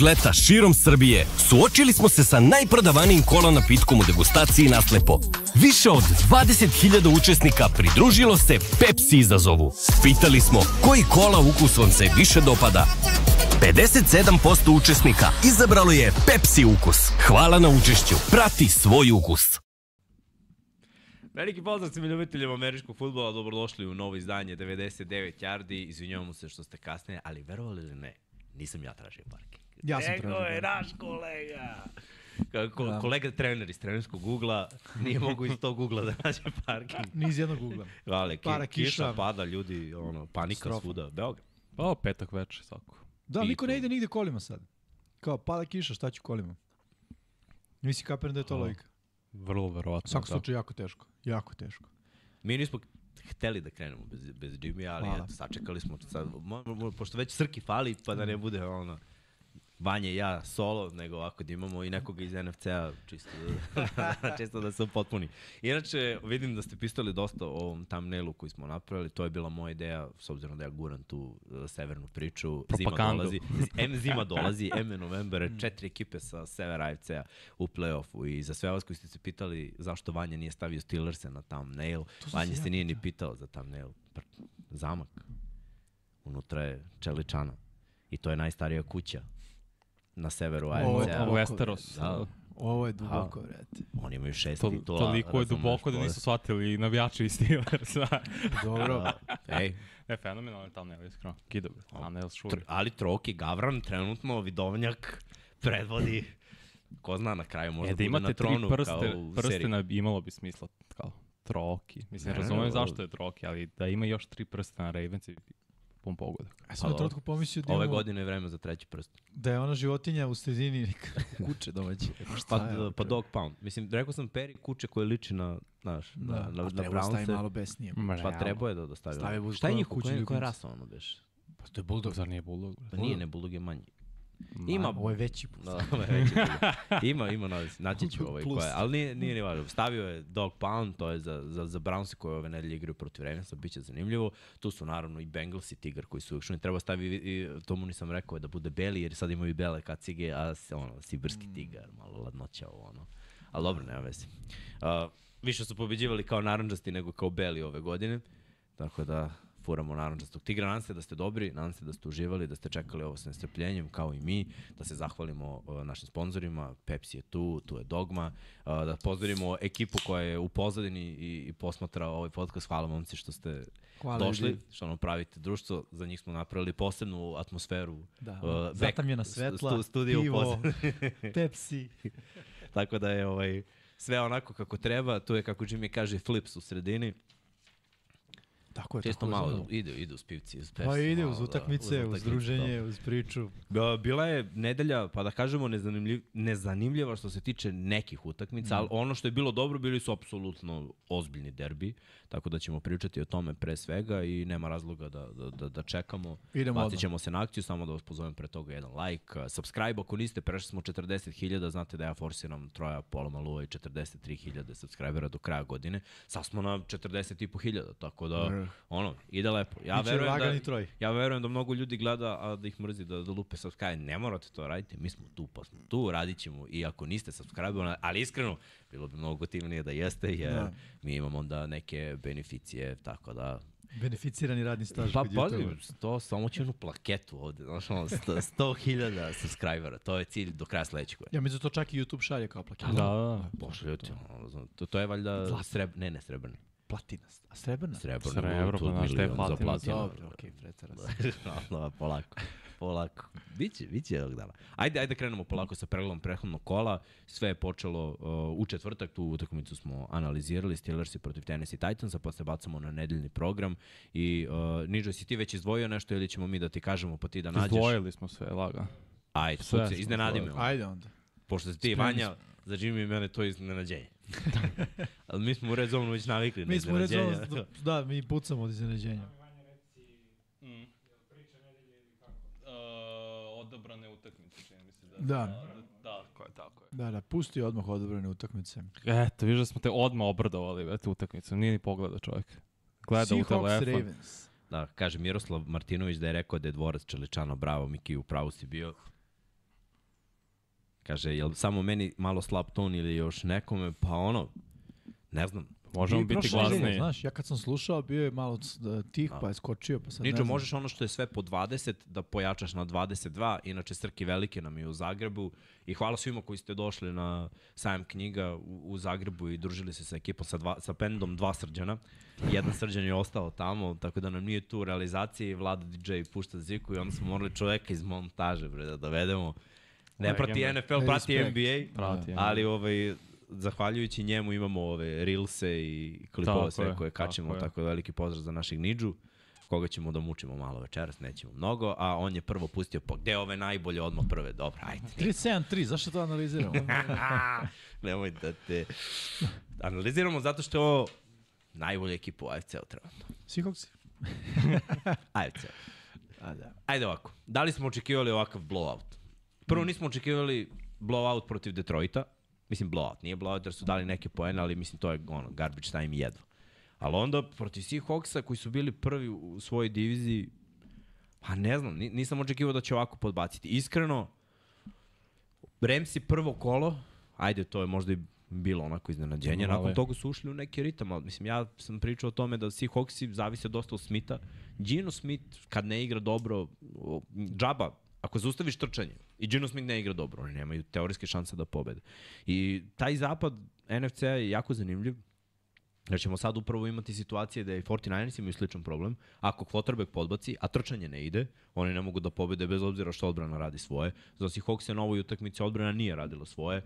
ovog leta širom Srbije suočili smo se sa najprodavanijim kola napitkom u degustaciji naslepo. Više od 20.000 učesnika pridružilo se Pepsi izazovu. Pitali smo koji kola ukus vam se više dopada. 57% učesnika izabralo je Pepsi ukus. Hvala na učešću. Prati svoj ukus. Veliki pozdrav svim ljubiteljima američkog futbola, dobrodošli u novo izdanje 99 yardi. Izvinjavamo se što ste kasnije, ali verovali ili ne, nisam ja tražio parking. Ja sam Nego tražio je parking. naš kolega. Kako, Da. Kolega trener iz trenerskog ugla nije mogu iz tog ugla da nađe parking. Ni iz jednog ugla. Ale, ki, Para, kiša, kiša. pada, ljudi, ono, panika Katastrofa. svuda. Beograd. Pa ovo petak veče svako. Da, niko ne ide nigde kolima sad. Kao, pada kiša, šta ću kolima? Nisi kapiram da je to logika. Vrlo U verovatno. svakom da. slučaju jako teško. Jako teško. Mi nismo hteli da krenemo bez, bez Jimmy, ali Hvala. eto, sačekali smo sad, mo, mo, pošto već Srki fali, pa da ne bude ono, Vanja i ja solo, nego ovako da imamo i nekoga iz NFC-a čisto, da, čisto da se potpuni. Inače, vidim da ste pisali dosta o ovom thumbnailu koji smo napravili, to je bila moja ideja, s obzirom da ja guram tu uh, severnu priču. Zima Propagandu. dolazi, M zima dolazi, M je november, četiri ekipe sa severa AFC-a u play-offu i za sve vas koji ste se pitali zašto Vanja nije stavio Steelers-e na thumbnail, Vanja se nije ni pitao za thumbnail. Zamak. Unutra je Čeličana. I to je najstarija kuća na severu Ovo je AFC-a. duboko, Westeros. Da. Ovo je duboko, vrete. Oni imaju šest To, titula. toliko je razumeš, duboko da je- nisu shvatili i navijači i Steelersa. Dobro. Da. Ej, ne, fenomenalno tam ne, iskreno. Kido, bre. Tam ne, tr šuri. ali Troki, Gavran, trenutno Vidovnjak predvodi Ko zna na kraju možda E, da bude imate na tronu tri prste, kao u seriji. prstena imalo bi smisla kao troki. Mislim, Ne, ne, razumijem ne, zašto je troki, ali da ima još tri prsta na Ravens pun pogodak. Ja sam na trenutku pomislio da, Ove imamo, godine je vreme za treći prst. da je ona životinja u sredini neka kuće domaće. Pa, pa bre? dog pound. Mislim, rekao sam peri kuće koje liči na, znaš, Da, na, na, na treba da stavi Brownse. malo besnije. Pa trebao je da dostavi. Stavi Šta je njihov, kućni koja, je rasa ono beš? Pa to je bulldog. Zar nije bulldog? Pa nije, ne, bulldog je manji. Ma, Ima, Ovo je veći put. Da, ovo je veći ima, ima, na, naći ću ovaj Plus. koja je, ali nije, nije ni važno. Stavio je dog pound, to je za, za, za Brownse koje ove nedelje igraju protiv Ravensa, bit će zanimljivo. Tu su naravno i Bengals i Tigar koji su uvijek Treba stavi, i, to mu nisam rekao, da bude beli, jer sad imaju bele kacige, a ono, sibirski Mm. tigar, malo ladnoća ovo, ono. Ali dobro, nema veze. Uh, više su pobeđivali kao naranđasti nego kao beli ove godine, tako da furamo naranđastog tigra. Nadam se da ste dobri, nadam se da ste uživali, da ste čekali ovo sa nestrpljenjem, kao i mi, da se zahvalimo uh, našim sponzorima, Pepsi je tu, tu je Dogma, uh, da pozdravimo ekipu koja je u pozadini i, i posmatra ovaj podcast. Hvala momci što ste Hvala došli, ljudi. što nam pravite društvo, za njih smo napravili posebnu atmosferu. Da, uh, back- zatamljena svetla, stu- studio pivo. Pepsi. Tako da je ovaj, sve onako kako treba, tu je kako Jimmy kaže flips u sredini. Tako je, Čisto tako malo zapravo. ide, ide uz pivci, uz Pa Pepsi. ide uz da, utakmice, uz utakmice, druženje, uz priču. Da, bila je nedelja, pa da kažemo, nezanimljiv, nezanimljiva što se tiče nekih utakmica, ali ono što je bilo dobro, bili su apsolutno ozbiljni derbi, tako da ćemo pričati o tome pre svega i nema razloga da, da, da, da čekamo. Idemo Bacit ćemo se na akciju, samo da vas pozovem pre toga jedan like. Subscribe ako niste, prešli smo 40.000, znate da ja forsiram troja pola maluva i 43.000 subscribera do kraja godine. Sad smo na 40.500, tako da, Vrh. Ono, ide lepo. Ja Biće verujem da, troj. Ja verujem da mnogo ljudi gleda, a da ih mrzi da, da lupe subscribe. Ne morate to raditi, mi smo tu, pa smo tu, radit ćemo i ako niste subscribe ali iskreno, bilo bi mnogo gotivnije da jeste, jer Da. mi imamo onda neke beneficije, tako da... Beneficirani radni staž. Pa pazi, YouTubera. to samo će jednu plaketu ovde, znaš ono, 100.000 subscribera, to je cilj do kraja sledećeg godine. Ja mislim da to čak i YouTube šalje kao plaket. Da, da, da. Pošaljujte, ono, znam, to, to je valjda sreb, ne, ne srebrni, Platina. A srebrna? srebrni, Srebro, pa znaš šta je milion za platina, platinu. Dobro, okej, okay, pretara se. da, polako, polako. Biće, biće jednog dana. Ajde, ajde krenemo polako sa pregledom prethodnog kola. Sve je počelo uh, u četvrtak, tu utakmicu smo analizirali, Steelersi protiv Tennessee Titansa, pa se bacamo na nedeljni program. I uh, Niđo, si ti već izdvojio nešto ili ćemo mi da ti kažemo pa ti da nađeš? Izdvojili smo sve, laga. Ajde, Sve puci, iznenadi me. Ajde onda. Pošto si ti Vanja, za Jimmy i mene to je iznenađenje. Ali mi smo u red zonu već navikli na Mi smo reći, iznenađenja. da, mi pucamo od iznenađenja. Uh, odabrane utakmice, čini mi se da. Da. Da, tako je, tako je. Da, da, pusti odmah odobrane utakmice. Eto, vidiš da smo te odmah obradovali, eto, utakmicu. Nije ni pogleda čovjek. Gleda u Seahawks, telefon. Ravens. Da, kaže Miroslav Martinović da je rekao da je dvorac Čeličano, bravo Miki, u pravu si bio. Kaže, jel samo meni malo slab ton ili još nekome? Pa ono, ne znam. Možemo biti glasniji. Znaš, ja kad sam slušao, bio je malo c- da, tih, pa je skočio, pa sad ne Ničo, znam. možeš ono što je sve po 20 da pojačaš na 22, inače Srki Velike nam je u Zagrebu i hvala svima koji ste došli na sajam knjiga u, u Zagrebu i družili se sa ekipom sa, dva, sa pendom dva srđana. Jedan srđan je ostao tamo, tako da nam nije tu u realizaciji, Vlada DJ pušta ziku i onda smo morali čoveka iz montaže bre, da dovedemo. Ne prati. NFL, prati. NBA, Prati, ali ovaj, zahvaljujući njemu imamo ove reelse i klipove Tako sve je, koje tako kačemo, je. tako da veliki pozdrav za našeg Nidžu koga ćemo da mučimo malo večeras, nećemo mnogo, a on je prvo pustio, pa gde ove najbolje odmah prve, dobro, ajde. 3-7-3, zašto to analiziramo? Nemoj da te... Analiziramo zato što je ovo najbolja ekipa u AFC-u trenutno. Seahawks? AFC. A, da. Ajde ovako, da li smo očekivali ovakav blowout? Prvo nismo očekivali blowout protiv Detroita, mislim blowout, nije blowout jer su dali neke poene, ali mislim to je ono, garbage time jedva. Ali onda protiv Seahawksa koji su bili prvi u svojoj diviziji, pa ne znam, ni- nisam očekivao da će ovako podbaciti. Iskreno, Ramsi prvo kolo, ajde, to je možda i bilo onako iznenađenje, nakon toga su ušli u neki ritam, ali mislim, ja sam pričao o tome da Seahawksi zavise dosta od Smitha. Gino Smith, kad ne igra dobro, džaba, ako zaustaviš trčanje i Gino Smith ne igra dobro, oni nemaju teorijske šanse da pobede. I taj zapad NFC je jako zanimljiv, Jer ćemo sad upravo imati situacije da i 49ers imaju sličan problem. Ako quarterback podbaci, a trčanje ne ide, oni ne mogu da pobede bez obzira što odbrana radi svoje. Za Seahawks na ovoj utakmici odbrana nije radila svoje.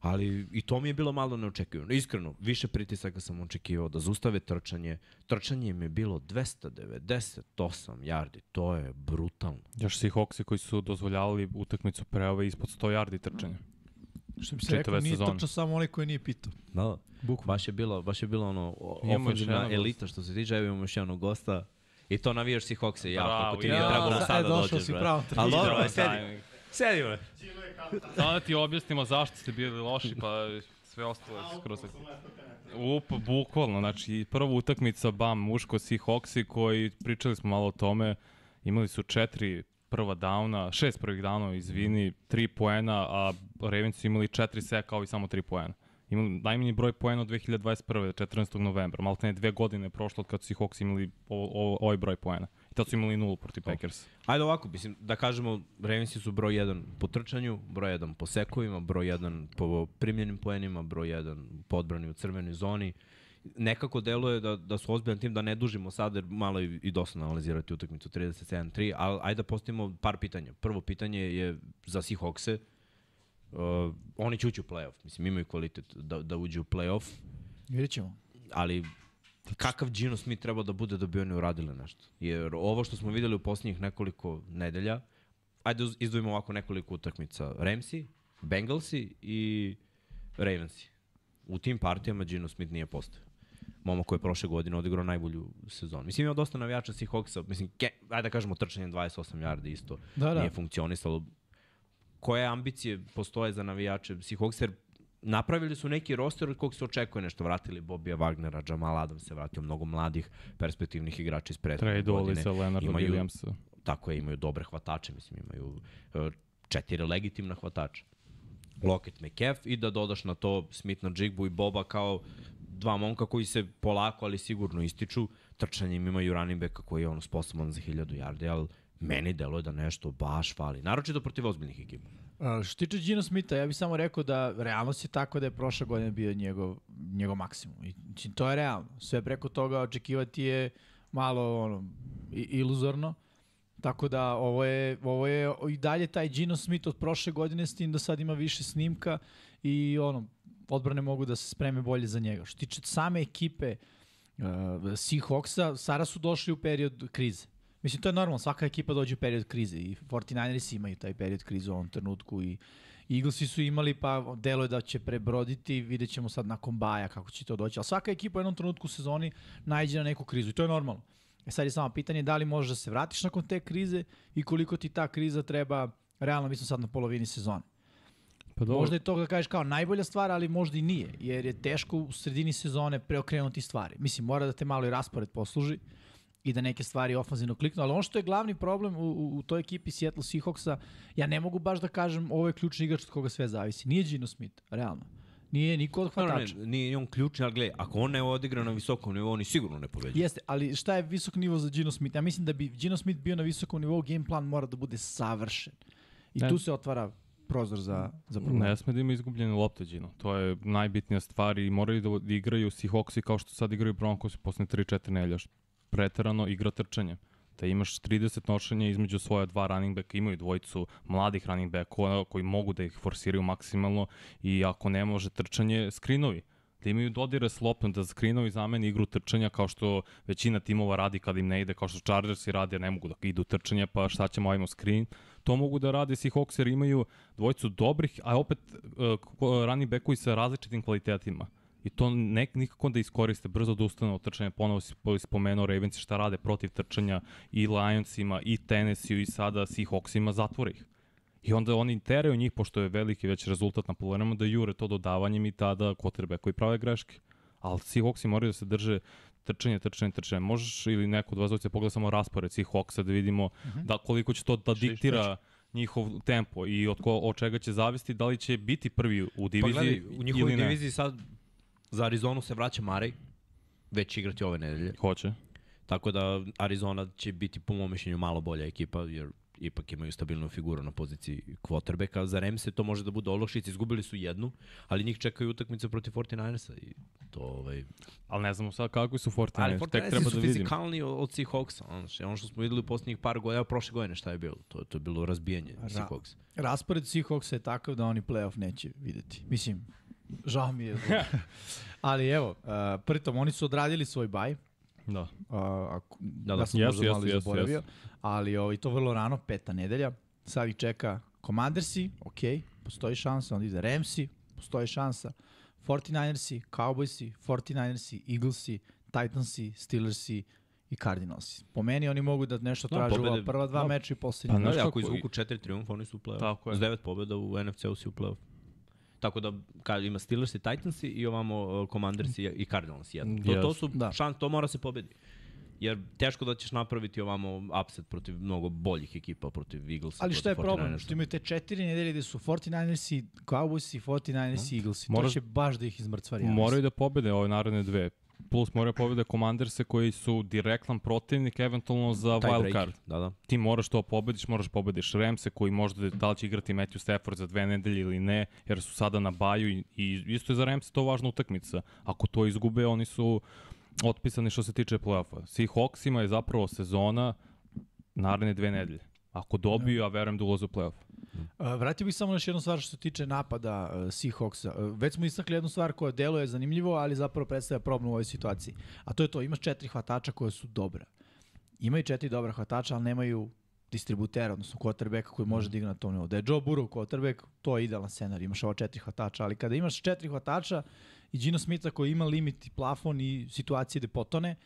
Ali i to mi je bilo malo neočekivano. Iskreno, više pritisaka sam očekivao da zaustave trčanje. Trčanje im je bilo 298 yardi. To je brutalno. Još Seahawksi koji su dozvoljavali utakmicu pre ove ispod 100 yardi trčanja. Što bi se Čitave rekao, nije sezone. točno samo onaj koji nije pitao. Da, Bukvalno. baš je bilo, baš je bilo ono ofenzivna elita što se tiče, evo imamo još jednog gosta. I to navijaš Seahawkse, ja, Bravo, kako ti ja. nije trebalo Ja, sada e, došao dođeš, si pravo Ali dobro, sedi, sedi, bre. Samo da ti objasnimo zašto ste bili loši, pa sve ostalo je skroz... Up, bukvalno, znači prva utakmica BAM muško Seahawksi koji, pričali smo malo o tome, imali su četiri prva downa, šest prvih downova, izvini, tri poena, a Ravens su imali četiri seka, ovi samo tri poena. Imali najmanji broj poena od 2021. 14. novembra, malo ne dve godine prošlo od kad su Seahawks imali ovaj broj poena. Tad su imali nulu protiv Packers. Ajde ovako, mislim, da kažemo, Ravensi su broj 1 po trčanju, broj 1 po sekovima, broj 1 po primljenim poenima, broj 1 po odbrani u crvenoj zoni. Nekako deluje da, da su ozbiljan tim, da ne dužimo sad, jer malo i, i dosta analizirati utakmicu 37-3, ali ajde da postavimo par pitanja. Prvo pitanje je za Seahawkse, Uh, oni će ući u playoff, mislim imaju kvalitet da, da uđu u playoff, Vidjet ćemo. ali kakav Gino Smith treba da bude da bi oni uradili nešto. Jer ovo što smo videli u posljednjih nekoliko nedelja, ajde izdvojimo ovako nekoliko utakmica. Ramsi, Bengalsi i Ravensi. U tim partijama Gino Smith nije postao. Momak koji je prošle godine odigrao najbolju sezonu. Mislim, ima dosta navijača Seahawksa. Mislim, ke, ajde da kažemo trčanje 28 yardi isto Da, da. nije funkcionisalo. Koje ambicije postoje za navijače Seahawksa? Jer napravili su neki roster od kog se očekuje nešto. Vratili Bobija Wagnera, Jamal Adams se vratio, mnogo mladih perspektivnih igrača iz prethodne godine. sa Leonarda Imaju- Williamsa. Tako je, imaju dobre hvatače, mislim, imaju e, četiri legitimna hvatača. Lockett, McCaff i da dodaš na to Smith na Jigbu i Boba kao dva momka koji se polako, ali sigurno ističu. Trčanjem imaju running backa koji je ono sposoban za 1000 yardi, ali meni deluje da nešto baš fali. Naročito protiv ozbiljnih ekipa. A, Što tiče Gino Smitha, ja bih samo rekao da realnost je tako da je prošla godina bio njegov, njegov maksimum. I, to je realno. Sve preko toga očekivati je malo ono, iluzorno. Tako da ovo je, ovo je i dalje taj Gino Smith od prošle godine s tim da sad ima više snimka i ono, odbrane mogu da se spreme bolje za njega. Što tiče same ekipe uh, Seahawksa, Sara su došli u period krize. Mislim, to je normalno, svaka ekipa dođe u period krize i 49ers imaju taj period krize u ovom trenutku i Eaglesi su imali, pa delo je da će prebroditi, vidjet ćemo sad nakon baja kako će to doći, ali svaka ekipa u jednom trenutku u sezoni najde na neku krizu i to je normalno. E sad je samo pitanje da li možeš da se vratiš nakon te krize i koliko ti ta kriza treba, realno mi smo sad na polovini sezone. Pa dobro, Možda je to da kažeš kao najbolja stvar, ali možda i nije, jer je teško u sredini sezone preokrenuti stvari. Mislim, mora da te malo i raspored posluži, i da neke stvari ofanzivno kliknu, ali ono što je glavni problem u, u, u toj ekipi Seattle Seahawksa, ja ne mogu baš da kažem ovo je ključni igrač od koga sve zavisi. Nije Gino Smith, realno. Nije niko od hvatača. ne, nije on ključni, ali gledaj, ako on ne odigra na visokom nivou, oni sigurno ne pobeđuju. Jeste, ali šta je visok nivo za Gino Smith? Ja mislim da bi Gino Smith bio na visokom nivou, game plan mora da bude savršen. I Ne. tu se otvara prozor za, za problem. Ne sme da ima izgubljene lopte, Gino. To je najbitnija stvar i moraju da da igraju Seahawksi kao što sad igraju Broncos posle 3-4 nelja. Preterano igra trčanja. Da imaš 30 nošenja između svoja dva running backa, imaju dvojicu mladih running backova koji mogu da ih forsiraju maksimalno i ako ne može trčanje, skrinovi da imaju dodire s loptom, da skrinovi zameni igru trčanja kao što većina timova radi kad im ne ide, kao što Chargersi radi, jer ne mogu da idu trčanje, pa šta ćemo, ajmo screen. To mogu da rade Seahawks jer imaju dvojicu dobrih, a opet uh, running backovi sa različitim kvalitetima. I to ne, nikako da iskoriste brzo da ustane od trčanja. Ponovo si po- spomenuo Ravens šta rade protiv trčanja i Lionsima i Tennessee i sada Seahawksima, zatvore ih. I onda oni teraju njih, pošto je veliki već rezultat na polovinama, da jure to dodavanjem i tada quarterback koji prave greške. Ali Seahawksi moraju da se drže trčanje, trčanje, trčanje. Možeš ili neko od vas dvojice pogleda samo raspored Seahawksa da vidimo uh -huh. da koliko će to da diktira njihov tempo i od, ko, od čega će zavesti da li će biti prvi u Pa diviziji gledaj, u njihovoj diviziji sad za Arizonu se vraća Marej, već će igrati ove nedelje. Hoće. Tako da Arizona će biti po mom mišljenju malo bolja ekipa, jer ipak imaju stabilnu figuru na poziciji quarterbacka. Za Remse to može da bude olakšica, izgubili su jednu, ali njih čekaju utakmice protiv 49ersa i to ovaj... Ali ne znamo sad kakvi su 49ers, Ali tek 49ersi treba da su vidimo. fizikalni od, od Seahawksa, ono, ono što smo videli u poslednjih par godina, prošle godine šta je bilo, to, to je bilo razbijanje Seahawksa. Raspored Seahawksa je takav da oni playoff neće videti. Mislim, žao mi je. Ali evo, uh, pritom oni su odradili svoj baj. Da. Uh, ako, da, da. ja sam Jesu, možda malo jesu, i jesu, jesu. Ali ovaj, to vrlo rano, peta nedelja. Sad ih čeka Commandersi, ok, postoji šansa. Onda ide Ramsi, postoji šansa. 49ersi, Cowboysi, 49ersi, Eaglesi, Titansi, Steelersi i Cardinalsi. Po meni oni mogu da nešto Da, traže u pobede- prva dva da. meča i poslednji. Pa znaš ako izvuku četiri triumfa, oni su u play-off. Tako je. S devet pobjeda u NFC-u si u play-off. Tako da, kad ima Steelers i Titans i ovamo uh, Commanders i, i Cardinals jedno. To, to su Da. da. šans, to mora se pobedi. Jer teško da ćeš napraviti ovamo upset protiv mnogo boljih ekipa, protiv Eaglesa. Ali šta je problem? 49ersa. Što imaju te četiri nedelje gde su 49ersi, Cowboysi, 49ersi, Eaglesi. Moraš- To će baš da ih izmrcvari. Moraju da pobede ove naredne dve. Plus moraju da pobede Commanderse koji su direktan protivnik eventualno za Tie wild card. Da, da. Ti moraš to pobediš, moraš pobediš Ramse koji možda da li će igrati Matthew Stafford za dve nedelje ili ne, jer su sada na baju i, i isto je za Ramse to važna utakmica. Ako to izgube, oni su otpisani što se tiče play-offa. Seahawksima je zapravo sezona naredne dve nedelje. Ako dobiju, a verujem da ulaze u play-off. Vratio bih samo još jednu stvar što se tiče napada uh, Seahawksa. Uh, već smo istakli jednu stvar koja deluje zanimljivo, ali zapravo predstavlja problem u ovoj situaciji. A to je to, imaš četiri hvatača koja su dobra. Imaju četiri dobra hvatača, ali nemaju distributera, odnosno quarterbacka koji može da igra na tom nivou. Da je Joe Burrow quarterback, to je idealan scenar, imaš ova četiri hvatača, ali kada imaš četiri hvatača i Gino Smitha koji ima limit i plafon i situacije gde potone,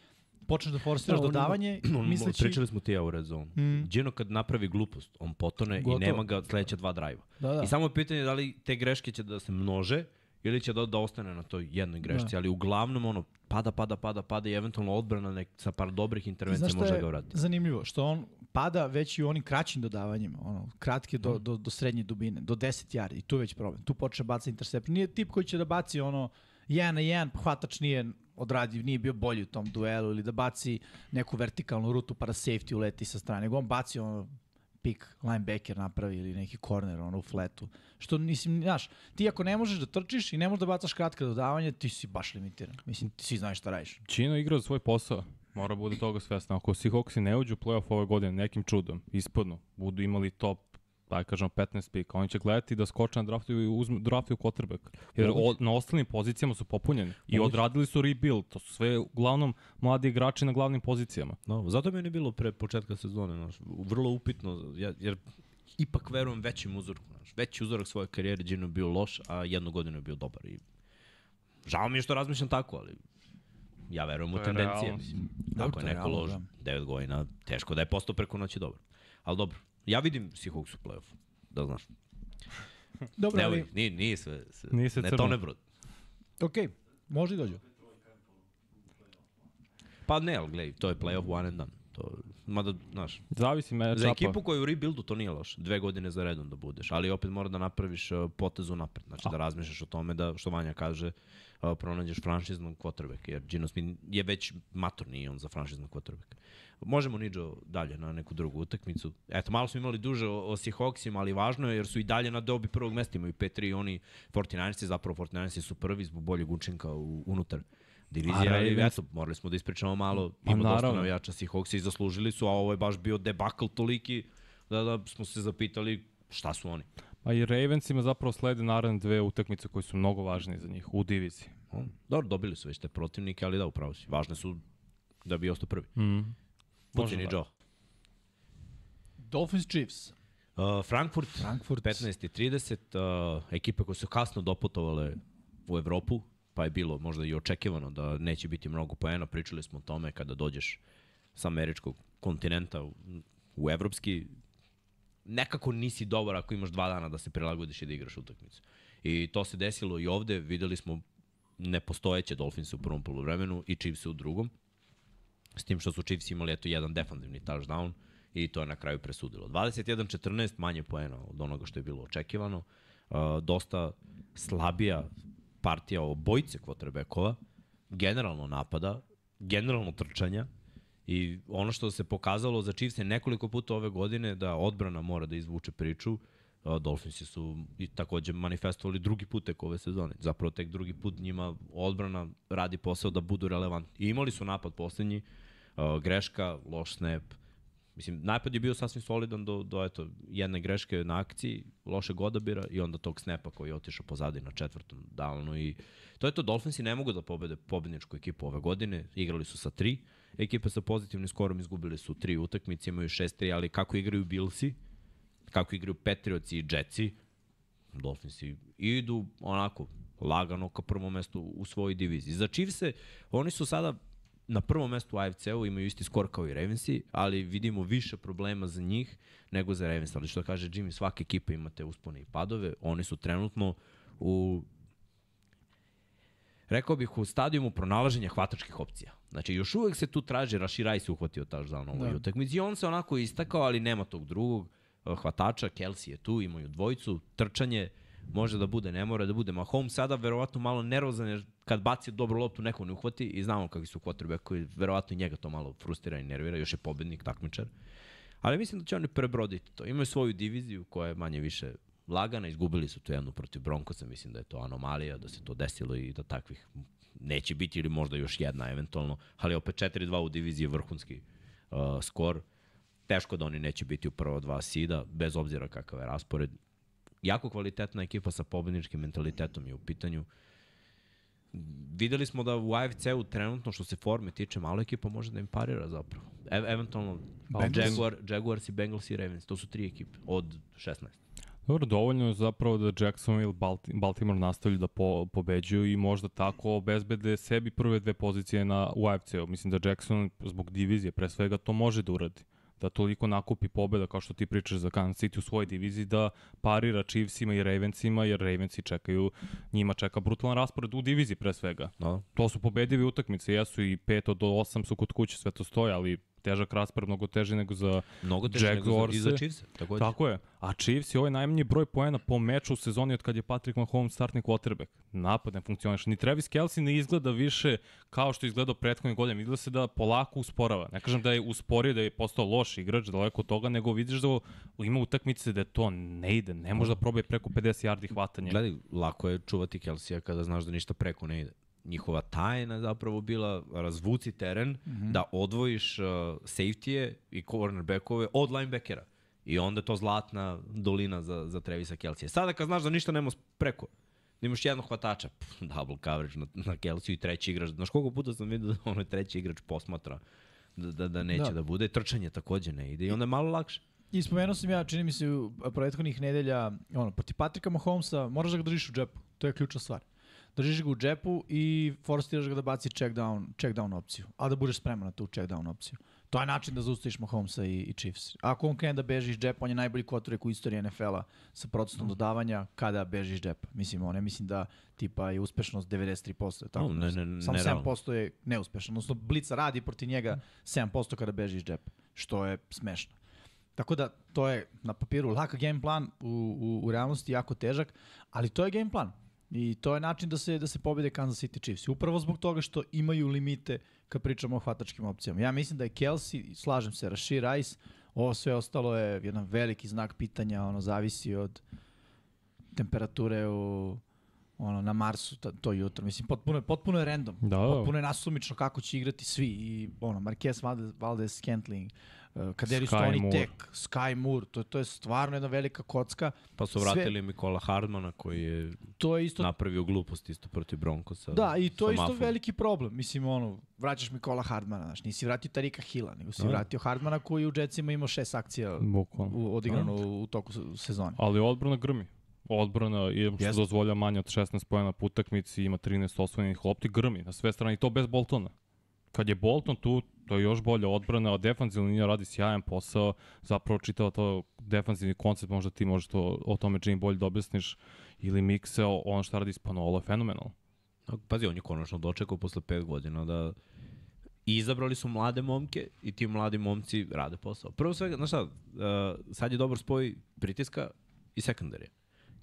počneš da forsiraš Da, dodavanje, On, misleći... Pričali smo ti ja u red zone. Mm. Gino kad napravi glupost, on potone Gotovo. i nema ga sledeća dva drajva. Da, da. I samo je pitanje da li te greške će da se množe ili će da, da ostane na toj jednoj grešci, Da. ali uglavnom ono pada, pada, pada, pada i eventualno odbrana nek, sa par dobrih intervencija može da je ga vrati. zanimljivo? Što on pada već i u onim kraćim dodavanjima, ono, kratke do, do, do srednje dubine, do 10 yardi. I tu već problem. Tu počne baca intercept. Nije tip koji će da baci ono, jedan na jedan, pa hvatač nije odradio, nije bio bolji u tom duelu ili da baci neku vertikalnu rutu pa da safety uleti sa strane. Nego on baci ono, pik linebacker napravi ili neki corner ono u fletu. Što mislim, znaš, ti ako ne možeš da trčiš i ne možeš da bacaš kratka dodavanja, ti si baš limitiran. Mislim, ti svi znaš šta radiš. Gino igra svoj posao. Mora bude toga svesna. Ako Seahawksi ne uđu u playoff ove godine nekim čudom, ispadnu, budu imali top taj kažemo 15 pika, oni će gledati da skoče na draftu i uzmu, draftuju quarterback. Jer o, na ostalim pozicijama su popunjeni. I odradili su rebuild. To su sve uglavnom mladi igrači na glavnim pozicijama. No, zato mi je bilo pre početka sezone, znaš, vrlo upitno, ja- jer ipak verujem većim uzorku, znaš, veći uzorak svoje karijere Gino bio loš, a jednu godinu je bio dobar. I žao mi je što razmišljam tako, ali ja verujem u tendencije. Mislim. Dobro, Ako je neko realno, lož, da. 9 godina, teško da je postao preko noći dobar. Ali dobro, ja vidim Seahawks u play-offu, da znaš. Dobro, Ne, ali, nije, nije sve, sve Nije sve ne crno. tone brod. ok, može i dođu. Pa ne, ali gledaj, to je playoff one and done. To, mada, znaš, Zavisi me za ekipu koja je u rebuildu to nije loše. Dve godine za redom da budeš, ali opet mora da napraviš uh, potezu napred. Znači da razmišljaš o tome da, što Vanja kaže, uh, pronađeš franšiznog quarterbacka, jer Gino Smith je već mator, nije on za franšiznog quarterbacka. Možemo Niđo dalje na neku drugu utakmicu. Eto, malo smo imali duže o, o Seahawksima, ali važno je jer su i dalje na dobi prvog mesta, imaju 5-3 i oni 49 zapravo 49 su prvi zbog boljeg učinka u, unutar divizije, ali eto, morali smo da ispričamo malo, Pa ima dosta navijača Seahawks i zaslužili su, a ovo je baš bio debakl toliki da, da smo se zapitali šta su oni. Pa i Ravensima zapravo slede naravno dve utakmice koje su mnogo važne za njih u diviziji. Dobro, dobili su već te protivnike, ali da, upravo si. Važne su da bi ostao prvi. Mm. Pucini da. Joe. Dolphins Chiefs. Uh, Frankfurt, Frankfurt. 15 i 30, uh, ekipe koje su kasno doputovale u Evropu, pa je bilo možda i očekivano da neće biti mnogo poena. Pričali smo o tome kada dođeš sa američkog kontinenta u, u evropski, nekako nisi dobar ako imaš dva dana da se prilagodiš i da igraš utakmicu. I to se desilo i ovde, videli smo nepostojeće Dolphins u prvom polovremenu i Chiefs u drugom. S tim što su Chiefs imali eto jedan defensivni touchdown i to je na kraju presudilo. 21-14 manje poena od onoga što je bilo očekivano. Uh, dosta slabija partija obojice quarterbackova, generalno napada, generalno trčanja i ono što se pokazalo za Chiefs je nekoliko puta ove godine da odbrana mora da izvuče priču. Uh, Dolphinsi su i takođe manifestovali drugi put tek ove sezone. Zapravo tek drugi put njima odbrana radi posao da budu relevantni. I imali su napad poslednji, uh, greška, loš snap. Mislim, napad je bio sasvim solidan do, do eto, jedne greške na akciji, lošeg odabira i onda tog snapa koji je otišao pozadi na četvrtom downu i to je to, Dolphinsi ne mogu da pobede pobedničku ekipu ove godine, igrali su sa tri, ekipe sa pozitivnim skorom izgubili su tri utakmice, imaju 6-3, ali kako igraju Billsi, kako igraju Patriotsi i Jetsi, Dolphinsi idu onako lagano ka prvom mestu u svojoj diviziji. Za Chiefse, oni su sada na prvom mestu u AFC-u, imaju isti skor kao i Ravensi, ali vidimo više problema za njih nego za Ravens. Ali što kaže Jimmy, svaka ekipa imate uspone i padove, oni su trenutno u rekao bih u stadijumu pronalaženja hvatačkih opcija. Znači, još uvek se tu traži, Rashi Rice uhvatio touchdown u ovoj Da. utakmici i on se onako istakao, ali nema tog drugog uh, hvatača, Kelsey je tu, imaju dvojicu, trčanje, može da bude, ne mora da bude. Mahomes sada verovatno malo nervozan jer kad baci dobru loptu neko ne uhvati i znamo kakvi su quarterbackovi, verovatno i njega to malo frustrira i nervira, još je pobednik, takmičar. Ali mislim da će oni prebroditi to. Imaju svoju diviziju koja je manje više lagana, izgubili su tu jednu protiv Broncosa, mislim da je to anomalija, da se to desilo i da takvih neće biti ili možda još jedna eventualno, ali opet 4-2 u diviziji vrhunski uh, skor. Teško da oni neće biti u prva dva sida, bez obzira kakav je raspored. Jako kvalitetna ekipa sa pobedničkim mentalitetom je u pitanju. Videli smo da u AFC-u trenutno što se forme tiče malo ekipa može da im parira zapravo. E eventualno Bengals. Jaguar, Jaguars i Bengals i Ravens, to su tri ekipe od 16. Dobro, dovoljno je zapravo da Jacksonville, Balti- Baltimore nastavljaju da po, pobeđuju i možda tako obezbede sebi prve dve pozicije na, u AFC-u. Mislim da Jackson zbog divizije pre svega to može da uradi da toliko nakupi pobeda kao što ti pričaš za Kansas City u svojoj diviziji da parira Chiefsima i Ravensima jer Ravensi čekaju, njima čeka brutalan raspored u diviziji pre svega. No. To su pobedive utakmice, jesu i 5 od 8 su kod kuće, sve to stoje, ali težak raspored mnogo teži nego za Mnogo teže nego za, i za. Chiefs. Takođe. Tako je. A Chiefs je ovaj najmanji broj poena po meču u sezoni od kad je Patrick Mahomes startni quarterback. Napad ne funkcioniše. Ni Travis Kelsey ne izgleda više kao što je izgledao prethodnih godina. Izgleda se da polako usporava. Ne kažem da je usporio, da je postao loš igrač, daleko od toga, nego vidiš da ima utakmice da to ne ide. Ne može da probaje preko 50 yardi hvatanja. Gledaj, lako je čuvati Kelsija kada znaš da ništa preko ne ide. Njihova tajna zapravo bila razvuci teren, mm -hmm. da odvojiš uh, safety-e i cornerbackove od linebackera. I onda to zlatna dolina za, za Trevisa Kelsija. Sada kad znaš da ništa nema preko, da imaš jednog hvatača, pff, double coverage na, na Kelsiju i treći igrač. Znaš koliko puta sam vidio da onaj treći igrač posmatra da, da, da neće da. Da. da bude. Trčanje takođe ne ide i onda je malo lakše. I spomenuo sam ja, čini mi se u prethodnih nedelja, ono, proti Patrika Mahomesa, moraš da ga držiš u džepu. To je ključna stvar. Držiš ga u džepu i forstiraš ga da baci check down, check down opciju. A da budeš spreman na tu check down opciju. To je način da zaustaviš Mahomesa i, i Chiefs. Ako on krene da beži iz džepa, on je najbolji kotorek u istoriji NFL-a sa procentom dodavanja kada beži iz džepa. Mislim, on je, mislim da tipa je uspešnost 93%. je Tako, No, ne, ne, ne, Samo nerealno. 7% je neuspešan. Odnosno, Blica radi protiv njega 7% kada beži iz džepa, što je smešno. Tako da, to je na papiru lak game plan, u, u, u realnosti jako težak, ali to je game plan. I to je način da se da se pobede Kansas City Chiefs. Upravo zbog toga što imaju limite kad pričamo o hvatačkim opcijama. Ja mislim da je Kelsey, slažem se, Rashid Rice, ovo sve ostalo je jedan veliki znak pitanja, ono zavisi od temperature u ono na Marsu to, to jutro. Mislim potpuno je potpuno je random. Da, da. Potpuno je nasumično kako će igrati svi i ono Marquez Valdez, Valdez Scantling, Kaderi Sky Stoni Moore. Tek, Sky Moore, to, to je stvarno jedna velika kocka. Pa su Sve- vratili Mikola Hardmana koji je To je isto napravio glupost isto protiv Broncosa. Da, i to je isto Mafom. veliki problem. Mislim, ono, vraćaš Mikola Hardmana, znaš, nisi vratio Tarika Hila, nego si Da. vratio Hardmana koji u Jetsima imao šest akcija Bukvalno. u, odigrano u, u toku se- sezone. Ali odbrana grmi. Odbrana je što Jeste. dozvolja manje od 16 pojena po utakmici, ima 13 osvojenih lopti, grmi na sve strane i to bez Boltona. Kad je Bolton tu, to je još bolja odbrana, a defanzivna linija radi sjajan posao, zapravo čitao to defanzivni koncept, možda ti možeš to, o tome Jim bolje da objasniš, ili Mikseo, ono što radi Spanolo je fenomenalno. Pazi, on je konačno dočekao posle pet godina da i izabrali su mlade momke i ti mladi momci rade posao. Prvo svega, znaš šta, uh, sad je dobar spoj pritiska i sekundarije.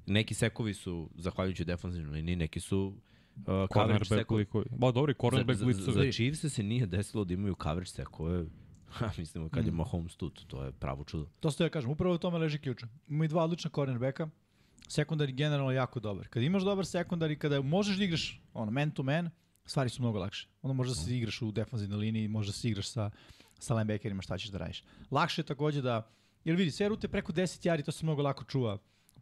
Neki sekovi su, zahvaljujući defanzivnoj liniji, neki su uh, Cornerback likovi. Ba, dobri, Za, cornerback za, blicovi. za Chiefs se nije desilo da imaju coverage sekove. Ha, mislim, kad je Mahomes tu, to je pravo čudo. To što ja kažem, upravo u tome leži ključ. Ima i dva odlična cornerbacka, sekundari generalno jako dobar. Kada imaš dobar sekundar i kada možeš da igraš ono, man to man, stvari su mnogo lakše. Onda možeš da se igraš u defanzivnoj liniji, možeš da se igraš sa, sa linebackerima šta ćeš da radiš. Lakše je takođe da, jer vidi, sve rute preko 10 jari, to se mnogo lako čuva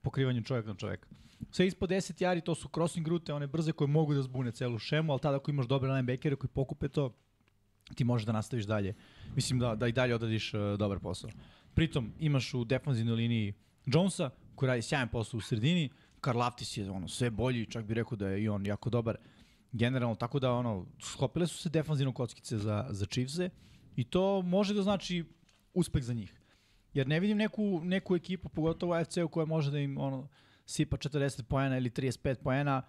pokrivanjem čovjeka na čovjeka. Sve ispod 10 jari, to su crossing rute, one brze koje mogu da zbune celu šemu, ali tada ako imaš dobre linebackere koji pokupe to, ti možeš da nastaviš dalje. Mislim da, da i dalje odradiš uh, dobar posao. Pritom imaš u defanzivnoj liniji Jonesa, koji radi sjajan posao u sredini, Karlaftis je ono sve bolji, čak bih rekao da je i on jako dobar generalno, tako da ono, sklopile su se defanzivno kockice za, za Chiefse i to može da znači uspeh za njih. Jer ne vidim neku, neku ekipu, pogotovo u AFC-u koja može da im ono, sipa 40 poena ili 35 poena,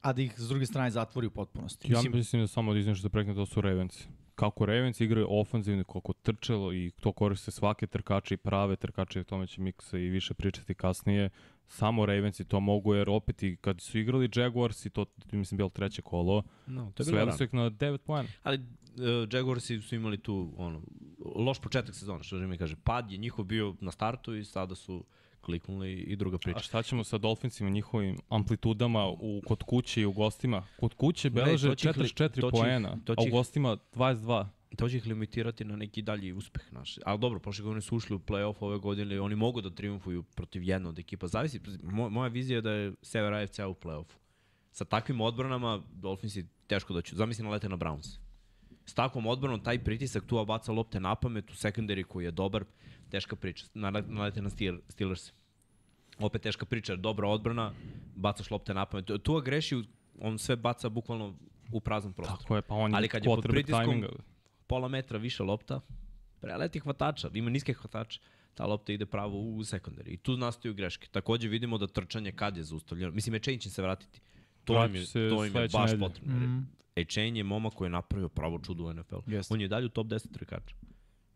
a da ih s druge strane zatvori u potpunosti. Ja mislim da samo da izvijem što prekne, to su Ravensi. Kako Ravens igraju ofenzivno, koliko trčelo i to koriste svake trkače i prave trkače, o tome će Miksa i više pričati kasnije. Samo Ravensi to mogu, jer opet i kad su igrali Jaguars i to, mislim, bilo treće kolo, No, to je bilo sveli su ih na 9 poena. Ali uh, Jaguarsi su imali tu ono, loš početak sezona, što mi kaže. Pad je njihov bio na startu i sada su kliknuli i druga priča. A šta ćemo sa Dolphinsima, njihovim amplitudama u, kod kuće i u gostima? Kod kuće beleže to će ih li- 44 to će ih- poena, a u gostima 22. To će ih limitirati na neki dalji uspeh naš. Ali dobro, prošle godine su ušli u play-off ove godine, oni mogu da triumfuju protiv jedne od ekipa. Zavisi, mo, moja vizija je da je Sever AFC u play-offu. Sa takvim odbranama Dolphinsi teško da će, zamisli nalete na Browns. S takvom odbranom, taj pritisak, tu baca lopte na pamet, u secondary koji je dobar, teška priča. Nale- Nalete na Steel- Steelers. Opet teška priča, dobra odbrana, bacaš lopte na pamet. Tu greši, on sve baca bukvalno u prazan prostor. Tako je, pa on Ali je kad je pod pritiskom- timinga. pola metra više lopta, preleti hvatača, ima niske hvatača, ta lopta ide pravo u sekundari. I tu nastaju greške. Takođe vidimo da trčanje kad je zaustavljeno. Mislim, Ečenj će se vratiti. To im je, to im je baš potrebno. Mm. Ečenj je momak koji je napravio pravo čudo u NFL. Jeste. On je dalje u top 10 trkača.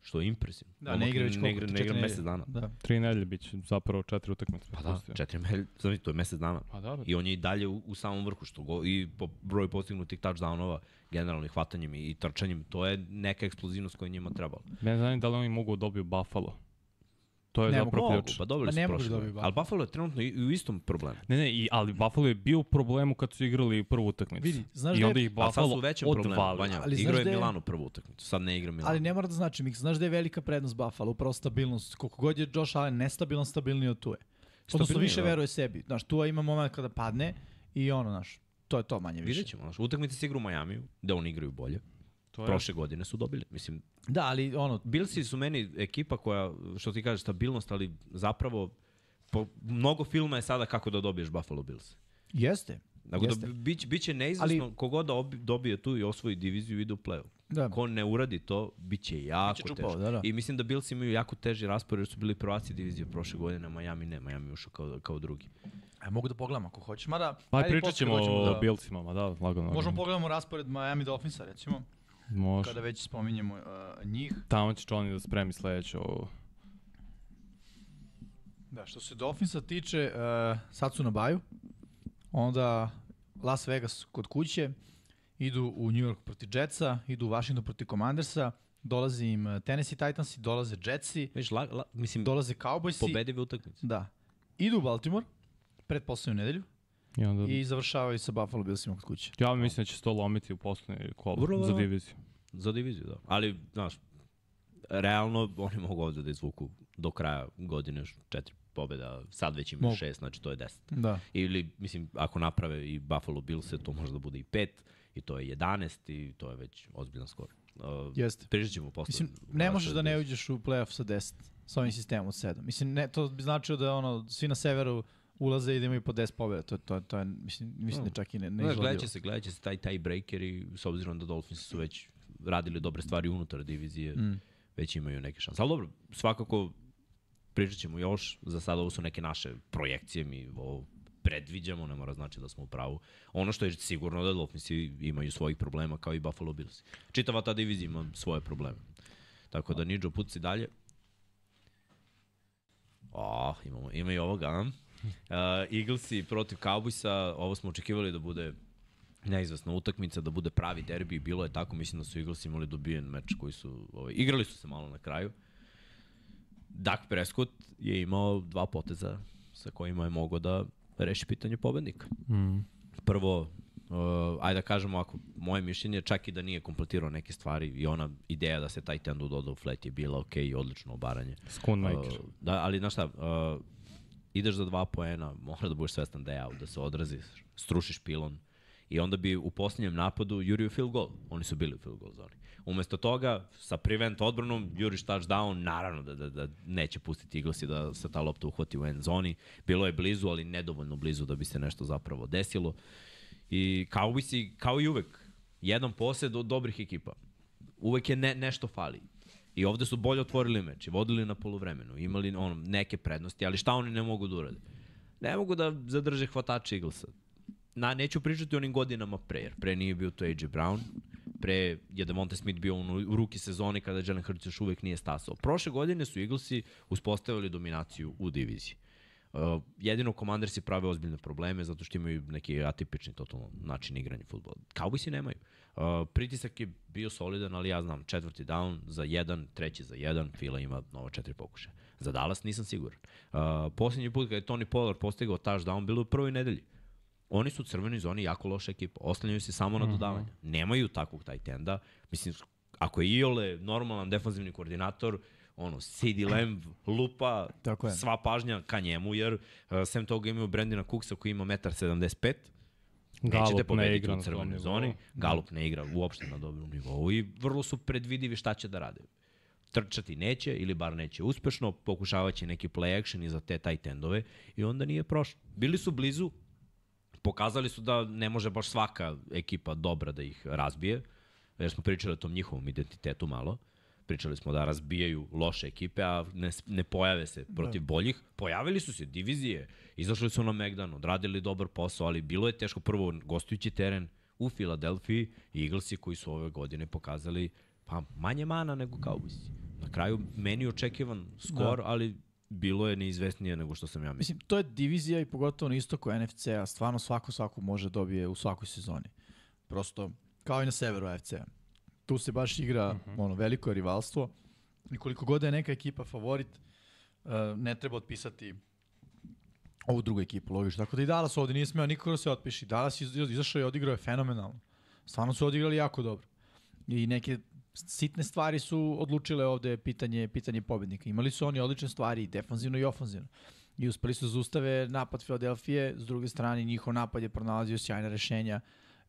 Što je impresivno. Da, ne igra već ne, koliko, igra, ne igra nedelje. mesec dana. Da. Tri nedelje bit će zapravo četiri utakmice. Pa da, Pustio. četiri melj, znači to je mesec dana. Pa da, da. I on je i dalje u, u samom vrhu, što go, i po broju postignutih touchdownova, generalno i hvatanjem i, i trčanjem, to je neka eksplozivnost koja njima trebala. Mene zanima da li oni mogu da dobiju Buffalo. To je Ne zapravo mogu, ključ. Pa dobili Pa su mogu prošle da godine. dobiju Ali Buffalo je trenutno i, u istom problemu. Ne, ne, i, ali Buffalo je bio u problemu kad su igrali prvu utakmicu. Vidi, znaš I da je- onda ih su Buffalo većem problemu. odvali. Vanja, Ali igrao je da je- Milanu prvu utakmicu, sad ne igra Milanu. Ali ne mora da znači, Mik, znaš da je velika prednost Buffalo, upravo stabilnost. Koliko god je Josh Allen nestabilan, stabilniji od Tue. Odnosno više da. veruje sebi. Znaš, Tua ima moment kada padne i ono, znaš, to je to manje više. Vidjet ćemo. Znaš, utakmice se igra u Majamiju, da oni igraju bolje. To je, Prošle godine su dobili. Mislim, Da, ali ono, Billsi su meni ekipa koja, što ti kažeš, stabilnost, ali zapravo po, mnogo filma je sada kako da dobiješ Buffalo Bills. jeste. Nego da Jeste. bi- biće, biće neizvesno, Ali, kogod da obi, dobije tu i osvoji diviziju ide u play-off. Da. Ko ne uradi to, bit će jako Biće čupavo, teško. da, da. I mislim da Bills imaju jako teži raspored jer su bili prvaci divizije prošle godine, a Miami ne, Miami ušao kao, kao drugi. E, mogu da pogledam ako hoćeš, mada... Pa ajde pričat ćemo o da- Bilcima, ma da, lagano. Možemo pogledamo raspored Miami Dolphinsa, recimo, Može. kada već spominjemo uh, njih. Tamo će Johnny da spremi sledeće ovo. Da, što se Dolphinsa tiče, uh, sad su na baju, onda Las Vegas kod kuće, idu u New York proti Jetsa, idu u Washington proti Commandersa, dolazi im uh, Tennessee Titansi, dolaze Jetsi, Viš, la, la, mislim, dolaze Cowboysi, pobedive utakmice. da, idu u Baltimore, pred poslednju nedelju, I onda... i završavaju sa Buffalo Billsima kod kuće. Ja mislim da će se to lomiti u poslednje kolo Vrlo za diviziju. Za diviziju, da. Ali, znaš, realno oni mogu ovde da izvuku do kraja godine još četiri pobjeda, sad već imaju Mogu. šest, znači to je deset. Da. Ili, mislim, ako naprave i Buffalo Bills, to može da bude i pet, i to je 11 i to je već ozbiljan skor. Uh, Jeste. Ćemo posle. Mislim, ne možeš da ne uđeš u playoff sa 10, sa ovim sistemom od 7. Mislim, ne, to bi značilo da ono, svi na severu ulaze i da imaju po 10 pobjeda. To, to, to je, mislim, mislim da čak i ne, ne izvodivo. gledat će se, gledat će se taj, taj breaker i s obzirom da Dolphins su već radili dobre stvari unutar divizije, mm. već imaju neke šanse. Ali dobro, svakako pričat ćemo još, za sada ovo su neke naše projekcije, mi ovo predviđamo, ne mora znači da smo u pravu. Ono što je sigurno da Dolphinsi imaju svojih problema kao i Buffalo Bills. Čitava ta divizija ima svoje probleme. Tako da Niđo puci dalje. O, imamo, ima i ovoga, a? Uh, Eaglesi protiv Cowboysa, ovo smo očekivali da bude neizvesna utakmica, da bude pravi derbi bilo je tako, mislim da su Eaglesi imali dobijen meč koji su, ovaj, igrali su se malo na kraju. Dak Prescott je imao dva poteza sa kojima je mogao da reši pitanje pobednika. Mm. Prvo, uh, ajde da kažemo, ako moje mišljenje, čak i da nije kompletirao neke stvari i ona ideja da se taj tendu doda u flat je bila ok i odlično obaranje. Schoonmaker. Uh, da, ali znaš šta, uh, ideš za dva poena, mora da budeš svestan da je out, da se odraziš, strušiš pilon i onda bi u posljednjem napadu jurio field goal. Oni su bili u field goal zoni. Umesto toga, sa prevent odbranom, juriš touchdown, naravno da, da, da neće pustiti Eaglesi da se ta lopta uhvati u end zoni. Bilo je blizu, ali nedovoljno blizu da bi se nešto zapravo desilo. I Cowboysi, kao i uvek, jedan posed od dobrih ekipa. Uvek je ne, nešto fali. I ovde su bolje otvorili meč i vodili na poluvremenu. Imali ono, neke prednosti, ali šta oni ne mogu da urade? Ne mogu da zadrže hvatače Eaglesa. Na, neću pričati onim godinama pre, jer pre nije bio to AJ Brown, pre je Devonta Smith bio u, u ruki sezoni kada Jalen Hurts još uvek nije stasao. Prošle godine su Eaglesi uspostavili dominaciju u diviziji. Uh, jedino Commandersi prave ozbiljne probleme zato što imaju neki atipični totalno način igranja futbola. Cowboysi nemaju. Uh, pritisak je bio solidan, ali ja znam, četvrti down za jedan, treći za jedan, Fila ima nova četiri pokušaja. Za Dallas nisam siguran. Uh, posljednji put kada je Tony Pollard postigao touchdown, bilo je u prvoj nedelji. Oni su u crvenoj zoni jako loša ekipa. Oslanjaju se samo na dodavanja. Nemaju takvog taj tenda. Mislim, ako je Iole normalan defanzivni koordinator, ono, CD Lamb lupa Tako je. sva pažnja ka njemu, jer uh, sem toga imaju Brandina Cooksa koji ima 1,75 Nećete Galup ne pobediti igra u crvenoj zoni. nivou. Galup ne igra uopšte na dobrom nivou i vrlo su predvidivi šta će da rade. Trčati neće ili bar neće uspešno, pokušavaće neki play action i za te tight endove i onda nije prošlo. Bili su blizu, pokazali su da ne može baš svaka ekipa dobra da ih razbije, jer smo pričali o tom njihovom identitetu malo. Pričali smo da razbijaju loše ekipe, a ne, ne pojave se protiv da. boljih. Pojavili su se divizije, izašli su na Megdan, odradili dobar posao, ali bilo je teško prvo gostujući teren u Filadelfiji i Eaglesi koji su ove godine pokazali pa manje mana nego Cowboysi. Na kraju meni očekivan skor, da. ali bilo je neizvesnije nego što sam ja mislio. Mislim, to je divizija i pogotovo na istoku NFC-a. Stvarno svako svako može dobije u svakoj sezoni. Prosto, kao i na severu AFC-a. Tu se baš igra uh -huh. ono, veliko rivalstvo. I koliko god da je neka ekipa favorit, uh, ne treba otpisati ovu drugu ekipu, logično. Tako da i Dallas ovde nije smeo nikoga da se otpiši. Dallas iz, izašao i odigrao je fenomenalno. Stvarno su odigrali jako dobro. I neke sitne stvari su odlučile ovde pitanje pitanje pobednika. Imali su oni odlične stvari i defanzivno i ofanzivno. I uspeli su da zaustave napad Filadelfije, s druge strane njihov napad je pronalazio sjajna rešenja.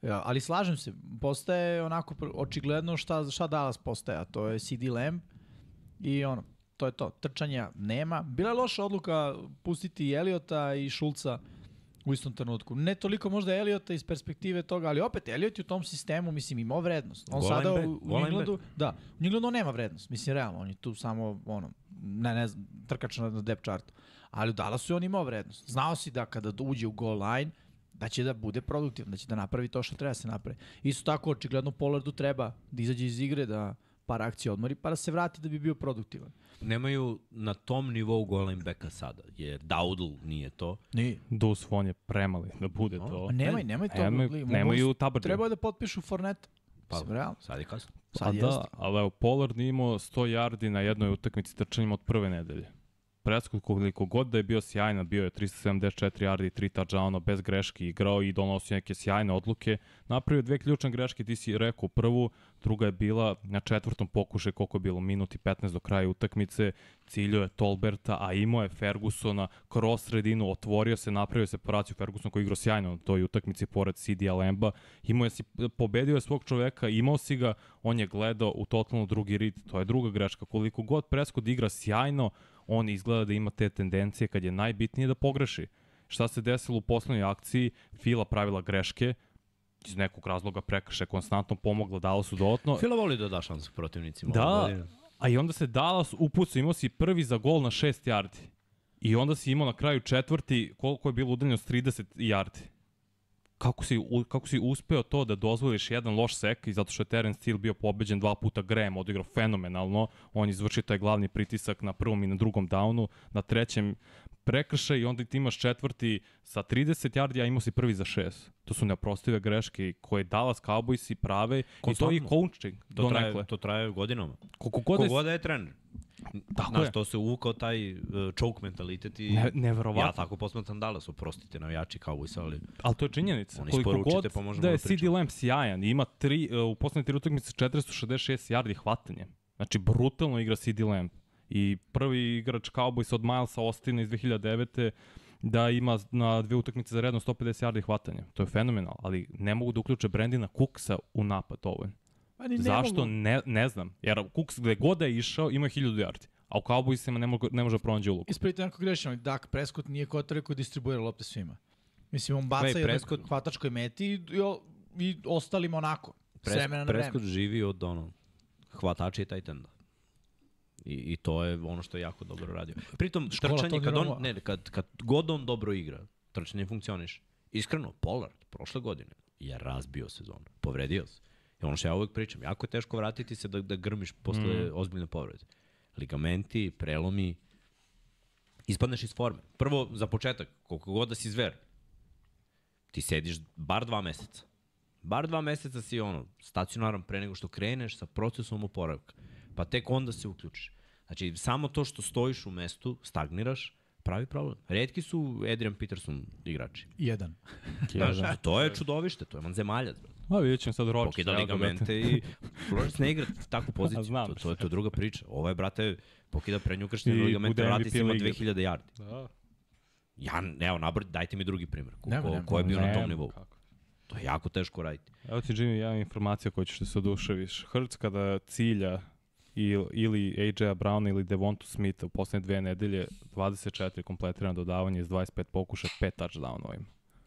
Ja, ali slažem se, postaje onako očigledno šta, šta Dallas postaje, a to je CD Lamb i ono, to je to. Trčanja nema. Bila je loša odluka pustiti Eliota i Šulca u istom trenutku. Ne toliko možda Eliota iz perspektive toga, ali opet Eliot je u tom sistemu, mislim, imao vrednost. On Goal sada u, u Englandu, da, u Englandu on nema vrednost, mislim, realno, on je tu samo, ono, ne, ne znam, trkač na na depth chartu. Ali u Dallasu je on imao vrednost. Znao si da kada uđe u goal line, da će da bude produktivan, da će da napravi to što treba da se napravi. Isto tako, očigledno Pollardu treba da izađe iz igre, da par akcija odmori, pa da se vrati da bi bio produktivan. Nemaju na tom nivou golem beka sada, jer Daudl nije to. Nije. Dus von je premali da bude to. Pa nemaj, nemaj to. Li, nemaju Tabardija. Treba da potpišu Forneta. Pa, Mislim, sad je kasno. Sad Pa jeste. da, ali evo, Pollard je imao 100 yardi na jednoj utakmici trčanjem od prve nedelje. Prescott koliko god da je bio sjajan, bio je 374 yardi, 3 touchdowna, bez greški igrao i donosio neke sjajne odluke. Napravio dve ključne greške, ti si rekao prvu, druga je bila na četvrtom pokušaju koliko je bilo, minuti 15 do kraja utakmice, ciljio je Tolberta, a imao je Fergusona kroz sredinu, otvorio se, napravio separaciju Ferguson koji je igrao sjajno na toj utakmici pored CD Lemba, imao je si, pobedio je svog čoveka, imao si ga, on je gledao u totalno drugi rit, to je druga greška, koliko god Prescott igra sjajno, on izgleda da ima te tendencije kad je najbitnije da pogreši. Šta se desilo u poslednjoj akciji? Fila pravila greške, iz nekog razloga prekrše konstantno pomogla Dallasu dodatno. Fila voli da da šansu protivnicima. Da, a i onda se Dallas upucao, imao si prvi za gol na 6 yardi. I onda si imao na kraju četvrti, koliko je bilo udaljenost 30 yardi. Kako si, kako si uspeo to da dozvoliš jedan loš sek i zato što je Terence Steele bio pobeđen dva puta Graham, odigrao fenomenalno, on izvrši taj glavni pritisak na prvom i na drugom downu, na trećem prekršaj i onda ti imaš četvrti sa 30 yardi, a imao si prvi za 6. To su neoprostive greške koje Dallas Cowboysi prave i to je i Konstantno. coaching To traje, nekle. to traje godinama. Koliko god da Kogoda je trener. Tako Znaš, je. to se uvukao taj uh, choke mentalitet i... Ne, neverovatno. Ja tako posmatram Dallas, oprostite navijači Cowboysa, ali Ali to je činjenica. Oni Koliko god pa možemo da je da CD pričamo. Lamb sjajan, ima tri, uh, u poslednje tri utakmice 466 yardi hvatanje. Znači, brutalno igra CD Lamb. I prvi igrač Cowboys od Milesa Austina iz 2009 da ima na dve utakmice za redno 150 yardi hvatanja. To je fenomenal, ali ne mogu da uključe Brandina Cooksa u napad ovaj. Pa ni ne Zašto? mogu. Ne, ne znam. Jer Cooks gde god da je išao ima 1000 yardi. A u Cowboysima ne, mogu, ne može da pronađe ulogu. Ispravite ako grešim, ali Dak Prescott nije kotar koji distribuira lopte svima. Mislim, on baca Gledaj, jednog Prescott- hvatačkoj meti i, i, i ostalima onako. s vremena na vreme. Prescott živi od ono, hvatača i tight enda. I, I to je ono što je jako dobro radio. Pritom, Škola trčanje, kad, on, ne, kad, kad god on dobro igra, trčanje funkcioniš. Iskreno, Pollard, prošle godine, je razbio sezonu. Povredio se. I ono što ja uvek pričam, jako je teško vratiti se da, da grmiš posle mm. ozbiljne povrede. Ligamenti, prelomi, ispadneš iz forme. Prvo, za početak, koliko god da si zver, ti sediš bar dva meseca. Bar dva meseca si ono, stacionaran pre nego što kreneš sa procesom oporavka. Pa tek onda se uključiš. Znači, samo to što stojiš u mestu, stagniraš, pravi problem. Redki su Adrian Peterson igrači. Jedan. Znaš, to je čudovište, to je vanzemaljac. brate. A vidjet ćemo sad Rodgers. Pokida ligamente i Flores ne igra takvu poziciju. Znam to, to, je, to je druga priča. Ovo je, brate, pokida prednjukašnje I ligamente, vrati se ima lige. 2000 yardi. Da. Ja, evo, nabr, dajte mi drugi primjer. Ko, Nema, ko, nema. ko je bio na tom Nema nivou? kako. To je jako teško raditi. Evo ti Jimmy, jedna informacija koju ćeš da se oduševiš. Hrc kada cilja il, ili AJ-a Browna ili Devontu Smitha u poslednje dve nedelje 24 kompletirana dodavanja iz 25 pokuša, 5 touchdownova ima.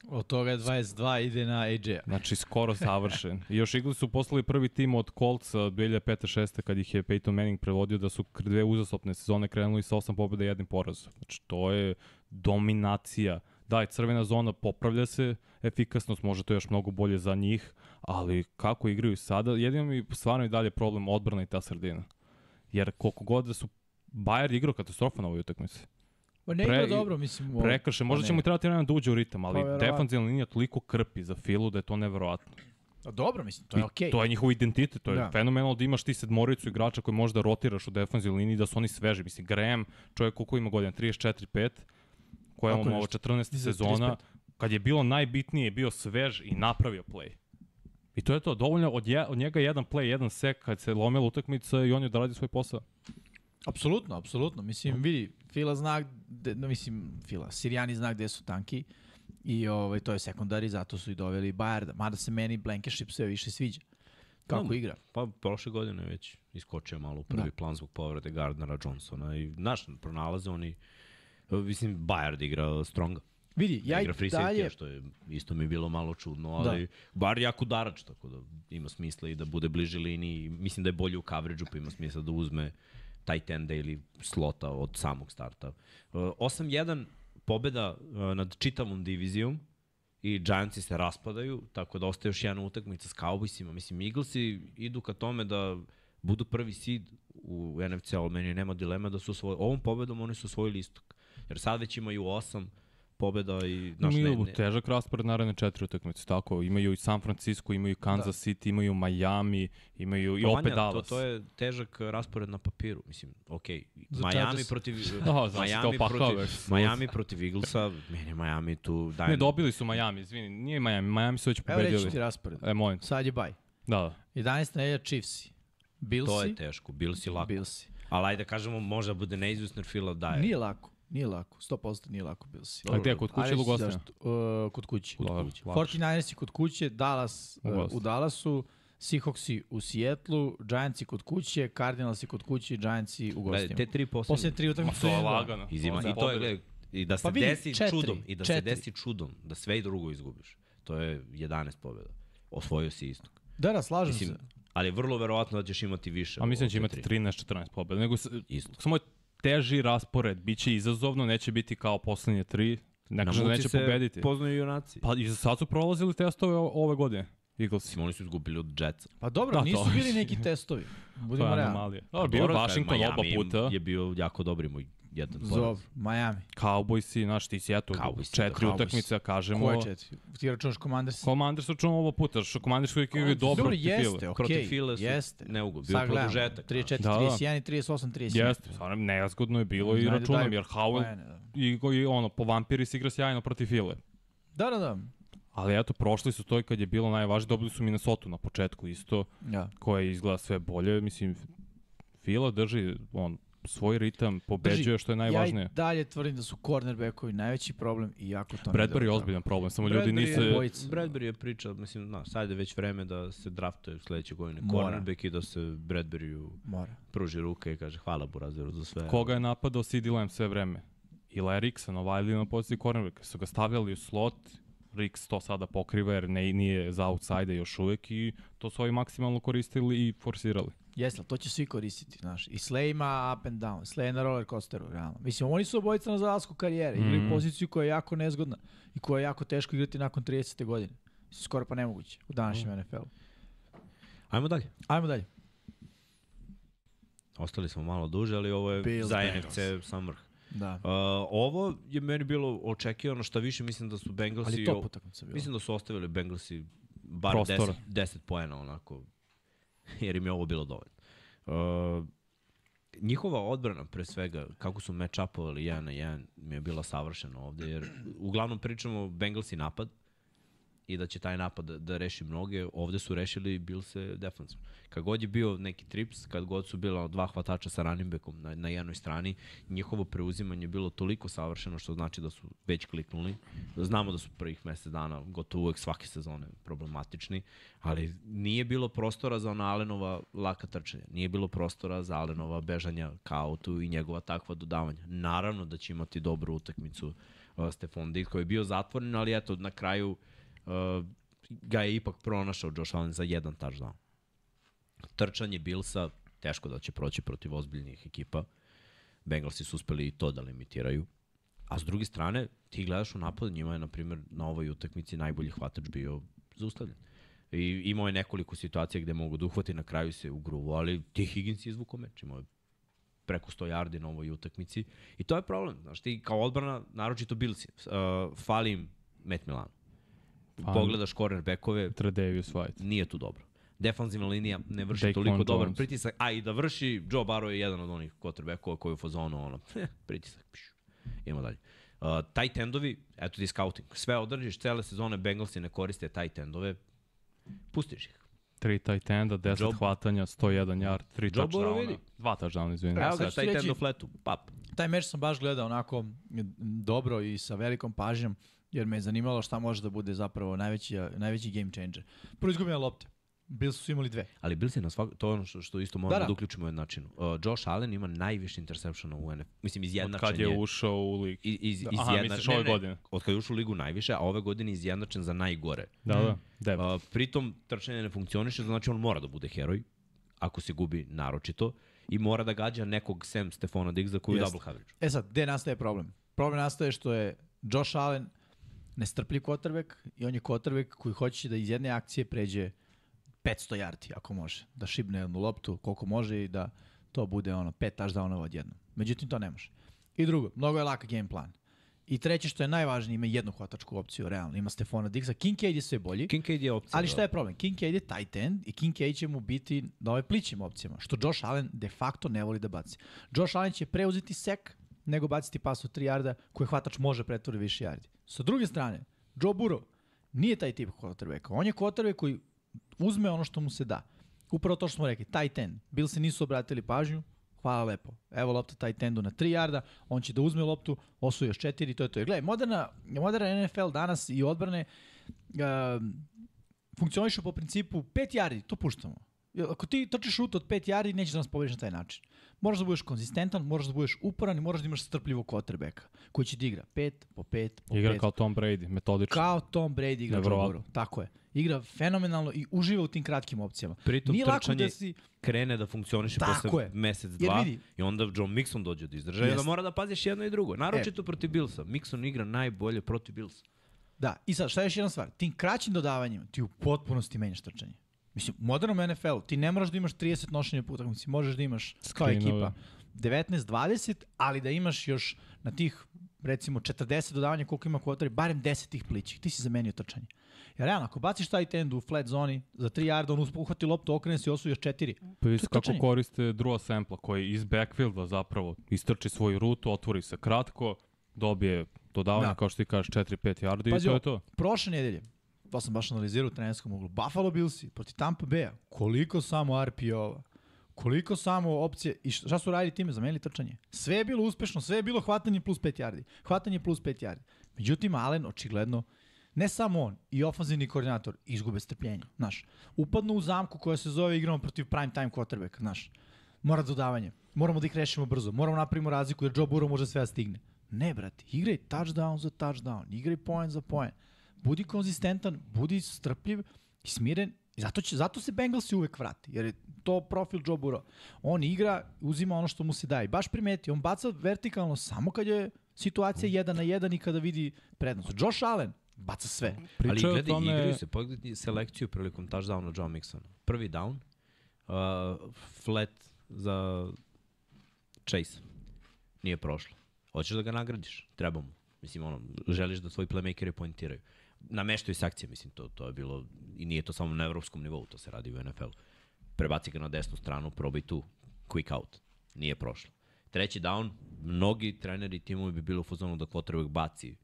Od toga je 22 ide na AJ-a. Znači skoro završen. I još Eagles su poslali prvi tim od Coltsa od 2005-6 kad ih je Peyton Manning prevodio da su dve uzastopne sezone krenuli sa osam pobjeda i jednim porazom. Znači to je dominacija. Da, i crvena zona popravlja se, efikasnost može to još mnogo bolje za njih, ali kako igraju sada, jedino mi stvarno i dalje problem odbrana i ta sredina. Jer koliko god da su Bayer igrao katastrofa na ovoj utakmici. Pa ne Pre- igra dobro, mislim. o- Prekrše, možda pa će mu trebati vremena da uđe u ritam, ali Pa, defanzivna linija toliko krpi za filu da je to neverovatno. A Dobro, mislim, to je I okej. To je njihov identitet, to je Da. fenomenalno da imaš ti sedmoricu igrača koji možda rotiraš u defensivnoj liniji da su oni sveži. Mislim, Graham, čovjek koliko ima godina, 34-5, koja mu ovo nešto. 14. Iza sezona, 35. kad je bilo najbitnije, je bio svež i napravio play. I to je to, dovoljno od, je, od njega jedan play, jedan sek kad se lomila utakmica i on je odradio svoj posao. Apsolutno, apsolutno. Mislim, vidi, Fila zna, gde, no, mislim, Fila, Sirijani zna gde su tanki i ovaj, to je sekundari, zato su i doveli Bajarda. Mada se meni Blankenship sve više sviđa. Kako Da. igra. Pa prošle godine već iskočio malo u prvi Da. plan zbog povrede Gardnera Johnsona i znaš, pronalaze oni, mislim, Bayard igra stronga. Vidi, ja i igra free dalje... safety, što je isto mi je bilo malo čudno, ali da. bar jako udarač, tako da ima smisla i da bude bliže liniji. Mislim da je bolje u coverage-u, pa ima smisla da uzme tight enda ili slota od samog starta. Uh, 8-1 pobeda uh, nad čitavom divizijom i Giantsi se raspadaju, tako da ostaje još jedna utakmica s Cowboysima. Mislim, Eaglesi idu ka tome da budu prvi seed u NFC, ali meni nema dilema da su osvojili. Ovom pobedom oni su osvojili istok. Jer sad već imaju 8 pobeda i... Imaju ne, ne. težak raspored naredne četiri utakmice, tako. Imaju i San Francisco, imaju Kansas da. City, imaju Miami, imaju pa, i opet Vanja, Dallas. To, to je težak raspored na papiru. Mislim, okej, okay. Miami protiv... no, znači, Miami, protiv, Miami protiv Eaglesa, meni Miami tu daje... Ne, dobili su Miami, izvini, nije Miami, Miami su već pobedili. Evo reći ti raspored. E, molim. Sad je baj. Da, da. 11. nedelja Chiefs. Billsi. To je teško, Billsi lako. Billsi. Ali ajde da kažemo, možda bude neizvesno jer Fila daje. Nije lako. Nije lako, 100% nije lako bilo si. A gde, kod kuće ili u gostima? Uh, kod kuće. Kod kuće. 49ersi kod kuće, Dallas uh, u Dallasu, Seahawksi u Sijetlu, Giantsi kod kuće, Cardinalsi kod kuće, Giantsi u gostima. Te tri poslednje. Poslednje tri utakmice. To je lagano. Izima. I to je, gledaj, i da se pa vidi, desi četiri, čudom, i da četiri. se desi čudom, da sve i drugo izgubiš. To je 11 pobjeda. Osvojio si istok. Da, da, slažem Mislim, se. Ali vrlo verovatno da ćeš imati više. A mislim da će imati 13-14 pobjeda. Nego, Isto. samo je teži raspored, biće izazovno, neće biti kao poslednje tri, ne kaže da neće pobediti. poznaju junaci. Pa i sad su prolazili testove ove godine. Eagles. Oni su izgubili od Jetsa. Pa dobro, da, nisu to. bili neki testovi. Budimo realni. Dobro, pa bio Washington oba puta. je bio jako dobri moj jedan Zov, Miami. Cowboysi, znaš, ti si eto, Cowboysi, četiri utakmice, kažemo. Koje četiri? Ti računaš Commanders? Commanders računamo oba puta, što Commanders uvijek je dobro protiv File. Jeste, okej, okay, File su jeste. neugo, bio produžetak. 34, da, 31 i 38, 37. Jeste, stvarno nejasgodno je bilo i računam, jer Howell da. i, i ono, po vampiri se igra sjajno protiv File. Da, da, da. Ali eto, prošli su to i kad je bilo najvažnije, dobili su Minnesota na početku isto, ja. koja izgleda sve bolje. Mislim, Fila drži on, svoj ritam, pobeđuje Drži, što je najvažnije. Ja i dalje tvrdim da su cornerbackovi najveći problem i jako to Bradbury je ozbiljan problem, samo Bradbury ljudi nisu... Je, Bradbury je priča, mislim, na, sad je već vreme da se draftuje sledeće godine Mora. cornerback i da se Bradburyu Mora. pruži ruke i kaže hvala Burazeru za sve. Koga je napadao CD Lamb sve vreme? Ili Eriksa, Novajli na poziciji cornerbacka. Su ga stavljali u slot, Rix to sada pokriva jer ne, nije za outside još uvek i to su ovi maksimalno koristili i forsirali. Jeste, to će svi koristiti, znaš. I Slay ima up and down, Slay na roller coasteru, realno. Mislim, oni su obojica na zalasku karijere, igraju mm. poziciju koja je jako nezgodna i koja je jako teško igrati nakon 30. godine. Skoro pa nemoguće u današnjem mm. NFL-u. Ajmo dalje. Ajmo dalje. Ostali smo malo duže, ali ovo je Bill za NFC sam vrh. Da. Uh, ovo je meni bilo očekivano, šta više mislim da su Bengalsi... Ali top utakmica bilo. Mislim da su ostavili Bengalsi bar 10, 10 poena onako jer im je ovo bilo dovoljno. Uh, njihova odbrana, pre svega, kako su match-upovali 1 na 1, mi je bila savršena ovde, jer uglavnom pričamo Bengalsi napad, i da će taj napad da, da reši mnoge. Ovde su rešili bil se defensivno. Kad god je bio neki trips, kad god su bila dva hvatača sa running backom na, na jednoj strani, njihovo preuzimanje je bilo toliko savršeno što znači da su već kliknuli. Znamo da su prvih mesec dana gotovo uvek svake sezone problematični, ali nije bilo prostora za ona Alenova laka trčanja. Nije bilo prostora za Alenova bežanja ka autu i njegova takva dodavanja. Naravno da će imati dobru utakmicu Stefan Diggs koji je bio zatvoren, ali eto na kraju uh, uh, ga je ipak pronašao Josh Allen za jedan touchdown. Trčanje Billsa, teško da će proći protiv ozbiljnih ekipa. Bengalsi su uspeli i to da limitiraju. A s druge strane, ti gledaš u napadu, njima je, na primjer, na ovoj utakmici najbolji hvatač bio zaustavljen. I imao je nekoliko situacija gde mogu da uhvati, na kraju se ugruvo, ali ti Higgins je izvukao meč, imao je preko 100 yardi na ovoj utakmici. I to je problem. Znaš, ti kao odbrana, naročito Billsi, uh, fali im Matt Milano. Pa, pogledaš cornerbackove, Tredavious White. Nije tu dobro. Defanzivna linija ne vrši Dake toliko dobar pritisak, a i da vrši, Joe Barrow je jedan od onih quarterbackova koji je u fazonu, ono, eh, pritisak, pišu. Idemo dalje. Uh, tight endovi, eto ti scouting. Sve održiš, cele sezone Bengalsi ne koriste tight endove, pustiš ih. Tri tight enda, 10 Job, hvatanja, 101 yard, 3 touchdowna. Dva touchdowna, izvini. Evo ga, tight end u fletu, pap. Taj meč sam baš gledao onako dobro i sa velikom pažnjom jer me je zanimalo šta može da bude zapravo najveći, najveći game changer. Prvo izgubljena lopte. Bills su imali dve. Ali Bills je na svak... to je ono što, što isto moramo da, Da, da. da. uključimo u jednačinu. Uh, Josh Allen ima najviše interceptiona u NFL. Mislim, Od izjednačen kad je ušao u lig. Iz, iz, Aha, izjedna- misliš ne, ove ne, godine? Od kad je ušao u ligu najviše, a ove godine izjednačen za najgore. Da, da. Devet. Uh, pritom trčanje ne funkcioniše, znači on mora da bude heroj, ako se gubi naročito, i mora da gađa nekog sem Stefana Diggsa koji je u Jeste. double coverage. E sad, gde nastaje problem? Problem nastaje što je Josh Allen nestrpljiv quarterback i on je quarterback koji hoće da iz jedne akcije pređe 500 yardi, ako može. Da šibne jednu loptu koliko može i da to bude ono, pet touchdownova odjednom. Međutim, to ne može. I drugo, mnogo je lak game plan. I treće što je najvažnije, ima jednu hvatačku opciju, realno. Ima Stefana Diggsa. Kincaid je sve bolji. Kincaid je opcija. Ali šta je problem? Kincaid je tight end i Kincaid će mu biti na ove plićim opcijama, što Josh Allen de facto ne voli da baci. Josh Allen će preuzeti sek nego baciti pas od 3 jarda koje hvatač može pretvori više jardi. Sa druge strane, Joe Burrow nije taj tip quarterbacka. On je quarterback koji uzme ono što mu se da. Upravo to što smo rekli, tight end. Se nisu obratili pažnju, hvala lepo. Evo lopta tight endu na 3 jarda, on će da uzme loptu, osvoji još 4 i to je to. Gledaj, moderna, moderna NFL danas i odbrane um, funkcionišu po principu 5 yardi, to puštamo. Ako ti trčiš šut od 5 yardi, nećeš da nas pobediš na taj način. Moraš da budeš konzistentan, moraš da budeš uporan i moraš da imaš strpljivog quarterbacka koji će da igra 5 po 5 po Igra 5. kao Tom Brady, metodično. Kao Tom Brady igra Joe. Tako je. Igra fenomenalno i uživa u tim kratkim opcijama. Pritom Nije lako trčanje da si... krene da funkcioniše Tako posle je. mesec, Jer dva vidi- i onda John Mixon dođe do izdržaja i onda Jeste. mora da paziš jedno i drugo. Naročito protiv Billsa. Mixon igra najbolje protiv Billsa. Da, i sad, šta je još jedna stvar? Tim kraćim dodavanjima ti u potpunosti menjaš trčanje. Mislim, u modernom NFL-u ti ne moraš da imaš 30 nošenja po utakmici, možeš da imaš kao ekipa 19-20, ali da imaš još na tih recimo 40 dodavanja koliko ima kvotari, barem 10 tih plićih. Ti si zamenio trčanje. Jer realno, ako baciš taj end u flat zoni za 3 yarda, on uhvati loptu, okrene se i osvoji još 4. Pa je kako trčanje. koriste Drua Sempla, koji iz backfielda zapravo istrči svoju rutu, otvori se kratko, dobije dodavanje, Da. kao što ti kažeš, 4-5 yardi Pazi i to je to. Prošle nedelje, to sam baš analizirao u trenerskom uglu, Buffalo Billsi protiv Tampa Bay-a, koliko samo RPO-ova, koliko samo opcije, i šta su radili time, zamenili trčanje. Sve je bilo uspešno, sve je bilo hvatanje plus 5 yardi, hvatanje plus 5 yardi. Međutim, Allen očigledno, ne samo on, i ofanzivni koordinator izgube strpljenje, znaš. Upadnu u zamku koja se zove igramo protiv prime time quarterbacka, znaš. Mora dodavanje, moramo da ih rešimo brzo, moramo napravimo razliku jer Joe Burrow može sve da stigne. Ne, brate, igraj touchdown za touchdown, igraj point za point. Budi konzistentan, budi strpljiv i smiren. I zato, će, zato se Bengalsi uvek vrati, jer je to profil Joe Burrow. On igra, uzima ono što mu se daje. Baš primeti, on baca vertikalno samo kad je situacija 1 na 1 i kada vidi prednost. Josh Allen baca sve. Ali Priča o gledaj, tome... igraju se, pogledaj selekciju prilikom touchdowna John Mixona. Prvi down, uh, flat za Chase. Nije prošlo. Hoćeš da ga nagradiš? Treba mu. Mislim, ono, želiš da tvoji playmakeri pointiraju. Nameštaju se akcije, mislim, to, to je bilo, i nije to samo na evropskom nivou, to se radi u NFL-u. Prebaci ga na desnu stranu, probaj tu, quick out. Nije prošlo. Treći down, mnogi treneri timovi bi bili u fazonu da quarterback baci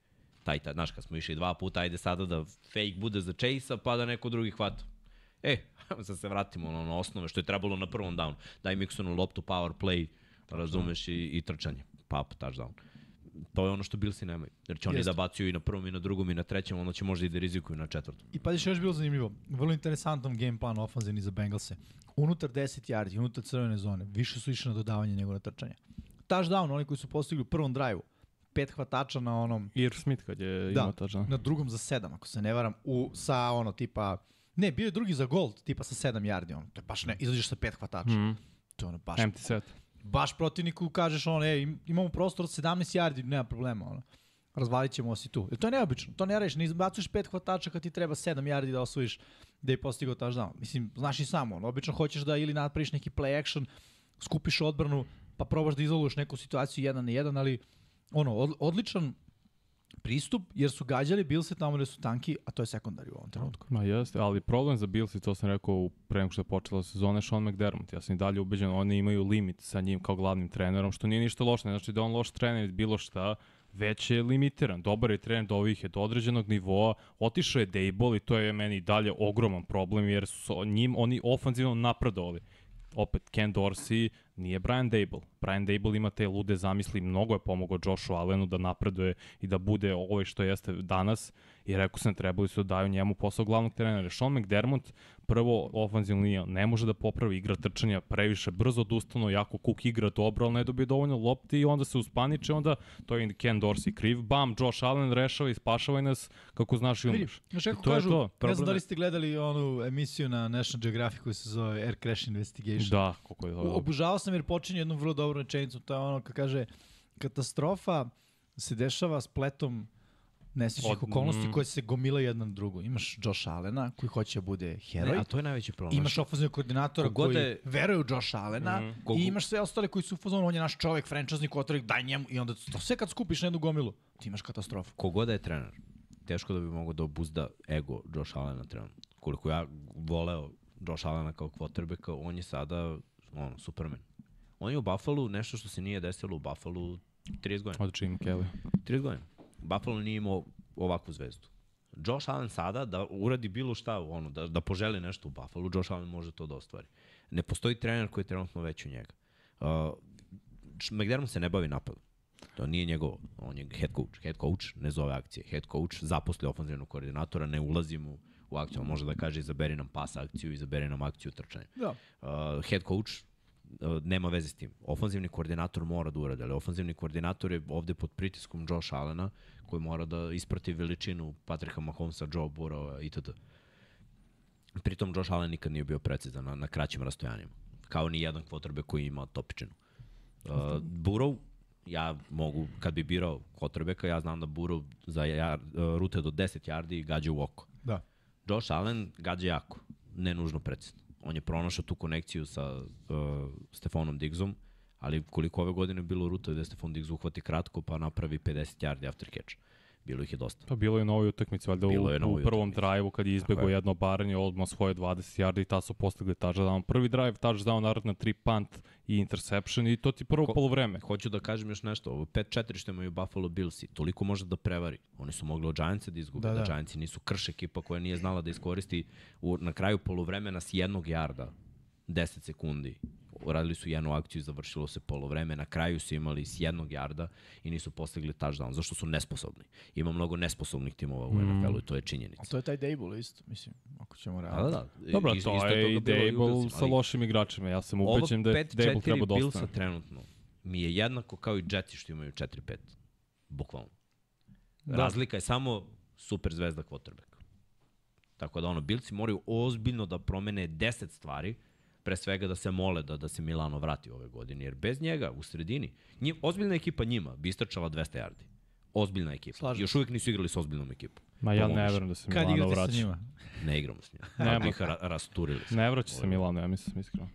taj, taj, znaš, kad smo išli dva puta, ajde sada da fake bude za Chase-a, pa da neko drugi hvata. E, sad se vratimo na ono osnove što je trebalo na prvom downu. Daj Mixonu loptu, power play, razumeš, i, i trčanje. Pap, touchdown. To je ono što Billsi nemaju. Jer će oni Jeste. da bacuju i na prvom i na drugom i na trećem, onda će možda i da rizikuju na četvrtom. I pa što je još bilo zanimljivo, vrlo interesantan game plan ofanzivni za Bengalse. Unutar 10 yardi, unutar crvene zone, više su išli na dodavanje nego na trčanje. Touchdown, oni koji su postigli u prvom drive pet hvatača na onom Ir Smith kad je Da, imao touchdown. na drugom za sedam, ako se ne varam, u, sa ono tipa, ne, bio je drugi za gold, tipa sa sedam yardi, ono, to je baš ne, izađeš sa pet hvatača. Mm. To je ono baš, Empty set. Baš protivniku kažeš ono, ej, im- imamo prostor od 17 yardi, nema problema, ono. Razvalit ćemo se tu. Jer to je neobično, to ne radiš, ne izbacuješ pet hvatača kad ti treba 7 yardi da osvojiš da je postigao touchdown. Mislim, znaš i samo, ono, obično hoćeš da ili napraviš neki play action, skupiš odbranu, pa probaš da izoluješ neku situaciju jedan na jedan, ali ono, od, odličan pristup, jer su gađali Bilse tamo gde su tanki, a to je sekundari u ovom trenutku. Ma jeste, ali problem za Bills, i to sam rekao u pre nego što je počela sezona, je Sean McDermott. Ja sam i dalje ubeđen, oni imaju limit sa njim kao glavnim trenerom, što nije ništa loše, znači da on loš trener bilo šta, već je limitiran. Dobar je trener do ovih je do određenog nivoa, otišao je Dable i to je meni i dalje ogroman problem jer su njim oni ofanzivno napredovali. Opet, Ken Dorsey nije Brian Dable. Brian Dable ima te lude zamisli, mnogo je pomogao Joshu Allenu da napreduje i da bude ovo što jeste danas i rekao sam trebali su da daju njemu posao glavnog trenera. Sean McDermott prvo ofanzivno linija ne može da popravi igra trčanja, previše brzo odustano, jako Cook igra dobro, ali ne dobije dovoljno lopti i onda se uspaniče, onda to je Ken Dorsey kriv, bam, Josh Allen rešava i spašava nas kako znaš i umeš. Znaš kako to je kažu, to. ne Problem znam da li ste gledali onu emisiju na National Geographic koja se zove Air Crash Investigation. Da, koliko je dobro. Obožavao sam jer počinje jednom vrlo dobru rečenicu, to je ono kad kaže katastrofa se dešava spletom nesrećnih okolnosti mm. koje se gomila jedna na drugu. Imaš Josh Allena koji hoće da bude heroj, Ne, a to je najveći problem. imaš ofenzivnog koordinatora Kogod koji je- veruje u Josh Allena Mhm. i imaš sve ostale koji su u on je naš čovek, franchisezni quarterback, daj njemu i onda to sve kad skupiš na jednu gomilu, ti imaš katastrofu. Kogoda je trener, teško da bi mogao da obuzda ego Josh Allena trenutno. Koliko ja voleo Josh Allena kao quarterbacka, on je sada ono, superman. On je u Buffalo nešto što se nije desilo u Buffalo 30 godina. Od Jim Kelly. 30 godina. Buffalo nije imao ovakvu zvezdu. Josh Allen sada da uradi bilo šta, ono, da, da poželi nešto u Buffalo, Josh Allen može to da ostvari. Ne postoji trener koji je trenutno veći od njega. Uh, McDermott se ne bavi napadom. To nije njegov, on je head coach. Head coach ne zove akcije. Head coach zaposli ofenzivnog koordinatora, ne ulazi mu u akciju. On može da kaže izaberi nam pas akciju, izaberi nam akciju trčanja. Da. Uh, head coach nema veze s tim. Ofanzivni koordinator mora da uradi, ali ofanzivni koordinator je ovde pod pritiskom Josh Allena, koji mora da isprati veličinu Patricka Mahomesa, Joe Burrowa itd. Pritom Josh Allen nikad nije bio precizan na, na kraćim rastojanjima. Kao ni jedan quarterback koji ima topičinu. Uh, Burrow, ja mogu, kad bi birao quarterbacka, ja znam da Burrow za jar, uh, rute do 10 yardi gađa u oko. Da. Josh Allen gađa jako, ne nužno precizno. On je pronašao tu konekciju sa uh, Stefanom Diggsom, ali koliko ove godine bilo ruta gde Stefan Diggs uhvati kratko pa napravi 50 yardi after catch. Bilo ih je dosta. Pa bilo je na ovoj utakmici, valjda u, Bilo u prvom drive-u kad je izbegao je. jedno baranje, odmah svoje 20 yardi i ta su postigli touchdown. Prvi drive, touchdown, naravno na 3 punt i interception i to ti prvo Ko- polovreme. Hoću da kažem još nešto, ovo 5-4 što imaju Buffalo Billsi, toliko može da prevari. Oni su mogli od Giantsa da izgube, Da, da, da. da. Giantsi nisu krš ekipa koja nije znala da iskoristi u, na kraju polovremena s jednog jarda, 10 sekundi. Uradili su jednu akciju i završilo se polovreme. Na kraju su imali s jednog jarda i nisu postigli touchdown. Zašto su nesposobni? Ima mnogo nesposobnih timova u mm. NFL-u i to je činjenica. A to je taj Dable isto, mislim, ako ćemo Da, realno. da, da. Dobro, Is- to isto je i Dable sa lošim igračima. Ja sam Ovo ubeđen da je Dable 5-4 treba dosta. Billsa trenutno mi je jednako kao i Jetsi što imaju 4-5. Bukvalno. Da. Razlika je samo super zvezda quarterback. Tako da ono, Billsi moraju ozbiljno da promene 10 stvari, pre svega da se mole da, da se Milano vrati ove godine, jer bez njega u sredini, njim, ozbiljna ekipa njima bi istrčala 200 yardi. Ozbiljna ekipa. Slažem Još uvijek nisu igrali s ozbiljnom ekipom. Ma ja ne verujem da se Kad Milano igrate sa vraća. njima? Ne igramo s njima. Nema. Ih ra rasturili. smo. Ne vraća se Milano, ja mislim, iskreno.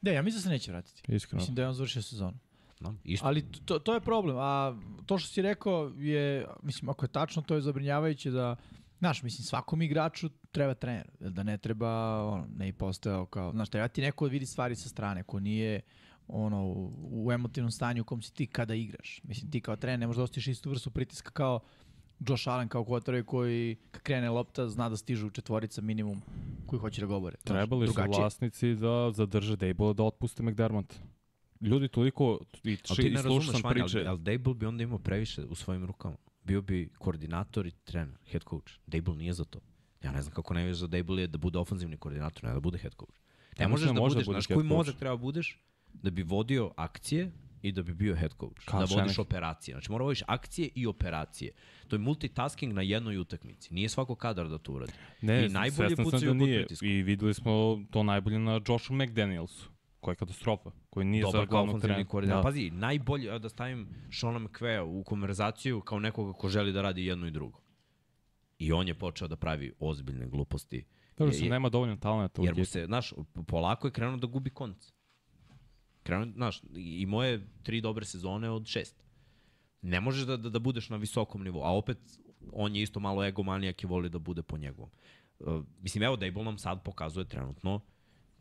Da, ja mislim da se neće vratiti. Iskreno. Mislim da je on završio sezonu. No, isto. Ali to, to je problem. A to što si rekao je, mislim, ako je tačno, to je zabrinjavajuće da, znaš, mislim, svakom igraču treba trener. Da ne treba, ono, ne i postao kao, znaš, treba ti neko da vidi stvari sa strane, ko nije ono, u, emotivnom stanju u kom si ti kada igraš. Mislim, ti kao trener ne možeš da ostiš istu vrstu pritiska kao Josh Allen kao quarterback koji kad krene lopta zna da stižu četvorica minimum koji hoće da govore. Znaš, Trebali su drugačije. vlasnici da zadrže Dable da otpuste McDermott. Ljudi toliko i, Ali či, ti i razumeš, Vanja, priče. ali, ali Dable bi onda imao previše u svojim rukama. Bio bi koordinator i trener, head coach. Dable nije za to. Ja ne znam kako ne za Dable je da bude ofanzivni koordinator, ne da bude head coach. Ne Ja možeš da da može budeš, da bude znaš koji mozak treba budeš da bi vodio akcije i da bi bio head coach. Kao da vodiš Shanahan. operacije. Znači mora vodiš akcije i operacije. To je multitasking na jednoj utakmici. Nije svako kadar da to uradi. Ne, I najbolje pucaju da pod nije. pritiskom. I videli smo to najbolje na Joshu McDanielsu, koji je katastrofa, koji nije Dobar za glavnog trenera. koordinator. Da. Pazi, najbolje je da stavim Shona McVeja u konverzaciju kao nekoga ko želi da radi jedno i drugo. I on je počeo da pravi ozbiljne gluposti. Dobro, se nema dovoljno talenta Jer mu se, znaš, polako je krenuo da gubi konc. Krenuo, znaš, i moje tri dobre sezone od šest. Ne možeš da, da, da budeš na visokom nivou, a opet on je isto malo egomanijak i voli da bude po njegovom. Uh, mislim, evo, Dable nam sad pokazuje trenutno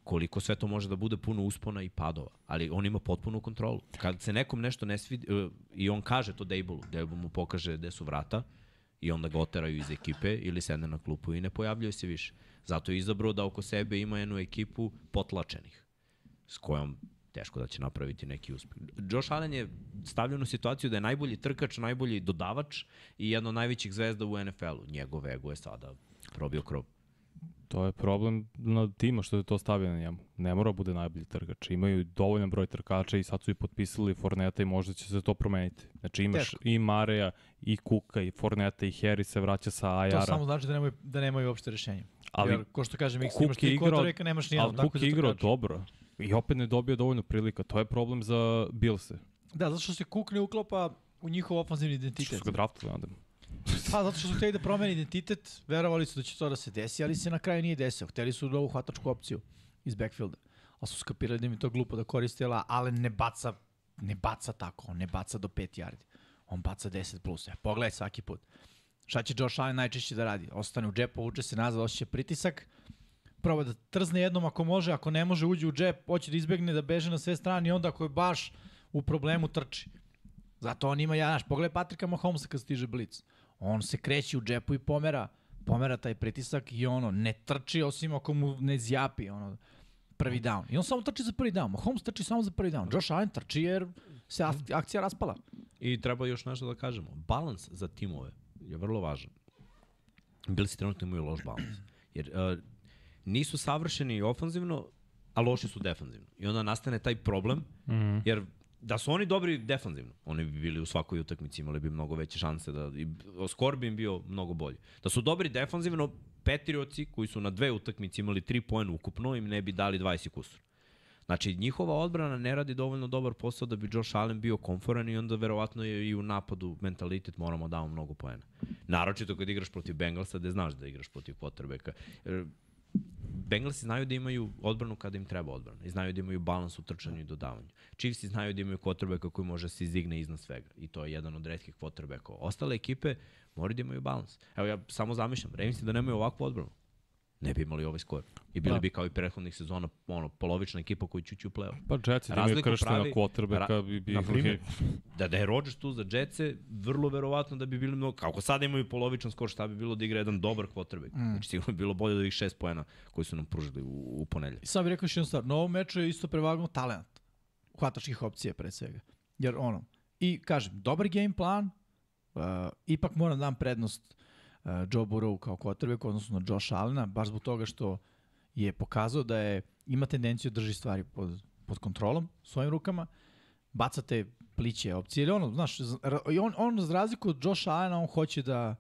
koliko sve to može da bude puno uspona i padova, ali on ima potpunu kontrolu. Kad se nekom nešto ne svidi, uh, i on kaže to Dable-u, Dable mu pokaže gde su vrata, i onda ga oteraju iz ekipe ili sedne na klupu i ne pojavljuje se više. Zato je izabrao da oko sebe ima jednu ekipu potlačenih s kojom teško da će napraviti neki uspeh. Josh Allen je stavljen u situaciju da je najbolji trkač, najbolji dodavač i jedna od najvećih zvezda u NFL-u. Njegov ego je sada probio krov. To je problem na tima što je to stavio na njemu. Ne mora bude najbolji trkač. Imaju dovoljan broj trkača i sad su i potpisali Forneta i možda će se to promeniti. Znači imaš Teško. i Mareja, i Kuka, i Forneta, i Harry se vraća sa Ajara. To samo znači da nemaju, da nemaju uopšte rešenje. Ali Jer, ko što kažem, imaš Cook ti igrao, quarterbacka, nemaš nijednog. ali za je igrao trkača. dobro. I opet ne dobio dovoljno prilika. To je problem za Billse. Da, zato što se Cook ne uklapa u njihov ofanzivni Što identitet. su ga draftili onda. Pa, zato što su hteli da promeni identitet, verovali su da će to da se desi, ali se na kraju nije desio. Hteli su novu hvatačku opciju iz backfielda. Ali su skapirali da je to glupo da koriste, ali ne baca, ne baca tako, on ne baca do 5 yardi. On baca 10 plus. E, pogledaj svaki put. Šta će Josh Allen najčešće da radi? Ostane u džep, povuče se nazad, osjeća pritisak, proba da trzne jednom ako može, ako ne može uđe u džep, hoće da izbegne, da beže na sve strane i onda ako je baš u problemu trči. Zato on ima, ja, znaš, pogledaj Patrika Mahomesa kad stiže blic. On se kreće u džepu i pomera, pomera taj pritisak i ono, ne trči osim ako mu ne zjapi, ono, prvi down. I on samo trči za prvi down. Mahomes trči samo za prvi down. Josh Allen trči jer se ak- akcija raspala. I treba još nešto da kažemo. Balans za timove je vrlo važan. Bilsi trenutno imaju loš balans. Jer uh, nisu savršeni ofanzivno, a loši su defanzivno. I onda nastane taj problem, mm -hmm. jer da su oni dobri defanzivno, oni bi bili u svakoj utakmici, imali bi mnogo veće šanse da i skor bi im bio mnogo bolji. Da su dobri defanzivno, Petrioci koji su na dve utakmice imali 3 poena ukupno im ne bi dali 20 kusur. Znači, njihova odbrana ne radi dovoljno dobar posao da bi Josh Allen bio konforan i onda verovatno je i u napadu mentalitet moramo da damo mnogo poena. Naročito kad igraš protiv Bengalsa, gde znaš da igraš protiv quarterbacka. Bengalsi znaju da imaju odbranu kada im treba odbrana i znaju da imaju balans u trčanju i dodavanju. Chiefsi znaju da imaju quarterbacka koji može da se izigne iznad svega i to je jedan od redkih quarterbackova. Ostale ekipe moraju da imaju balans. Evo ja samo zamišljam, Ravens da nemaju ovakvu odbranu ne bi imali ovaj skor. I bili Da. bi kao i prethodnih sezona ono, polovična ekipa koji će ući u play-off. Pa Jetsi da imaju krštena quarterbacka ra- bi bi... na primjer. Da, da je Rodgers tu za Jetce, vrlo verovatno da bi bili mnogo, kako sada imaju polovičan skor, šta bi bilo da igra jedan dobar quarterback. Mm. Znači sigurno bi bilo bolje od ovih šest poena koji su nam pružili u, u ponedljak. I sad bih rekao još jednu stvar. Na ovom meču je isto prevagnuo talent. Hvatačkih opcija pre svega. Jer ono, i kažem, dobar game plan, uh, ipak moram da dam prednost uh, Joe Burrow kao quarterback, odnosno Josh Allena, baš zbog toga što je pokazao da je ima tendenciju da drži stvari pod, pod kontrolom, svojim rukama, bacate pliće opcije, ili ono, znaš, on, on za razliku od Josh Allena, on hoće da,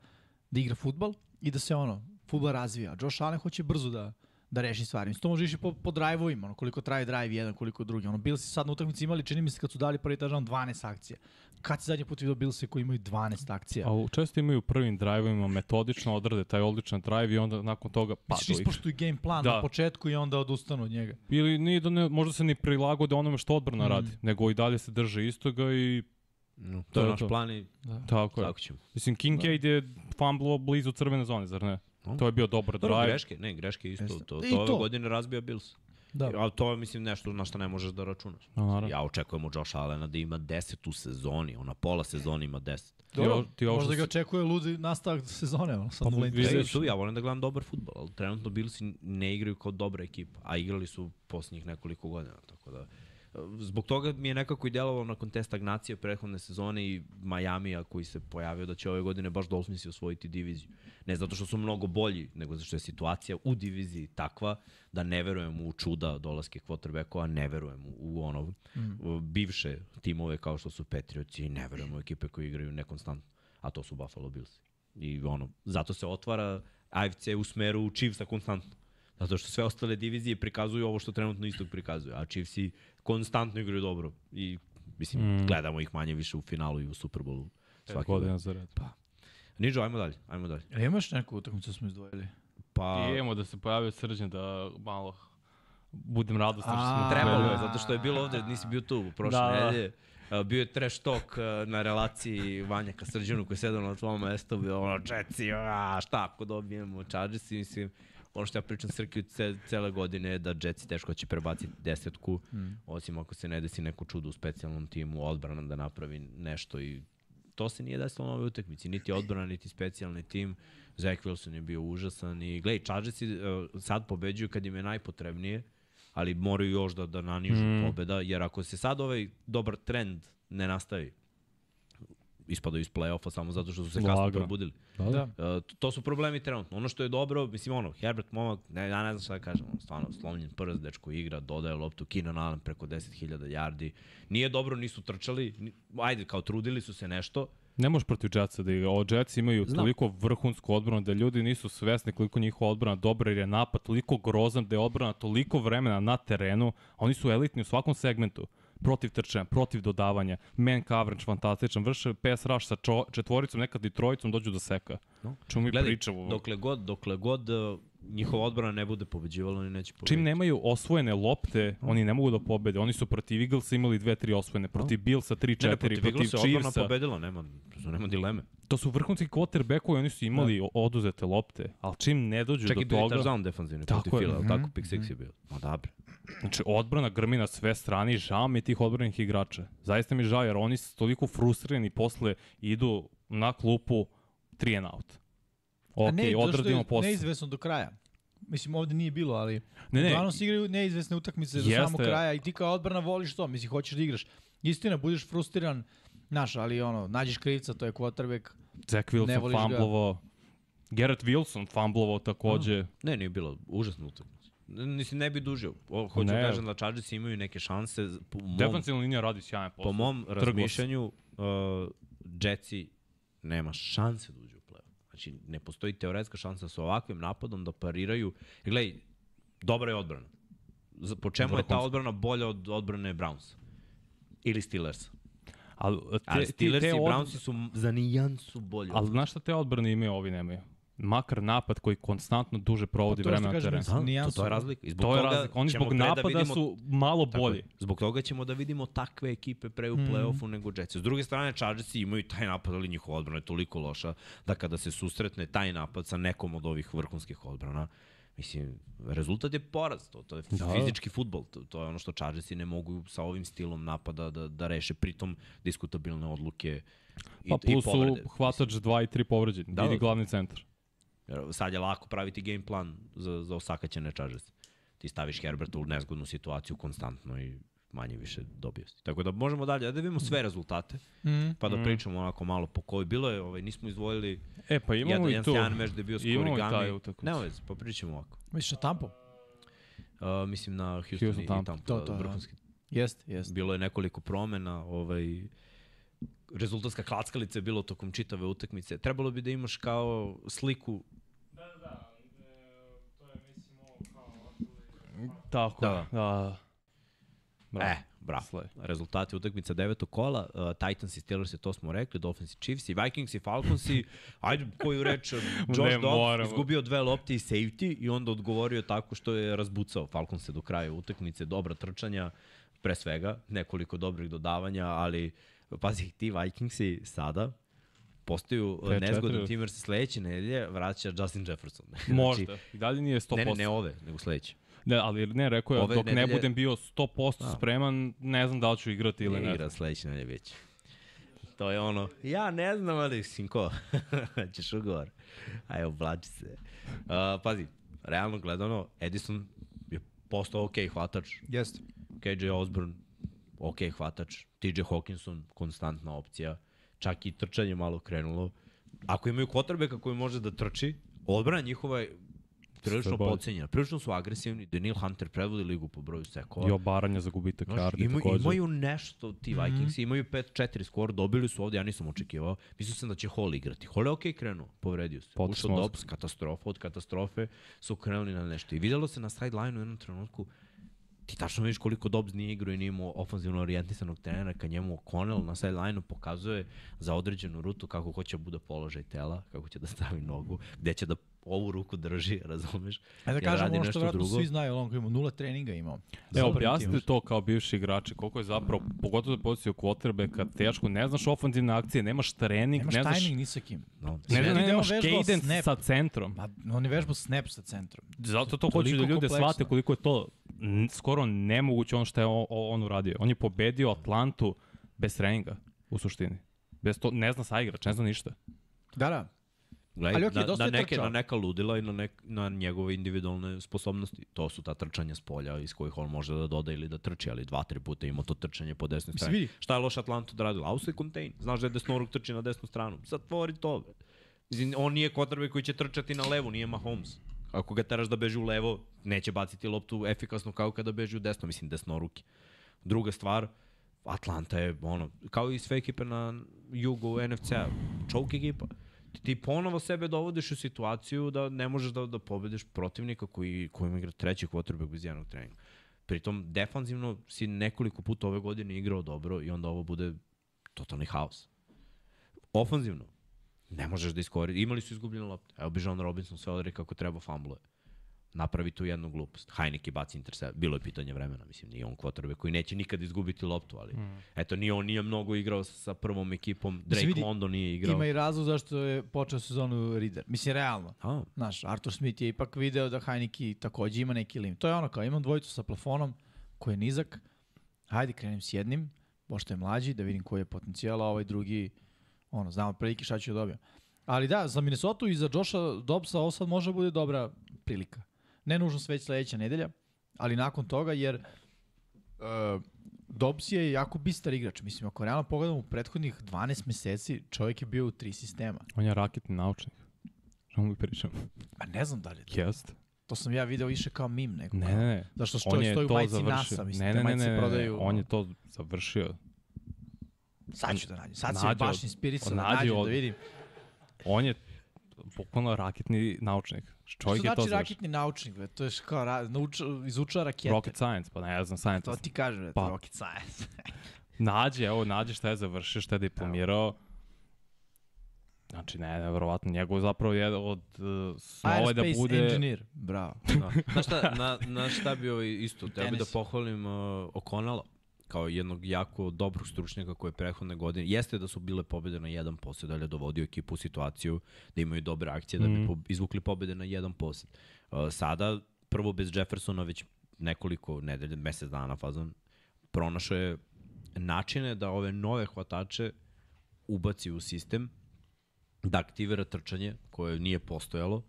da igra futbal i da se ono, futbal razvija. Josh Allen hoće brzo da, da reši stvari. Mislim, to može ići po, po drive-ovima, ono, koliko traje drive jedan, koliko drugi. Ono, Bilsi sad na utakmici imali, čini mi se kad su dali prvi tažan 12 akcija. Kad se zadnji put vidio Bilsi koji imaju 12 akcija? A u- često imaju u prvim drive-ovima metodično odrade taj odličan drive i onda nakon toga pa Misliš, ispoštuju game plan Da. na početku i onda odustanu od njega. Ili nije da ne, možda se ni prilagode onome što odbrana mm. radi, nego i dalje se drže istoga i No, to To je naš to. plan i tako je. tako ćemo. Mislim, Kincaid je fumblo blizu crvene zone, zar ne? No. To je bio dobar Dobro, drive. greške, ne, greške isto. Jeste. To, I to ove to. godine razbija Bills. Da. Ali to je, mislim, nešto na što ne možeš da računaš. No, naravno. Ja očekujem od Josh Allena da ima 10 u sezoni, ona pola sezoni ima 10. Dobro, ti ovo što možda ga si- očekuje ludi nastavak sezone, ono, sad Pa. Vidjet tu, ja volim da gledam dobar futbol, ali trenutno Billsi ne igraju kao dobra ekipa, a igrali su posljednjih nekoliko godina, tako da Zbog toga mi je nekako i delovalo nakon te stagnacije prethodne sezone i Majamija koji se pojavio da će ove godine baš Dolphinsi osvojiti diviziju. Ne zato što su mnogo bolji, nego zato što je situacija u diviziji takva da ne verujem u čuda dolaske quarterbackova, ne verujem u, u ono mm. u bivše timove kao što su Patriotsi i ne verujem u ekipe koje igraju nekonstantno, a to su Buffalo Bills. I ono, zato se otvara AFC u smeru Chiefsa konstantno. Zato što sve ostale divizije prikazuju ovo što trenutno istog prikazuju, a Chiefsi konstantno igraju dobro i mislim, mm. gledamo ih manje više u finalu i u Superbowlu svake godine. godina za red. Pa. Niđo, ajmo dalje, ajmo dalje. Jel imaš neku utakmicu smo izdvojili? Pa, I imamo da se pojavio srđan da malo budem radostan što smo trebalo je, zato što je bilo ovde, nisi bio tu prošle Da, da, da. nedelje. A, Bio je trash talk a, na relaciji Vanja ka Srđanu koji je sedao na tvom mestu, bio ono, Jetsi, a, šta ako dobijemo Chargersi, mislim, ono što ja pričam Srkiju ce, cele godine je da Jetsi teško će prebaciti desetku, mm. osim ako se ne desi neko čudo u specijalnom timu, odbrana da napravi nešto i to se nije desilo na ovoj utakmici, niti odbrana, niti specijalni tim. Zach Wilson je bio užasan i gledaj, Chargersi uh, sad pobeđuju kad im je najpotrebnije, ali moraju još da, da nanižu Mm. mm. pobeda, jer ako se sad ovaj dobar trend ne nastavi, ispadaju iz play-offa samo zato što su se kasno Lagano. probudili. Da, Da. Uh, to su problemi trenutno. Ono što je dobro, mislim ono, Herbert momak, ne, ja ne znam šta da kažem, ono, stvarno slomljen prst, dečko igra, dodaje loptu, Keenan Allen preko 10.000 yardi. Nije dobro, nisu trčali, ni, ajde, kao trudili su se nešto, Ne možeš protiv Jetsa da igra. Ovo Jets imaju Znam. toliko vrhunsku odbranu da ljudi nisu svesni koliko njihova odbrana dobra jer je napad toliko grozan da je odbrana toliko vremena na terenu, a oni su elitni u svakom segmentu protiv trčanja, protiv dodavanja, man coverage fantastičan, vrše pass rush sa čo, četvoricom, nekad i trojicom dođu do seka. No. Čemu mi Gledaj, pričamo? dokle god, dokle god uh, njihova odbrana ne bude pobeđivala, oni neće pobediti. Čim nemaju osvojene lopte, oni ne mogu da pobede. Oni su protiv Eaglesa imali dve, tri osvojene, protiv Billsa 3-4, ne, ne, protiv, protiv Eaglesa je odbrana Chiefsa. pobedila, nema, nema dileme. To su vrhunski quarterbackovi, oni su imali oduzete lopte, ali čim ne dođu i do bio je toga... touchdown defanzivni Tako protiv je. Fila, mm -hmm. tako, pick six je bio. Ma dobro. Znači, odbrana grmi na sve strane i žao mi je tih odbranih igrača. Zaista mi je žao, jer oni su toliko frustrirani posle idu na klupu 3 and out. Ok, ne, odradimo posao. neizvesno do kraja. Mislim, ovde nije bilo, ali Ne, ne, uglavnom se igraju neizvesne utakmice do samog kraja i ti kao odbrana voliš to, mislim, hoćeš da igraš. Istina, budeš frustriran, znaš, ali ono, nađeš krivca, to je quarterback. Zach ne Wilson voliš ga. fumblovao. Garrett Wilson fumblovao takođe. Ne, nije bilo užasno utakmica. Mislim, ne bi dužio. O, hoću Ne. da kažem da Chargersi imaju neke šanse. z- Po mom, Defensivna linija radi sjajan posao. po mom razmišljanju, uh, Jetsi nema šanse da uđu u play-off. Znači, ne postoji teoretska šansa sa ovakvim napadom da pariraju. Jer Gledaj, dobra je odbrana. Po čemu je ta odbrana bolja od odbrane Browns? Ili Steelers. Ali, te, Ali Steelers te i od- Brownsi su za nijansu bolji. Ali znaš šta te odbrane imaju, ovi nemaju? Makar napad koji konstantno duže provodi Pa vremena na terenu. Da, to, to je razlika. I zbog To je toga razlika. Oni zbog da napada vidimo- su malo bolji. Zbog toga ćemo da vidimo takve ekipe pre u Mhm. play-offu nego Jetsi. S druge strane, Chargersi imaju taj napad, ali njihova odbrana je toliko loša da kada se susretne taj napad sa nekom od ovih vrhunskih odbrana, mislim, rezultat je poraz. To, to je Da. fizički futbol. To, to je ono što Chargersi ne mogu sa ovim stilom napada da, da reše. Pritom, diskutabilne odluke i, Pa i plus su povrede. hvatač 2 i 3 povređeni. Da, Idi da. glavni centar. Jer sad je lako praviti game plan za, za osakaćene Chargers. Ti staviš Herberta u nezgodnu situaciju konstantno i manje više dobio si. Tako da možemo dalje, da vidimo sve rezultate, Mm. pa da pričamo onako malo po koji. Bilo je, ovaj, nismo izdvojili E, pa imamo jedan, i jedan tu. sjajan meč da je bio s Imamo i taj Korigami. utakmicu. Nema veze, pa pričamo ovako. Misliš na Tampo? Uh, mislim na Houston, Houston, i, Tampa. To, da, to, da. vrhunski. Jeste, jeste. Bilo je nekoliko promena, ovaj, rezultatska klackalica je bilo tokom čitave utakmice. Trebalo bi da imaš kao sliku Tako, Da. da. da. Bravo. E, bravo. Slej. Rezultati utakmica devetog kola, uh, Titans i Steelers, to smo rekli, Dolphins i Chiefs i Vikings i Falcons i, ajde, koju reč, uh, Josh Ne Dobbs moramo. izgubio dve lopte i safety i onda odgovorio tako što je razbucao Falconse do kraja utakmice, dobra trčanja, pre svega, nekoliko dobrih dodavanja, ali, pazi, ti Vikingsi sada postaju uh, Pet, nezgodan tim jer se sledeće nedelje vraća Justin Jefferson. Možda. I dalje nije 100%. Ne, ne, ne ove, nego sledeće. Ne, ali ne, rekao je, Ove dok ne nedelje- budem bio 100% Da. spreman, ne znam da li ću igrati ili ne. Igra sledeće nedelje već. To je ono, ja ne znam, ali sinko, ćeš ugovor. Aj, oblači se. Uh, pazi, realno gledano, Edison je postao ok hvatač, Jeste. KJ Osborne ok hvatač, TJ Hawkinson konstantna opcija, čak i trčanje malo krenulo. Ako imaju quarterbacka koji može da trči, odbrana njihova je prilično pocenjena. Prilično su agresivni, Daniel Hunter predvodi ligu po broju sekova. I obaranja za gubitak Znaš, yardi ima, takođe. imaju nešto ti Vikings, mm -hmm. imaju 5-4 skor, dobili su ovde, ja nisam očekivao. Mislio sam da će Hall igrati. Hall je okej krenuo, povredio se. Potres Ušao. Dobbs, katastrofa od katastrofe, su krenuli na nešto. I videlo se na sideline u jednom trenutku, ti tačno vidiš koliko Dobbs nije igrao i nije imao ofanzivno orijentisanog trenera, kad njemu O'Connell na sideline pokazuje za određenu rutu kako hoće da bude položaj tela, kako će da stavi nogu, gde će da ovu ruku drži, razumeš? E da jer kažem radi ono što drugo. svi znaju, on koji ima nula treninga imao. Evo, objasnite to kao bivši igrači, koliko je zapravo, pogotovo za poziciju quarterbacka, teško, ne znaš ofanzivne akcije, nemaš trening, Nemaš ne znaš, timing ni sa kim. No, ne, ne, ne, nemaš cadence snap. sa centrom. Pa on je vežbao snap sa centrom. Zato to hoću da ljude kompleksno. shvate koliko je to skoro nemoguće ono što je on, on uradio. On je pobedio Atlantu bez treninga, u suštini. Bez to, ne zna sa igrač, ne zna ništa. Da, da. Gledaj, Ali okej, na, na, neke, trčao. na neka ludila i na, nek, na njegove individualne sposobnosti. To su ta trčanja s polja iz kojih on može da doda ili da trči, ali dva, tri puta ima to trčanje po desnoj strani. vidi. Šta je loš Atlanta odradila? Au se contain. Znaš da je desnoruk trči na desnu stranu. Zatvori to. On nije kotrbe koji će trčati na levo, nije Mahomes. Ako ga teraš da beži u levo, neće baciti loptu efikasno kao kada beži u desno, mislim desnoruki. Druga stvar, Atlanta je ono, kao i sve ekipe na jugu NFC-a, choke ekipa. Ti, ponovo sebe dovodiš u situaciju da ne možeš da, da pobediš protivnika koji, kojim igra treći quarterback bez jednog treninga. Pritom, defanzivno si nekoliko puta ove godine igrao dobro i onda ovo bude totalni haos. Ofanzivno, ne možeš da iskoristiš. Imali su izgubljene lopte. Evo bi John Robinson sve odre kako treba fambluje. Napravi tu jednu glupost. Heineke baci intercept. Bilo je pitanje vremena, mislim, nije on quarterback koji neće nikad izgubiti loptu, ali mm. eto, nije on nije mnogo igrao sa prvom ekipom. Drake vidi, London nije igrao. Ima i razlog zašto je počeo sezonu Reader. Mislim, realno. A, Znaš, Arthur Smith je ipak video da Heineke takođe ima neki lim. To je ono kao, imam dvojicu sa plafonom koji je nizak, hajde krenem s jednim, pošto je mlađi, da vidim koji je potencijal, a ovaj drugi, ono, znam prilike šta ću da dobijem. Ali da, za Minnesota i za Josha Dobbsa ovo sad može da bude dobra prilika. Ne nužno sve sledeća nedelja, ali nakon toga, jer uh, Dobbs je jako bistar igrač. Mislim, ako realno pogledamo u prethodnih 12 meseci, čovjek je bio u tri sistema. On je raketni naučnik. Što mu pričam? Pa ne znam da li je to. Jest. To sam ja video više kao mim nego. Ne, ne, ne. Zašto što On je stoji u to majici završio. NASA, mislim, ne, ne, ne, ne, ne, prodaju. on je to završio. Sad ću da nađem. Sad si baš inspirisao da nađi nađem od- da vidim. On je bukvalno raketni naučnik. Što Čovjek je to znači raketni naučnik, bre? To je kao ra, nauča, izučava rakete. Rocket science, pa ne znam, To scientist. ti kaže, bre, Pa. rocket science. Nađe, evo, nađe šta je završio, šta je diplomirao. Znači, ne, nevjerovatno, njegov zapravo je od uh, snova da Aerospace bude... engineer, bravo. da. Znaš šta, na, na šta bi ovaj isto, treba bi da pohvalim uh, O'Connella kao jednog jako dobrog stručnjaka koje je prethodne godine, jeste da su bile pobede na 1 posjed, ali je dovodio ekipu u situaciju da imaju dobre akcije, da bi Mhm. po, izvukli pobede na 1 posjed. Uh, sada, prvo bez Jeffersona već nekoliko nedelja, mesec dana fazon, pronašao je načine da ove nove hvatače ubaci u sistem, da aktivira trčanje koje nije postojalo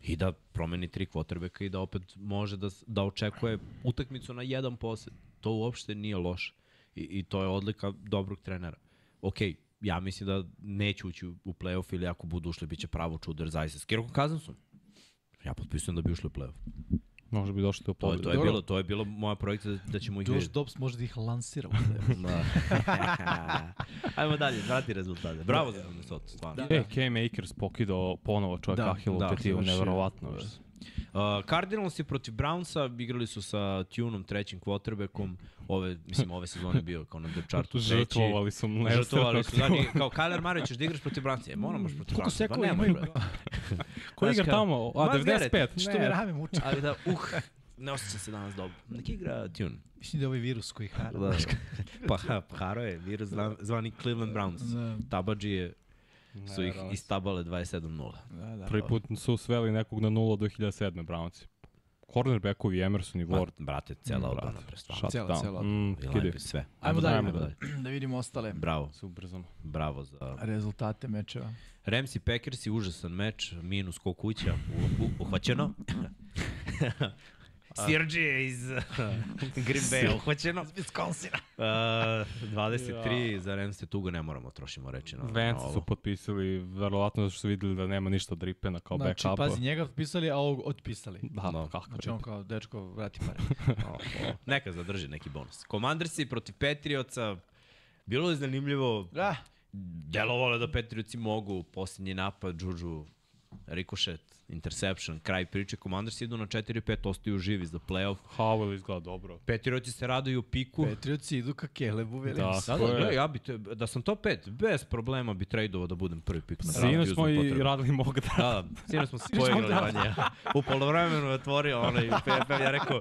i da promeni tri kvotrbeka i da opet može da, da očekuje utakmicu na jedan posed. To uopšte nije loše. I, I to je odlika dobrog trenera. Ok, ja mislim da neće ući u playoff ili ako budu ušli, bit će pravo čudo, jer zaista s Kirkom Cousинsom. Ja potpisujem da bi ušli u playoff. Može bi došli do To, je, pobjede. to, je bilo, to je bilo moja projekta da, da ćemo ih Josh vidjeti. Dobbs može da ih lansira. Da. Ajmo dalje, vrati rezultate. Bravo za Minnesota, stvarno. E, Cam Akers pokidao ponovo čovjek Da, da, Ahilu da, da, tetivu, završio. Uh, Cardinalsi protiv Brownsa igrali su sa Tunom, trećim quarterbackom. Ove, mislim, ove sezone je bio kao na depth chartu treći. Žrtvovali su mu Žrtvovali su. Znači, kao Kyler Murray ćeš da igraš protiv Brownsa. E, moramo protiv Koliko Brownsa. sekova Pa imaju? Ko igra tamo? A, Miles Garrett, 95? Što mi rame muče? Ali da, uh, ne osjećam se danas dobro. Nek igra Tune. Mislim da je ovaj virus koji hara. Da. pa, pa haro je, virus zvani Cleveland Browns. Da, Tabadži je, su ih istabale 27-0. da, da. Prvi put su sveli nekog na 0 do 2007. Brownci. Cornerbackovi Emerson i Ma, Ward. brate, cela Mm, odbrana brate, pre stvarno. Shut Cela- cela Mm, kidi. sve. Ajmo dalje. Ajmo dalje. Da vidimo ostale Bravo, ubrzamo. bravo za rezultate mečeva. Rams i Packers užasan meč, minus ko kuća, u, uhvaćeno. Sirđe iz Green Bay uhvaćeno. Iz Wisconsina. Uh, 23 za Ramse tuga ne moramo trošimo reči na, na Vance ovo. su potpisali, verovatno zato što su videli da nema ništa od Ripena kao Znači, backupa. pazi, njega otpisali, a ovog otpisali. Da, No. kako Znači on kao, dečko, vrati pare. Neka zadrži neki bonus. Commandersi protiv Patriotsa, bilo je zanimljivo, Da, delovalo je da Patriotsi mogu, posljednji napad, Juju, rikošet, interception, kraj priče, Commanders idu na 4-5, ostaju živi za playoff. Howell izgleda dobro. Patriotsi se raduju piku. Patriotsi idu ka Kelebu, Da. Williams. Da, Ko da, je- gledaj, ja bi te, da sam top 5, bez problema bi tradovao da budem prvi pik. na draftu Sinoć uzmem smo i potrebu. radili mog da. Da, sinoć smo se poigrali manje. U polovremenu je otvorio onaj PFF, ja rekao,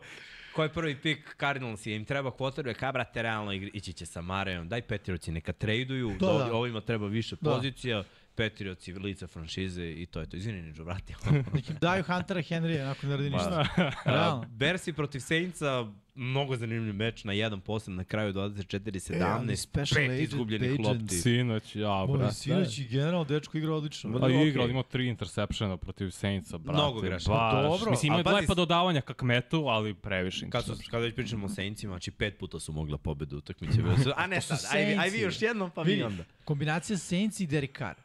ko je prvi pik Cardinals im treba quarterback, ka brate realno igri- ići će sa Marejom, daj Petriovci neka traduju, Da, da, da. ovima treba više Da. pozicija, Patriots i lica franšize i to je to. Izvini, vratio. Nek im daju Huntera Henrya, onako ne radi ništa. Realno. Bersi protiv Saintsa, mnogo zanimljiv meč na 1% na kraju 24-17. E, pet izgubljenih agent. lopti. Sinoć, ja, Moj brate. sinoć i generalno dečko igra odlično. Ma, Pa i igrao, imao tri interseptiona protiv Saintsa, brate. Mnogo grešaka. Baš. Dobro, Mislim, ima ali pazi- lepa dodavanja ka kmetu, ali previše Kad, su, kad već pričamo o Saintsima, znači pet puta su mogla pobedu u utakmici. Bile su- A ne sad, aj, vi- aj vi još jednom, pa mi Vidi, onda. kombinacija Saints i Derek Carr.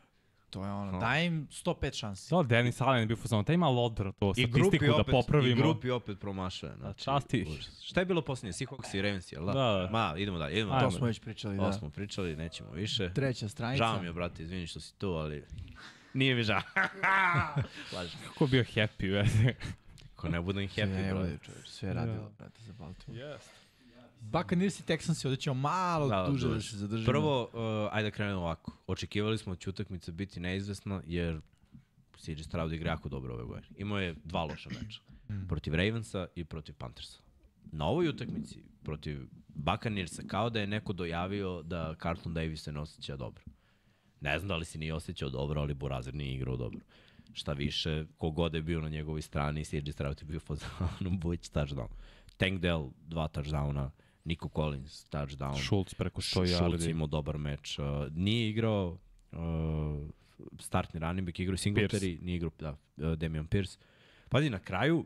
To je ono, daj im 105 šansi. Da, Dennis Allen je bio fuzon, taj ima odbra to, I grupi statistiku da opet, popravimo. I grupi opet promašuje. Znači, časti. Šta je bilo posljednje? Seahawks i Ravens, jel da? Da, da. Ma, idemo dalje, idemo Ajmo. To dalje. smo već pričali, To da. smo pričali, nećemo više. Treća stranica. Žao mi je, brate, izvini što si tu, ali... Nije mi žao. Lažem. Kako bio happy, veze. Ko ne budem happy, brate. sve je radilo, brate, za Baltimore. Yes. Buccaneers i Texans ovdje ćemo malo Da, duže da se zadržimo. Prvo, uh, ajde da krenemo ovako. Očekivali smo da će utakmica biti neizvesna, jer CJ Stroud igra jako dobro ove godine. Imao je dva loša meča. protiv Ravensa i protiv Panthersa. Na ovoj utakmici, protiv Buccaneersa, kao da je neko dojavio da Carlton Davis se ne osjeća dobro. Ne znam da li se nije osjećao dobro, ali Burazir nije igrao dobro. Šta više, kogod je bio na njegovoj strani, CJ Stroud je bio fazonu, Buć touchdown. Tank Dell, dva touchdowna, Nico Collins, touchdown. Schultz preko 100 Schultz yardi. imao dobar meč. Uh, nije igrao uh, startni running back, igrao Singletary, nije igrao da, uh, Damian Pierce. Pazi, na kraju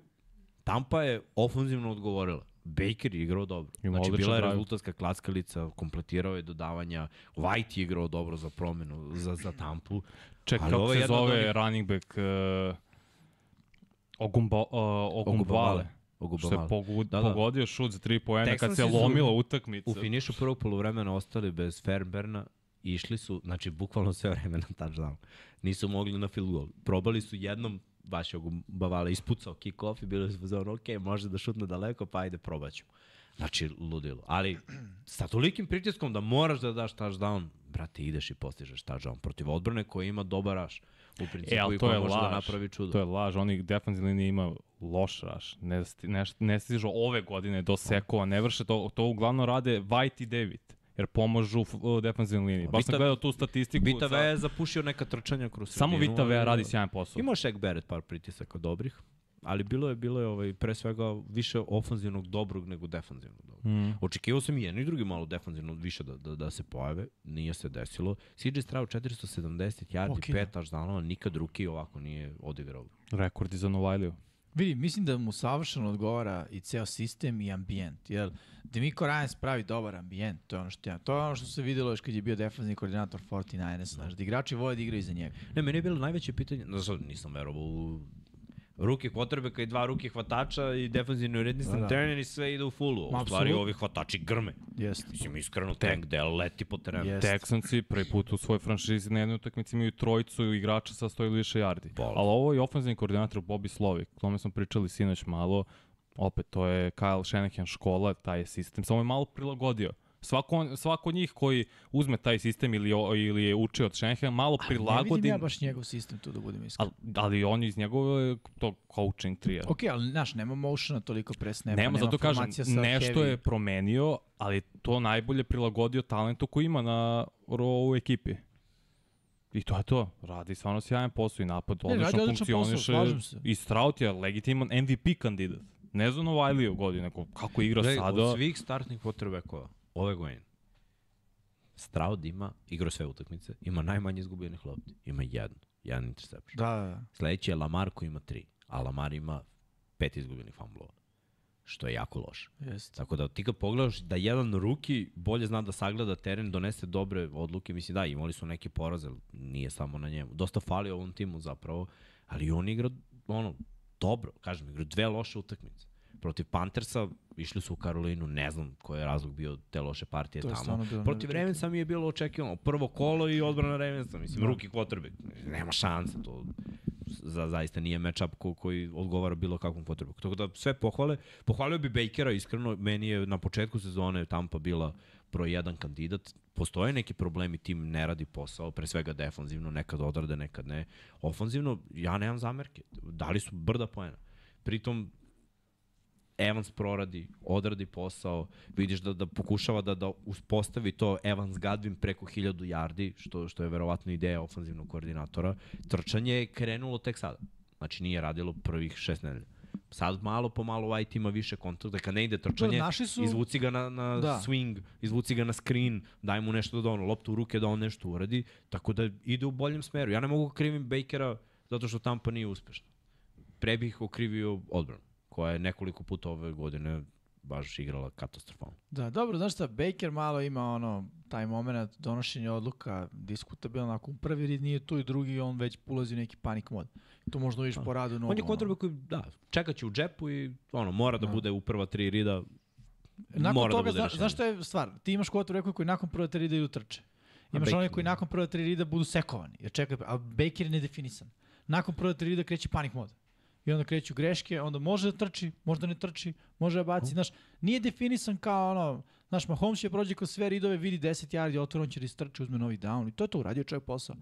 Tampa je ofenzivno odgovorila. Baker je igrao dobro. Ima znači, bila je rezultatska klackalica, kompletirao je dodavanja. White je igrao dobro za promenu, za, za Tampu. Ček, kako se zove onih- running back uh, Ogumba, uh, Ogumbale. Što je Ogumbavale. pogu, Da, da. pogodio šut za tri poena kad se su lomila utakmica. U finišu prvog polovremena ostali bez Fairberna i išli su, znači, bukvalno sve vreme na touchdown. Nisu mogli na field goal. Probali su jednom, baš je Bavala ispucao kick-off i bilo su za ono, ok, može da šutne daleko, pa ajde, probaćemo. Znači, ludilo. Ali, sa tolikim pritiskom da moraš da daš touchdown, brate, ideš i postižeš touchdown protiv odbrane koja ima dobar raš. U principu E, i to koja može laž. da napravi čudo. To je laž. Oni defensivni linije ima loš raš. Ne, ne, ne stižu ove godine do sekova. Ne vrše to. To uglavnom rade White i David. Jer pomažu u defensivnoj liniji. Baš sam Vita- gledao tu statistiku. Vita Vea je zapušio neka trčanja kroz Samo sredinu, Vita Vea ali- radi sjajan posao. Imao Shaq Barrett par pritisaka dobrih, ali bilo je bilo je ovaj pre svega više ofanzivnog dobrog nego defanzivnog dobrog. Mm. Očekivao sam i jedno i drugi malo defanzivno više da, da, da se pojave, nije se desilo. CJ Stroud 470 yardi, Ok, okay, pet touchdownova, nikad drugi ovako nije odigrao. Rekordi za Novajliju. Vidi, mislim da mu savršeno odgovara i ceo sistem i ambijent, jer Demiko Ryans pravi dobar ambijent, to je ono što ja, to je ono što se videlo još kad je bio defanzivni koordinator 49ers, znaš, da igrači vole da igraju iza njega. Ne, meni je bilo najveće pitanje, no, sad nisam verovao u ruke kvotrbeka i dva ruke hvatača i defanzivni uredni sam Da, da. teren i sve ide u fullu. U stvari ovi hvatači grme. Jeste. Mislim, iskreno, tank del leti po terenu. Jeste. Texanci prvi put u svojoj franšizi na jednoj utakmici imaju trojicu igrača sa 100 ili više yardi. Bol. Ali ovo je ofenzivni koordinator Bobby Slovik. O tome smo pričali sinoć malo. Opet, to je Kyle Shanahan škola, taj je sistem. Samo je malo prilagodio. Svako, svako od njih koji uzme taj sistem ili, ili je učio od Shanahan, malo Ali ne prilagodi. vidim ja baš njegov sistem tu da budem iskren. ali, ali on je iz njegove to coaching trija. Ok, ali znaš, nema motiona toliko pre snapa, Nema, nema zato kažem, nešto heavy. je promenio, ali to najbolje prilagodio talentu koji ima na ro- u ekipi. I to je to. Radi stvarno sjajan posao i napad Ne, radi odlično odličan posao, funkcioniše. slažem se. I Strout je legitiman MVP kandidat. Ne za Novajliju godinu, nego kako igra Gledaj, sada. Od svih startnih potrebekova ove godine, Stroud ima, igra sve utakmice, ima najmanje izgubljenih lopti. Ima jednu, jedan interception. Da, da, da. Sledeći je Lamar koji ima tri, a Lamar ima pet izgubljenih fumblova. Što je jako loše. Jeste. Tako da ti kad pogledaš da jedan ruki bolje zna da sagleda teren, donese dobre odluke, mislim da, imali su neke poraze, nije samo na njemu. Dosta fali ovom timu zapravo, ali on igra ono, dobro, kažem, igra dve loše utakmice. Protiv Panthersa išli su u Karolinu, ne znam koji je razlog bio te loše partije To tamo. Protiv. Ravensa mi je bilo očekivano. Prvo kolo i odbrana Ravensa, mislim, ruki quarterback. Nema šanse, to za, zaista nije matchup ko, koji odgovara bilo kakvom quarterbacku. Tako da sve pohvale. Pohvalio bi Bakera, iskreno, meni je na početku sezone Tampa bila broj jedan kandidat. Postoje neki problemi, tim ne radi posao, pre svega defanzivno, nekad odrade, nekad ne. Ofanzivno, ja nemam zamerke. Dali su brda poena. Pritom, Evans proradi, odradi posao, vidiš da, da pokušava da, da uspostavi to Evans Gadvin preko 1000 yardi, što, što je verovatno ideja ofanzivnog koordinatora. Trčanje je krenulo tek sada. Znači nije radilo prvih šest nedelja. Sad malo po malo White ima više kontakta. Kad ne ide trčanje, naši su- izvuci ga na, na Da. swing, izvuci ga na screen, daj mu nešto da ono, loptu u ruke da on nešto uradi. Tako da ide u boljem smeru. Ja ne mogu krivim Bakera zato što Tampa nije uspešna. Pre bih okrivio odbranu, koja je nekoliko puta ove godine baš igrala katastrofalno. Da, dobro, znaš šta, Baker malo ima ono, taj moment donošenja odluka diskutabilno, ako prvi rid nije tu i drugi, on već ulazi u neki panik mod. To možda vidiš po radu nogu. On je kontrabek koji, da, čekat će u džepu i ono, mora da, Da. bude u prva tri rida. Nakon mora da toga, bude zna, rešenje. znaš šta je stvar? Ti imaš quarterbacka koji nakon prva tri rida idu trče. Imaš Baker- one koji nakon prva tri rida budu sekovani. Jer čekaj, a Baker je nedefinisan. Nakon prva tri rida kreće panik mod. I onda kreću greške, onda može da trči, možda ne trči, može da baci, znaš, nije definisan kao ono, znaš, Mahomes će prođe kroz sve ridove, vidi 10 yardi, otvore, on će da istrči, uzme novi down i to je to, uradio čovjek posao.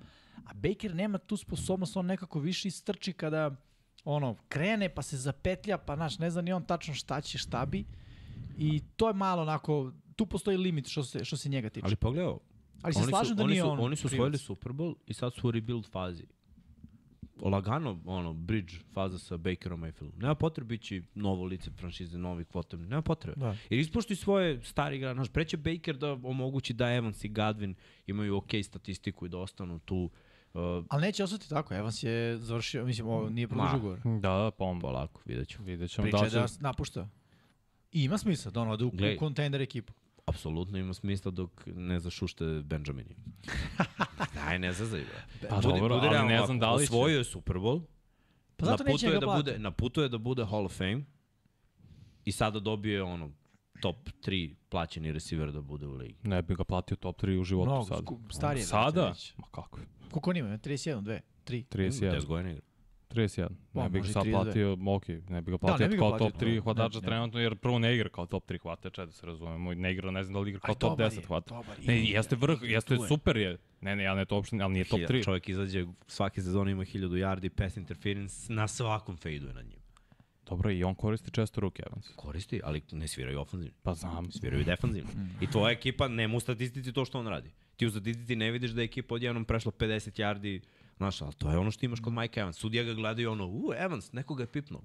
A Baker nema tu sposobnost, on nekako više istrči kada ono, krene pa se zapetlja, pa znaš, ne zna ni on tačno šta će, šta bi. I to je malo onako, tu postoji limit što se, što se njega tiče. Ali pogledaj, Ali se oni slažem su, da oni nije su, on Oni su osvojili Super Bowl i sad su u rebuild fazi. Lagano, ono, bridge faza sa Bakerom Mayfieldom. Nema potrebe ići novo lice franšize, novi kvotem. Nema potrebe. Da. Jer ispoštuj svoje stari igra. Znaš, preće Baker da omogući da Evans i Gadvin imaju ok statistiku i da ostanu tu. Uh, Ali neće ostati tako, Evans je završio, mislim, ovo nije produžio ugovor. Da, da, pa on polako, vidjet ću. vidjet ćemo Priča da će... da napušta. I ima smisla da ono ode u, u kontender ekipu. Apsolutno ima smisla dok ne zašušte Benjamini. Daj, ne zazaj, bre. Pa dobro, ali realno ne znam da li će. Osvojio je Super Bowl, Pa zato na neće putu je ga da bude, plati. na putu je da bude Hall of Fame i sada dobije ono top 3 plaćeni receiver da bude u ligi. Ne bi ga platio top 3 u životu Mnogo, sad. sku- stariji je, Sada? Ma kako? Koliko on ima? 31, 2, 3. 31. 10 godina igra. 31. Pa, Ne bih ga sad 32. platio, ok, ne bih ga Da, platio ne bi ga kao top platio, 3 ne, hvatača ne. trenutno, jer prvo ne igra kao top 3 hvatača, da se razumemo, ne igra, ne znam da li igra kao Aj, top dobar 10 je, hvatača. Ne, jeste vrh, jeste je. super je. Ne, ne, ja ne to uopšte, ali nije top Hilja- 3. Čovjek izađe, svake sezone ima 1000 yardi, pass interference, na svakom fejduje na njim. Dobro, i on koristi često ruke, Evans. Koristi, ali ne sviraju ofanzivno. Pa znam. Sviraju defanzivno. I tvoja ekipa nema u statistici to što on radi. Ti u statistici ne vidiš da je ekipa odjednom prešla 50 yardi, znaš, ali to je ono što imaš kod Mike Evans. Sudija ga gleda i ono, u, Evans, nekoga je pipnuo.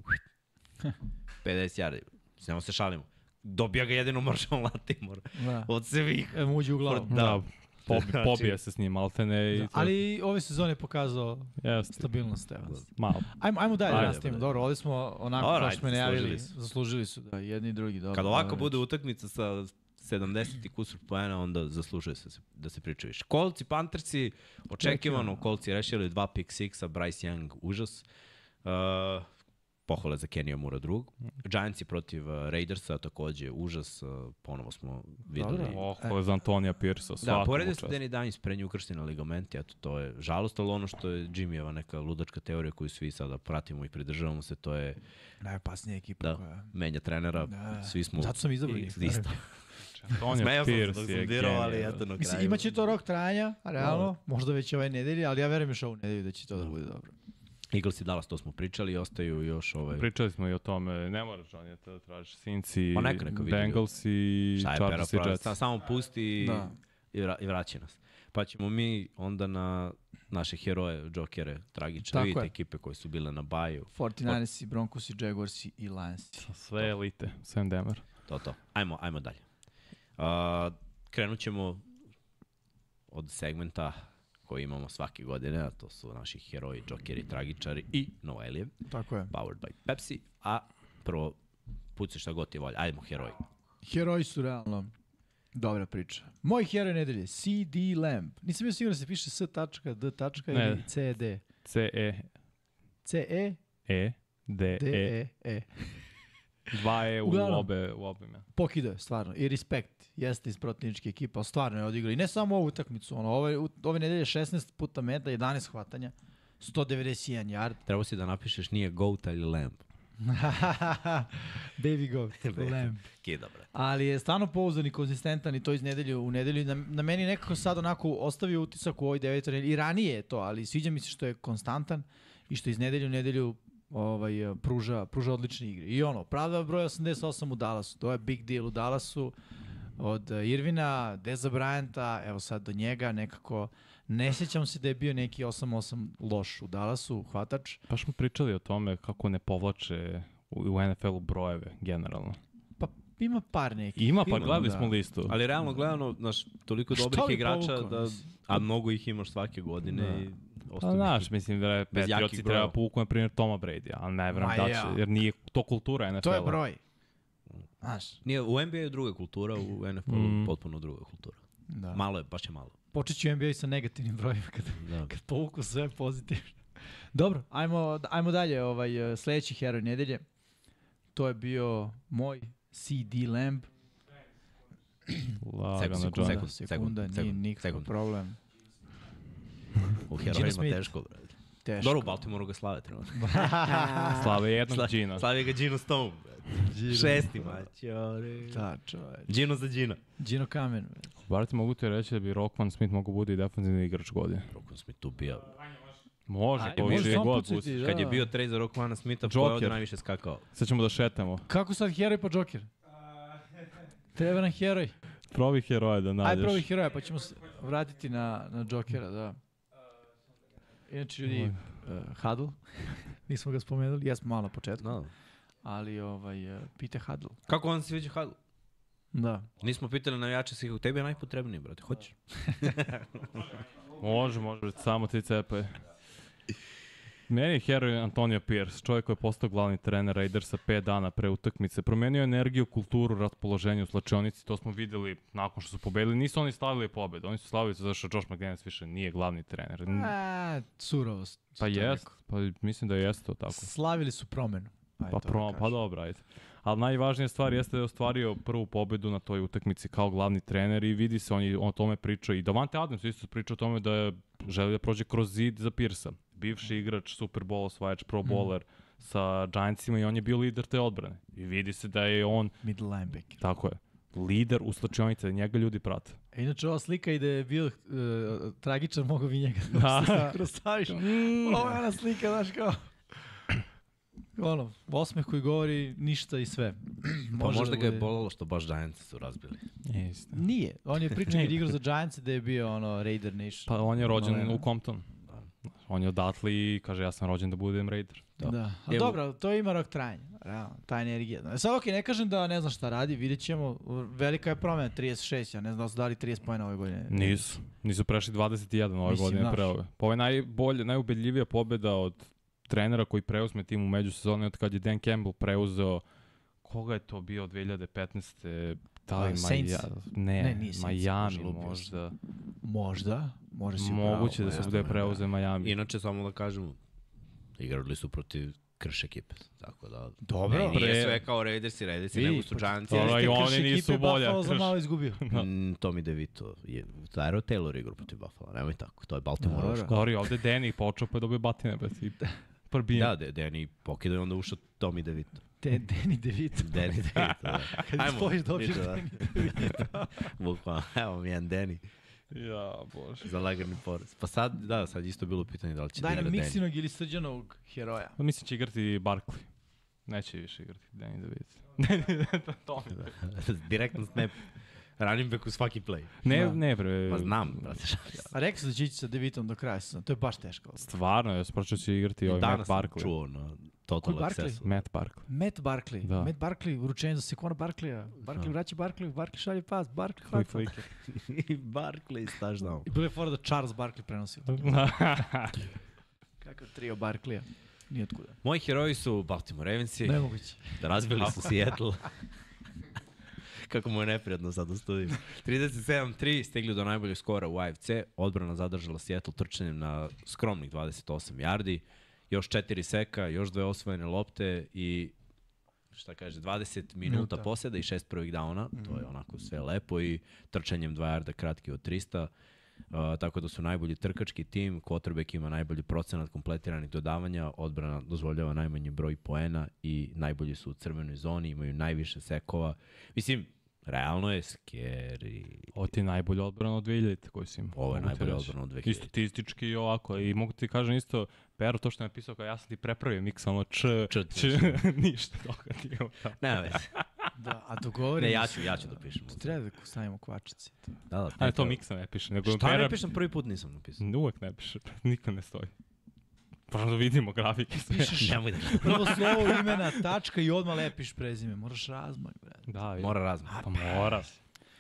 50 yardi. Samo se šalimo. Dobija ga jedino Marshall Latimore. Da. Od svih. E, mu uđe u glavu. Da. Da, pobi, Znači- pobije se s njim, maltene i... Da, ali ove sezone je pokazao Jeste, stabilnost Evans. malo. Ajmo, ajmo dalje da Ajde, nastavimo. Dobro, ovdje smo onako što smo i najavili. zaslužili su. Zaslužili su, da, jedni i drugi. Dobro, Kad ovako dobro. bude utakmica sa 70 i kusur poena, onda zaslužuje se da se priča više. Kolci, Panthersi, očekivano, Kolci rešili dva pick sixa, Bryce Young, užas. Uh, pohvale za Kenija Mura drug. Giantsi protiv uh, Raidersa, takođe užas, uh, ponovo smo videli. Dobro. Oh, ovo je za Antonija Piersa, Da, poredio se. Danny Dimes prednju ukršteni ligamenti, eto to je žalost, ali ono što je Jimmyjeva neka ludačka teorija koju svi sada pratimo i pridržavamo se, to je Najopasnija ekipa da koja... menja trenera, Da. svi smo Zato sam izabrao njih. isto. Sam se Pierce dok je sam birao, ali eto na kraju. Mislim, imaće to rok trajanja, realno, možda već ove nedelje, ali ja verujem još ovu nedelju da će to da bude dobro. Eagles i Dallas, to smo pričali, ostaju još ovaj... Pričali smo i o tome, ne moraš on je to tražiš Sinci, Bengals i Chargers i? Jets. Sa- Samo pusti i, Da. i, vra, i vraća nas. Pa ćemo mi onda na naše heroje, džokere, tragične, Tako vidite je. ekipe koje su bile na baju, 49ersi, Broncosi, Jaguarsi i Lionsi. Sve elite, Sam Demer. to to. Ajmo, ajmo dalje. Uh, krenut ćemo od segmenta koji imamo svake godine, a to su naši heroji, džokeri, tragičari i Noelije, Tako je. powered by Pepsi, a prvo puci šta god ti volja. Ajmo, heroji. Heroji su realno dobra priča. Moj heroj nedelje, CD Lamb. Nisam bio siguran da se piše S tačka, D tačka ili CD. C, E, C, E, E, D, D, E. E, E. Dva E u Uglavnom. obe, u obe ime. Pokidao je, stvarno. I respekt. Jeste iz protivničke ekipa, stvarno je odigrao. I ne samo ovu utakmicu. Ono, ove, ove nedelje 16 puta meta, 11 hvatanja, 191 yard. Trebao si da napišeš nije goat, ali lamb. Baby goat, Lamb. Kida, bre. Ali je stvarno pouzdan i konzistentan i to iz nedelju u nedelju. Na, na meni nekako sad onako ostavio utisak u ovoj devetoj nedelji. I ranije je to, ali sviđa mi se što je konstantan i što iz nedelju u nedelju ovaj, e, pruža, pruža odlične igre. I ono, pravda broj 88 u Dallasu, to je big deal u Dallasu, od e, Irvina, Deza Bryanta, evo sad do njega, nekako, ne sjećam se da je bio neki 8-8 loš u Dallasu, hvatač. Baš smo pričali o tome kako ne povlače u, u NFL-u brojeve, generalno. Pa ima par nekih. Ima, pa gledali da. smo listu. Ali realno gledano, znaš, toliko dobrih igrača, povukao, da, a mnogo ih imaš svake godine Da. i Pa znaš, mislim da Patriotsi treba povuku, na primjer, Toma Brady, ali ne vjerujem da će, jer nije to kultura NFL-a. To je broj. Znaš, Nije, u NBA je druga kultura, u NFL-u Mm. potpuno druga kultura. da. Malo je, baš je malo. Počet ću NBA sa negativnim brojima kad, Da. kad povuku sve pozitivno. Dobro, ajmo, ajmo dalje. Ovaj, sledeći heroj nedelje. To je bio moj CD Lamb. Lagano, Sekund, John. sekund. sekunda, nije sekund, nikakav sekund. problem. U Gino herojima teško, brate. Teško. Dobro, u Baltimoru ga slave trenutno. Slave jednog Gina. Slavi ga Gino Stone, brate. Šesti maćore. Da, čoveč. Gino za Gina. Gino Kamen. bre. Bar ti mogu ti reći da bi Rockman Smith mogu bude i defensivni igrač godine. Rokon Smith tu bija. Može, to može više samo god da. Kad je bio trade za Rockmana Smitha, ko je ovdje Joker. najviše skakao? Sad ćemo da šetamo. Kako sad heroj pa Joker? Treba nam heroj. Probi heroja da nađeš. Aj probi heroja, pa ćemo se vratiti na, na Jokera, da. Inače, ljudi, uh, Huddle, nismo ga spomenuli, jesmo malo na početku, Da. ali ovaj, uh, pite Huddle. Kako vam se sviđa Huddle? Da. Nismo pitali navijače svih, tebi je najpotrebniji, brate, hoćeš? Može, može, samo ti cepaj. Meni je heroj Antonio Pierce, čovjek koji je postao glavni trener Raidersa 5 dana pre utakmice. Promenio je energiju, kulturu, raspoloženje u slačionici, to smo videli nakon što su pobedili. Nisu oni slavili pobedu, oni su slavili zato što Josh McDaniels više nije glavni trener. A. Pa to jest, rekao. pa mislim da jeste to tako. Slavili su promenu. Ajde, Pa, da pro, pa dobro, ajde. Ali najvažnija stvar jeste da je ostvario prvu pobedu na toj utakmici kao glavni trener i vidi se, on je o tome pričao. I Davante Adams isto priča o tome da je želi da prođe kroz zid za Pirsa. Bivši igrač, Super Bowl osvajač, Pro Mhm. Bowler sa Giantsima i on je bio lider te odbrane. I vidi se da je on, Middle linebacker. tako je, lider u slačionici, da njega ljudi prate. E, inače, ova slika i da je bio uh, tragičan, mogu bi njega da, Da. kroz staviš. Ovo je ona slika, znaš kao... Ono, osmeh koji govori ništa i sve. Pa Može možda da ga je bolalo što baš Giants su razbili. Isto. Nije. On je pričao igrao za Giants da je bio ono Raider Nation. Pa on je rođen u Compton. On je odatle i kaže ja sam rođen da budem Raider. Da. da. A Evo- dobro, to ima rok trajanja. Realno, ta energija. E Sad, ok, ne kažem da ne znam šta radi, vidjet ćemo. Velika je promena, 36, ja ne znam da su dali 30 pojena ove godine. Nisu. Nisu prešli 21 ove Mislim, godine znaš. pre ove. Pa ovo je najbolje, najubedljivija pobeda od trenera koji preuzme tim u međusezoni od kad je Dan Campbell preuzeo koga je to bio 2015. Da li Saints? Maja, ne, Ne, nije Saints, Miami možda. Možda, može si Moguće pravo, da se bude preuze Miami. Inače, samo da kažemo, igrali su protiv krš ekipe. Tako da... Dobro. Ne, nije Pre- sve kao Raidersi, Raidersi, I, nego su Giants. Dobro, i oni nisu bolja, Buffalo za krš. malo izgubio. Mm, Tommy DeVito je Tyro Taylor igrao protiv Buffalo, nemoj tako, to je Baltimore Dobro. Dobro, i ovde Danny počeo pa je dobio batine. Bet, i prbijen. Da, Danny pokida i onda ušao Tommy DeVito. Te, Danny DeVito. Danny DeVito, da. Kad spojiš dobiješ DeVito, da. Danny DeVito. Bukvalno, evo mi jedan Danny Ja, bože. za lagani porez. Pa sad, da, sad isto bilo pitanje da li će Daj da igra Danny. Miksinog ili srđanog heroja. Pa mislim će igrati Barkley. Neće više igrati Danny DeVito. to mi da. Direktno snap. Running back u svaki play. Ne, Da. ne bre. Pa znam, brate, šalim se. Rekao sam da će ići sa DeVitom do kraja sezona. To je baš teško. Stvarno, ja spraću će igrati ovaj Danas Matt sam Barkley. čuo na Koji Total Barkley? Accessu. Matt Barkley. Matt Barkley. Da. Matt Barkley, uručenje za sekona Barkleya. Barkley vraća Barkley, Barkley šalje pas, Barkley Quick hvata. flicker. I Barkley s touchdown. I bilo je fora da Charles Barkley prenosio. Kakav trio Barkleya. Nijotkuda. Moji heroji su Baltimore Ravensi, Nemoguće. da razbili su Seattle. Kako mu je neprijatno sad u studiju. 37-3 stigli do najboljeg skora u AFC. Odbrana zadržala Seattle trčanjem na skromnih 28 yardi. Još 4 seka, još dve osvojene lopte i šta kaže, 20 minuta, Minuta. poseda i šest prvih downa. To je onako sve lepo i trčanjem 2 yarda kratki od 300. Uh, tako da su najbolji trkački tim, quarterback ima najbolji procenat kompletiranih dodavanja, odbrana dozvoljava najmanji broj poena i najbolji su u crvenoj zoni, imaju najviše sekova. Mislim, Realno je scary. Ovo ti je najbolja odbrana od 2000 koji si imao. Ovo je najbolja odbrana od 2000. I statistički i ovako. I mogu ti kažem isto, Pero, to što je napisao kao ja sam ti prepravio miks, ono č, Č, č, ništa toga ti imao tamo. Nema veze. Da, a dogovorimo Ne, ja ću, ja ću da pišem. To treba da stavimo kvačice. To. Da, da, A ne, to miksa ne piše, nego Šta Pera- ne pišem, prvi put nisam napisao. Uvek ne piše, niko ne stoji. Možemo da vidimo grafike sve. Pišeš Nemoj da prvo slovo imena, tačka i odmah lepiš prezime. Moraš razmak, brate. Da, vidi. Mora razmak. Pa mora.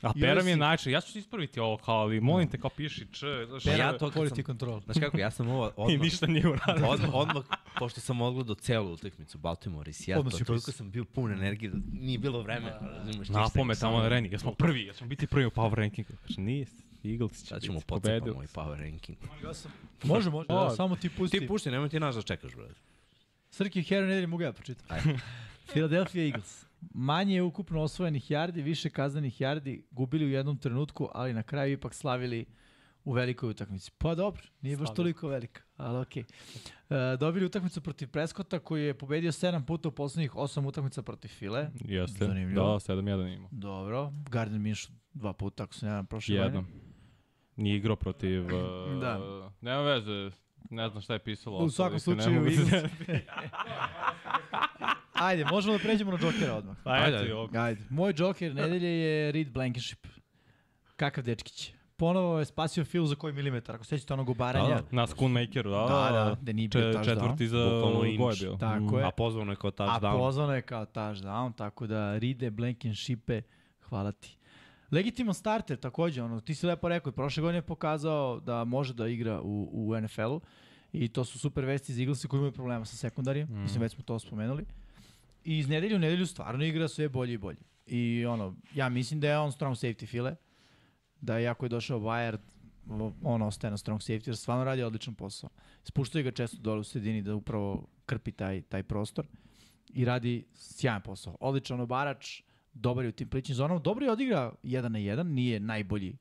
A I Pera mi je najče, ja ću ti ispraviti ovo kao, ali molim te kao piši č, znaš, Pa ja to kad Quality sam, control. znaš kako, ja sam ovo I odmah, ništa nije uradio. odmah, odmah, pošto sam odgledao celu utakmicu Baltimore i Seattle, toliko sam bio pun energije, da nije bilo vremena. razumeš, ništa Napome nego tamo na Reni, ja smo prvi, ja smo biti prvi u power rankingu. Kaže, nije, Eagles će Sad ćemo pobedili. ovaj power ranking. Može, može, da, samo ti pusti. Ti pušti, nemoj ti nas da čekaš, brate. Srki Heron nedelje mogu ja pročitam. Philadelphia Eagles. Manje je ukupno osvojenih yardi, više kaznenih yardi, gubili u jednom trenutku, ali na kraju ipak slavili u velikoj utakmici. Pa dobro, nije baš toliko velika, ali okej. E, dobili utakmicu protiv Preskota koji je pobedio 7 puta u poslednjih 8 utakmica protiv File. Jeste, da, Zanimljivo. 7-1 imao. Dobro. Gardner Minshew dva puta, ako se ne znam, prošle godine. Nije igrao protiv... Uh, Da. Nema veze, ne znam šta je pisalo. U svakom slučaju, Eagles. Ajde, možemo da pređemo na Jokera odmah. Ajde, Ajde. ajde. Ajde. Moj Joker nedelje je Reed Blankenship. Kakav dečkić. Ponovo je spasio Phil za koji milimetar. Ako sećate onog ubaranja. Da, Na Schoonmakeru, da, Da, da, da nije bio Če- touchdown. Četvrti za. Goje bio. Tako je. A pozvano je kao A touchdown. pozvano je kao touchdown, tako da Ride, Blankenshipe, hvala ti. Legitiman starter takođe, ono, ti si lepo rekao, prošle godine je pokazao da može da igra u, u NFL-u i to su super vesti iz Eaglesa koji imaju problema sa sekundarijem, mm. mislim već smo to spomenuli. I iz nedelju u nedelju stvarno igra sve bolje i bolje. I ono, ja mislim da je on strong safety file, da je ako je došao Bayard, on ostaje na strong safety, jer stvarno radi odličan posao. Spuštaju ga često dole u sredini da upravo krpi taj, taj prostor i radi sjajan posao. Odličan obarač, dobar je u tim pličnim zonama, dobro je odigra 1 na 1, nije najbolji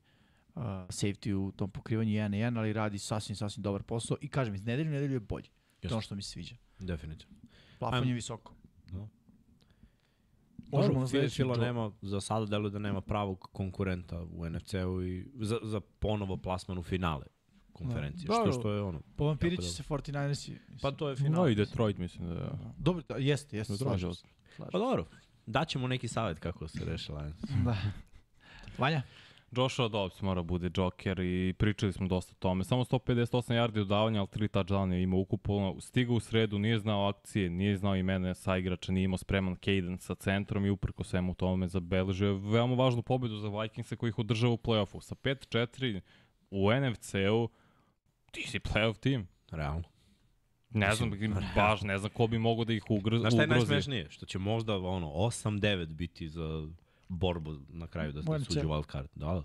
uh, safety u tom pokrivanju 1 na 1, ali radi sasvim, sasvim dobar posao i kažem, iz nedelju u nedelju je bolji. To je ono što mi se sviđa. Definitivno. Plafon je visoko. Da. Možemo na sledeći Fila to. nema, za sada deluje da nema pravog konkurenta u NFC-u i za, za ponovo plasman u finale konferencije. Da. što, što je ono. Po vampirići Jako se 49ersi. Pa to je No finale. i Detroit mislim da je. Dobro, da, jeste, jeste, slažem se. Slažem Pa dobro, daćemo neki savjet kako se reše Lions. Da. Vanja? Joshua Dobbs mora bude Joker i pričali smo dosta o tome. Samo 158 yardi dodavanja, ali 3 touchdowna je imao ukupno. Stigao u sredu, nije znao akcije, nije znao imene sa igrača, nije imao spreman cadence sa centrom i uprko svemu tome zabeležio je veoma važnu pobedu za Vikingse koji ih održava u play-offu. Sa 5-4 u NFC-u ti si play-off tim. Realno. Ne znam, baš ne znam ko bi mogao da ih ugr Znaš šta je ugrozi. najsmešnije? Što će možda ono 8-9 biti za borbu na kraju da se suđu wild card. Da, da.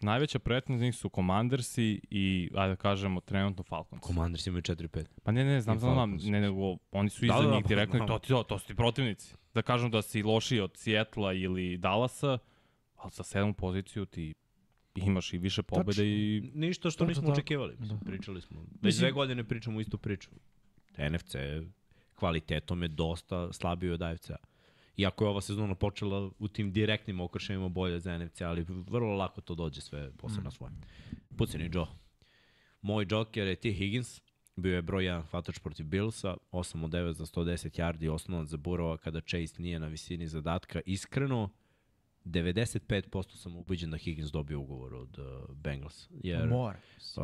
Najveća pretnja za njih su Commandersi i, ajde da kažemo, trenutno Falcons. Commanders imaju 4-5. Pa ne, ne, znam, I znam, znam, ne, nego oni su Da, iza da, da, njih pa direktno i znam. to, ti, to, to su ti protivnici. Da kažem da si lošiji od Sijetla ili Dallasa, ali sa sedmom poziciju ti imaš i više pobjede i Ništa što To, to, nismo to. očekivali. Mislim, pričali smo. Već Mislim- dve godine pričamo istu priču. NFC kvalitetom je dosta slabiji od AFC-a. Iako je ova sezona počela u tim direktnim okršajima bolje za NFC, ali vrlo lako to dođe sve posle na svoje. Puceni Joe. Moj joker je T. Higgins. Bio je broj 1 hvatač protiv Billsa, 8 od 9 za 110 yardi, osnovac za Burova kada Chase nije na visini zadatka. Iskreno, 95% sam ubeđen da Higgins dobio ugovor od uh, Bengals. Jer Mora. Uh,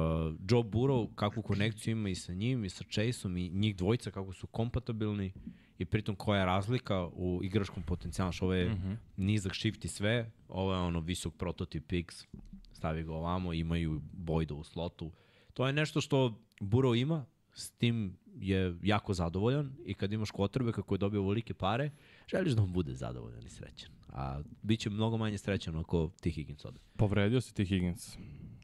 Joe Burrow, kakvu konekciju ima i sa njim i sa Chaseom i njih dvojica kako su kompatibilni i pritom koja je razlika u igračkom potencijalu, što ovo je mm -hmm. nizak shift i sve, ovo je ono visok prototip X, stavi ga ovamo, imaju Boyda u slotu. To je nešto što Burrow ima, s tim je jako zadovoljan i kad imaš kotrbe kako je dobio ovolike pare, želiš da on bude zadovoljan i srećan. A bit će mnogo manje srećan ako ti Higgins ode. povredio se ti Higgins.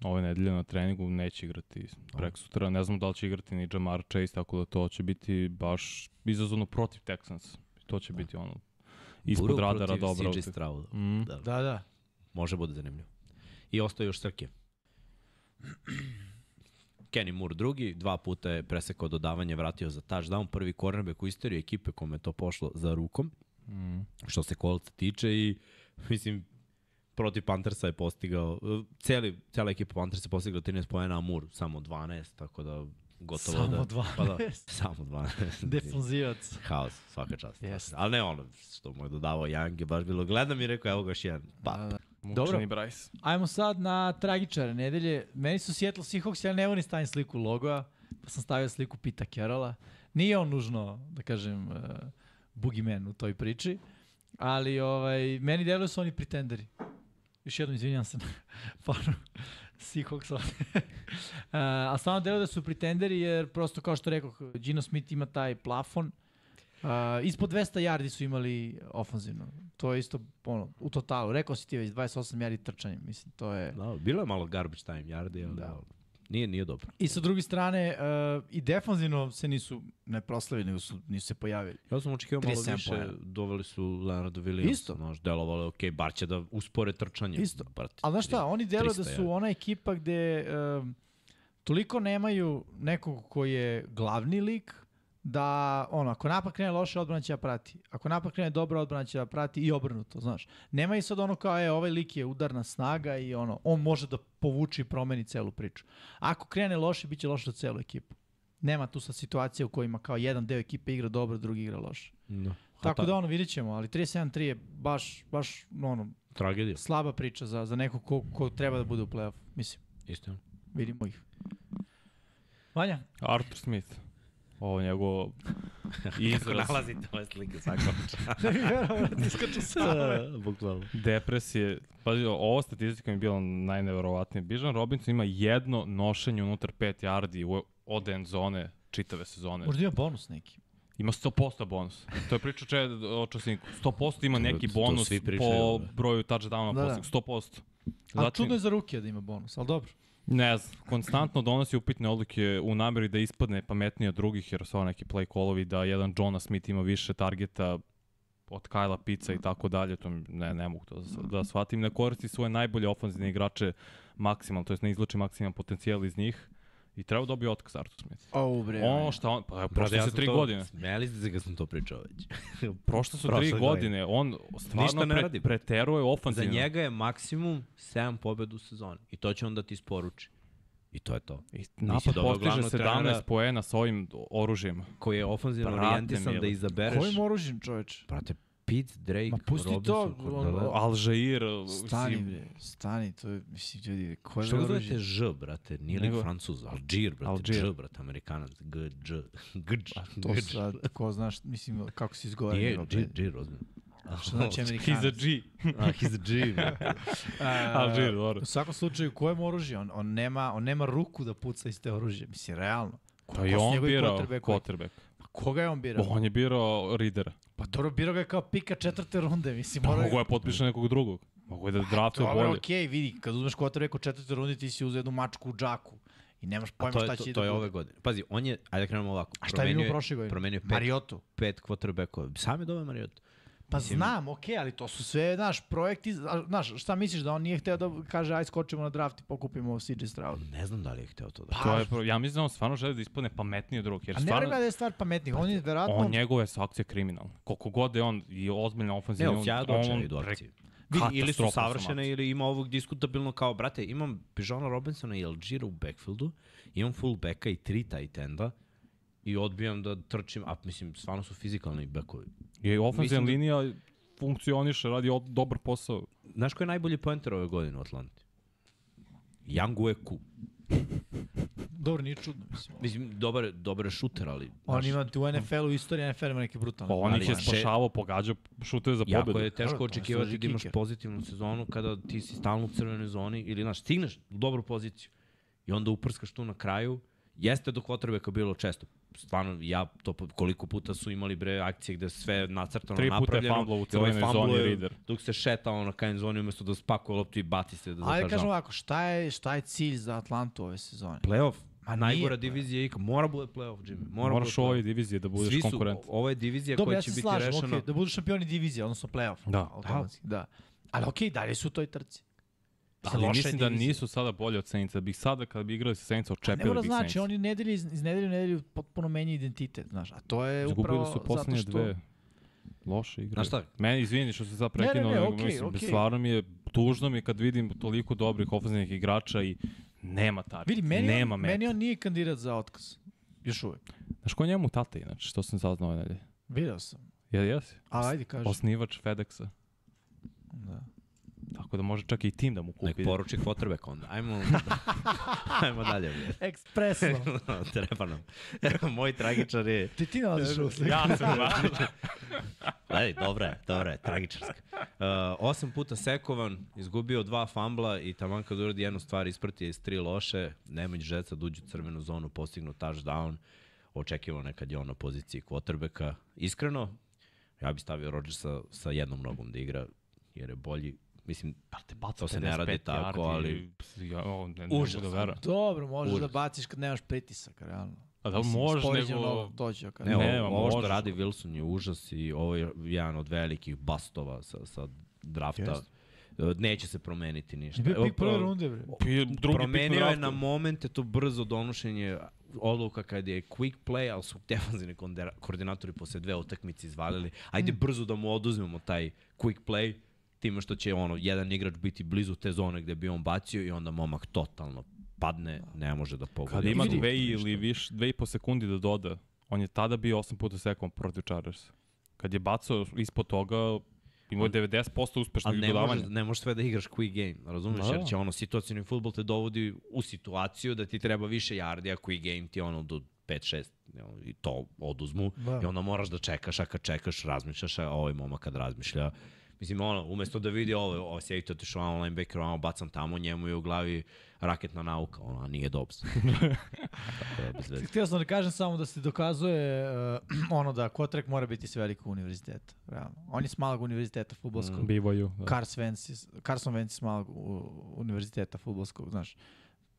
Ove nedelje na treningu neće igrati prek sutra. Ne znam da li će igrati ni Jamar Chase, tako da to će biti baš izazovno protiv Texans. To će biti ono ispod Burrow radara protiv dobro. CJ. Mm. Da. Da, da. Može bude zanimljivo. I ostaje još Srke. Kenny Moore drugi, dva puta je presekao dodavanje, vratio za touchdown, prvi cornerback u istoriji ekipe kome je to pošlo za rukom, Mm. što se kolca tiče i mislim, protiv Panthersa je postigao, cijeli, cijela ekipa Panthersa je postigla 13 poena, Amur samo 12, tako da gotovo Samo da... 12? Pa da, samo 12. Defanzivac. Haos, svaka čast. Jeste. Ali ne ono što mu je dodavao Young je baš bilo, gledam i rekao, evo ga još jedan. Pa, Da, da. Mučeni Bryce. Ajmo sad na tragičare nedelje. Meni su Seattle Seahawks, ja ne volim stavim sliku logoa, pa sam stavio sliku Pita Carrolla. Nije on nužno, da kažem, uh, boogeyman u toj priči, ali ovaj, meni deluju su oni pretenderi. Još jednom izvinjam se na fanu Seahawksa. uh, a stvarno deluju da su pretenderi jer prosto kao što rekao, Gino Smith ima taj plafon, Uh, ispod 200 yardi su imali ofanzivno. To je isto ono, u totalu. Rekao si ti već 28 yardi trčanje. Mislim, to je... da, bilo je malo garbage time yardi, ali Da. da. Nije, nije dobro. I sa druge strane, uh, i defanzivno se nisu ne proslavili, nego su, nisu se pojavili. Ja sam očekivao malo 37 više, poena. doveli su Leonardo Williams. Isto. Znaš, delovalo je okej, bar će da uspore trčanje. Isto. Brate, Ali znaš šta, oni deluju da 300 su ona ekipa gde um, toliko nemaju nekog koji je glavni lik, da ono, ako napad krene loše, odbrana će da prati. Ako napad krene dobro, odbrana će da prati i obrnuto, znaš. Nema i sad ono kao, e, ovaj lik je udarna snaga i ono, on može da povuče i promeni celu priču. Ako krene loše, bit će loše za celu ekipu. Nema tu sad situacija u kojima kao jedan deo ekipe igra dobro, drugi igra loše. No. Tako da ono, vidit ćemo, ali 37-3 je baš, baš ono, Tragedija. slaba priča za, za nekog ko, ko treba da bude u play-off. Mislim, Isto. vidimo ih. Vanja? Arthur Smith. Ovo je njegov izraz nalazite ove slike svakom Ne bih verovao da iskaču. Bukvalno. depresije. Pazi, ovo statistika mi je bila najneverovatnija. Bijan Robinson ima jedno nošenje unutar 5 yardi u- od end zone čitave sezone. Možda ima bonus neki. Ima 100% bonus. To je priča če, o Čosinku. 100% ima neki bonus pričaju, po bre. broju touchdowna Da, da, da. posle. 100%. Ali Znači, čudno je za ruke da ima bonus, ali dobro. Ne znam, konstantno donosi upitne odluke u nameri da ispadne pametnije od drugih, jer su ovo neki play callovi da jedan Jonah Smith ima više targeta od Kyla Pica i tako dalje, to ne, ne mogu to da, shvatim. Ne koristi svoje najbolje ofanzivne igrače maksimalno, to jest ne izlači maksimalan potencijal iz njih i treba dobije otkaz Arthur Smith. O, bre. Ono šta on, pa prošle su tri godine. Smeli ste se kad sam to pričao već. Prošle su Prošle tri godine. godine. On stvarno Ništa ne pre, radi. preteruje Za ofanzivno. njega je maksimum 7 pobjeda u sezoni. I to će on da ti isporuči. I to je to. I napad postiže glavnog 17 trenera. poena sa ovim oružjem. Koji je ofenzivno Brate orijentisan da izabereš. Kojim oružjem, čoveč? Brate, Pete, Drake, Ma pusti Robinson, to, Cordell. ono, Alžair, Stani, bre, stani, to je, mislim, ljudi, Što je ga zovete? Ž, brate? Nije li Nego- francuz? Alžir, brate. Alžir. Dž, brate, amerikanac. G, dž, gdž, To gdž. sad, ko znaš, mislim, kako si izgovorio. Nije, G, pre- G, ozbiljno. Što znači He's Amerikanac? a G. A, he's a G. A, Alžir, dobro. U svakom slučaju, kojem oružje? On, on, nema, on nema ruku da puca iz te oružje. Mislim, realno. Ko- Pa i ko on birao quarterback. Pa koga je on birao? On je birao Ridera. Pa dobro, birao ga kao pika četvrte runde, mislim. morao je- Mogu je potpiše nekog drugog. Mogu je da draftuje Dobro, bolje. okej, vidi, kad uzmeš quarterbacka u četvrte runde, ti si uzeo jednu mačku u džaku. I nemaš pojma to šta će to, da to je ove godine. Pazi, on je, ajde da krenemo ovako. A šta je Promenio prošle godine? Promenio pet, Mariotu. pet quarterbackova. Sam je dove Mariotu. Pa Mislim- znam, okej, ali to su sve, znaš, projekti, znaš, šta misliš da on nije hteo da kaže aj skočimo na draft i pokupimo CJ Stroud? Ne znam da li je hteo to da. To je, pro- ja mislim da on stvarno želi da ispadne pametniji od drugog. Jer A ne stvarno, da je stvar pametnih, on je verovatno... on njegove su akcije kriminalne. Koliko god je on i ozbiljna Ne, ofenzivna, on sjaja dočeja idu pre- akcije. Vidi, ili su savršene ili ima ovog diskutabilno kao, brate, imam Pijana Robinsona i Alžira u backfieldu, imam fullbacka i tri tight enda i odbijam da trčim, a mislim, stvarno su fizikalni backovi. I ofenzivna da- linija funkcioniše, radi od, dobar posao. Znaš ko je najbolji poenter ove godine u Atlanti? Yang Ueku. Dobro, nije čudno, mislim. Mislim, dobar, je- dobar je šuter, ali... On ima u NFL-u istorija NFL ima neke brutalne. Pa on ih je še- spašavao, pogađao šuteve za Jako pobedu. je teško je očekivati da imaš pozitivnu sezonu kada ti si stalno u crvenoj zoni ili, znaš, stigneš u dobru poziciju i onda uprskaš tu na kraju. Jeste do kvotrbeka bilo često. Stvarno, ja to koliko puta su imali bre akcije gde sve nacrtano Tri puta je napravljeno. fumblao u i ovaj crvenoj fumble zoni je Reader. Dok se šetao na KM zoni umesto da spakuje loptu i baci se da Ali zakaže. kažem ovako, šta je, šta je cilj za Atlantu ove sezone? Playoff. Ma Najgora nije, divizija ikad. Mora bude playoff, Jimmy. Mora Moraš u ovoj diviziji da budeš Svi su, konkurent. ovo je divizija Dobro, koja ja će se biti slažem, rešena. okej, da budu šampioni divizije, odnosno play-off. Da. automatski, da. Ali okej, dalje su u toj trci. Ali Loša mislim da nisu sada bolji od Saintsa. Bih sada kad bi igrali sa Saintsa Ne očepili mora bih znači, Saints. oni nedelje iz, iz nedelje u nedelju potpuno menja identitet, znaš, a to je Izgubili upravo su zato poslednje što... dve loše igre. Znaš šta? Meni, izvini što se sad Ne, ne, prekinuo, ne, nego okej, mislim, okej. stvarno mi je tužno mi je kad vidim toliko dobrih ofenzivnih igrača i nema target, Vidi, meni, nema on, meta. meni on nije kandidat za otkaz. Još uvek. Znaš ko je njemu tata inače, što sam saznao ove nedelje? Video sam. Jel jesi? A, ajde, kaži. Osnivač FedExa. Da. Tako da može čak i tim da mu kupi. Nek poruči quarterback onda. Ajmo, ajmo dalje. Ekspresno. Treba nam. Moj tragičar je... Ti ti nalaziš u sliku. Ja sam Gledaj, dobra je, dobra je, tragičarska. Uh, osam puta sekovan, izgubio dva fambla i taman kad uradi jednu stvar isprti iz tri loše, Nemanja Žeca duđu u crvenu zonu, postignu touchdown, očekivano nekad je on na poziciji quarterbacka. Iskreno, ja bih stavio Rodgersa sa jednom nogom da igra, jer je bolji. Mislim, Brate, baca To se ne radi 55 tako, ali- Ja, o, ne, ne Užas. da. Dobro, možeš Užas. da baciš kad nemaš pritisak, realno. A da Mislim, možeš, nego... nogom doći, kad Ne, Ne, ovo, ovo što radi Wilson je užas i ovo je jedan od velikih bastova sa, sa drafta. Jeste. E, Neće se promeniti ništa. Bio pik prve pro- runde, bre. Pi- Drugi Promenio je na momente to brzo donošenje odluka kad je quick play, ali su defanzivni koordinatori posle dve utakmice izvalili. Ajde brzo da mu oduzmemo taj quick play, time što će ono, jedan igrač biti blizu te zone gde bi on bacio i onda momak totalno padne, ne može da pogodi. Kad ima dve ili viš, dve i po sekundi da doda, on je tada bio 8 puta sekund protiv Chargers. Kad je bacao ispod toga, imao je 90% uspešnog Ali ne dodavanja. možeš, ne možeš sve da igraš quick game, razumiješ? Da. Jer će ono, situacijni futbol te dovodi u situaciju da ti treba više yardi, a quick game ti ono do 5-6 i to oduzmu Da. i onda moraš da čekaš, a kad čekaš razmišljaš, a ovaj momak kad razmišlja Mislim, ono, umesto da vidi ovo, ovo safety otišao ono linebacker, ono, bacam tamo, njemu je u glavi raketna nauka, ono, a nije Dobbs. Tako da. Htio sam da kažem samo da se dokazuje uh, ono da Kotrek mora biti s velikog univerziteta. Realno. On je s malog univerziteta futbolskog. Mm. BYU. Da. Wentz, je- Carson Wentz s malog univerziteta futbolskog, znaš.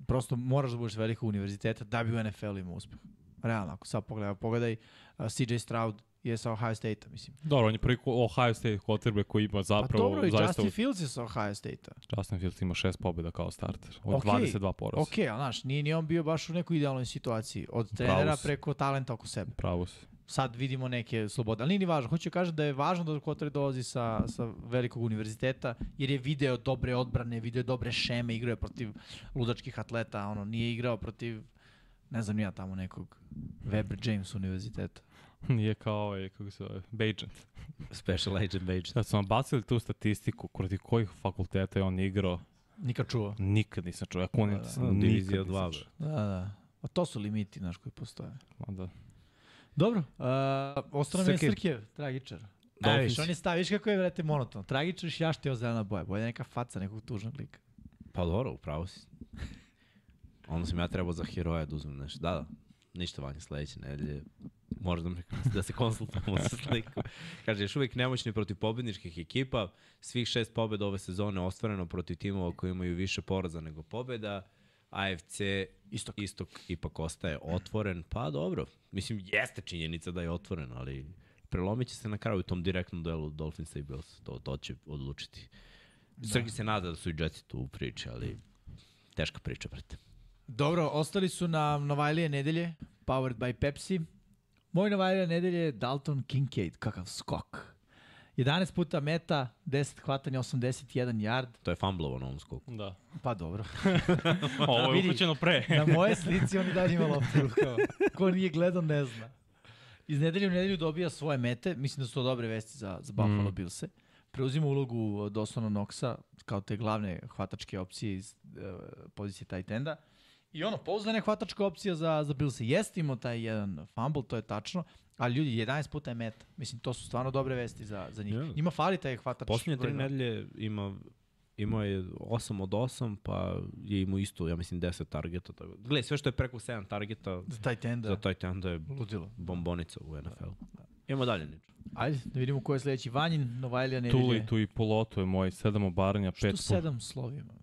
Prosto moraš da budeš velikog univerziteta da bi u NFL imao uspeh. Realno, ako sad pogledaj, pogledaj uh, CJ Stroud je sa Ohio State-a, mislim. Dobro, on je prvi Ohio State quarterback koji ima Pa zapravo dobro, i zaista... Justin Fields je sa Ohio State-a. Justin Fields ima šest pobjeda kao starter. Od Okej, 22 poraza. Ok, ali znaš, nije ni on bio baš u nekoj idealnoj situaciji. Od trenera preko talenta oko sebe. Pravo si. sad vidimo neke slobode. Ali nije ni važno. Hoću kažem da je važno da Kotar dolazi sa, sa velikog univerziteta, jer je video dobre odbrane, video dobre šeme, igrao je protiv ludačkih atleta, ono, nije igrao protiv, ne znam, ja tamo nekog Weber James univerziteta. Nije kao ovaj, kako se zove, Bajent. Special Agent Bage. Da su nam bacili tu statistiku, protiv kojih fakulteta je on igrao, Nikad čuo. nikad nisam čuo. Ja kunim Da, da. nikad Divizija nisam dva, čuo. Da, da. A to su limiti, znaš, koji postoje. Ma Da. Dobro, uh, ostalo mi je Srke. Srkev, tragičar. E, Dolphins. viš, on je stav, viš kako je, vrete, monoton. Tragičar i šljaštio zelena boja. Bolje neka faca nekog tužnog lika. Pa dobro, upravo si. Onda sam ja trebao za heroja da uzmem nešto. Da, da. Ništa vanje sledeće nedelje. Možda da se konsultujemo sa slikom. Kaže, još uvijek nemoćni protiv pobedničkih ekipa. Svih šest pobjeda ove sezone ostvareno protiv timova koji imaju više poraza nego pobjeda. AFC Istok. Istok ipak ostaje otvoren. Pa dobro. Mislim, jeste činjenica da je otvoren, ali prelomit će se na kraju u tom direktnom duelu Dolphinsa i Bills. To, to će odlučiti. Da. Srgi se nada da su i Jetsi tu u priči, ali teška priča, brate. Dobro, ostali su na Novajlije nedelje, powered by Pepsi. Moj Novajlija nedelje je Dalton Kincaid, kakav skok. 11 puta meta, 10 hvatanja, 81 yard. To je fumblovo na ovom skoku. Da. Pa dobro. Ovo je uhoćeno pre. Na moje slici on i dalje ima loptu u rukama. Ko nije gledao ne zna. Iz nedelje u nedelju dobija svoje mete. Mislim da su to dobre vesti za, za Buffalo mm. Billse. Preuzima ulogu Dosona Knoxa kao te glavne hvatačke opcije iz uh, pozicije tight enda. I ono, pouzdana je hvatačka opcija za, za Billse. Jeste imao taj jedan fumble, to je tačno, ali ljudi, 11 puta je meta. Mislim, to su stvarno dobre vesti za, za njih. Ja. Njima fali taj hvatač. Poslednje tri nedelje ima imao je 8 od 8, pa je imao isto, ja mislim, 10 targeta. Tako. Gle, sve što je preko 7 targeta Za tight enda. za taj tenda je Ludilo. bombonica u NFL. Idemo dalje, Nič. Ajde, da vidimo ko je sledeći. Vanjin, Novajlija nedelje. Tuli, tu i Poloto je moj, sedam obaranja, Što pet po... sedam slovima?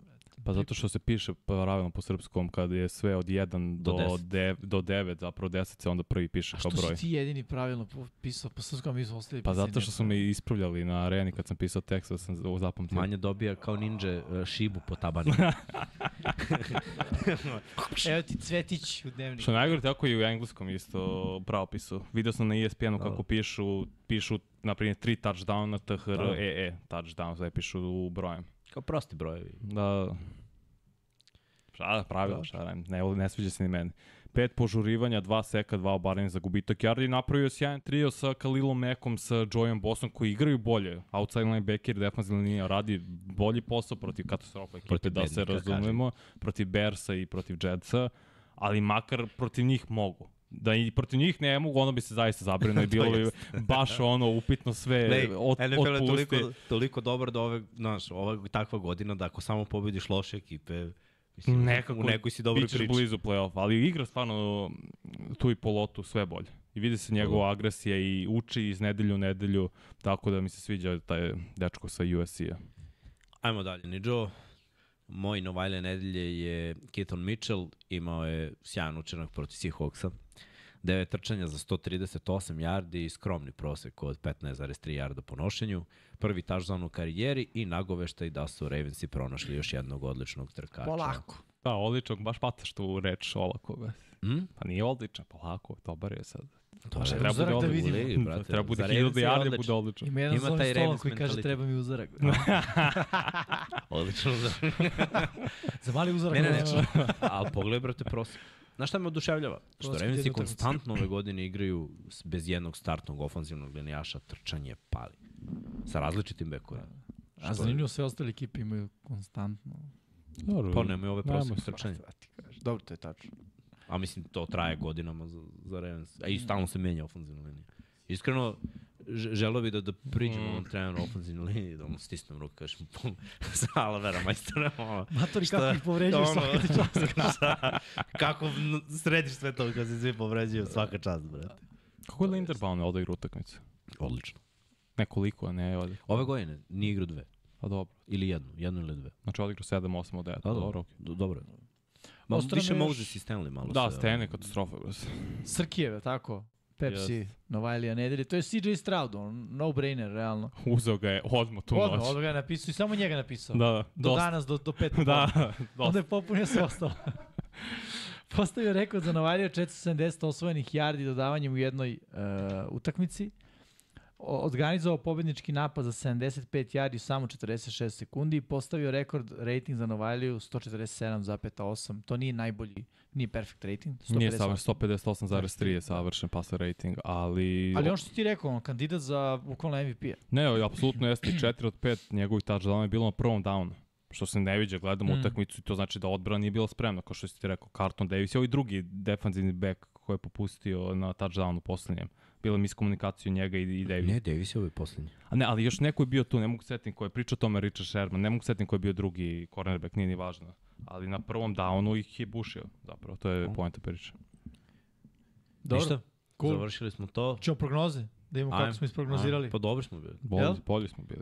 Pa zato što se piše pravilno po srpskom kad je sve od 1 Do do, 10. dev, do 9, zapravo 10 se onda prvi piše A kao što broj. si ti jedini pravilno pisao, pa srpskom mi su ostali Pa zato što su me ispravljali na areni kad sam pisao tekst, da sam ovo zapamtio. Manja dobija kao ninja uh, šibu po tabani. Evo ti Cvetić u dnevniku. Što najgore, tako i u engleskom isto pravopisu. Video sam na E ESPN-u Da. kako pišu, pišu, na primjer, tri touchdowna, THR, Da. EE, touchdown, sve pišu u brojem. Kao prosti brojevi. Da. Šta da, pravila, šta da, ne, ne sviđa se ni meni. Pet požurivanja, dva seka, dva obaranja za gubitak yardi. Napravio sjajan trio sa Kalilom Mekom, sa Joyom Bossom, koji igraju bolje. Outside linebacker, defensivna linija radi bolji posao protiv katastrofa ekipe, Protiv da se razumemo. Protiv Bersa i protiv Jetsa, ali makar protiv njih mogu. Da i protiv njih ne mogu, ono bi se zaista zabrinuo i bilo bi baš ono upitno sve Lej, od, NFL je toliko, toliko dobar da ove, znaš, ova takva godina da ako samo pobediš loše ekipe, mislim, Nekako, u nekoj si dobroj bićeš priči. blizu play-off, ali igra stvarno tu i po lotu sve bolje. I vidi se njegova agresija i uči iz nedelju u nedelju, tako da mi se sviđa taj dečko sa USC-a. Ajmo dalje, Niđo. Moj Novajle nedelje je Keaton Mitchell, imao je sjajan učinak protiv Seahawksa. 9 trčanja za 138 yardi i skromni prosek od 15,3 yarda po nošenju. Prvi touchdown u karijeri i nagoveštaj da su Ravensi pronašli još jednog odličnog trkača. Polako. Da, odličan, baš pataš tu reč olako. be. Mm? Pa nije odličan, polako, dobar je sad. To je Treba uzorak da vidimo. ligi, brate. Treba bude Za 1000 Ravens je yardi, odličan. bude odličan. Ima jedan Ima taj Ravens koji kaže treba mi uzorak. Odlično. Za mali uzorak. Ne, ne, ne. Ali pogledaj, brate, prosek. Znaš šta me oduševljava? Što utakmice. konstantno ove godine igraju bez jednog startnog ofanzivnog linijaša, trčanje pali. Sa različitim bekovima. A zanimljivo sve ostale ekipe imaju konstantno. Dobro, Pa nemaju ove prosek Nemoj. Šta ti kažeš? Dobro, to je tačno. A mislim, to traje godinama za, za Ravens. A i stalno se menja ofanzivna linija. Iskreno, želeo bi da, da priđem Mm. ovom treneru ofanzivne linije, da mu stisnem ruku, kažem, pum, sa Vera majstora, ono, Matori Šta? kako ih povređuju Ono, svaki ti čas. šta? Kako n- središ sve to kad se svi povređuju svaka čast, brate. Kako je Linderbaum odigra utakmicu? Odlično. Nekoliko, a ne odigra. Ove godine nije igrao dve. Pa dobro. Ili jednu, jednu ili dve. Znači odigra 7, 8 od 9. Da, dobro. okej. Do, dobro. Ma, Ostalo više još- Moses i Stanley malo Da, se, Stene katastrofa. brate. Srkijeve, tako? Pepsi, Yes. Novajlija nedelje. To je CJ Stroud, on, no-brainer, realno. Uzeo ga je odmah tu Odmah, noć. odmah ga je napisao i samo njega napisao. Da, da, Do dosta. danas, do, do pet. Da, Onda dosta. je popunio sve ostalo. Postavio rekord za Novajlija 470 osvojenih yardi dodavanjem u jednoj uh, utakmici. Organizovao pobednički napad za 75 yardi u samo 46 sekundi i postavio rekord rating za Novajliju 147,8. To nije najbolji, nije perfect rating. Nije 158. savršen, 158,3 je savršen passer rating, ali... Ali on što ti rekao, on kandidat za bukvalno MVP-a. Ne, apsolutno jeste 4 od 5 njegovih touchdowna je bilo na prvom downu. Što se ne viđa, gledamo Mm. utakmicu i to znači da odbrana nije bila spremna, kao što si ti rekao, Carton Davis i ovaj drugi defanzivni back koji je popustio na touchdownu poslednjem. Bila miskomunikacija njega i, i Davis. Ne, Davis je ovaj poslednji. A ne, ali još neko je bio tu, ne mogu setim ko je pričao o tome Richard Sherman, ne mogu setim ko je bio drugi cornerback, nije ni važno. Ali na prvom downu ih je bušio, zapravo, to je poenta priče. Dobro. Ništa, Cool. završili smo to. Ćemo prognoze? Da imamo kako smo isprognozirali. ajmo. Pa dobri smo bili. Bolji, Jel? bolji smo bili.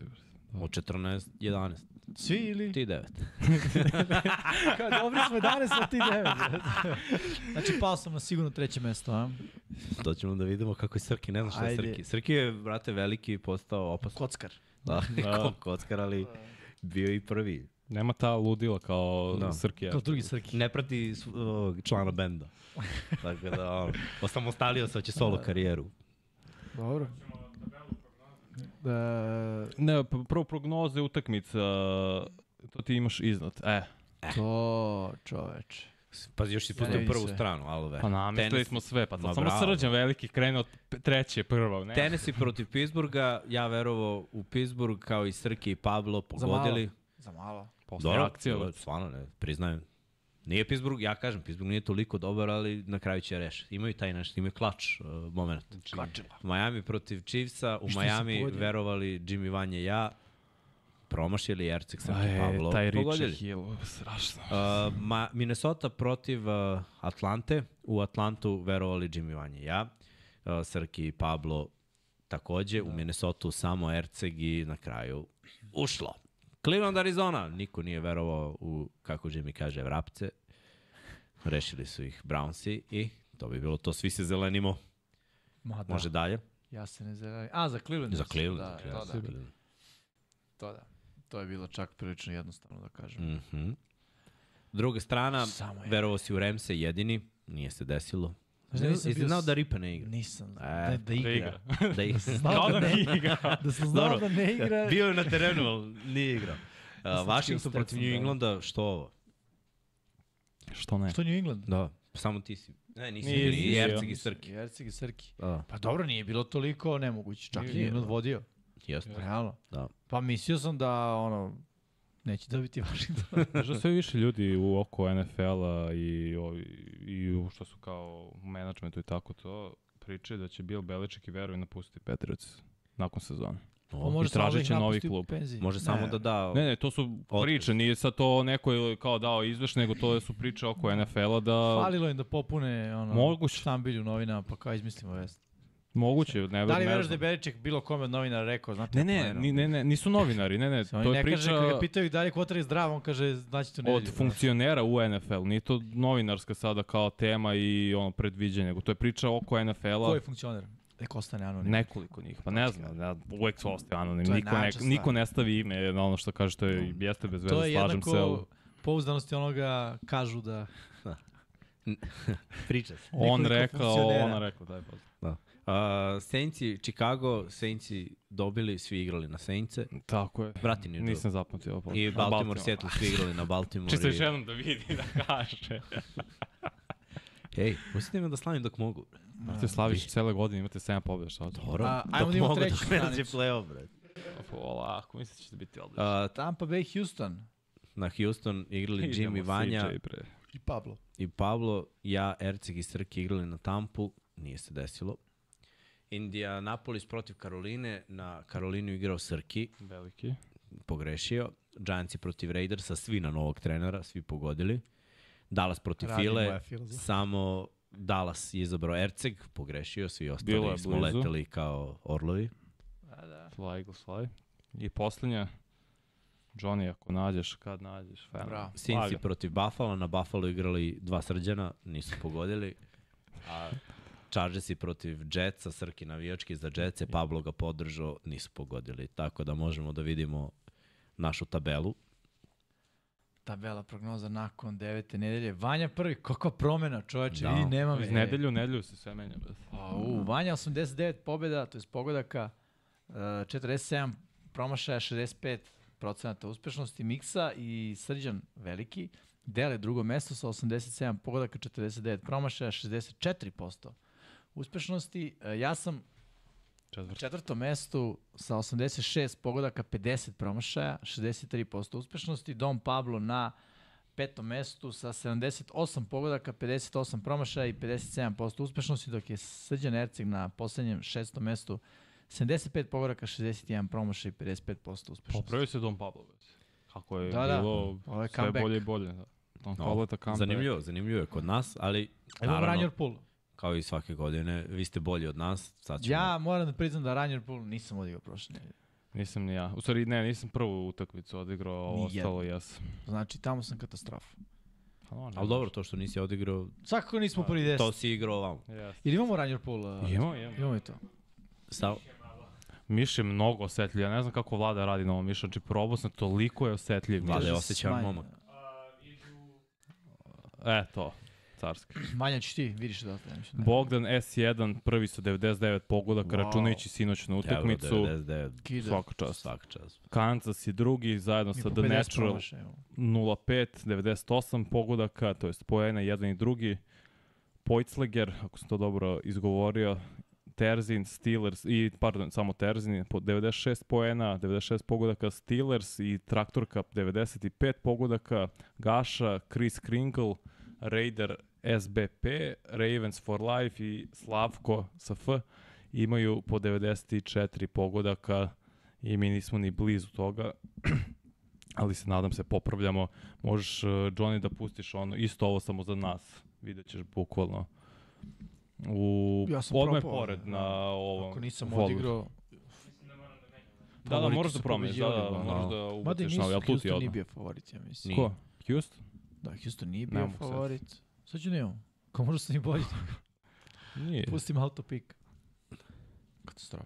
Brate. Od 14, 11. Svi ili? Ti 9. Kao, dobri smo 11, a ti 9. znači, pao sam na sigurno treće mesto, a? To ćemo da vidimo kako je Srki, ne znam šta je Ajde. Srki. Srki je, brate, veliki postao opasan. Kockar. Da, Da. kockar, ali bio i prvi. Nema ta ludila kao Da. da. Srkija. Kao drugi Srki. Ne prati ovog člana benda. Tako da, ono, osamostalio se, hoće solo karijeru. Dobro. Da, Ne, prvo prognoze utakmica, to ti imaš iznad. E, to, čoveč. Pazi, još si pustio prvu se. stranu, Alve. pa namislili Tenis- smo sve, pa sad samo bravo. srđan veliki krene od p- treće prvo. Ne. Tennessee protiv Pittsburgha, ja verovo u Pittsburgh kao i Srki i Pablo pogodili. Za malo. Posle Dobro, akcije, dobro, stvarno ne, priznajem. Nije Pittsburgh, ja kažem, Pittsburgh nije toliko dobar, ali na kraju će rešiti. Imaju taj nešto, imaju klač uh, moment. Klačeva. Miami protiv Chiefsa, u Miami verovali Jimmy Vanje ja, promašili Ercik Srki Aj, Pablo, taj. Richie Hill, strašno. Uh, ma, Minnesota protiv uh, Atlante. U Atlantu verovali Jimmy Vanje ja. Uh, Srki i Pablo takođe. U Minnesota samo Erceg i na kraju ušlo. Cleveland, Arizona. Niko nije verovao u, kako Jimmy kaže, vrapce. Rešili su ih Brownsi i to bi bilo to. Svi se zelenimo. Ma da, Može dalje. ja se ne zaradim. A, za Cleveland. Za Cleveland. Da, za to Cleveland, da, Cleveland. to da. To je bilo čak prilično jednostavno da kažem. Mhm. Druga strana, Samo je. verovao si u Remse jedini. Nije se desilo. Znaš da nisam bio znao da Ripa ne igra? Nisam. E, Da, da Da igra. Da igra. Znao Kao da da ne igra. Da sam znao da ne igra. Bio je na terenu, ali nije igrao. Uh, Washington protiv New da. Englanda, što ovo? Što ne? Što New England? Da, samo ti si. Ne, nisi Nije, i nije. I Srki. I Erceg i Srki. Da, Pa dobro, nije bilo toliko nemoguće. Čak i Nije, New England da. vodio. jeste. Realno. Da. Pa mislio sam da, ono, neće dobiti Washington. Znaš da sve više ljudi u oko NFL-a i, ovi- i u što su kao u menadžmentu i tako to pričaju da će Bill Belichick i veruju napustiti Patriots nakon sezone. Pa O, može i da tražit će novi klub. Može samo Ne, da da... Ne, ne, to su Otkaz. priče, nije sad to neko je kao dao izveš, nego to su priče oko NFL-a da Falilo im da popune ono, Moguće. štambilju novina, pa kao izmislimo vest. moguće, ne, Da li veruješ da je Beriček bilo kome od novinara rekao, znate? Ne, ne, ni, ne, ne, nisu novinari, ne, ne, to ne je kaže, priča kad ga pitaju da li kvotar je zdrav, on kaže, znači to ne od funkcionera u NFL, nije to novinarska sada kao tema i ono predviđanje, nego to je priča oko Ko NFL-a. je funkcioner? Nek ostane anonim. Nekoliko njih, pa ne znam, ja, uvek su ostaju anonim, To je niko, ne, niko ne stavi ime na ono što kaže, to je, jeste bez veze, To je slažem se. ali jednako pouzdanosti onoga kažu da... Priča se. On rekao, ona rekao, daj pa. Da. Uh, Saintsi, Chicago, Saintsi dobili, svi igrali na Saintse. Tako je. Vrati New Nisam zapamtio ovo. I Baltimore, Seattle, svi igrali na Baltimore. Čisto i- još jednom da vidi, da kaže. Hej, pustite me da slavim dok mogu. Imate Slavić cele godine, imate 7 pobjeda, šta hoćete? Dobro, A, dok ajmo da imamo mogu, treću dok ne nađe stranicu. play-off, bre. Polako, mislim da će biti odlično. Uh, Tampa Bay, Houston na Houston igrali Jim i Idemo, Vanja CJ, bre. i Pablo. i Pablo, ja, Erceg i Srki igrali na Tampu, nije se desilo. Indianapolis protiv Karoline, na Karolinu igrao Srki, Veliki. pogrešio. Giantsi protiv Raidersa, svi na novog trenera, svi pogodili. Dallas protiv File, samo Dallas je izabrao Erceg, pogrešio, svi Bilo ostali je smo blizu. leteli kao orlovi. Da, da. Fly, Eagles, fly. I poslednja, Johnny, ako nađeš, kad nađeš, fan. Bravo. Cincy protiv Buffalo, na Buffalo igrali dva srđana, nisu pogodili. A Chargersi protiv Jetsa, Srki navijački za Jetse, Pablo ga podržao, nisu pogodili. Tako da možemo da vidimo našu tabelu. Tabela prognoza nakon devete nedelje. Vanja prvi, kakva promena čoveče, Da. vidi nema me. Iz nedelju u nedelju se sve menja. U, Vanja 89 pobjeda, to je pogodaka, uh, 47 promašaja, 65 procenata uspešnosti Miksa i Srđan Veliki dele drugo mesto sa 87 pogodaka, 49 promašaja, 64% uspešnosti. Uh, ja sam na Četvrti. četvrtom mestu sa 86 pogodaka, 50 promašaja, 63% uspešnosti. Dom Pablo na petom mestu sa 78 pogodaka, 58 promašaja i 57% uspešnosti, dok je Srđan Erceg na poslednjem šestom mestu 75 pogodaka, 61 promašaj i 55% uspešnosti. Popravio se Dom Pablo. Kako je Da, da. bilo Ovo je sve comeback. bolje i bolje. Da. Don No, Pablo je ta comeback. zanimljivo, zanimljivo je kod nas, ali Evo naravno, Ranjer Pool. Kao i svake godine, vi ste bolji od nas. Sad ćemo... Ja moram da priznam da Ranjer Pool nisam odigrao prošle nedelje. Nisam ni ja. U stvari, ne, nisam prvu utakmicu odigrao, a ovo ostalo jesam. Znači, tamo sam katastrofa. Pa, Ali dobro, to što nisi odigrao, Svakako nismo prvi deset. to si igrao ovamo. Yes. Ili imamo Ranjer Pool? Uh, Imamo, imamo. Imamo i to. Sa, Miš je mnogo osetljiv. Ja ne znam kako vlada radi na ovom mišu. Znači, probao sam, toliko je osetljiv. Vlada je osjećavan momak. E, to. Carski. Manja ćeš ti, vidiš da ostaje. Bogdan S1, prvi su 99 pogodaka, Wow. računajući sinoćnu utakmicu. Euro 99, Kida. Svaka čast. svaka čast. Kansas je drugi, zajedno I sa The 50 Natural promašaja, evo. 0-5, 98 pogodaka, to jest poena jedan i drugi. Poitzleger, ako sam to dobro izgovorio, Terzin, Steelers i, pardon, samo Terzin, po 96 poena, 96 pogodaka, Steelers i Traktor Cup 95 pogodaka, Gaša, Chris Kringle, Raider SBP, Ravens for Life i Slavko sa F imaju po 94 pogodaka i mi nismo ni blizu toga ali se nadam se popravljamo. Možeš, uh, Johnny, da pustiš ono, isto ovo samo za nas. Vidjet ćeš bukvalno. U, Ja sam odmah je propao, pored da. na ovom. Ako nisam volu. odigrao... Da, da, moraš da promeniš, da, da, da, da. moraš da i ubaciš na, jel tu ti Houston nije odmah? bio favorit, ja mislim. Ko? Houston? Da, Houston nije bio mogu sad. Sad ću da imam. Kao možda sam i bolji. Nije. Pustim autopik. Katastrofa.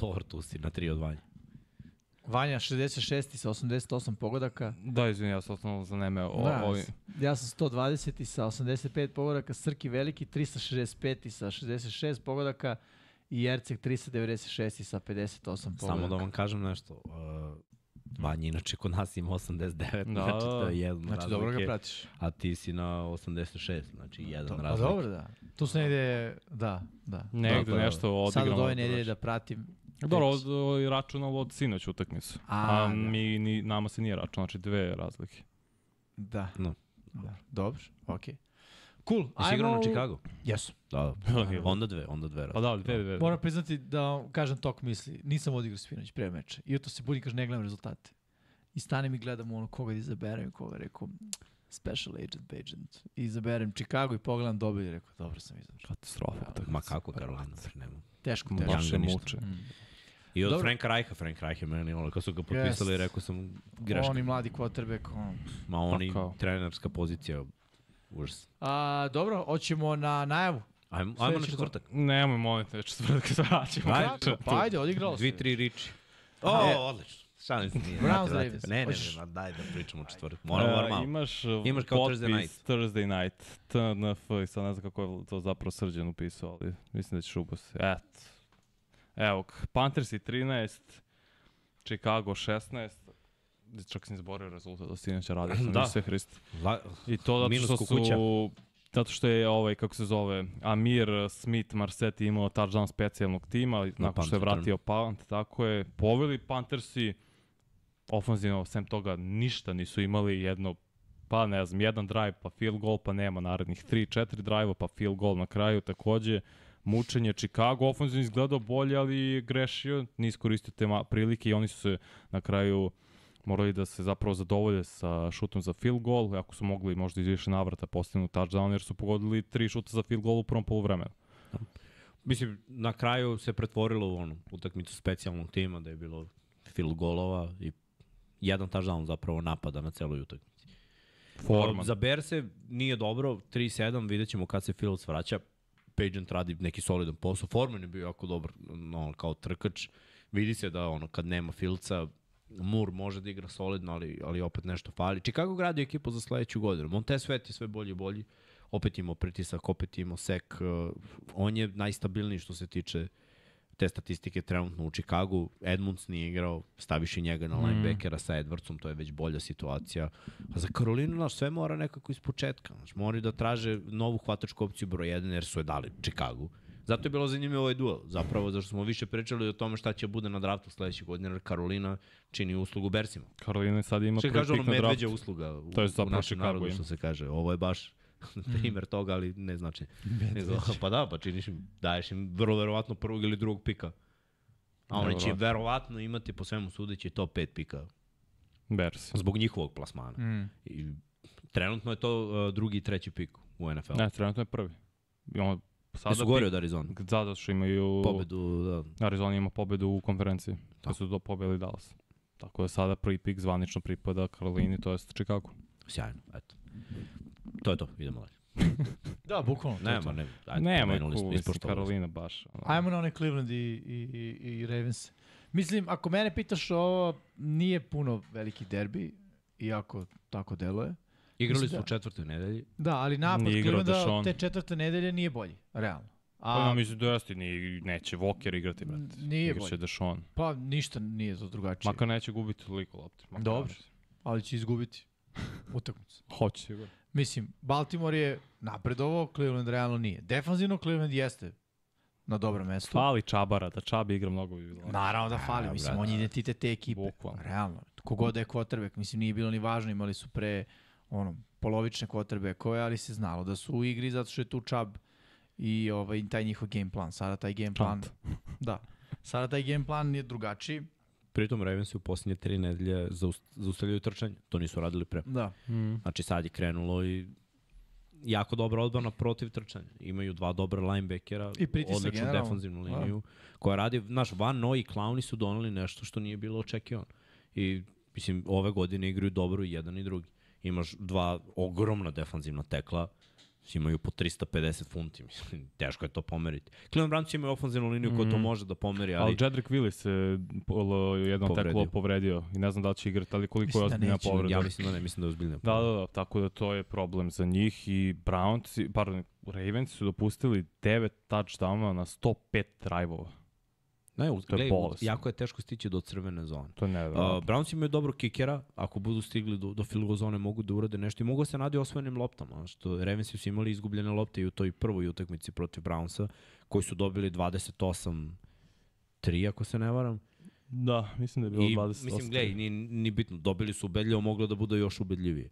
Dobro, tu si na 3 od vanja. Vanja 66 sa 88 pogodaka. Da, izvini, ja sam osnovno zanemeo o, Da, ovim. Ja sam 120 sa 85 pogodaka, Srki Veliki 365 sa 66 pogodaka i Erceg 396 sa 58 pogodaka. Samo da vam kažem nešto. Uh, Vanja inače kod nas ima 89, Da, znači to je jedan Znači, dobro ga pratiš. A ti si na 86, znači jedan To, pa razlik. dobro, da. Tu se negde, da, da. Negde Da, da. nešto odigramo. Sad od ove da nedelje dođe. da pratim. Dobro, od, od, računalo od sinoć utakmicu. A, A, da. mi, ni, nama se nije računalo, znači dve razlike. Da. No. da. Dobro, okej. Cool, Jesi igrao na u- Chicago? Jesu. Da, da. onda dve, onda dve Pa da, dve, dve. Moram priznati da vam kažem tok misli. Nisam odigrao spinoć pre meča. I to se budi kaže ne gledam rezultate. I stanem i gledam ono koga da izaberem i koga rekao special agent, agent. I izaberem Chicago i pogledam dobio i rekao dobro sam izabrao. Katastrofa. utakmica. Ma kako Carolina, nema. Teško, teško. Baš muče. Mm. I od Dobro. Franka Rajha, Frank Rajh je meni, ono, kad su ga potpisali, Jest. rekao sam greška. Oni mladi quarterback, ono. Ma oni, kao. trenerska pozicija, užas. A, dobro, hoćemo na najavu. Ajmo, ajmo na četvrtak. Nemoj, molim te, četvrtak se vraćamo. Ajde? Pa ajde, odigralo se. Dvi, tri riči. O, odlično. Šalim se, nije. Browns. Ravens. Ne, ne, ne, daj da pričamo četvrtak. Moramo bar E. Imaš, Imaš kao potpis Thursday night. Thursday night. TNF, i sad ne znam kako je to zapravo srđan upisao, ali mislim da ćeš ubos. Et. Evo, k- Panthersi 13, Chicago 16, čak sam izborio rezultat, da sinoća radio sam, Da. da. se Hrist. La, I to zato što su, kukuća. zato što je ovaj, kako se zove, Amir Smith Marsetti imao touchdown specijalnog tima, nakon što je vratio punt, tako je, poveli Panthersi, ofanzivno, sem toga, ništa nisu imali, jedno, pa ne znam, jedan drive, pa field goal, pa nema narednih 3-4 drive pa field goal na kraju, takođe, mučenje Chicago, ofanzivno izgledao bolje, ali grešio, nije iskoristio te prilike i oni su se na kraju morali da se zapravo zadovolje sa šutom za field goal, ako su mogli možda iz više navrata postignu touchdown, jer su pogodili tri šuta za field goal u prvom polovremenu. Mislim, na kraju se pretvorilo u onu utakmicu specijalnog tima, da je bilo field golova i jedan touchdown zapravo napada na celoj utakmici. Forman. Za Berse nije dobro, 3-7, vidjet ćemo kad se Fields vraća. Pagent radi neki solidan posao. Forman je bio jako dobar no, kao trkač. Vidi se da ono, kad nema Fieldsa, Moore može da igra solidno, ali, ali opet nešto fali. Chicago gradi ekipu za sledeću godinu. Montez Svet je sve bolji i bolji. Opet imao pritisak, opet imao sek. Uh, on je najstabilniji što se tiče te statistike trenutno u Chicagu. Edmunds nije igrao, staviš i njega na Mm. linebackera sa Edwardsom, to je već bolja situacija. A za Karolinu, znaš, sve mora nekako iz početka. Znaš, moraju da traže novu hvatačku opciju broj 1, jer su je dali Chicagu. Zato je bilo zanimljivo ovaj duel. Zapravo, zašto smo više pričali o tome šta će bude na draftu sledeće godine, jer Karolina čini uslugu Bersima. Karolina sad ima prvi ono pik na draftu. medveđa usluga u, To je u našem narodu, što se kaže. Ovo je baš primer toga, ali ne znači. Pa da, pa činiš im, daješ im vrlo verovatno prvog ili drugog pika. A oni će Verovatno. imati po svemu sudeći top 5 pika Bears. zbog njihovog plasmana. Mm. I trenutno je to uh, drugi i treći pik u NFL. Ne, trenutno je prvi. On sada su gori od Arizona. Zato što imaju... Pobedu, da. Arizona ima pobedu u konferenciji. Da su do pobedili Dallas. Tako da sada prvi pik zvanično pripada Karolini, to jest Chicago. Sjajno, eto. To je to, idemo dalje. Da, bukvalno. je Nema, to. ne, ajde, Nema ispoštovali. Karolina baš. ono. Ajmo na one Cleveland i, i, i, i Ravens. Mislim, ako mene pitaš ovo, nije puno veliki derbi, iako tako deluje. Igrali Mislim su da- u četvrtoj nedelji. Da, ali napad Nije Clevelanda te četvrte nedelje nije bolji, realno. Pa A, ja mislim da jeste, ni, neće Walker igrati, brate. Nije Igraće. Deshaun. pa ništa nije to drugačije. Makar neće gubiti toliko. Makar Dobro. neće. Ali će izgubiti utakmicu. Hoće sigurno. Mislim, Baltimore je napredovao, Cleveland realno nije. Defanzivno Cleveland jeste na dobrom mestu. Fali Čabara, da Čabi igra mnogo bi bilo. Naravno da fali, A, mislim, brate. on je identitet te ekipe. Bukvalno. Realno. Kogod da je quarterback, mislim, nije bilo ni važno, imali su pre ono, polovične quarterbackove, ali se znalo da su u igri zato što je tu Chubb i ovaj, taj njihov game plan. Sada taj game plan... Da. Sada taj game plan je drugačiji. Pritom Ravensi u posljednje tri nedelje zaust- zaustavljaju trčanje. To nisu radili pre. Da. Mm. Znači sad je krenulo i jako dobra odbrana protiv trčanja. Imaju dva dobra linebackera, I odličnu generalno. defanzivnu Da. liniju, koja radi, znaš, Van Noy i Clowni su doneli nešto što nije bilo očekivano. I, mislim, ove godine igraju dobro i jedan i drugi. Imaš dva ogromna defanzivna tekla, imaju po 350 funti, mislim, teško je to pomeriti. Cleveland Browns imaju ofanzivnu liniju koja to Mhm. može da pomeri, Ali ali Jedrick Willis se polo, jednom Povredio. teklo povredio i ne znam da li će igrati, ali koliko Mislim je da ozbiljna neće. povreda. ja mislim da ne, mislim da je ozbiljno. Da, da, da, tako da to je problem za njih i Browns, pardon, Ravens su dopustili 9 touchdowna na 105 drive-ova. Ne, u, To je gledaj, bolesno. jako je teško stići do crvene zone. To je Uh. Browns imaju dobro kikera, ako budu stigli do, do field goal zone mogu da urade nešto i mogu da se nadi osvojenim loptama, što Ravensi su imali izgubljene lopte i u toj prvoj utakmici protiv Brownsa, koji su dobili 28 3 ako se ne varam. Da, mislim da je bilo I, 28. mislim, gledaj, ni, ni bitno, dobili su ubedljivo, moglo da bude još ubedljivije.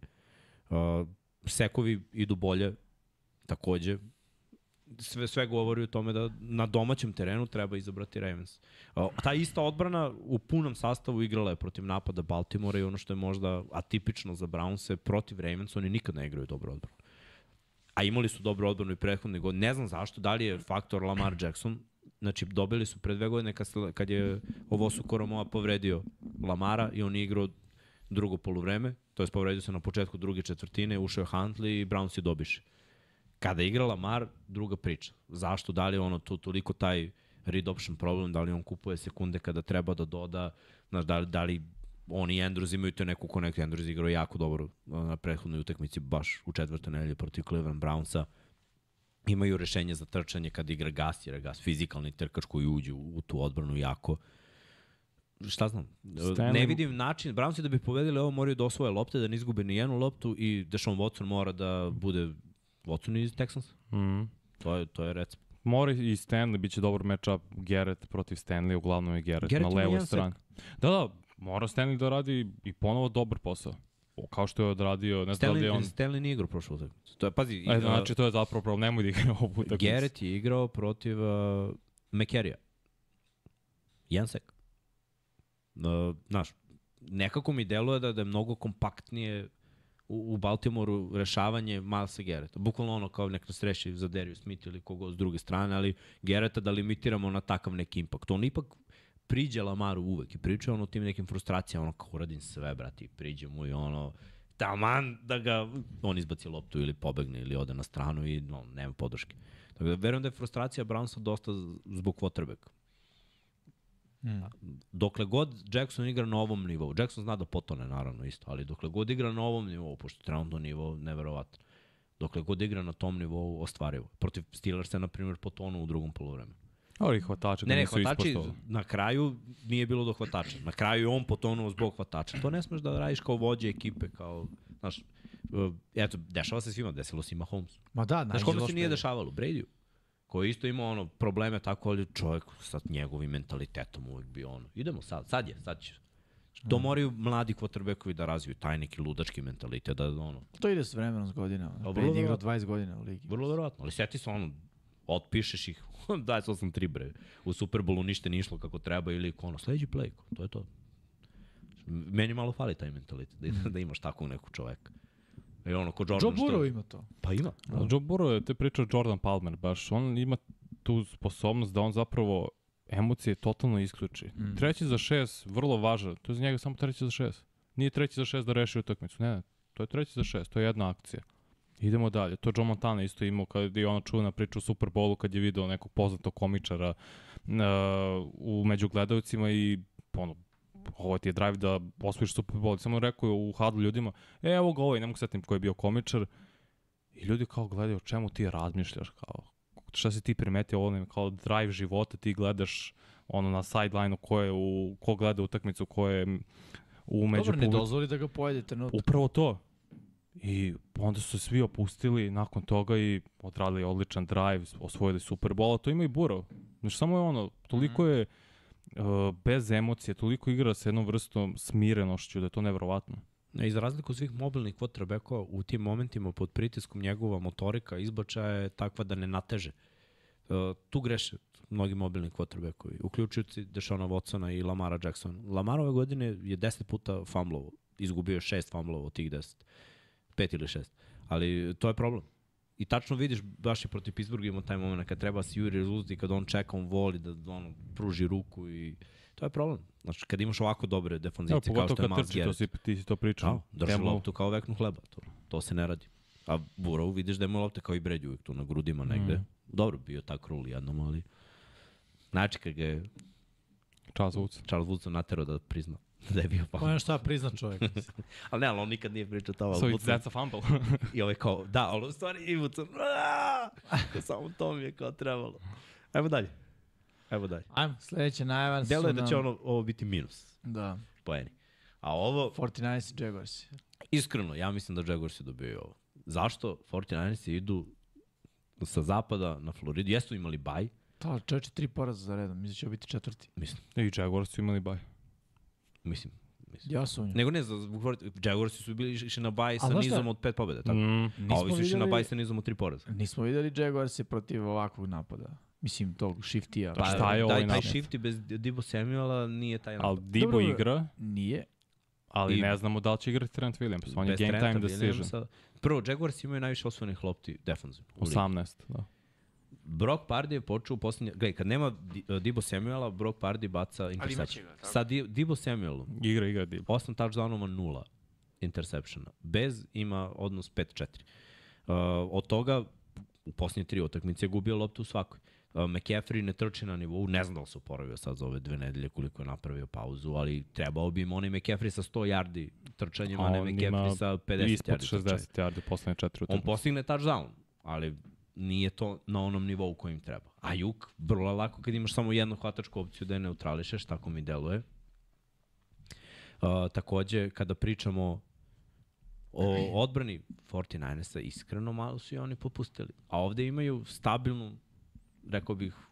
Uh, sekovi idu bolje, takođe. Sve, sve govori o tome da na domaćem terenu treba izabrati Ravens. Ta ista odbrana u punom sastavu igrala je protiv napada Baltimora i ono što je možda atipično za Brownse, protiv Ravens oni nikad ne igraju dobro odbranu. A imali su dobro odbranu i prethodne godine. Ne znam zašto, da li je faktor Lamar Jackson, Znači, dobili su pre dve godine kad, kad je ovo su Koromoa povredio Lamara i on igrao drugo poluvreme, to je povredio se na početku druge četvrtine, ušao je Huntley i Browns je dobiše. Kada igra Lamar, druga priča. Zašto? Da li je ono to, toliko taj read option problem, da li on kupuje sekunde kada treba da doda, znaš, da li, da li oni i Andrews imaju to neku konekciju. Andrews igrao jako dobro na prethodnoj utakmici, baš u četvrtoj nedelji protiv Cleveland Brownsa imaju rešenje za trčanje kad igra gas, jer je gas fizikalni trkač koji uđe u, u tu odbranu jako. Šta znam, Stanley- ne vidim način, Brownsi da bi povedili ovo moraju da osvoje lopte, da ne izgube ni jednu loptu i Deshaun Watson mora da bude Watson iz Texans. Mhm. To je, to je recept. Mora i Stanley, bit će dobar matchup Garrett protiv Stanley, uglavnom je Garrett, Garrett na levoj strani. Da, da, mora Stanley da radi i ponovo dobar posao. O, Kao što je odradio, ne znam da li on... Stanley nije igrao prošlu utakmicu. To je, pazi, E, igra, znači, to je zapravo problem, nemoj da igra ovu utakmicu. Garrett je igrao protiv uh, McCarrya. Jedan sek. Uh, znaš, nekako mi deluje da, da je mnogo kompaktnije u, u Baltimoru rešavanje Milesa Garretta. Bukvalno ono kao nek nas reši za Darius Smith ili kogo s druge strane, ali Garretta da limitiramo na takav neki impakt. On ipak priđe Lamaru uvek i priča ono tim nekim frustracijama, ono kao uradim sve, brati, priđe mu i ono, taman da ga on izbaci loptu ili pobegne ili ode na stranu i no, nema podrške. Tako da verujem da je frustracija Brownsa dosta zbog quarterbacka. Mm. Dokle god Jackson igra na ovom nivou, Jackson zna da potone naravno isto, ali dokle god igra na ovom nivou, pošto trenutno nivo neverovatan, dokle god igra na tom nivou ostvarivo. Protiv Steelersa, na primjer, potonu u drugom polovremenu. Ali hvatači ga Ne, ne, nisu hvatači, na kraju nije bilo do hvatača. Na kraju je on potonuo zbog hvatača. To ne smeš da radiš kao vođe ekipe, kao, znaš, uh, eto, dešava se svima, desilo se i Mahomes. Ma da, Znaš kome se nije dešavalo? Bradyu. Koji isto imao ono probleme tako, ali čovjek sa njegovim mentalitetom uvek bio ono. Idemo sad, sad je, sad će. To moraju mladi quarterbackovi da razviju, taj neki ludački mentalitet, da ono, To ide s vremenom, s godinama. Pa, igrao verovatno. 20 godina u ligi. Vrlo verovatno, ali seti se ono, otpišeš ih, daj 8-3 bre, u Superbowlu ništa nije išlo kako treba ili ono, sledeći play, to je to. Meni malo fali taj mentalitet, da, da imaš takvog nekog čoveka. I ono, ko Jordan, Joe Burrow ima to. Pa ima. Da. Joe Burrow je te pričao Jordan Palmer, baš on ima tu sposobnost da on zapravo emocije totalno isključi. Mm. Treći za šest, vrlo važan, to je za njega samo treći za šest. Nije treći za šest da reši utakmicu, ne, ne, to je treći za šest, to je jedna akcija. Idemo dalje. To Joe Montana isto imao kad je ona čuvena priča u Super Bowlu kad je video nekog poznatog komičara uh, u među gledalcima i ono, ovo ti je drive da osvojiš Super Bowl. Samo rekao je u hadlu ljudima, e, evo ga ovaj, ne mogu setim koji je bio komičar. I ljudi kao gledaju o čemu ti razmišljaš, kao šta si ti primetio ovo, kao drive života, ti gledaš ono na sideline-u ko je u, ko gleda utakmicu, ko je u među Dobro, ne dozvoli da ga pojede trenutak. Upravo to. I onda su se svi opustili nakon toga i odradili odličan drive, osvojili Super Bowl, a to ima i Burrow. Znači, samo je ono, toliko je uh, bez emocije, toliko igra sa jednom vrstom smirenošću da je to nevrovatno. Ne, I za razliku svih mobilnih quarterbackova, u tim momentima pod pritiskom njegova motorika izbačaja je takva da ne nateže. Uh, tu greše mnogi mobilni quarterbackovi, uključujući Dešona Watsona i Lamara Jacksona. Lamar ove godine je 10 puta fumblovo, izgubio je 6 fumblova od tih 10. 5 ili 6. Ali to je problem. I tačno vidiš, baš i protiv Pittsburgha imamo taj moment kad treba si Juri rezultati, kad on čeka, on voli da ono, pruži ruku i to je problem. Znači, kad imaš ovako dobre Evo, defanzivce kao što je kad Miles trči, to Garrett. si, ti si to pričao. Da, drži loptu kao veknu hleba. To, to se ne radi. A Burrow vidiš da ima lopte kao i Brady uvijek tu na grudima negde. Mm. Dobro, bio tak krul jednom, ali... Znači, kad ga je Charles Woods. Charles Woodson naterao da prizna da je bio pa. Pa šta prizna čovjek. Ali ne, ali on nikad nije pričao to. So it's, that's a fumble. I ovaj kao, da, ali u stvari i Woodson, "Aaa!" Samo to mi je kao trebalo. Ajmo dalje. Evo dalje. Ajmo, sledeća najava su Delo je da će ono, ovo biti minus Da, poeni. A ovo, 49ers i Jaguars. iskreno, ja mislim da Jaguarsi dobiju ovo. Zašto? 49ersi idu sa zapada na Floridu. Jesu imali baj, To, čoveče, tri poraza za redom, mislim da će biti četvrti. mislim. I Jaguars su imali baj. Mislim. mislim. Ja sumnjam. Nego ne, za- zbog Jaguarsi su bili išli na baj sa nizom od pet pobjeda, tako? Mm. A ovi su išli na baj sa nizom od tri poraza. Nismo videli Jaguars protiv ovakvog napada. Mislim, tog shiftija. Pa šta je ovaj taj napad? shift i bez Dibo Samuela nije taj Ali napad. Dibo Dobro, igra, Nije. ali I- ne znamo da li će igrati Trent Williams. On je game Trenta time decision. Williamsa. Prvo, Jaguars imaju najviše osvojenih lopti defensivno. ligi. 18, da. Brock Pardy je počeo u posljednje... Gledaj, kad nema Di- Dibo Samuela, Brock Pardy baca interception. ga, tako? Sa Di, Dibo Samuelom, Igra, igra Dibo. 8 touchdownova, nula interceptiona. Bez ima odnos 5-4. Uh, od toga u posljednje tri utakmice je gubio loptu u svakoj. Uh, McCaffrey ne trči na nivou, ne znam da li se oporavio sad za ove dve nedelje koliko je napravio pauzu, ali trebao bi im onaj McCaffrey sa 100 yardi trčanjem, a ne on McCaffrey sa 50 Ispod yardi trčanjem. 60 yardi poslednje četiri On utakmice. postigne touchdown, ali nije to na onom nivou kojim treba. A Juk, vrlo lako kad imaš samo jednu hvatačku opciju da je neutrališeš, tako mi deluje. Uh, takođe, kada pričamo o odbrani 49ersa, iskreno malo su i oni popustili. A ovde imaju stabilnu, rekao bih,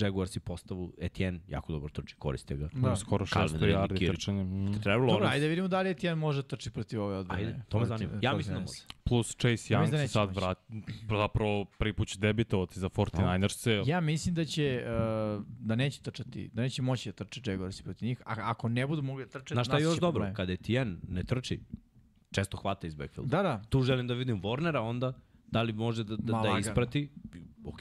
Jaguarsi postavu Etienne, jako dobro trči, koriste ga. Da. Skoro Calvin 600 Ridley, yardi Kirić. trčanjem. Mm. Trevor Dobro, Lawrence, ajde vidimo da li Tijan može trči protiv ove odbrane. Ajde, to me zanima. Ja mislim da može. Plus Chase Ja mislim Young da se sad vrat, zapravo prvi put će debitovati za 49ers-e. Ja mislim da će, uh, da neće trčati, da neće moći da trče Jaguarsi protiv njih, a ako ne budu mogli da trče, Znaš šta je nas još dobro? Kada Etienne ne trči, često hvata iz backfielda. Da, da. tu želim da vidim Warnera, onda da li može da, da, da isprati. Ok,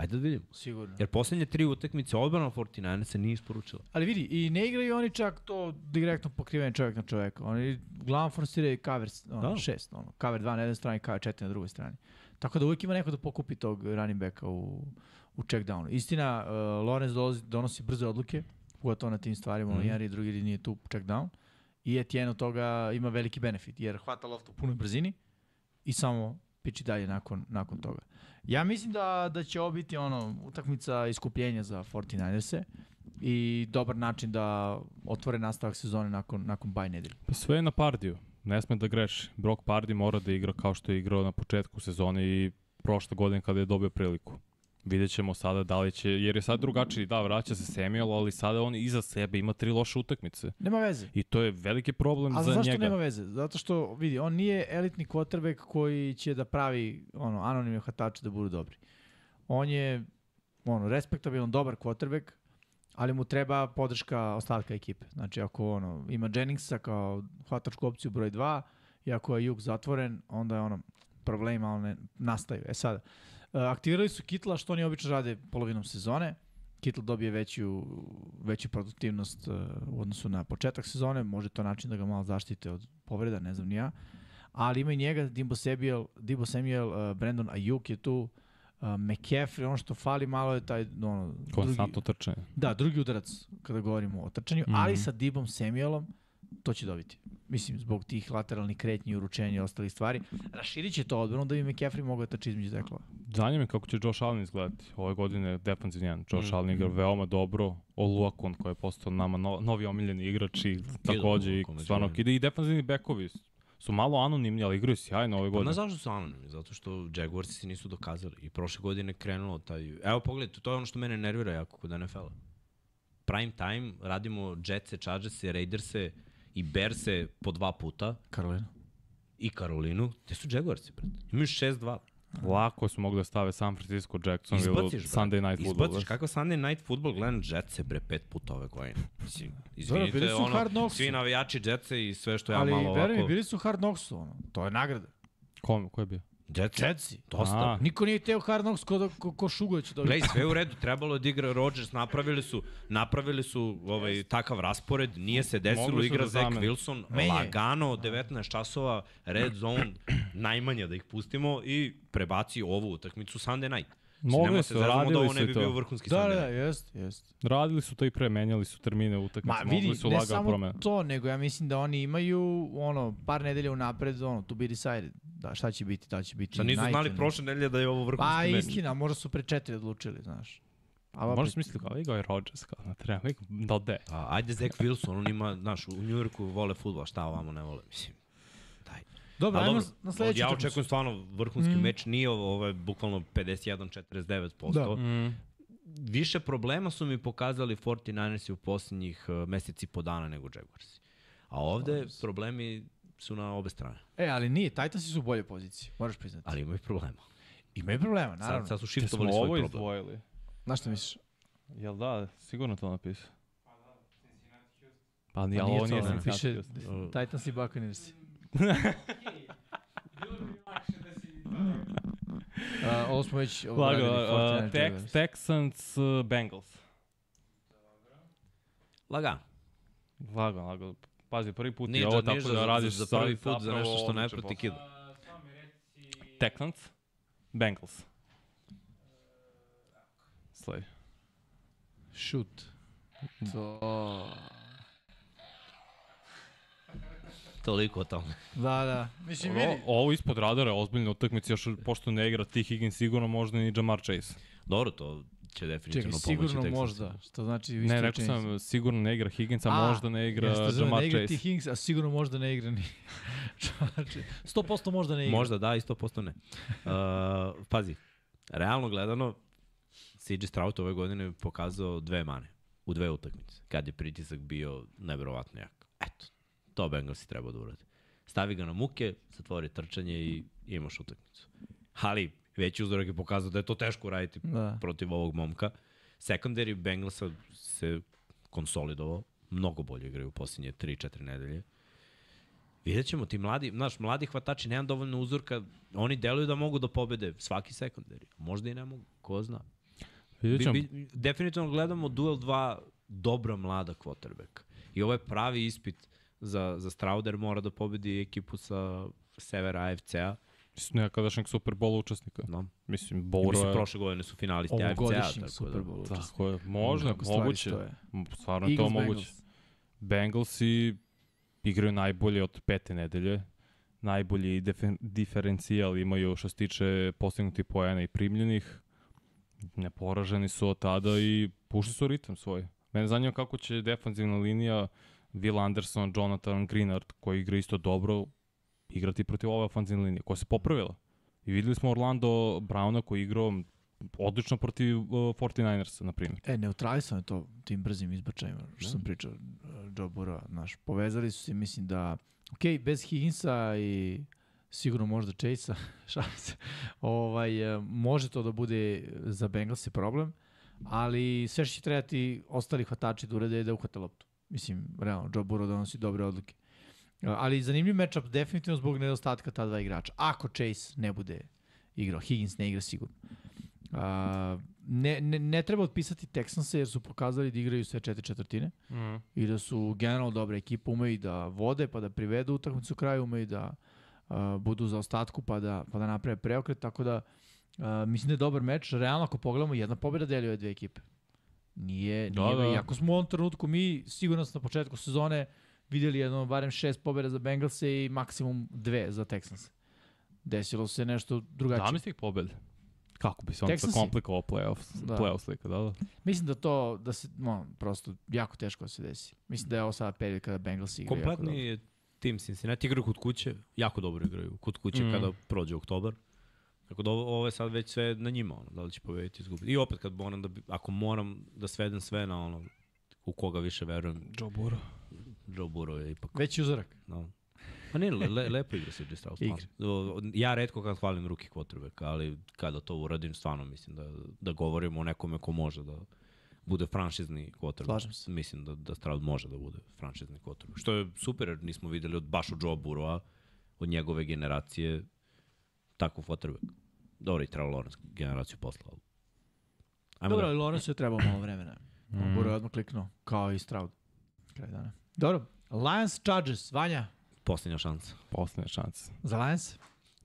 ajde da vidimo. Sigurno. Jer poslednje tri utakmice odbrana 49 se nije isporučila. Ali vidi, i ne igraju oni čak to direktno pokrivanje čovjek na čovjeka. Oni uglavnom forsiraju cover ono, Da. šest, ono, cover 2 na jednoj strani, cover 4 na drugoj strani. Tako da uvijek ima neko da pokupi tog running backa u, u check downu. Istina, uh, Lorenz dolazi, donosi brze odluke, pogotovo na tim stvarima, mm. Ono, jedan i drugi nije tu check down. I Etienne od toga ima veliki benefit, jer hvata loftu u punoj brzini i samo piči dalje nakon, nakon toga. Ja mislim da, da će ovo biti ono, utakmica iskupljenja za 49ers-e i dobar način da otvore nastavak sezone nakon, nakon baj nedelje. Pa sve je na Pardiju. Ne sme da greši. Brock Pardy mora da igra kao što je igrao na početku sezone i prošle godine kada je dobio priliku. Vidjet ćemo sada da li će, jer je sad drugačiji, da, vraća se Samuel, ali sada on iza sebe ima tri loše utakmice. Nema veze. I to je veliki problem A za zašto njega. nema veze? Zato što, vidi, on nije elitni quarterback koji će da pravi ono, anonimne hvatače da budu dobri. On je ono, respektabilan, dobar quarterback, ali mu treba podrška ostatka ekipe. Znači, ako ono, ima Jenningsa kao hvatačku opciju broj 2 i ako je jug zatvoren, onda je ono, problemi malo ne nastaju. E sad, e, aktivirali su Kitla, što oni obično rade polovinom sezone. Kittle dobije veću, veću produktivnost e, u odnosu na početak sezone, može to način da ga malo zaštite od povreda, ne znam ni ja. Ali ima i njega, Dimbo Samuel, Dimbo Samuel uh, Brandon Ayuk je tu, uh, McCaffrey, ono što fali malo je taj ono, drugi, Konstantno trčanje. da, drugi udarac kada govorimo o trčanju, mm. -hmm. ali sa Dibom Samuelom to će dobiti. Mislim, zbog tih lateralnih kretnji, uručenja i ostalih stvari. Raširit će to odbranu da bi McCaffrey mogao da trči između teklova. Zanima me kako će Josh Allen izgledati. Ove godine je defensivni jedan. Josh Mm. Allen igra veoma dobro. Oluakon koji je postao nama no, novi omiljeni igrač i takođe i stvarno kide i defensivni bekovi su malo anonimni, ali igraju sjajno ove Pa godine. znaš zašto su anonimni? Zato što Jaguarsi se nisu dokazali. I prošle godine krenulo taj... Evo pogledajte, to je ono što mene nervira jako kod NFL-a. Prime time, radimo Jetсе, Chargerse, Raiderse i Berse po dva puta Karolina. i Karolinu. Te su Jaguarsi, brate. Imaju 6-2. Lako su mogli da stave San Francisco, Jacksonville, Izbaciš, Sunday. Night Football. Izbaciš, kakav Sunday Night Football, gledam Jetse, bre, pet puta ove godine. Mislim, izvinite, su ono, Hard Knocks. svi navijači Jetse i sve što ja ali, malo veruj mi, ovako... bili su hard knocks ono. To je nagrada. Ko, ko je bio? Jetsi. Jetsi. Dosta. A. Niko nije teo hard knocks ko, da- ko, ko Šugo će dobiti. Glej, sve u redu, trebalo da igra Rodgers, napravili su, napravili su ovaj, takav raspored, nije se desilo, igra da Zach. Wilson, Menjaj. lagano, 19 časova, red zone, najmanje da ih pustimo i prebaci ovu utakmicu Sunday night. Znači, Mogli su, se da radili ovo su ne i bi to. bio vrhunski Da, da, da, jest, jest. Radili su to i pre, menjali su termine utakmice, Ma mogli vidi, su ne samo promene. to, nego ja mislim da oni imaju ono, par nedelja unapred, ono, to be decided. Da, šta će biti, da će biti Šta nisu znali prošle nedelje da je ovo vrhunski Pa meč. istina, možda su pre četiri odlučili, znaš. Ali Možeš misliti kao, igrao je Rodgers, kao, na treba, da ode. A, ajde Zach Wilson, on ima, znaš, u Njujorku vole futbol, šta ovamo ne vole, mislim. Dobro, ajmo na sledeću Ja očekujem stvarno vrhunski Mm. meč, nije ovo, ovo je bukvalno 51-49%. Da. Mm. Više problema su mi pokazali 49ersi u posljednjih uh, meseci po dana nego Jaguarsi. A ovde problemi su na obe strane, E, ali nije, Titansi su u boljoj poziciji, moraš priznati. ali imaju problema. Imaju problema, naravno. Sad, sad su Te smo shiftovali ovo svoj problem. izdvojili. Znaš šta misliš? Jel da, sigurno to napisao. Pa ni, Pa ali ovo nije Cincinnati piše Uh, Titans i Buccaneers. Uh, ovo smo već Lago, obradili, uh, 49ers Tex. Texans, uh, Bengals. Lagan. Lago, lago. Pazi, prvi put Nije je za, ovo tako za, da radiš za prvi sad put za nešto što ne prati kidu. Texans, Bengals. Slej. Shoot. To... Toliko o tome. Da, da. Mislim, vidi. ovo ispod radara je ozbiljna utakmica, još pošto ne igra T. Higgins sigurno možda ni Jamar Chase. Dobro, to će definitivno Čekaj, pomoći sigurno možda. Što znači Ne, rekao sam sigurno ne igra Higgins, a, A, možda ne igra Jeste, zove, Jamar ne igra Chase. ti Higgins, a sigurno možda ne igra ni... Znači, 100% možda ne igra. Možda da, i 100% ne. Uh, pazi, realno gledano, CJ Stroud ove godine je pokazao dve mane u dve utakmice, kad je pritisak bio neverovatno jak. Eto, to Bengalsi treba da urade. Stavi ga na muke, zatvori trčanje i imaš utakmicu. Ali veći uzorak je pokazao da je to teško raditi Da. protiv ovog momka. Secondary Bengalsa se konsolidovao, mnogo bolje igraju u posljednje 3-4 nedelje. Vidjet ćemo, ti mladi, znaš, mladi hvatači, nemam dovoljno uzorka, oni deluju da mogu da pobede svaki sekundari. Možda i ne mogu, ko zna. Vidjet Bi, ćemo. bi, definitivno gledamo duel dva dobra mlada quarterbacka. I ovo je pravi ispit za, za Strauder, mora da pobedi ekipu sa severa AFC-a. Mislim, nekadašnjeg Super Bowl učesnika. No. Mislim, I Bowra mislim, je... prošle godine su finalisti AFC-a. Ovogodišnjeg tako Super da. Bowl učesnika. Tako je, možda, moguće. M, Stvarno je to Eagles, moguće. Bengals. Bengalsi igraju najbolje od pete nedelje. Najbolji diferencijal imaju što se tiče postignutih poena i primljenih. Neporaženi su od tada i pušli su ritam svoj. Mene zanima kako će defanzivna linija Will Anderson, Jonathan Greenard, koji igra isto dobro, igrati protiv ove ofanzivne linije, koja se popravila. I videli smo Orlando Browna koji igrao odlično protiv uh, 49ersa, na primjer. E, neutralisano je to tim brzim izbačajima, što sam pričao, uh, Joe Burrow, znaš, povezali su se, mislim da, ok, bez Higginsa i sigurno možda Chase-a, šalim se, ovaj, e, može to da bude za Bengalsi problem, ali sve što će trebati ostali hvatači da urede je da uhvate loptu. Mislim, realno, Joe Burrow donosi dobre odluke. E, Ali zanimljiv matchup definitivno zbog nedostatka ta dva igrača. Ako Chase ne bude igrao, Higgins ne igra sigurno. A, ne, ne, ne treba otpisati Texanse jer su pokazali da igraju sve četiri četvrtine Mm. i da su generalno dobra ekipa, umeju da vode pa da privedu utakmicu kraju, umeju da a, budu za ostatku pa da, pa da naprave preokret, tako da a, mislim da je dobar meč. Realno ako pogledamo, jedna pobjeda deli ove dve ekipe. Nije, Da, nije, da. iako smo u ovom trenutku mi sigurno smo na početku sezone videli jedno barem šest pobjeda za Bengalse i maksimum dve za Texans. Desilo se nešto drugačije. Da misli ih pobede? Kako bi se onda Texansi? komplikovao playoff, Da. da. playoff slika, da, da. Mislim da to, da se, no, prosto jako teško da se desi. Mislim da je ovo sada period kada Bengals igra jako dobro. Kompletni je tim Cincinnati igraju kod kuće, jako dobro igraju kod kuće Mm. mm. kada prođe oktobar. Tako da ovo, ovo je sad već sve na njima, ono, da li će pobediti izgubiti. I opet kad moram da, bi- ako moram da svedem sve na ono, u koga više verujem, Joe Burrow. Joe Burrow je ipak, Veći uzorak. no. Pa ne, le, le, lepo igra se. O, Ja redko kad hvalim ruki quarterback, ali kada to uradim, stvarno mislim da, da govorimo o nekome ko može da bude franšizni quarterback. Slažem se. Mislim da, da Stroud može da bude franšizni quarterback. Što je super, jer nismo videli od baš od Joe Burrowa, od njegove generacije, takav quarterback. Dobro, i Trevor Lawrence generaciju posla. ali- Ajmo Dobro, da, Lawrence je trebao malo vremena. Mm. Burrow je odmah kliknuo, kao i Stroud. Kraj dana. Dobro, Lions Chargers, Vanja, posljednja šansa. Poslednja šansa. za Lions?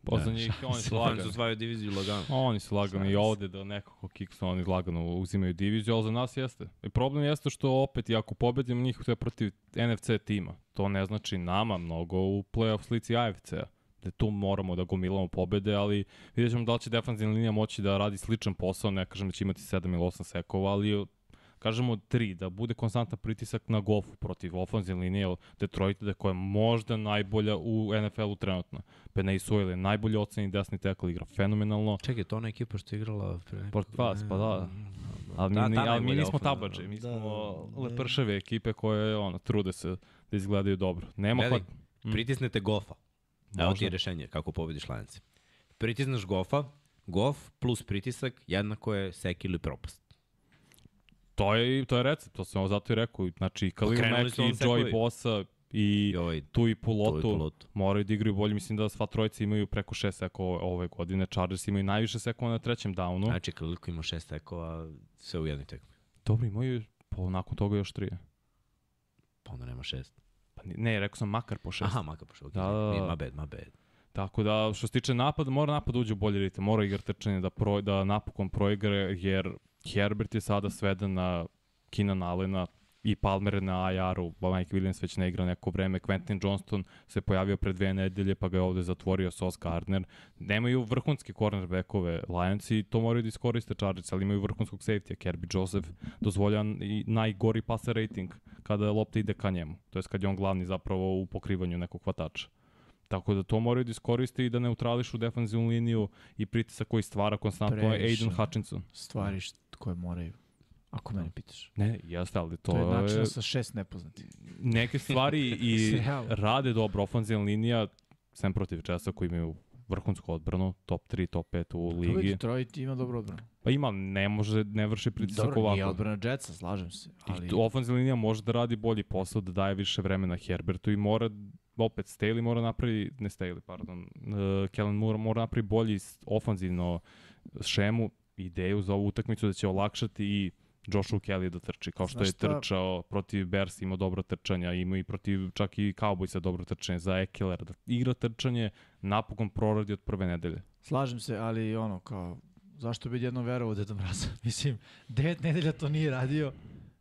Poslednji ih, oni su lagani. osvajaju diviziju lagano. Oni su lagani i ovde da nekako kiksu, oni lagano uzimaju diviziju, ali za nas jeste. I problem jeste što opet, i ako pobedimo njih, to je protiv NFC tima. To ne znači nama mnogo u playoff slici AFC-a. Da tu moramo da gomilamo pobede, ali vidjet ćemo da li će defanzivna linija moći da radi sličan posao, ne kažem da će imati 7 ili 8 sekova, ali kažemo 3, da bude konstantan pritisak na gofu protiv ofenzivne linije Detroita, da koja je možda najbolja u NFL-u trenutno. Penay Sewell je najbolji oceni desni tekl, igra fenomenalno. Čekaj, to ona ekipa što je igrala pre. Port vas, pa da. Ali mi, Da, ni, ta ali mi nismo tabađe, mi Da, smo da. lepršave ekipe koje ono, trude se da izgledaju dobro. Nema Gledaj, hvat... Mm. pritisnete Goffa. Dao ti je rešenje kako pobediš lance. Pritisnaš gofa, gof plus pritisak jednako je sek ili propast. To je, to je recept, to sam ovo zato i rekao. Znači, Kalil Mack i Joy Bosa i Joj, tu i Pulotu, tu i Pulotu moraju da igraju bolje. Mislim da sva trojica imaju preko 6 sekova ove godine. Chargers imaju najviše sekova na trećem downu. Znači, Kalil ima 6 sekova sve u jednoj tekmi. Dobro, imaju pa nakon toga još trije. Pa onda nema 6 ne, rekao sam makar po šest. Aha, maka pošao. Da, da, da. Ma bad, ma bad. Tako da, što se tiče napada, mora napad da uđe u bolji ritam, mora igra trčanje da, pro, da napokon proigre, jer Herbert je sada sveden na Keenan Allena i Palmer na IR-u, Mike Williams već ne igra neko vreme, Quentin Johnston se pojavio pre dve nedelje, pa ga je ovde zatvorio Sos Gardner. Nemaju vrhunske cornerbackove Lionsi, to moraju da iskoriste Chargers, ali imaju vrhunskog safety-a, Kirby Joseph dozvolja i najgori passer rating kada lopta ide ka njemu, to je kad je on glavni zapravo u pokrivanju nekog hvatača. Tako da to moraju da iskoriste i da neutrališu defanzivnu liniju i pritisak koji stvara konstantno Previše. Aiden Hutchinson. Stvari koje moraju. Ako mene pitaš. Ne, jeste, ali to, To, je način sa šest nepoznatih. neke stvari i rade dobro ofanzivna linija, sem protiv Česa koji imaju vrhunsku odbranu, top 3, top 5 u Dobro, ligi. Detroit ima dobru odbranu. Pa ima, ne može, ne vrši pritisak Dobro, nije ovako. odbrana Jetsa, slažem se. Ali... I tu ofenzivna linija može da radi bolji posao, da daje više vremena Herbertu i mora, opet Staley mora napravi, ne Staley, pardon, uh, Kellen Moore mora napravi bolji ofanzivno šemu, ideju za ovu utakmicu da će olakšati i Joshua Kelly da trči, kao što Znaš je šta? trčao protiv Bears, imao dobro trčanja, ima i protiv čak i Cowboysa dobro trčanje, za Ekeler, da igra trčanje, napokon proradi od prve nedelje. Slažem se, ali ono, kao, zašto bi jednom verovao Deda Mraza? Mislim, devet nedelja to nije radio,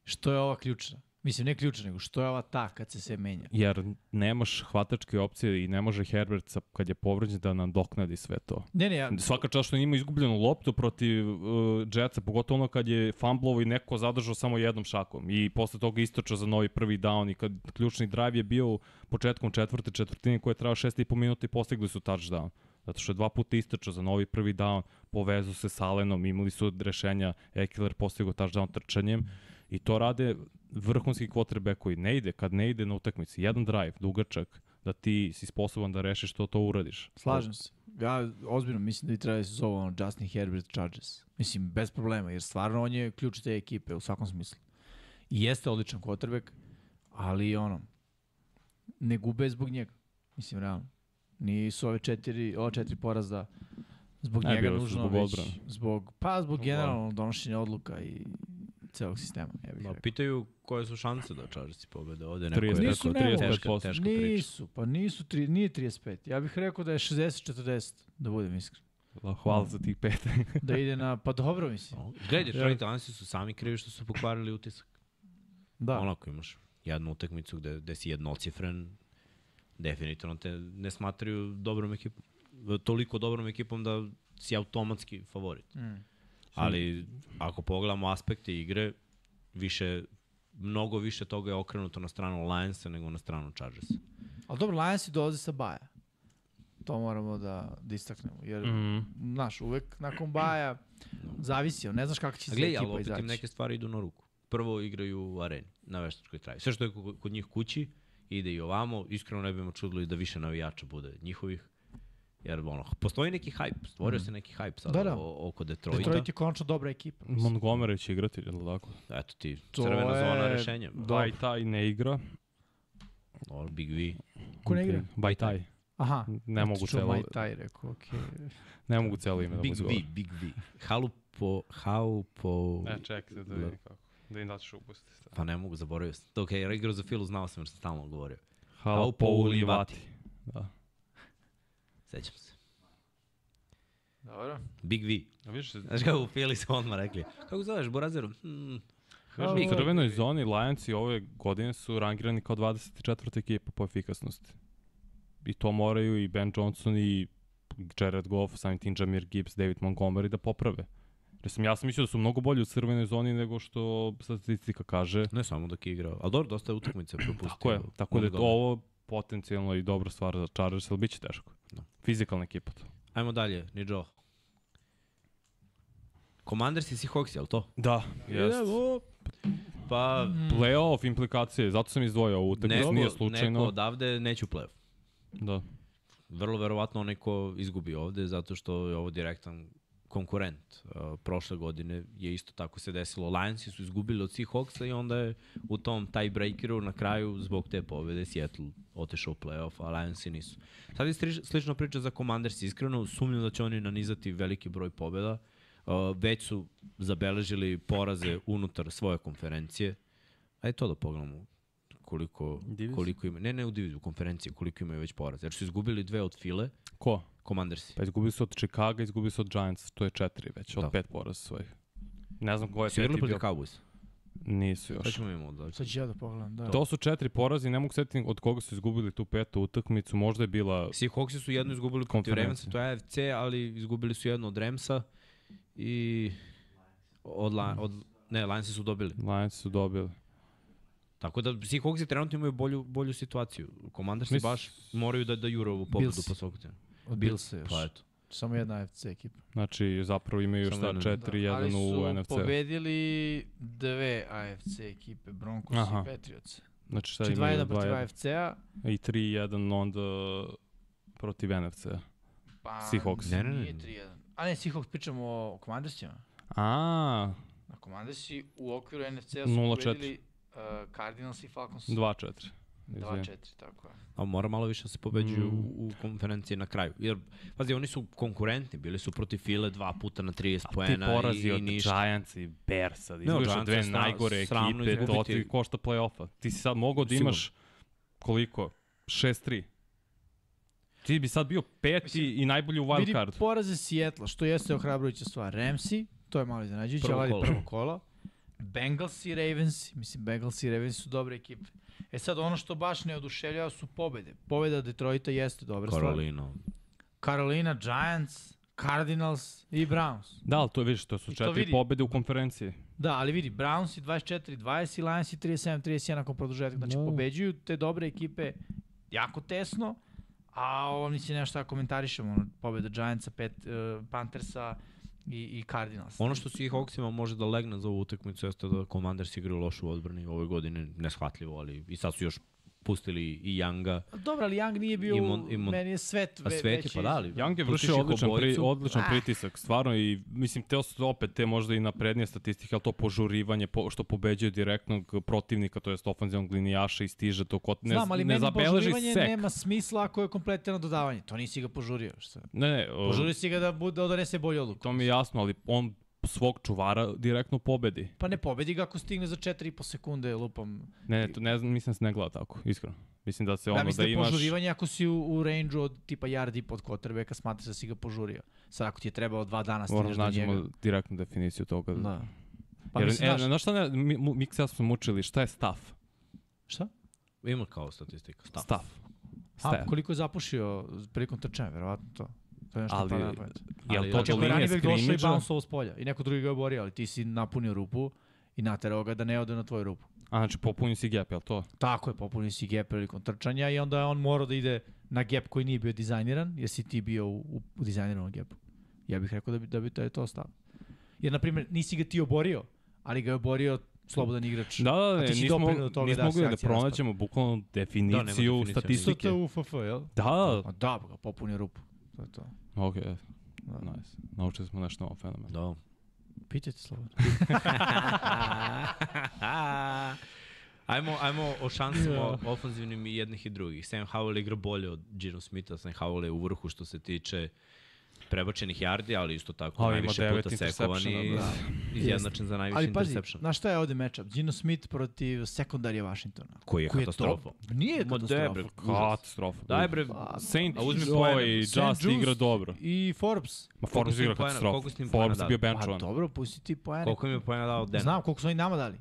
što je ova ključna? Mislim, ne ključna, nego što je ova ta kad se sve menja? Jer nemaš hvatačke opcije i ne može Herbert sa- kad je povređen da nam doknadi sve to. Ne, ne, ja, Svaka čast što ima izgubljenu loptu protiv uh, Jetsa, pogotovo ono kad je fumblovo i neko zadržao samo jednom šakom i posle toga istočao za novi prvi down i kad ključni drive je bio početkom četvrte četvrtine koje je trao 6,5 minuta i postigli su touchdown. Zato što je dva puta istočao za novi prvi down, povezao se sa Alenom, imali su rešenja, Ekeler postigao touchdown trčanjem i to rade vrhunski quarterback koji ne ide, kad ne ide na utakmici, jedan drive, dugačak, da ti si sposoban da rešiš to, to uradiš. slažem se. Ja ozbiljno mislim da bi trebali da se zove ono Justin Herbert Chargers. Mislim, bez problema, jer stvarno on je ključ te ekipe u svakom smislu. I jeste odličan quarterback, ali ono, ne gube zbog njega. Mislim, realno. Nisu ove četiri, ova četiri poraza zbog Ne, njega nužno, zbog već odbrane. zbog, pa zbog generalno donošenja odluka i celog sistema. Ja bih Ma, rekao. pitaju koje su šanse da Chargersi pobede ovde. Neko 30, je Nisu rekao, nemoguće. teška, 35%. teška priča. Nisu, pa nisu, tri, nije 35. Ja bih rekao da je 60-40, da budem iskren. Hvala za tih pet. Da ide na, pa dobro mislim. Gledaj, Detroit Lions su sami krivi što su pokvarili utisak. Da. Ono ako imaš jednu utakmicu gde, gde si jednocifren, definitivno te ne smatraju dobrom ekipom. Toliko dobrom ekipom da si automatski favorit. Mm. Ali ako pogledamo aspekte igre, više mnogo više toga je okrenuto na stranu Lionsa nego na stranu Chargersa. Ali dobro, Lions dolazi sa baja. To moramo da, da istaknemo. Jer, Mm. znaš, uvek nakon baja zavisi, ne znaš kako će se gledaj, ali ekipa opet izaći. im neke stvari idu na ruku. Prvo igraju u areni, na veštačkoj travi. Sve što je kod njih kući, ide i ovamo. Iskreno ne bi me čudilo i da više navijača bude njihovih. Jer ono, postoji neki hype, stvorio se neki hype sada Da, da. o- oko Detroita. Detroit je konačno dobra ekipa. mislim. Montgomery će igrati, je li tako? Eto ti, To crvena je- zona rešenja. Dobro. Vaj taj ne igra. Or, Big V. Ko ne igra? Vaj taj. Aha. Ne mogu celo, Maj taj, rekao, okej. ne mogu celo ime da Big mu V, izgovorim. Big V. Halupo, Haupo... E, čekaj da vidim kako. Da im da ćeš upustiti. Pa ne mogu, zaboravio sam. Ok, jer igrao za Filu, znao sam jer sam stalno govorio. Halo Poulivati. Da. Sećam se. Dobro. Big V. A vidiš, Znaš kako u Fili su odmah rekli. Kako zoveš, Borazeru? Hmm. Halo. u crvenoj zoni Lionsi ove godine su rangirani kao 24. ekipa po efikasnosti. i to moraju i Ben Johnson i Jared Goff, samim tim Jamir Gibbs, David Montgomery da poprave. Jer sam, ja sam mislio da su mnogo bolji u crvenoj zoni nego što statistika kaže. Ne samo dok je igrao, ali dobro, dosta je utakmice propustio. Tako je, tako da je to ovo potencijalno i dobra stvar za Chargers, ali bit će teško. Da. Fizikalna ekipa to. Ajmo dalje, ni Joe. Commanders i Seahawks, je li to? Da, jest. Idemo. Pa, Playoff implikacije, zato sam izdvojio ovu utakmicu, neko, nije slučajno. neko odavde neće u play Da. Vrlo verovatno onaj ko izgubi ovde, zato što je ovo direktan konkurent. Uh, prošle godine je isto tako se desilo. Lionsi su izgubili od Seahawksa i onda je u tom tiebreakeru na kraju zbog te pobede Seattle otešao u playoff, a Lionsi nisu. Sad je stri- slična priča za Commanders. Iskreno sumnjam da će oni nanizati veliki broj pobeda. Uh, već su zabeležili poraze unutar svoje konferencije. Ajde to da pogledamo koliko, Diviziju? koliko ima. Ne, ne u diviziju, u konferenciji, koliko imaju već poraze. Jer su izgubili dve od File, Ko? Commandersi. Pa izgubili su od Chicago, izgubili su od Giants, to je četiri već, od Da. pet poraza svojih. Ne znam ko je peti bio. Cowboys. Nisu Sad još. ćemo imamo da... Sad ću ja da pogledam, da. To su četiri porazi, ne mogu setiti od koga su izgubili tu petu utakmicu, možda je bila Seahawksi su jednu izgubili protiv. Ravensa, to je AFC, ali izgubili su jednu od Ramsa i od, La, od ne, Lionsi su dobili. Lions su dobili. Tako da Seahawksi trenutno imaju bolju, bolju situaciju. Commandersi Mis- baš moraju da daju ovu pobedu po svog tima. Od Billsa još. Pa eto. Samo jedna AFC ekipa. Znači, zapravo imaju Samo šta, jedan. 4-1 ali su u NFC. pobedili dve AFC ekipe, Broncos Aha. i Patriots. Znači, šta Znači imaju? 2-1 protiv 2-1. AFC-a, I 3-1 onda protiv NFC. pa Seahawks. Ne, ne, ne. nije 3-1. A ne, Seahawks pričamo o Commandersima. A, Na Commandersi u okviru NFC-a su 0-4. pobedili uh, Cardinals i Falcons. 2-4. izvini. 2-4, tako je. A mora malo više da se pobeđuju Mm. u, u konferenciji na kraju. Jer, pazi, oni su konkurentni, bili su protiv File dva puta na 30 Ti poena porazi i, od i ništa. Giants i Bearsa, da Ne, izgubiš od od dve najgore ekipe, to ti košta play-offa. Ti si sad mogao da imaš koliko? 6-3. Ti bi sad bio peti Mislim, i najbolji u wild Vidi card. poraze Sijetla, što jeste ohrabrujuća stvar. Ramsey, to je malo iznenađujuće, ali prvo kolo. Bengals i Ravens, mislim Bengals i Ravens su dobre ekipe. E sad ono što baš ne oduševljava su pobede. Pobeda Detroita jeste dobra stvar. Carolina. Carolina, Giants, Cardinals i Browns. Da, ali to je, vidiš, to su I to četiri vidi. pobede u konferenciji. Da, ali vidi, Browns i 24-20 i Lions i 37-31 nakon produžetka. Znači, Da. pobeđuju te dobre ekipe jako tesno, a oni se nešto tako komentarišemo, ono, pobeda Giantsa, pet, uh, Panthersa i, i Cardinals. Ono što Seahawksima može da legne za ovu utakmicu jeste da Commanders igraju lošu odbrani ove godine, neshvatljivo, ali i sad su još pustili i Younga. Dobro, ali Young nije bio, I Mon- i Mon- meni je svet, A ve, Svet je, veći. pa da, ali Young je vršio odličan, pri, odličan Ah. pritisak, stvarno i mislim te su opet te možda i naprednije statistike, ali to požurivanje po, što pobeđuje direktnog protivnika, to jest ofenzivnog linijaša i stiže to kod ne, Znam, ali ne zabeleži požurivanje sek. nema smisla ako je kompletno dodavanje. To nisi ga požurio. Šta? Ne, ne, Požurio si ga da, bude, da donese bolju odluku. to mi je jasno, ali on svog čuvara direktno pobedi. Pa ne pobedi ga ako stigne za 4,5 sekunde lupam. Ne, ne, to ne znam, mislim da se ne gleda tako, iskreno. Mislim da se ono Ja da, mislim da, imaš... požurivanje ako si u, u range-u od tipa yard i pod quarterbacka smatraš da si ga požurio. Sad ako ti je trebalo dva dana Moram stigneš da do njega. nađemo direktnu definiciju toga. Da. Pa Jer, mislim, e, znaš, znaš šta ne, mi, mi ja smo mučili, šta je staff? šta? Ima kao statistika. Staff. A, Staff. koliko je zapušio prilikom trčanja, verovatno to. To je nešto Ali-. Jel Ali- to do je linije back došao i skrimidža? bounce s polja i neko drugi ga je borio, ali ti si napunio rupu i naterao ga da ne ode na tvoju rupu. A, znači popunio si gap, jel to? Tako je, popunio si gap prilikom trčanja i onda je on morao da ide na gap koji nije bio dizajniran, jer si ti bio u, u, u dizajniranom gapu. Ja bih rekao da bi, da bi to je to stav. Jer, na primjer, nisi ga ti oborio, ali ga je oborio slobodan igrač. Da, da, ne, si nismo, do toga nismo da mogli da, akcija pronađemo bukvalno definiciju, definiciju, Isto statistike. to u FF, jel? Da, A da, ga popunio rupu. To je to. Ok, Da. nice. Naučili smo nešto novo fenomen. Da. Pitajte slobodno. ajmo, ajmo o šansama ofanzivnim i jednih i drugih. Sam Howell igra bolje od Gino Smitha, Sam Howell je u vrhu što se tiče prebačenih yardi, ali isto tako Ali najviše puta sekovan i interceptiona, da. izjednačen za najviše Ali pazi, interception. znaš šta je ovde matchup? Gino Smith protiv sekundarije Washingtona. Koji je katastrofa. dobar. Nije katastrofa. debre, Katastrofa. Daj bre, Pa, Saint A uzmi. St. Just igra dobro. I Forbes. Ma Forbes im igra poena- koliko katastrofa. im poena Forbes je bio dali? Pa benchovan. dobro, pusti ti poene. koliko mi je pojena dao Den? Znam koliko su oni nama dali.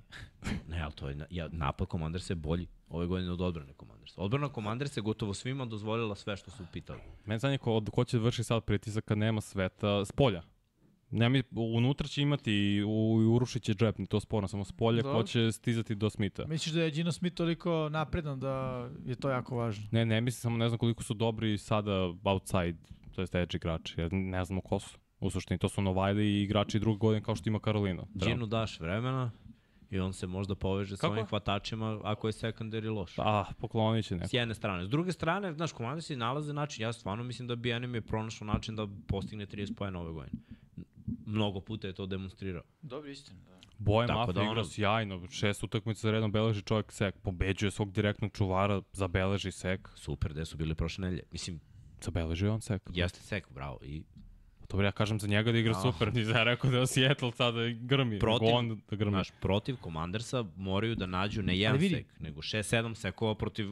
Ne, ali to je, na- ja, napad Commandersa je bolji ove godine od odbrane Commandersa. Odbrana Commandersa je gotovo svima dozvolila sve što su pitali. Mene zanima ko, ko će vrši sad pritisak kad nema sveta s polja. Ne mi, unutra će imati i u, i urušit će džep, to sporno, samo s polja ko će stizati do Smitha. Misliš da je Gino Smith toliko napredan da je to jako važno? Ne, ne mislim, samo ne znam koliko su dobri sada outside, to jest edge igrači, jer ne znamo ko su. U suštini, to su Novajli i igrači druge godine kao što ima Karolina. Ginu daš vremena i on se možda poveže sa ovim hvatačima ako je secondary loš. Ah, poklonit će neko. S jedne strane. S druge strane, znaš, Commandersi nalaze način, ja stvarno mislim da BNM je pronašao način da postigne 30 pojena ove godine. Mnogo puta je to demonstrirao. Dobro, istina. Da. Boje Tako Mafia da igra ono- sjajno, šest utakmica za redom beleži čovjek sek, pobeđuje svog direktnog čuvara, zabeleži sek, Super, gde su bili prošle nedelje. Mislim, zabeleži on sek. jeste sek, bravo. I Dobro, ja kažem za njega da igra A. super, nisam ja rekao da je Seattle sada grmi, Protiv- on da grmi. Znaš, protiv Commandersa moraju da nađu ne jedan vidi- sek, nego 6-7 sekova protiv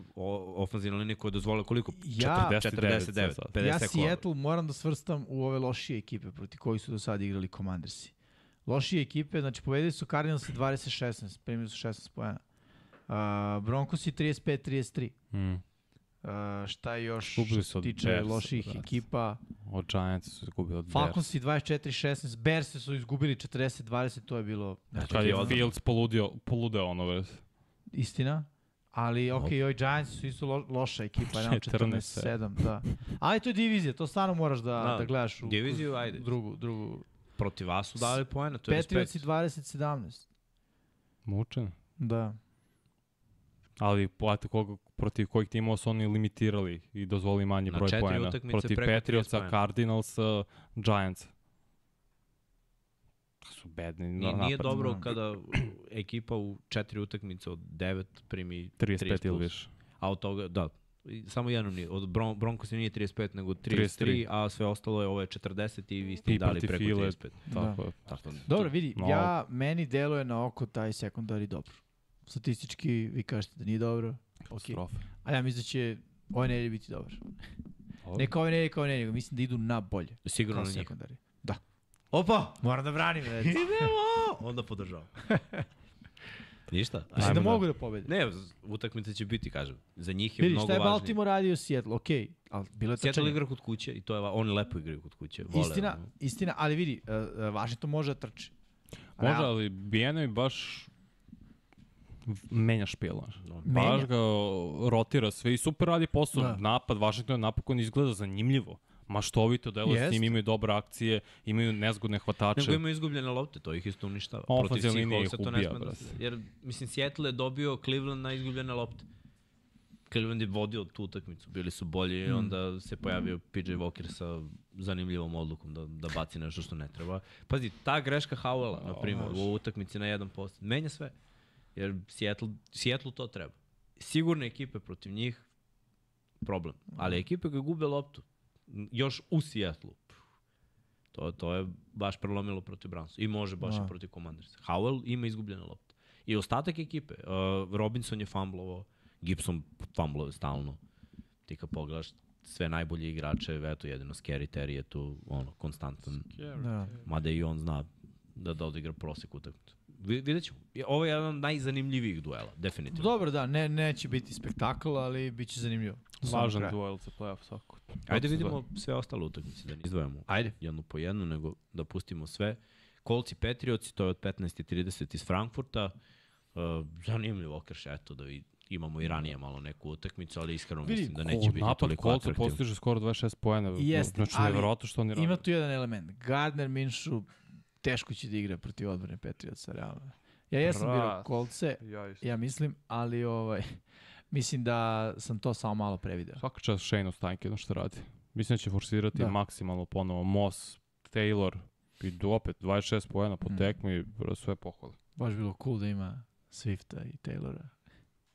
ofenzivne linije koje dozvole koliko? Ja- 49, 49 50 ja. Seattle moram da svrstam u ove lošije ekipe proti koji su do sada igrali Commandersi. Lošije ekipe, znači povedili su Cardinalsi 20-16, primili su 16 pojena. Uh, Broncosi 35-33. Mm. Uh, šta je još su od tiče Bearsa, loših brate. ekipa? Od Giants su izgubili od. Falconsi 24-16, Bears su izgubili 40-20, to je bilo znači, Kad je odbrana. Fields poludio, poludeo ono vez. istina. Ali, ok, ovi Giants su isto lo, loša ekipa, jedan 14-7, da. Ali to je divizija, to stvarno moraš da, da, Da, gledaš u, diviziju, ajde. drugu, drugu. Protiv vas su dali pojena, to je Patriotsi respekt. 20-17, Mučen. da. Ali plate koga, protiv kojih timova su oni limitirali i dozvolili manji Na broj četiri poena. utakmice Protiv preko 30 Patriotsa. Cardinalsa, Giants. To su bedni Nije, napad. nije dobro da. kada ekipa u četiri utakmice od devet primi 35 ili više. A od toga, da, i samo jednom nije. Od Bron Broncosa nije 35, nego 33, 33, a sve ostalo je ovo je 40 i vi ste I dali preko File. 35. Tako je. Tako, Dobro, vidi, No. ja, meni deluje na oko taj sekundari dobro. Statistički, vi kažete da nije dobro, ok. Katastrofa. A ja mislim da će ovaj nedelje biti dobar. Dobro. Ne kao ovaj nedelje, kao ovaj nedelje, mislim da idu na bolje. Sigurno na njih. sekundari. Da. Opa! Moram da branim. Idemo! Onda podržavam. Ništa. Mislim da Ajmo da- mogu da pobede. Ne, utakmice će biti, kažem. Za njih je Vidi, mnogo šta je važnije. Baltimore radio Seattle, okej, okay, ali bilo je Seattle trčanje. igra kod kuće i to je, oni lepo igraju kod kuće. Vole, Istina, ono. istina, ali vidi, uh, uh, Washington može da trči. Može, ali Bijena baš menja špil. No. Menja. Baš ga rotira sve i super radi posao. Da. Napad Washingtona napokon izgleda zanimljivo. Maštovito delo s Jest. njim, imaju dobre akcije, imaju nezgodne hvatače. Nego imaju izgubljene lopte, to ih isto uništava. Ofenzivna linija ih Seahawksa to ne ubija, sme da. Jer, mislim, Seattle je dobio Cleveland na izgubljene lopte. Cleveland je vodio tu utakmicu, bili su bolji i onda se pojavio PJ Walker sa zanimljivom odlukom da, da baci nešto što ne treba. Pazi, ta greška Howella, na primjer, u utakmici na 1%, menja sve. Jer Seattle, Seattle to treba. Sigurne ekipe protiv njih, problem. Ali ekipe koje gube loptu, još u Seattle, to, to je baš prelomilo protiv Brownsa. I može baš Da. i protiv Commandersa. Howell ima izgubljene lopte. I ostatak ekipe, uh, Robinson je fumblovao, Gibson fumblovao stalno. Ti kad pogledaš sve najbolje igrače, eto jedino Scary Terry je tu ono, konstantan. Da. Mada i on zna da, da odigra prosek utakmicu. Vi- Vidjet ćemo. Ovo je jedan od najzanimljivijih duela, definitivno. Dobro, da, ne, neće biti spektakl, ali bit će zanimljivo. Važan duel za playoff svako. Ajde vidimo sve ostale utakmice, da ne izdvojamo Ajde. jednu po jednu, nego da pustimo sve. Colts i Patriots, to je od 15.30 iz Frankfurta. Uh, zanimljivo okrš, eto, da vid- imamo i ranije malo neku utakmicu, ali iskreno Vidi, mislim da neće biti napad toliko Coltsa atraktivno. postiže skoro 26 poena. Jeste, znači, ali nevjerojatno što oni rade. Ima tu jedan element. Gardner Minshew teško će da igra protiv odbrane Patriotsa, realno. Ja jesam Brat. birao kolce, Ja isto. ja mislim, ali ovaj, mislim da sam to samo malo prevideo. Svaka čast Shane Ostanke, jedno što radi. Mislim da će forsirati Da. maksimalno ponovo. Moss, Taylor, i do- opet 26 poena po Mm. tekmi, bro, sve pohvale. Baš bilo cool da ima Swifta i Taylora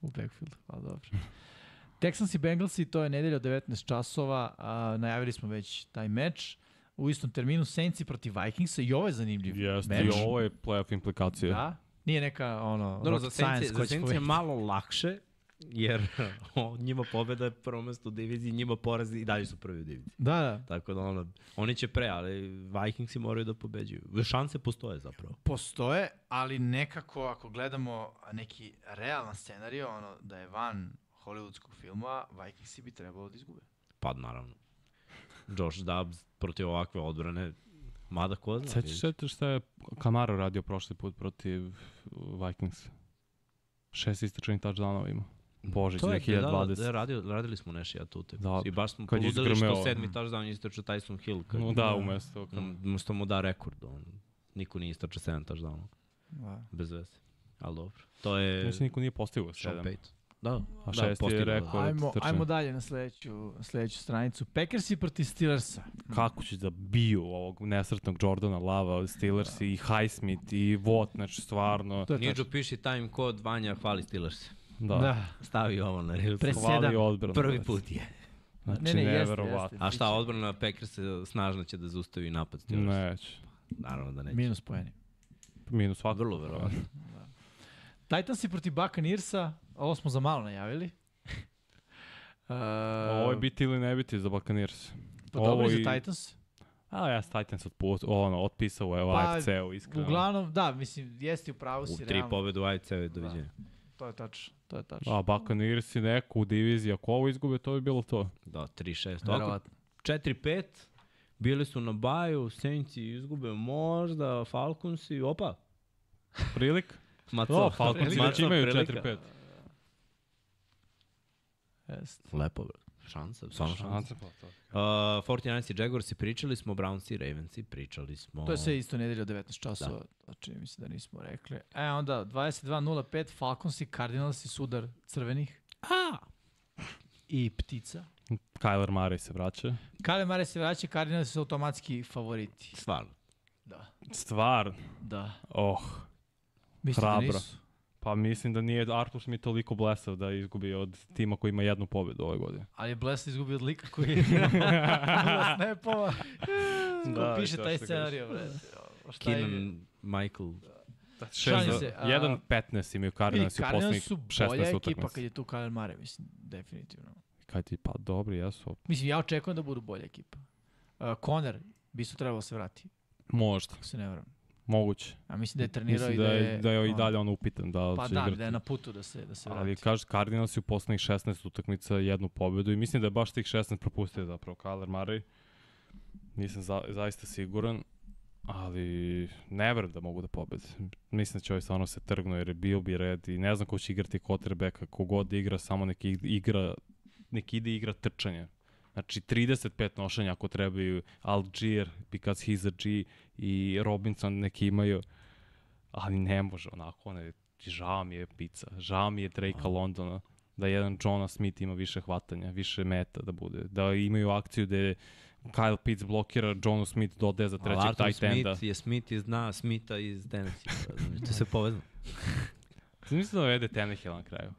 u backfieldu, ali dobro. Texans i Bengalsi, to je nedelja od 19 časova, a, najavili smo već taj meč. U istom terminu Saintsi protiv Vikingsa i ovo je zanimljiv Jeste, meč. i ovo je playoff implikacije. Da, nije neka ono Dobro, za Saints, za Saints je malo lakše, jer o, njima pobeda je prvo mesto u diviziji, njima porazi i dalje su prvi u diviziji. Da, da. Tako da ono, oni će pre, ali Vikingsi moraju da pobeđuju. Šanse postoje zapravo. Postoje, ali nekako ako gledamo neki realan scenariju, ono da je van hollywoodskog filma, Vikingsi bi trebalo da izgube. Pa naravno. Josh Dobbs protiv ovakve odbrane, mada ko zna. Sećaš se šta je Kamara radio prošli put protiv Vikings? Šest istračenih touchdownova ima. Božić To je, da, 2020. da, radio, radili smo nešto ja tu te. Da, I baš smo poludili što sedmi touchdown istračao Tyson Hill. Kad, No, da, umesto. Um, Umesto mu da rekord. On, niko nije istračao sedam touchdown. Da. Bez veze. Ali dobro. To je Mislim, niko nije postigao Sean sedam. Payton. Da, A da, šest je postigao, da. rekord. Ajmo, ajmo dalje na sledeću, sledeću stranicu. Packersi protiv Steelersa. Kako će da biju ovog nesretnog Jordana Lava, Steelers i Highsmith i Watt, znači stvarno. Je tačno. piši time kod Vanja hvali Steelers. Da, Da. Stavi ovo na Reels. Pre sedam. odbranu. Prvi put je. Znači, Ne, ne, jeste, neverovatno. A šta, odbrana Packers snažno će da zaustavi napad Steelers? Neće. Naravno da neće. Minus poeni. Minus svakako. Vrlo verovatno. Titansi protiv Buccaneersa, ovo smo za malo najavili. Uh, Ovo je biti ili ne biti za Buccaneers. pa dobro ovo i i- za Titans. A ja s Titans otput, ono, otpisao u Pa, AFC-u, iskreno. Uglavnom, da, mislim, jeste u pravu U si, tri realno. pobede u AFC i doviđenja. To je tačno, to je tačno. A Buccaneers i neku u diviziji, ako ovo izgube, to bi bilo to. Da, 3-6. Ovako, Verovatno. 4-5. Bili su na baju, Saintsi izgube možda, Falconsi, opa. Prilik? Maco, O, Falconsi Maco, već imaju prilika. 4-5. Jeste. Lepo, bre. Šansa, stvarno šansa. Šanse pa to. Uh, 49 i Jaguarsi pričali smo, Brownsi i Ravensi pričali smo. To je sve isto nedelja od 19 časova, da. čini mi se da nismo rekli. E onda, 22.05, Falcons i Cardinals i sudar crvenih. A! I ptica. Kyler Murray se vraća. Kale Mare se vraća, Cardinals su automatski favoriti. Stvarno. Da. Stvar, Da. oh, Mislim da Hrabro. nisu. Pa mislim da nije Arthur Smith toliko blesav da izgubi od tima koji ima jednu pobedu ove godine. Ali je Bless izgubio od lika koji je snapova. Ko Da, piše taj što scenariju, bre. Keenan, Michael. Šalim Šest- se, a- 1-15 imaju Vidi, Cardinals u Cardinals poslednjih su 16 bolja ekipa utakmica. kad je tu Kyle Mare, mislim, definitivno. Kaj ti, pa dobri, jesu. Mislim, ja očekujem da budu bolja ekipa. Uh, Conner bi su trebalo se vrati, Možda, ako se ne varam. Moguće. A mislim da je trenirao Mislim i da da je, je... da je i dalje on upitan da Pa će da, igrati. da je na putu da se, da se vrati. Ali kaže Cardinals u poslednjih 16 utakmica jednu pobedu i mislim da je baš tih 16 propustio zapravo Kyler Murray. Nisam za, zaista siguran, ali ne verujem da mogu da pobede. Mislim da će ovaj stvarno se trgnu jer je bio bi red i ne znam ko će igrati quarterbacka, kogod da igra, samo neki igra, neki ide igra trčanje. Znači 35 nošenja ako trebaju Algier, because he's a G i Robinson neki imaju, ali ne može onako, ne, žao mi je pizza, žao mi je Drakea Londona, da jedan Jonah Smith ima više hvatanja, više meta da bude, da imaju akciju da je Kyle Pitts blokira, John Smith dodaje za trećeg tight enda. Smith je Smith iz zna Smitha iz Tennessee. To se povezano. Mislim da vede Tannehill na kraju.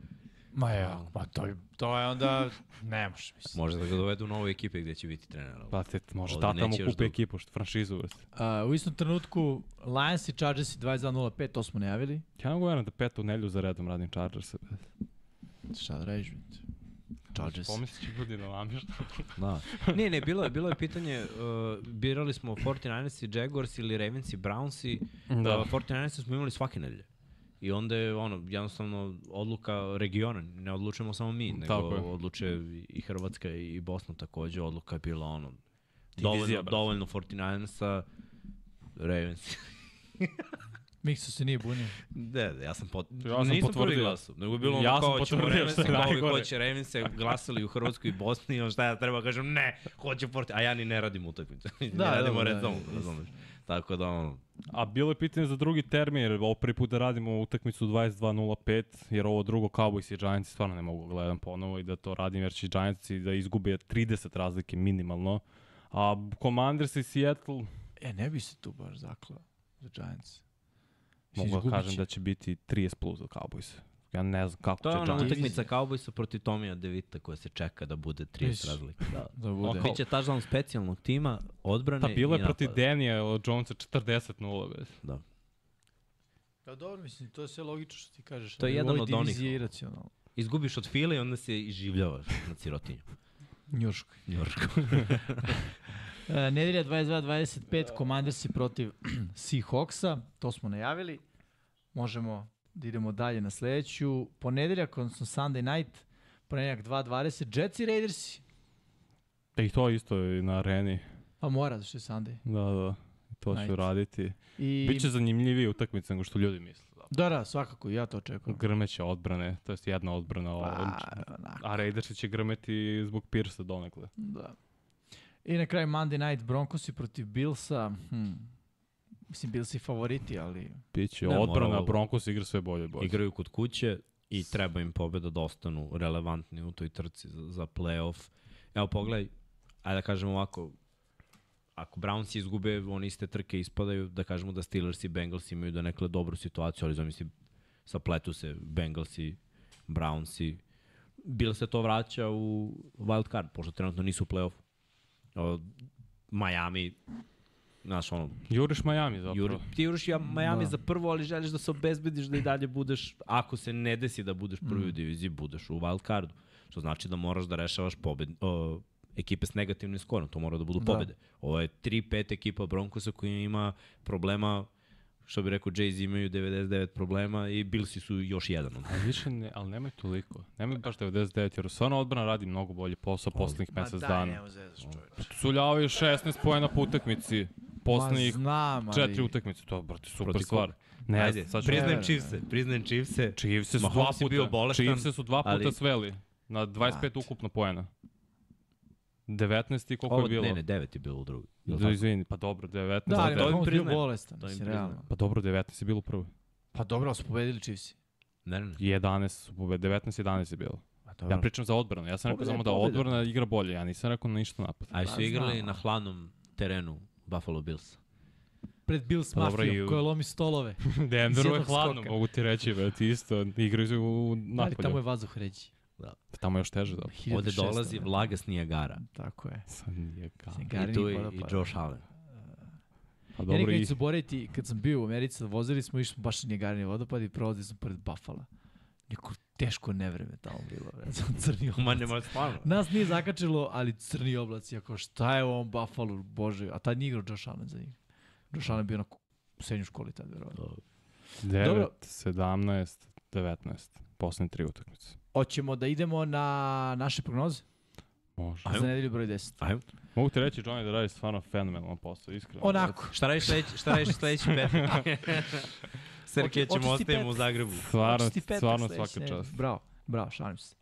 Ma ja, pa to je, to je onda... ne može, mislim. Može da ga dovedu u novoj ekipi gde će biti trener. Pa te, može Ovde tata mu dugo. ekipu, što franšizu. Uh, u istom trenutku Lions i Chargers i 22.05, to smo najavili. Ja ne govorim da petu nelju za redom radim Chargers. Šta da radiš, brate? Chargers. Pomislit će ljudi na namješ. Da. Ne, ne, bilo je, bilo je pitanje, uh, birali smo 49ers i Jaguars ili Ravens i Browns i Da. da. uh, 49ers smo imali svake nedelje. I onda je ono, jednostavno odluka regiona, ne odlučujemo samo mi, nego Tako je. odlučuje i Hrvatska i Bosna takođe, odluka je bila ono, Divizija, dovoljno, brate. dovoljno 49ersa, Ravens. Mikso se nije bunio. Da, da, ja sam, pot... Ja sam nisam potvrdio. prvi glasao, nego je bilo ono Ja sam kao ćemo potvrdio, Ravens, što je kao hoće Ravens, glasali u Hrvatskoj i Bosni, i on šta ja treba kažem, ne, hoće Forti, a ja ni ne radim utakmicu, da, ne Da, radimo da, red da, isto. razumeš. Tako da ono, A bilo je pitanje za drugi termin, jer ovo prvi put da radimo utakmicu 22.05, jer ovo drugo Cowboys i Giants stvarno ne mogu gledam ponovo i da to radim, jer će Giantsi da izgube 30 razlike minimalno. A Commanders i Seattle, E, ne bi se tu baš zaklao za Giants. mogu da kažem da će biti 30 plus za Cowboys. Ja ne znam kako to je će ona Giants. utakmica Cowboysa protiv Tomija Devita koja se čeka da bude 30 Viš. razlike. Da. Da bude. Oko- Biće touchdown specijalnog tima, odbrane Pa bilo je protiv napada. Daniela Jonesa 40-0. bez. Pa dobro, mislim, to je sve logično što ti kažeš. To je jedan od onih- je iracionalno. izgubiš od file i onda se iživljavaš na sirotinju. Njuško. Njorko. E, nedelja 22-25, Commandersi protiv Seahawksa, to smo najavili. Možemo da idemo dalje na sledeću. Ponedeljak, odnosno Sunday night, ponedeljak 2.20, Jetsi i Raidersi. E, I to isto i na areni. Pa mora, zašto je Sunday. Da, da. To ću Nice. raditi. I... Biće zanimljivije utakmice nego što ljudi misle. Da. Da, svakako, ja to očekujem. Grmeće odbrane, to jest jedna odbrana. Pa, a Raidersi će grmeti zbog Pirsa donekle. da. I na kraju Monday night, Broncosi protiv Billsa. Hm. Mislim, Billsi favoriti, ali... Biće Ne, odbrana, moralo- Broncos igra sve bolje i bolje. Igraju kod kuće i treba im pobeda da ostanu relevantni u toj trci za, za playoff. Evo pogledaj, ajde da kažemo ovako, ako Browns izgube, oni iste trke ispadaju, da kažemo da Steelers i Bengals imaju da nekle dobru situaciju, ali zamisli, sapletu se Bengals i Browns i Bill se to vraća u wild card, pošto trenutno nisu u play-offu. Miami, znaš ono, Juriš Miami zapravo. Juri, ti juriš ja Miami Da. za prvo, ali želiš da se obezbediš da i dalje budeš, ako se ne desi da budeš prvi u diviziji, budeš u wild cardu. Što znači da moraš da rešavaš pobed, o, ekipe s negativnim skorom, to mora da budu Da. pobede. Ovo je 3-5 ekipa Broncosa koji ima problema, što bi rekao Jay-Z imaju 99 problema i Billsi su još jedan od Ali više ne, ali nemaju toliko. Nemaju baš 99, jer stvarno odbrana radi mnogo bolji posao poslednjih mesec dana. zezaš čovječ. Suljavaju 16 pojena po utakmici. Poslednjih Ma znam, ali... četiri utakmice. To brate, super Protiv stvar. Ne, Ajde, sad ću... priznajem Chiefse, priznajem Chiefse. Chiefse su dva puta, bio bolestan, Chiefse su dva puta ali- sveli na 25 Brate. ukupno poena. 19 i koliko Ovo, je bilo? ne, ne, 9 je bilo u drugoj. Da, izvini, pa dobro, 19. Da, ali to im bio bolestan, To im realno. Pa dobro, 19 je bilo prvo. Pa dobro, ali su pobedili Chiefsi. Ne, ne, ne. 11 su pobedi, 19 11 je bilo. Pa dobro. Ja pričam za odbranu. Ja sam rekao samo da odbrana igra bolje. Ja nisam rekao ništa napad. A Pa, su igrali znam, na hladnom terenu Buffalo Bills. Pred Bills Pa mafijom, i u- koja lomi stolove. Denveru je hladno, skoka. mogu ti reći, brate, isto. Igraju u Ali napolju. tamo je vazduh ređi. Tamo je još teže, da. Ovde 1600, dolazi ne? vlaga s Nijagara. Tako je. Kao. Mislim, I tu je i. Josh Allen. Pa Ja dobro nikad i... neću zaboraviti, kad sam bio u Americi, vozili smo, išli smo baš na Niagarini vodopad i prolazili smo pored Buffalo. Neko teško nevreme tamo bilo. Ne znam, crni Ma oblaci. nema stvarno. Nas nije zakačilo, ali crni oblaci. Ako šta je u ovom Buffalo, bože. A tad nije igrao Josh Allen za njih. Josh Allen bio na srednjoj školi tad, verovatno. 9, Dobro. 17, 19. Poslednje tri utakmice. Hoćemo da idemo na naše prognoze Može. Ajmo. za nedelju broj 10. Ajmo. Mogu ti reći, Johnny, da radi stvarno fenomenalan posao, iskreno. Onako. Šta radiš sledeći, šta radiš sledeći petak? Srke Oči- ćemo ostavimo u. Zagrebu. Stvarno, stvarno svaka čast. Bravo, bravo, šalim se.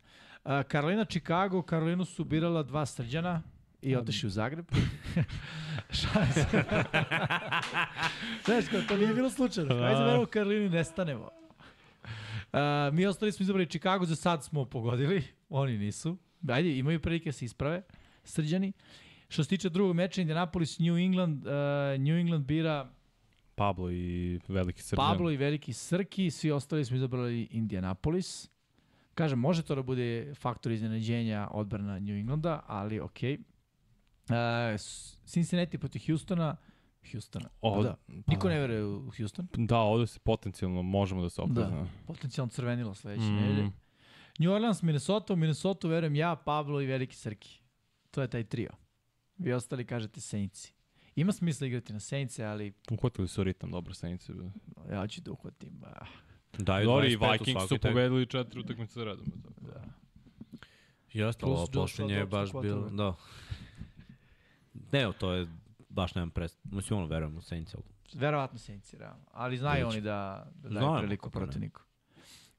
Uh, Karolina, Chicago, Karolinu su birala dva srđana i otišli u Zagreb. šalim se. Znaš, kao, to nije bilo slučajno. Da. Ajde, zaberemo Karolinu i nestanemo. Uh, mi ostali smo izabrali Chicago, za sad smo pogodili, oni nisu. Ajde, imaju prilike da se isprave, srđani. Što se tiče drugog meča, Indianapolis, New England, uh, New England bira Pablo i veliki srđan. Pablo i Veliki Srki, svi ostali smo izabrali Indianapolis. Kažem, može to da bude faktor iznenađenja odbrana New Englanda, ali okej. Okay. Uh, Cincinnati protiv Houstona. Houstona. O, da. Niko ne veruje u Houston. Da, ovde se potencijalno možemo da se opreznemo. Da. Potencijalno crvenilo sledeće mm. nedelje. New Orleans, Minnesota. U Minnesota verujem ja, Pablo i Veliki Srki. To je taj trio. Vi ostali kažete Saintsi. Ima smisla igrati na Saintse, ali Uhvatili su ritam, dobro senice. bile. ja ću da uhvatim. Ba. Daju Dobro, i 25 u Vikings su pobedili četiri utakmice za redom. Da. Jeste, ovo posljednje je baš bilo, da. Ne, to je baš nemam pres... Mislim, ono, verujem u Saints, ali... Verovatno Saints, realno. Ali znaju Biće. oni da, da daju priliku protivniku.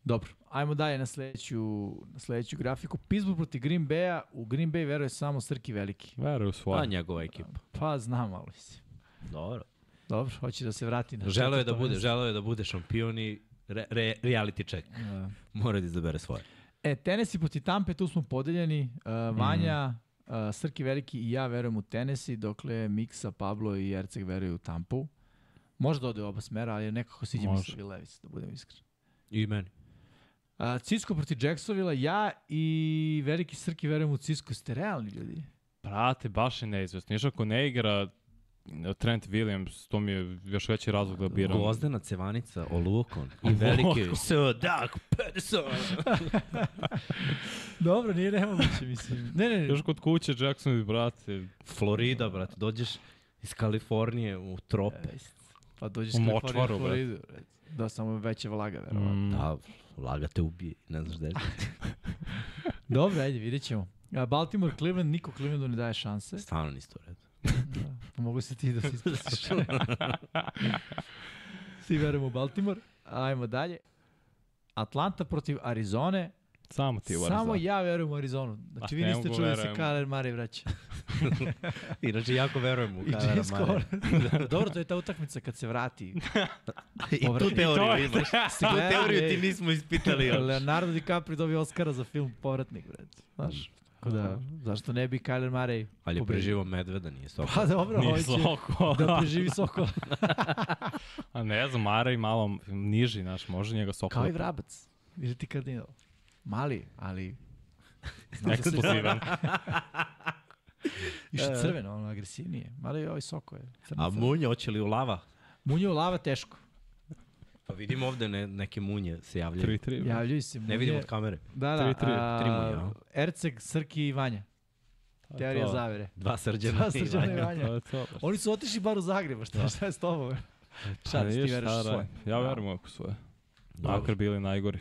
Dobro, ajmo dalje na sledeću, na sledeću grafiku. Pittsburgh protiv Green Bay-a. U Green Bay veruje samo Srki Veliki. Veruju u Pa, svoje. njegova ekipa. Pa znam, ali mislim. Dobro. Dobro, hoće da se vrati na Želeo je da bude, mesto. želeo je da bude šampion i re, re, reality check. Da. Mora da izabere svoje. E, Tennessee protiv Tampe, tu smo podeljeni. Uh, Vanja, uh, Srki Veliki i ja verujem u Tennessee, dokle Miksa, Pablo i Erceg veruju u Tampu. Može da ode u oba smera, ali nekako sviđa mi Može. se Levis, da budem iskren. I meni. Uh, Cisco protiv Jacksonville, ja i Veliki Srki verujem u Cisco. Ste realni ljudi? Brate, baš je neizvesno. Još ako ne igra Trent Williams, to mi je još veći razlog da biram. Gvozdena cevanica, olukon i veliki Sir Doug Pederson. Dobro, nije nemoguće, mislim. Ne, ne, ne. Još kod kuće Jackson i brate, Florida, brate, dođeš iz Kalifornije u trope. Pa dođeš U u močvaru, bre. Da, samo veća vlaga, verovatno. mm, Da, laga te ubije, ne znaš gde je. Dobro, ajde, vidjet ćemo. Baltimore, Cleveland, niko Clevelandu ne daje šanse. Stvarno nisi to red. Da, pa mogu se ti da se ispresiš. Svi verujemo u Baltimore. Ajmo dalje. Atlanta protiv Arizone. Samo ti u Samo Arizonu. ja verujem u Arizonu. Znači, vi niste čuli da se verujem. Kyler Murray vraća. Inače, jako verujem u James Murray. Dobro, to je ta utakmica kad se vrati. I tu teoriju imaš. Tu teoriju ti nismo ispitali još. Leonardo DiCaprio dobio Oscara za film Povratnik, bre. Znaš, tako da, zašto ne bi Kyler Murray Ali je medveda, nije soko. Pa dobro, Nije hoće Sokol. da preživi Sokol. A ne znam, Mara i malo niži, znaš, može njega Sokol. Kao i Vrabac. Ili ti kardinal. Mali, ali... Eksplozivan. Više crveno, ono, agresivnije. Mali ovaj Soko je. Crno, A munje, hoće li u lava? Munje u lava teško. Pa vidim ovde ne, neke munje se javljaju. 3-3. Javljaju se munje. Ne vidim od kamere. Da, da. Tri, tri. a, Tri munje, a? Erceg, Srki i Vanja. Teorija to. zavere. Dva srđana. Dva i srđana i Vanja. Vanja. To je to. Oni su otišli bar u Zagreba, šta, šta je s tobom? Pa Šalim, ti veruješ da, svoje. Ja verujem u svoje. Dobro. Makar bili najgori.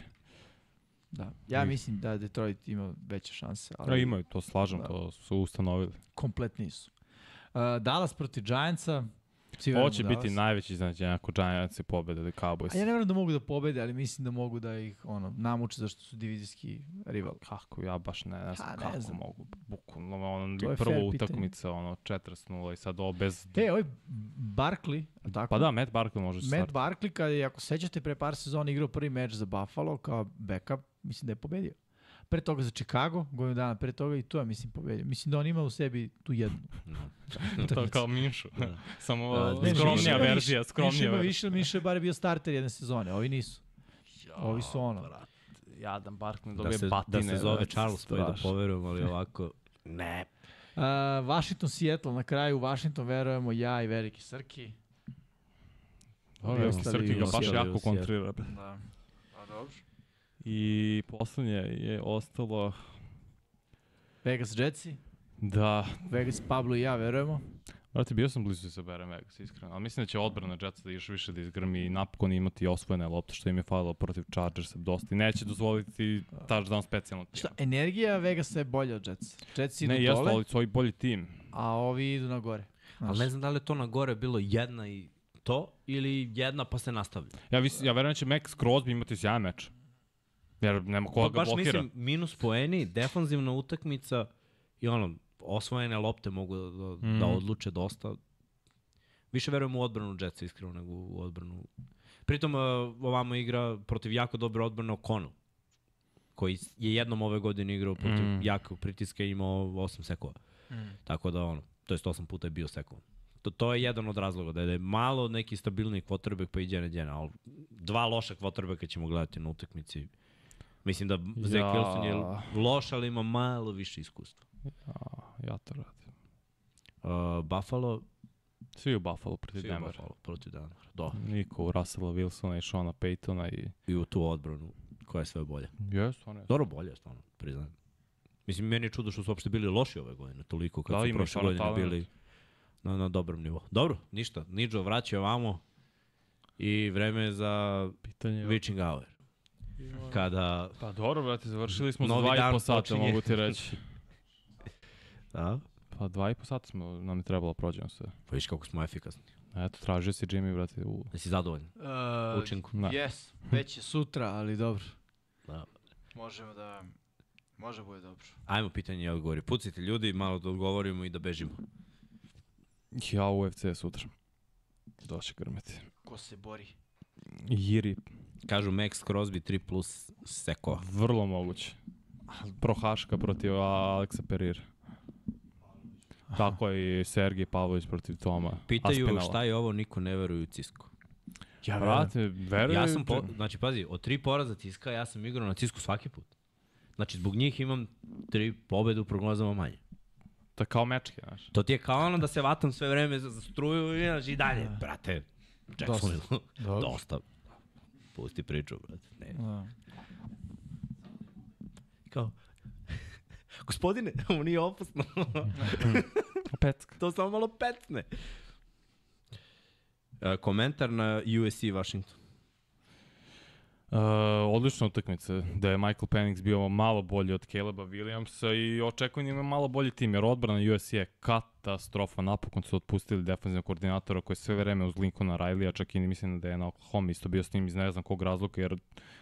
Da. Ja I- mislim da Detroit ima veće šanse, A ali imaju, to slažem, Da. to su ustanovili. kompletni su. Uh, Dallas protiv Giantsa. Svi Hoće u biti Dallas. najveći iznenađenje ako Giants pobede ili Cowboys. A ja ne verujem da mogu da pobede, ali mislim da mogu da ih ono, namuče zašto su divizijski rival. Kako, ja baš ne, ne znam Pa, ne kako znam. mogu. Bukvalno, ono, To je pitanje. utakmica, ono, 40-0 i sad ovo bez... E, ovaj Barkley, a tako? Pa da, Matt Barkley može Matt start. Barkley, kad je, ako sećate, pre par sezona igrao prvi meč za Buffalo kao backup, mislim da je pobedio. Pre toga za Chicago, godinu dana pre toga i to je, mislim, pobedio. Mislim da on ima u sebi tu jednu. to kao Minšu. Da. Samo Da, uh, skromnija Miša ima verzija, skromnija Miša ima više, Miša je bar bio starter jedne sezone, ovi nisu. Ovi su ono. Jadan Barkley Da dobije se, batine. da se zove brate, Charles pa da poverujem, ali ovako... Ne. Uh, Washington, Seattle, na kraju Washington verujemo ja i veliki Srki. Ovi ostali Srki ga u baš jako u Seattle. kontrira. Da. Pa dobro. I poslednje je ostalo Vegas Jetsi, da Vegas Pablo i ja verujemo. Brate, bio sam blizu da se berem Vegas, iskreno. Ali mislim da će odbrana Jetsa da još više da izgrmi i napokon imati osvojene lopte što im je falilo protiv Chargersa dosta. I neće dozvoliti touchdown specijalno. tim. Šta, energija Vegasa je bolja od Jetsa. Jetsi idu Ne, jeste, dole, ali su ovi bolji tim. a ovi idu na gore. Ali ne znam da li je to na gore bilo jedna i to, ili jedna pa se nastavlja. Ja, vis, ja verujem da će Max Crosby imati sjajan meč. Jer nema koga Pa ga baš blokira. mislim, minus poeni, defanzivna utakmica i ono, osvojene lopte mogu da, da, Mm. da odluče dosta. Više verujem u odbranu Jetsa iskreno nego u odbranu. Pritom uh, ovamo igra protiv jako dobre odbrane O'Connell koji je jednom ove godine igrao protiv Mm. jakog pritiska i imao 8 sekova. Mm. Tako da ono, to jest 8 puta je bio sekovan. To, to je jedan od razloga, da je, da je malo neki stabilni quarterback pa i Djene Djene, ali dva loša quarterbacka ćemo gledati na utakmici. Mislim da ja. Zach Wilson je loš, ali ima malo više iskustva. A, ja to radim. Uh, Buffalo, Svi u Buffalo protiv svi u Denvera. Buffalo protiv Denvera. Do. Niko u Russella Wilsona i Shona Paytona i... I u tu odbranu, koja je sve bolje. Jes, on je. Dobro bolje, stvarno, priznajem. Mislim, meni je čudo što su uopšte bili loši ove godine, toliko kad Da, su prošle godine talent. bili na, na dobrom nivou. Dobro, ništa. Nidžo vraća ovamo i vreme je za Pitanje je... witching hour. Kada, Pa dobro, brate, završili smo za dva i po sata, počinje. mogu ti reći. da, Pa dva i po sata smo, nam je trebalo da prođemo sve. pa viš kako smo efikasni. Eto, tražio si Jimmy, brate, u... Jesi zadovoljan? Uh, Učinku. Da. Yes, već je sutra, ali dobro. Da. Možemo da... Može bude dobro. Ajmo pitanje i odgovori. Pucite ljudi, malo da odgovorimo i da bežimo. Ja u UFC sutra. Doće grmeti. Ko se bori? Jiri, Kažu Max Crosby 3 plus seko. vrlo moguće. Prohaška protiv Aleksa Perira. Tako je i Sergij Pavlović protiv Toma. Pitaju Aspinala. šta je ovo, niko ne veruje u Cisku. Ja Brate, verujem. Ja sam, po, znači pazi, od tri poraza Ciska, ja sam igrao na Cisku svaki put. Znači, zbog njih imam tri pobede u prognozama manje. To je kao mečke, znaš. To ti je kao ono da se vatam sve vreme za, za struju i, znaš, i dalje. Brate, Jacksonville, Dobro. dosta. Pusti priču, brate. Ne. Da. Kao, gospodine, ovo nije opasno. Pecka. to samo malo pecne. E, komentar na USC Washington. Uh, odlična utakmica, da je Michael Penix bio malo bolji od Caleba Williamsa i očekujem da ima malo bolji tim, jer odbrana USC je katastrofa, napokon su otpustili defensivnog koordinatora koji je sve vreme uz Lincolna Riley, a čak i mislim da je na Oklahoma isto bio s njim iz ne znam kog razloga, jer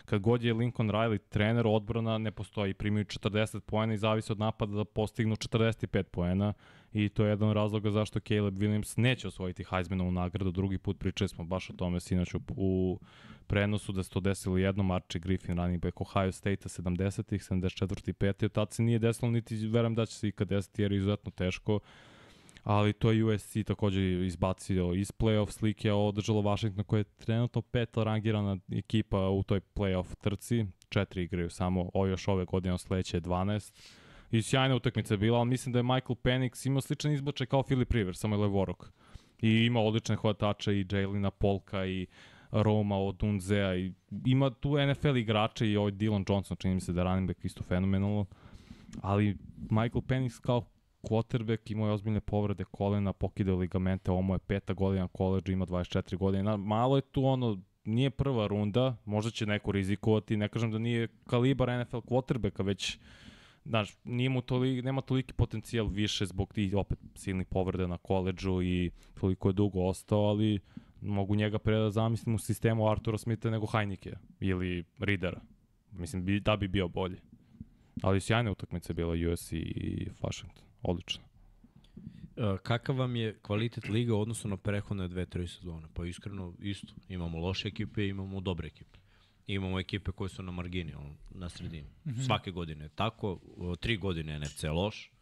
kad god je Lincoln Riley trener, odbrana ne postoji, primaju 40 poena i zavisi od napada da postignu 45 poena i to je jedan od razloga zašto Caleb Williams neće osvojiti Heismanovu nagradu, drugi put pričali smo baš o tome sinoć u, u prenosu da se to desilo jednom Archie Griffin running back Ohio State-a 70-ih, 74. i 5. Od tad se nije desilo, niti verujem da će se ikad desiti jer je izuzetno teško. Ali to je USC takođe izbacio iz playoff slike, a održalo Washington koja je trenutno peta rangirana ekipa u toj playoff trci. Četiri igraju samo, o još ove godine, sledeće je 12. I sjajna utakmica bila, ali mislim da je Michael Penix imao sličan izbačaj kao Philip Rivers, samo je levorok. I ima odlične hvatača i Jaylina Polka i Roma od Unzea i ima tu NFL igrače i ovaj Dylan Johnson, čini mi se da je running back isto fenomenalno. Ali Michael Penix kao quarterback imao je ozbiljne povrede kolena, pokidao ligamente, ovo je peta godina koleđa, ima 24 godina. Malo je tu ono, nije prva runda, možda će neko rizikovati, ne kažem da nije kalibar NFL quarterbacka, već znaš, nije mu toli, nema toliki potencijal više zbog tih opet silnih povreda na koleđu i toliko je dugo ostao, ali mogu njega pre da zamislim u sistemu Artura Smitha nego Heineke ili Ridera. Mislim, bi, da bi bio bolji. Ali sjajna utakmica je bila USC i Washington. Odlično. E, kakav vam je kvalitet liga u odnosu na prehodne dve, tri sezone? Pa iskreno, isto. Imamo loše ekipe, imamo dobre ekipe. Imamo ekipe koje su na margini, ono, na sredini. Mm -hmm. Svake godine je tako. O, Tri godine NFC je loš.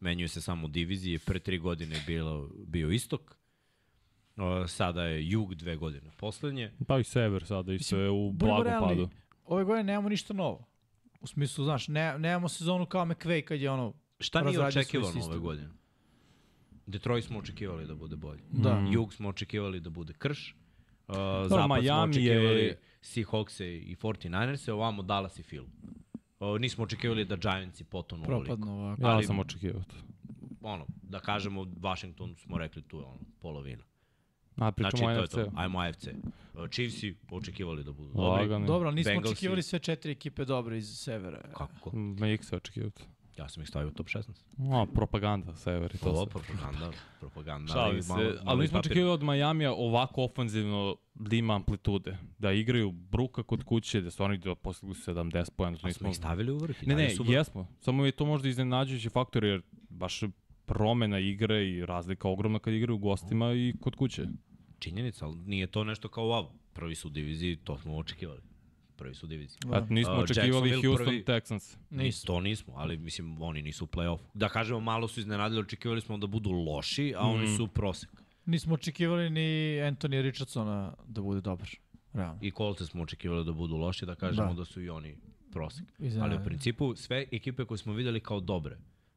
Menjuju se samo divizije. Pre tri godine je bilo, bio istok. O, sada je jug dve godine. Poslednje. Pa i Sever sada isto je u blagom realni, padu. Ove godine nemamo ništa novo. U smislu, znaš, ne, nemamo sezonu kao McVay kad je ono... Šta nije očekivano ove godine? Detroit smo očekivali da bude bolji. Da. Mm. Jug smo očekivali da bude krš. Uh, zapad Miami smo očekivali je- Seahawks i 49ers, ovamo Dallas i Phil. Uh, nismo očekivali da Giants i potonu ovoliko. Propadno ovako. Ja sam očekivao to. Ono, da kažemo, Washington smo rekli tu je ono, polovina. A pričamo Znači, to je NFC. to. Ajmo AFC. Uh, Chiefsi očekivali da budu dobri. Lagani. Dobro, nismo Bengalsi- očekivali sve četiri ekipe dobre iz severa. Kako? Ma ih se očekivao to. Ja sam ih stavio u top 16. O, propaganda, Sever i to Ovo, sve. propaganda, propaganda. Šalim se, malo- ali nismo očekivali od Majamija ovako ofanzivno da ima amplitude. Da igraju bruka kod kuće, da oni da postigli 70 pojena. Pa smo ih stavili u vrh. Ne, ne, su jesmo. Samo je to možda iznenađujući faktor, jer baš promena igre i razlika ogromna kad igraju u gostima i kod kuće. činjenica, ali nije to nešto kao wow. Prvi su u diviziji, to smo očekivali. Prvi su diviziji. A nismo A, očekivali Jacksonville Houston prvi- Texans. Nismo. To nismo, ali mislim oni nisu u play-offu. Da kažemo malo su iznenadili, očekivali smo da budu loši, a oni Mhm. su prosek. Nismo očekivali ni Anthony Richardsona da bude dobar. Realno. I Colts smo očekivali da budu loši, da kažemo da, Da. su i oni prosek. Iznenadili. Ali u principu sve ekipe koje smo videli kao dobre,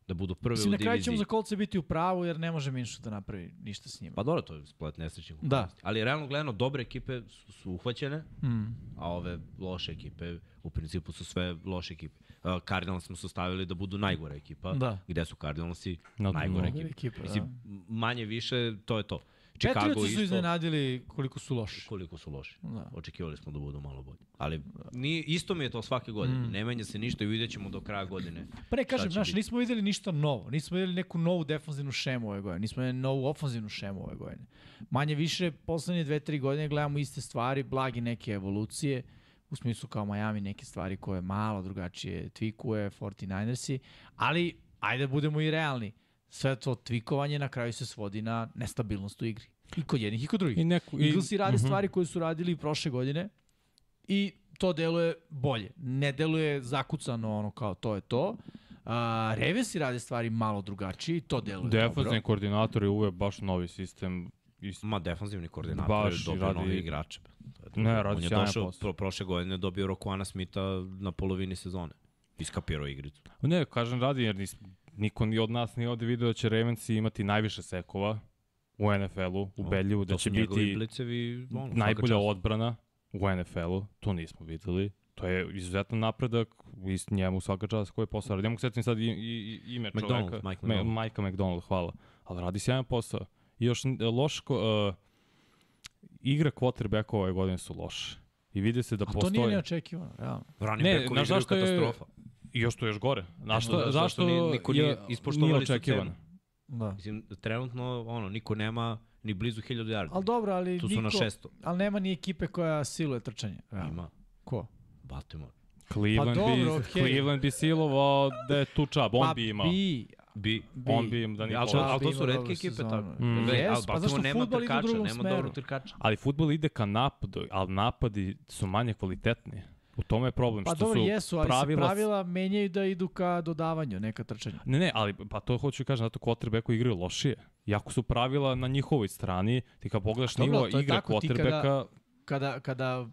da budu prve Mislim, u na kraju diviziji. ćemo za kolce biti u pravu jer ne može Minšu da napravi ništa s njima. Pa dobro, to je splet nesrećnih Da. okolnosti. Ali realno gledano, dobre ekipe su, su uhvaćene, Mm. a ove loše ekipe u principu su sve loše ekipe. Uh, Cardinals smo stavili da budu najgore ekipa. Da. Gde su Cardinalsi? Na dnu. najgore ekipa, Mislim, da. manje više, to je to. Chicago Patriotsi su isto, iznenadili koliko su loši. koliko su loši. Da. Očekivali smo da budu malo bolji. Ali ni, isto mi je to svake godine. Mm. Ne menja se ništa i vidjet ćemo do kraja godine. Ne kažem, znaš, biti? nismo videli ništa novo. Nismo videli neku novu defanzivnu šemu ove godine. Nismo videli novu ofanzivnu šemu ove godine. Manje više, poslednje dve, tri godine gledamo iste stvari, blagi neke evolucije, u smislu kao Miami neke stvari koje malo drugačije tvikuje, 49ersi, ali ajde da budemo i realni. Sve to tvikovanje na kraju se svodi na nestabilnost u igri. I kod jednih i kod drugih. I neku, i, Eaglesi rade Mhm. stvari koje su radili prošle godine i to deluje bolje. Ne deluje zakucano ono kao to je to. A, Revesi rade stvari malo drugačije i to deluje Defanzivni dobro. koordinator je uvek baš novi sistem. I, Ma defensivni koordinator Baš je dobio radi- nove igrače. Ne, radi On je došao, pro, prošle godine dobio Rokuana Smitha na polovini sezone. Iskapirao igricu. ne, kažem radi jer nis, niko ni od nas nije ovde video da će Ravensi imati najviše sekova u NFL-u, ubedljivo, da To će biti blicevi, ono, najbolja odbrana u NFL-u, to nismo videli. To je izuzetan napredak i s njemu svaka čast koji je posao radi. Ja mogu setim sad i, i, i ime McDonald, čoveka. Mike McDonald. Majka McDonald, hvala. Ali radi sjajan posao. I još n- loš, ko, uh, igre quarterbackova ove godine su loše. I vidi se da A to postoji... nije neočekivano, realno. Running Ne, backovi znaš igraju zašto je- katastrofa. I još to još gore. Znaš Zašto- što, zašto zašto, ni- niko nije je- ispoštovali nije su očekivano? Da. Mislim, trenutno, ono, niko nema ni blizu 1000 yardi. Ali dobro, ali tu su niko, na 600. ali nema ni ekipe koja siluje trčanje. realno. Ima. Ko? Baltimore. Cleveland, Pa dobro, bi, okej. Cleveland bi silovao da je tu čab, on Pa bi imao. Bi, Bi. bi. On bi im da nije Ali, ali to su redke ekipe tako. Mm. Jes, ali pa zašto nema fudbal ide u trkača, drugom nema smeru? dobro trkača. Ali futbol ide ka napadu, ali napadi su manje kvalitetni. U tome je problem. Pa što dobro, su jesu, ali pravila... pravila menjaju da idu ka dodavanju, neka trčanja. Ne, ne, ali pa to hoću i kažem, zato quarterbacku igraju lošije. Iako su pravila na njihovoj strani, ti kad pogledaš Dobro, nivo igre quarterbacka, Kada, kada uh,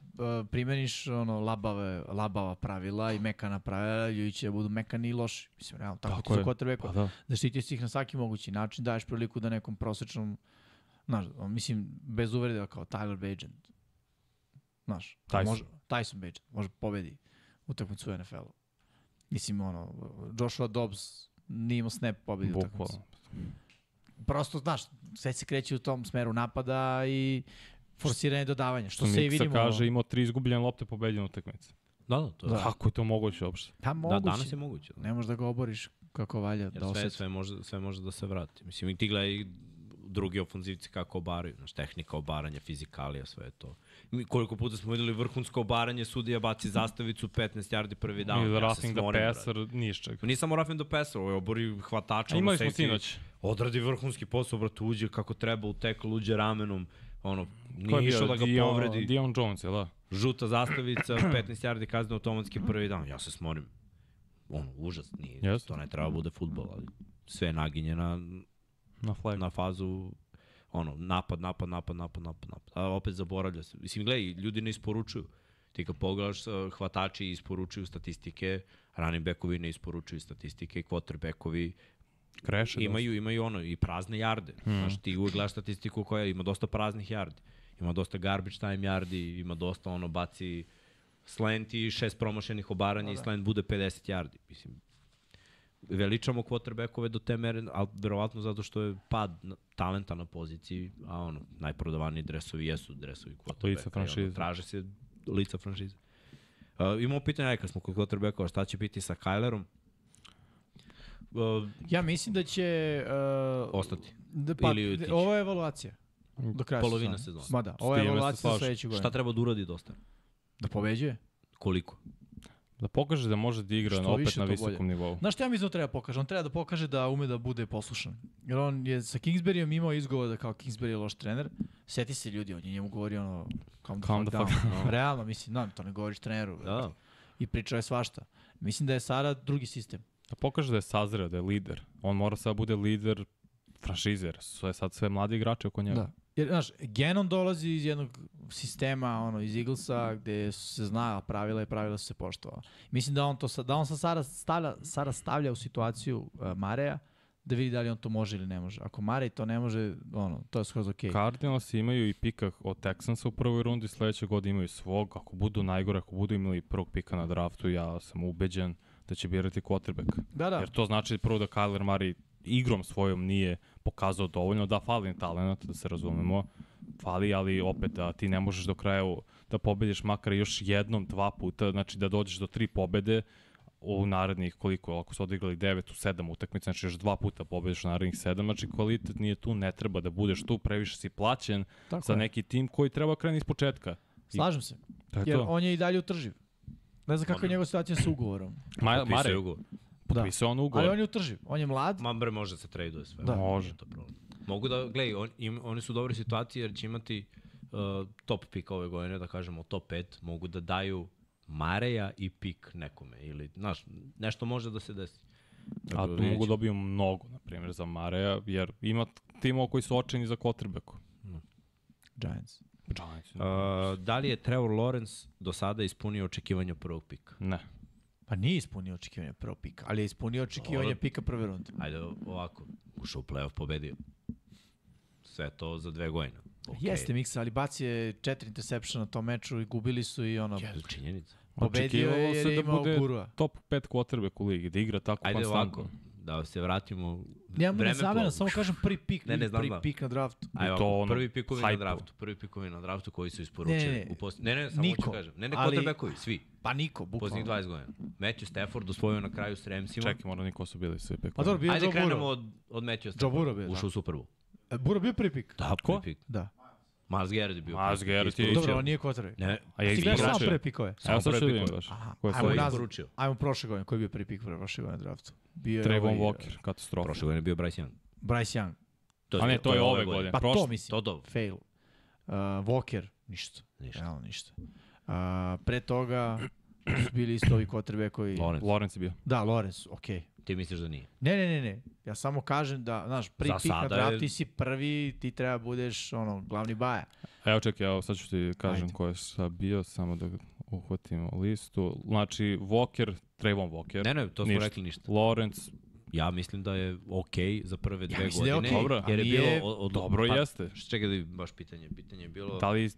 primeniš ono, labave, labava pravila i mekana pravila, ljudi će da budu mekani i loši. Mislim, realno, tako, Tako ti su quarterbacku. pa da. Zaštitiš ih na svaki mogući način, daješ priliku da nekom prosečnom, znaš, mislim, bez uvrede kao Tyler Bagent. Znaš, Tyson. Može, Tyson Bagent, može pobedi utakmicu u NFL-u. Mislim, ono, Joshua Dobbs nije imao snap pobedi utakmicu. Prosto, znaš, sve se kreće u tom smeru napada i forsiranje dodavanja, što Što se i Miksa vidimo. kaže, imao tri izgubljene lopte pobeđene utakmice. Da, da, to je. Da. Kako je to moguće uopšte? Pa Da, moguće. danas je moguće. Da. Ne možeš da ga oboriš kako valja. Jer da sve, osjeti. sve, može, sve može da se vrati. Mislim, i ti gledaj drugi ofanzivci kako obaraju. Znaš, tehnika obaranja, fizikalija, sve je to. Mi, koliko puta smo videli vrhunsko obaranje, sudija baci zastavicu, 15 yardi prvi down. Ili ja roughing the passer, ništa. Nije samo roughing the passer, ovo je obori hvatača. Imali smo sinoć. Odradi vrhunski posao, brate, uđe kako treba u tackle, uđe ramenom, ono, je nije išao da ga Dion- povredi. Dion Jones, jel da? Žuta zastavica, 15 yardi kazne automatski prvi dan. Ja se smorim. Ono, užas, nije. Jeste. To ne treba bude futbol, ali sve je naginje na, Na flag. na fazu ono, napad, napad, napad, napad, napad, napad. A opet zaboravlja se. Mislim, gledaj, ljudi ne isporučuju. Ti kad pogledaš, hvatači isporučuju statistike, running backovi ne isporučuju statistike, quarterbackovi Kreše. imaju, imaju ono, i prazne jarde. Hmm. Mm. Znaš, ti uvek gledaš statistiku koja ima dosta praznih jardi. Ima dosta garbage time jardi, ima dosta ono, baci slant i šest promašenih obaranja i slant bude 50 jardi. Mislim, veličamo quarterbackove do te mere, ali verovatno zato što je pad talenta na poziciji, a ono, najprodavaniji dresovi jesu dresovi quarterbacka. Lica franšize. Ono, traže se lica franšize. Uh, imamo pitanje, aj, kad smo kod quarterbackova, šta će biti sa Kylerom? Uh, Ja mislim da će... Uh, ostati. da, pa, ili otići. ovo je evaluacija. Do kraja Polovina sezone. sezone. Ma da, ovo je evaluacija za sledeću godinu. Šta treba da uradi dosta? Da pobeđuje? Koliko? Da pokaže da može da igra Što na, opet više, na visokom bolje. nivou. Znaš šta ja mislim da treba pokaže? On treba da pokaže da ume da bude poslušan. Jer on je sa Kingsburyom imao izgovor da kao Kingsbury je loš trener. Seti se ljudi, on je njemu govori ono calm the Calm fuck the down. fuck No. Realno, mislim, no, to ne govoriš treneru. Da. I pričao je svašta. Mislim da je Sara drugi sistem. Da pokaže da je sazreo, da je lider. On mora sad da bude lider franšizer. Sve sad sve mladi igrači oko njega. Da. Jer, znaš, Genon dolazi iz jednog sistema, ono, iz Eaglesa, gde su se zna pravila i pravila su se poštovala. Mislim da on to sad, da on sa Sara stavlja, Sara stavlja u situaciju uh, Mareja, da vidi da li on to može ili ne može. Ako Marej to ne može, ono, to je skroz okej. Okay. Cardinals imaju i pika od Texansa u prvoj rundi, sledeće godine imaju svog. Ako budu najgore, ako budu imali prvog pika na draftu, ja sam ubeđen da će birati quarterback. Da, da. Jer to znači prvo da Kyler Murray igrom svojom nije pokazao dovoljno, da fali talent, da se razumemo, fali, ali opet da ti ne možeš do kraja da pobediš makar još jednom, dva puta, znači da dođeš do tri pobede u narednih koliko, ako su odigrali 9 u 7 utakmica, znači još dva puta pobediš u narednih 7, znači kvalitet nije tu, ne treba da budeš tu, previše si plaćen Tako za je. neki tim koji treba kreni iz početka. Slažem se. Je Jer to. on je i dalje utrživ. Ne znam kakva je njegova situacija sa ugovorom. Ma, Mare, je ugovor. Potpisao on ugovor. Ali on je utrživ. On je mlad. Ma bre, može da se traduje sve. Da. Može. To problem. Mogu da, gledaj, on, im, oni su u dobroj situaciji jer će imati uh, top pick ove godine, da kažemo top 5, mogu da daju Mareja i pik nekome. Ili, znaš, nešto može da se desi. A Tako tu mogu ćemo. dobiju mnogo, na primjer, za Mareja, jer ima timova koji su očeni za quarterbacku. Giants. Giants. Uh, da li je Trevor Lawrence do sada ispunio očekivanja prvog pika? Ne. Pa nije ispunio očekivanja prvog pika, ali je ispunio očekivanja Dobro. pika prve runde. Ajde ovako, ušao u playoff, pobedio. Sve to za dve godine. Okay. Jeste Miksa, ali bacio je četiri interceptiona na tom meču i gubili su i ono, Je, činjenica. pobedio je jer je da imao bude gurua. top 5 quarterback u ligi, da igra tako Ajde konstantno. ovako, da se vratimo ne vreme zamena, po- samo kažem prvi pik, Ne, ne, znam prvi da. pik na draftu. Ajde, to ono, prvi pikovi na draftu, prvi pikovi na draftu koji su isporučeni. Ne, ne, u post... ne, ne, samo niko. hoću kažem. Ne, ne, Ali- quarterbackovi, svi. Pa niko, Posljednjih bukvalno. 20 godina. Matthew Stafford osvojio na kraju s Ramsima. Čekaj, mora niko su bili svi pikovi. Pa dobro, bio Ajde Joe krenemo od, od Matthew Joe Stafforda. Burrow bio, da. Ušao u Super Bowl. E, Burrow bio prvi pik? Da, Ko? prvi pik. Da. Miles Garrett je bio. Miles Garrett je. Dobro, on nije quarterback. Ne, A gledaš samo isporučio. prve pikove. Evo sad prvi ću da vidim baš. Ko je ajmo Koji je nazad. Ajmo prošle godine, koji je bio prvi pik prošle godine draftu? Bio je Trayvon ovaj, Walker, katastrofa. Prošle godine je bio Bryce Young. Bryce Young. To A ne, to je ove godine. Pa to Prošle- mislim. To dobro. Fail. Uh, Walker, ništa. Ništa. Realno ništa. Uh, pre toga su bili isto ovi kotrbe koji... Lawrence. Lawrence je bio. Da, Lorenz, okej. Ti misliš da nije? Ne, ne, ne, ne. Ja samo kažem da, znaš, prvi pik na draft, je- ti si prvi, ti treba budeš, ono, glavni baja. Evo čekaj, evo sad ću ti kažem Ajde. ko je šta bio, samo da uhvatimo listu. Znači, Walker, Trayvon Walker. Ne, ne, to smo ništa. rekli ništa. Lawrence, Ja mislim da je okej za prve dve mislim da je godine. okej, Dobro. Jer je bilo... Od, od, dobro pa, jeste. Čekaj da vidim baš pitanje. Pitanje je bilo Da li,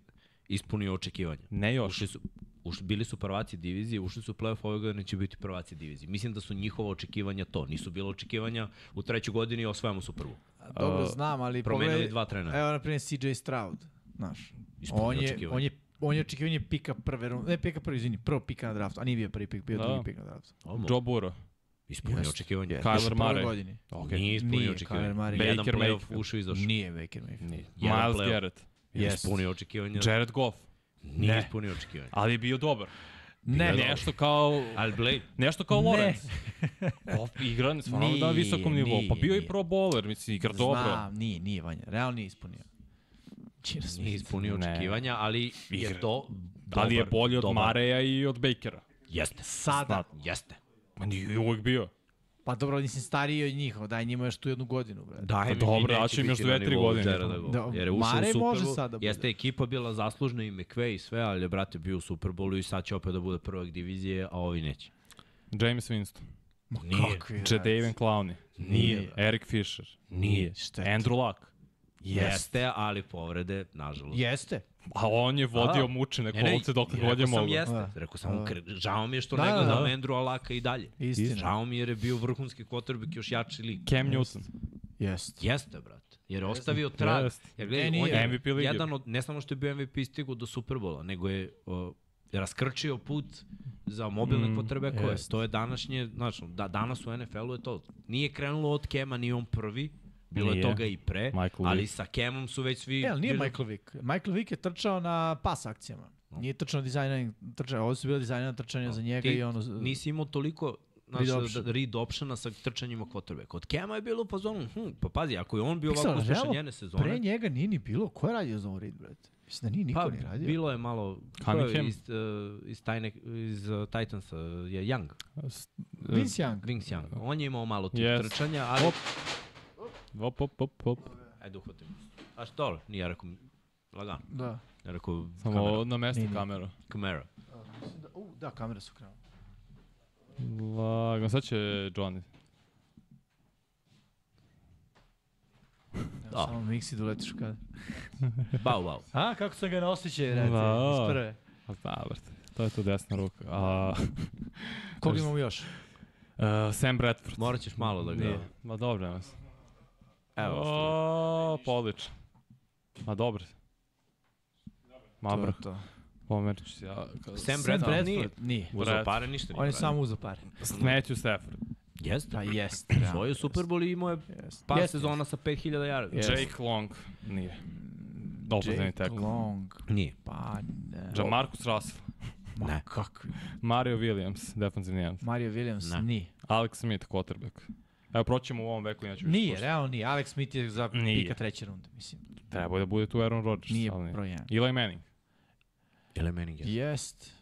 ispunio očekivanja. ne još, Ušli su, ušli, bili su prvaci divizije, ušli su u playoff ove godine, će biti prvaci divizije. Mislim da su njihova očekivanja to. Nisu bilo očekivanja u trećoj godini osvajamo su prvu. Dobro, Uh, znam, ali Promenili pogledaj- dva trenera. Evo, na primjer, CJ Stroud, znaš. Ispunio On je, očekivanja. on je on je očekivanje pika prve runde, ne pika prvi, izvini, prvo pika na draftu, a nije bio prvi pik, bio Da. drugi pik na draftu. Joe Burrow. Ispunio Jeste, očekivanja. jeste. Kyler Murray. godini. Ok. Nije ispunio. Jedan Baker playoff Mayfield. ušao i izašao. Nije Baker Mayfield. Miles. Garrett. Jest. Ispunio očekivanja. Jared Goff. Nije Ne. ispunio očekivanja. Ali je bio dobar. Ne, je Nešto kao... Ali Blade, Nešto kao. Lawrence. Goff igra stvarno na visokom nivou. Pa nije, bio i pro bowler, mislim, igra dobro. Znam, nije, nije Vanja, realno nije ispunio. Čira nije ispunio Ne. očekivanja, ali je Igra. to Ali je dobar- bolji od dobar. Mareja i od Bakera. Jeste. Sada. Jeste. Ma nije uvijek bio. Pa dobro, nisi stariji od njih, daj njima još tu jednu godinu, bre. Daj mi, dobro, neće daću im još dve, tri godine. Goffa. Da, Jer je ušao Mare u Super može da bude. Jeste ekipa bila zaslužna i McVay i sve, ali je, brate, bio u Super Bowlu i sad će opet da bude prvak divizije, a ovi neće. James Winston. Nije. Kakvi Jadavian Clowney. Nije. Eric Fisher. Nije. Andrew Luck. Jeste, ali povrede, nažalost. Jeste. A on je vodio A, mučene Ne, ne, kolce dok rekao god je sam mogo. Jeste, Da. rekao sam, Da. žao mi je što Da, ne da, gledam da. Andrew Alaka i dalje. Istina. Žao mi je jer je bio vrhunski quarterback još jači lig. Cam Newton. Jeste. Jeste, brate. Jer je ostavio trag. Jeste. Jer gledaj, Ne, on je MVP lige. jedan od, ne samo što je bio MVP stigu do Superbola, nego je o, raskrčio put za mobilne Mm, mm, quarterbackove. jest. To je današnje, znači, da, danas u NFL-u je to. Nije krenulo od Kema, ni on prvi, bilo Nije. je toga i pre, Michael ali Vick. sa Kemom su već svi... E, ali nije bili- Michael Vick. Michael Vick je trčao na pas akcijama. Nije trčao na dizajna, trčao, ovo su bile dizajna trčanja za njega Ti i ono... nisi imao toliko Read Znaš, option. da, read optiona sa trčanjima quarterback. Od Kema je bilo pa zonu, hm, pa pazi, ako je on bio Pixel, ovako uspešan njene sezone, Pre njega nije ni bilo. Ko je radio za ovo read, brate? Mislim da nije niko pa ni radio. bilo je malo, je Cunningham? iz, uh, iz, tajne, iz uh, Titansa, je Young, Vince Young. Vince Young. On je imao malo tih Yes. trčanja, ali... Op. Op, op, op, op. Ajde uhvatim. A što? Nije ja rekao, lagano. Da. Ja rekao, Samo kamera. na mesto Nije, kameru. kamera. Mislim da, uh, da, kamere su krenule. Lagano, sad će Johnny. Da. Samo miksi da uletiš u kadar. Bau, bau. A, kako sam ga na osjećaj, reci, Da. iz prve. Pa da, brate. To je to desna ruka. A, Koga imamo još? uh, Sam Bradford. Morat ćeš malo da ga... Nije. Ma dobro, nema se. Evo, O, pa odlično. Ma dobro. Mabra, To je to. pomerit ću se ja. Sam Sam Bradford nije. Nije. Uzao pare, ništa nije On je samo uzao pare. Matthew Stafford. Jeste. Da, jest. Svoju Super Bowl i imao je Jest. par Jest, sezona sa 5000 yardi. Jeste. Jake Long. Nije. Jake tackle. Long. Nije. Pa ne. Jamarcus Russell. Ma Ne. kakvi. Mario Williams, defensivni end. Mario Williams Ne. nije. Alex Smith, quarterback. Evo, proćemo u ovom veku, inače Nije, realno nije. Alex Smith je za Nije. pika treće runde, mislim. Treba da bude tu Aaron Rodgers. Nije ali broj jedan. Eli Manning. Ili meni je. Jest.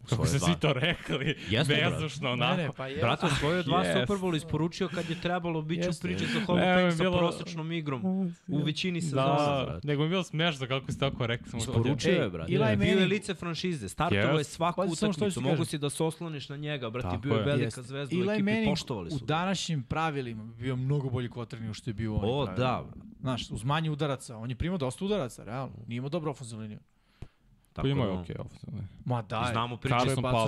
Kako dva. svi to rekli, Jeste, bezušno, Ne, onako. ne, pa je. Brate, osvojio dva Yes. Super Bowl isporučio kad je trebalo, bit ću jeste. za Hall of Ne, Fame sa bilo- prosečnom igrom u većini sezona, Da, brate. nego mi je bilo smešno kako si tako. Samo Isporučio je, brate. Eli Bio je lice franšize, startovo je Yes. svaku Pazi utakmicu, mogu si da se osloniš na njega, brate, Tako bio je je. velika Jeste. zvezda u ekipi, Manning poštovali u su. današnjim pravilima bi bio mnogo bolji nego što je bio u onim O, da. Znaš, uz manje udaraca. On je primao dosta udaraca, realno. Nije imao dobro ofenzivnu liniju. Tako Pa imao je da, okej, okay, Ma da, znamo priče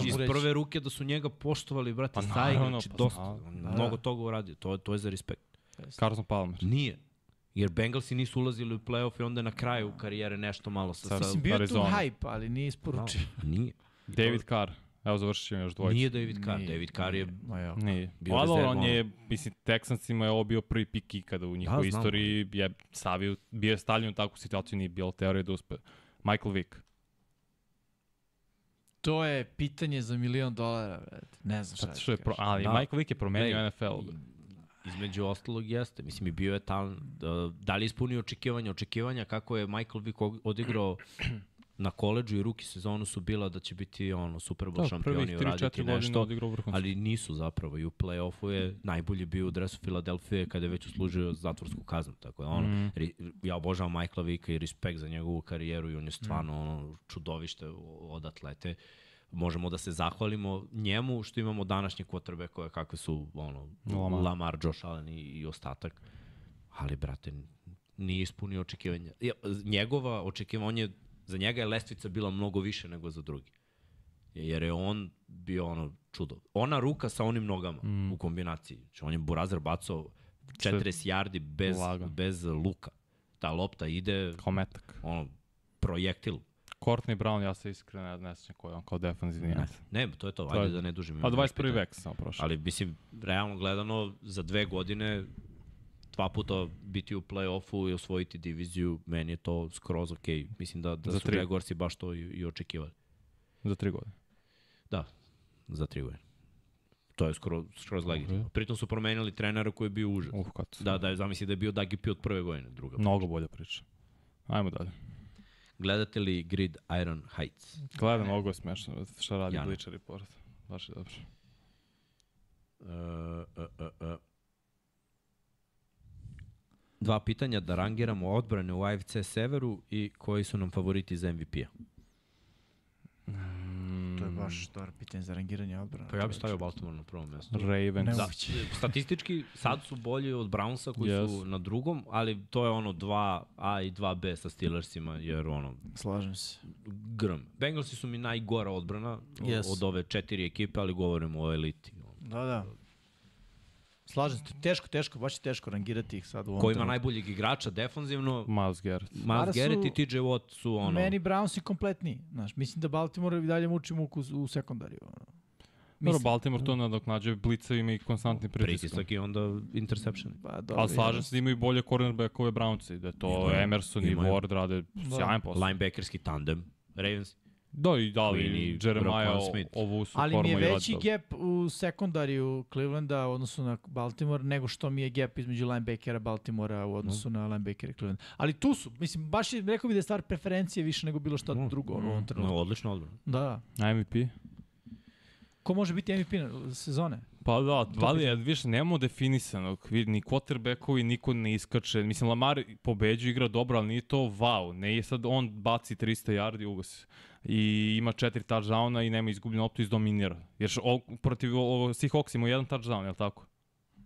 iz prve ruke da su njega poštovali, brate, Pa naravno, znači pa dosta. On Da, mnogo da. toga uradio, to, to je za respekt. Carson Palmer. Nije. Jer Bengalsi nisu ulazili u playoff i onda na kraju karijere nešto malo sa... Sa Mislim, bio je tu hype, ali nije isporučio. No, nije. David Carr. Evo završit još dvojicu. Nije David Carr. Nije, David Carr je... Ja. Nije. Bio rezerva, on je, mislim, Texansima je ovo bio prvi pik ikada u njihovoj znam. istoriji. Je stavio, bio je stavljen u takvu situaciju, nije bilo teorije da uspe. Michael Vick. To je pitanje za milion dolara, brate. Ne znam šta Zato da što je pro, kažem. ali Da. Michael Vick je promenio Ej, NFL. Između ostalog jeste. Mislim, i bio je talent. Da, da li je ispunio očekivanja? Očekivanja kako je Michael Vick odigrao na koleđu i ruki sezonu su bila da će biti ono Super Bowl Da, šampioni prvih i 3-4 uraditi nešto. vrhunski. Ali nisu zapravo i u play-offu je najbolji bio u dresu Filadelfije kada je već uslužio zatvorsku kaznu. Tako da ono, mm. ja obožavam Michaela Vika i respekt za njegovu karijeru i on je stvarno ono, čudovište od atlete. Možemo da se zahvalimo njemu što imamo današnje kvotrbe koje kakve su ono, Lamar. Lamar, Josh Allen i, i ostatak. Ali, brate, nije ispunio očekivanja. Ja, njegova očekivanja, za njega je lestvica bila mnogo više nego za drugi. Jer je on bio ono čudo. Ona ruka sa onim nogama mm. u kombinaciji. Znači, on je Burazer bacao 40 yardi bez, Lagan. bez luka. Ta lopta ide Kao metak. ono, projektil. Courtney Brown, ja se iskreno ne, sjećam ko je on, kao defensivni Ne, ne, to je to. To je- Ajde da ne dužim. A imam 21. pitanja. vek samo prošao. Ali, mislim, realno gledano, za dve godine dva puta biti u play-offu i osvojiti diviziju, meni je to skroz. Okay. Mislim da, da Za su tri. Jaguarsi baš to i, i očekivali. Za tri godine. Da, za tri godine. To je skroz, skroz legitimno. Pritom su promenili trenera koji je bio užas. Uf, kad. Da, da, zamisli da je bio Dagi P od prve godine, druga. Mnogo bolja priča. Ajmo dalje. Gledate li Grid Iron Heights? Gledam, mnogo je smešno šta radi Jana. Bleacher Report. Baš je dobro. Uh, uh, uh, uh. Dva pitanja da rangiramo odbrane u AFC Severu i koji su nam favoriti za MVP-a. To je baš dobro pitanje za rangiranje odbrana. Pa ja bih stavio Baltimore na prvom mjestu. Ravens. Da, statistički sad su bolji od Brownsa koji yes. su na drugom, ali to je ono 2A i 2B sa Steelersima, jer ono, Slažem se. grm. Bengalsi su mi najgora odbrana yes. od ove četiri ekipe, ali govorimo o eliti. Da, da. Slažem se. Teško, teško, baš je teško rangirati ih sad u ovom Ko ima trenutku. najboljeg igrača defanzivno, Miles Garrett. Miles Garrett i TJ Watt su ono... Meni Browns i kompletniji. Znaš, mislim da Baltimore i dalje muči muku u sekundariju. Ono. Dobro, Baltimore to nadoknađuje blicevima i konstantnim pritiskom. pritisak i onda interception. Pa, dobro, Ali slažem se da imaju bolje cornerbackove Brownci, da je to Imaju. Emerson i Imaju. Ward rade sjajan posao. Linebackerski tandem. Ravens. Da, i da li Queen i Jeremiah ovu su Ali mi je i veći gap u sekundariju Clevelanda u odnosu na Baltimore nego što mi je gap između linebackera Baltimora u odnosu na linebackera Clevelanda. Ali tu su, mislim, baš je, rekao bi da je stvar preferencije više nego bilo šta drugo ono, u ovom trenutku. No, odlično odbrana. Da. MVP? Ko može biti MVP na- sezone? Pa da, vali je, više nemamo definisanog, ni quarterbackovi, niko ne iskače. Mislim, Lamar pobeđuje, igra dobro, ali nije to wow. Ne je sad on baci 300 yardi, ugasi. I ima četiri touchdowna i nema izgubljenu optu izdominira. Jer o, protiv o, Seahawks ima jedan touchdown, je li tako?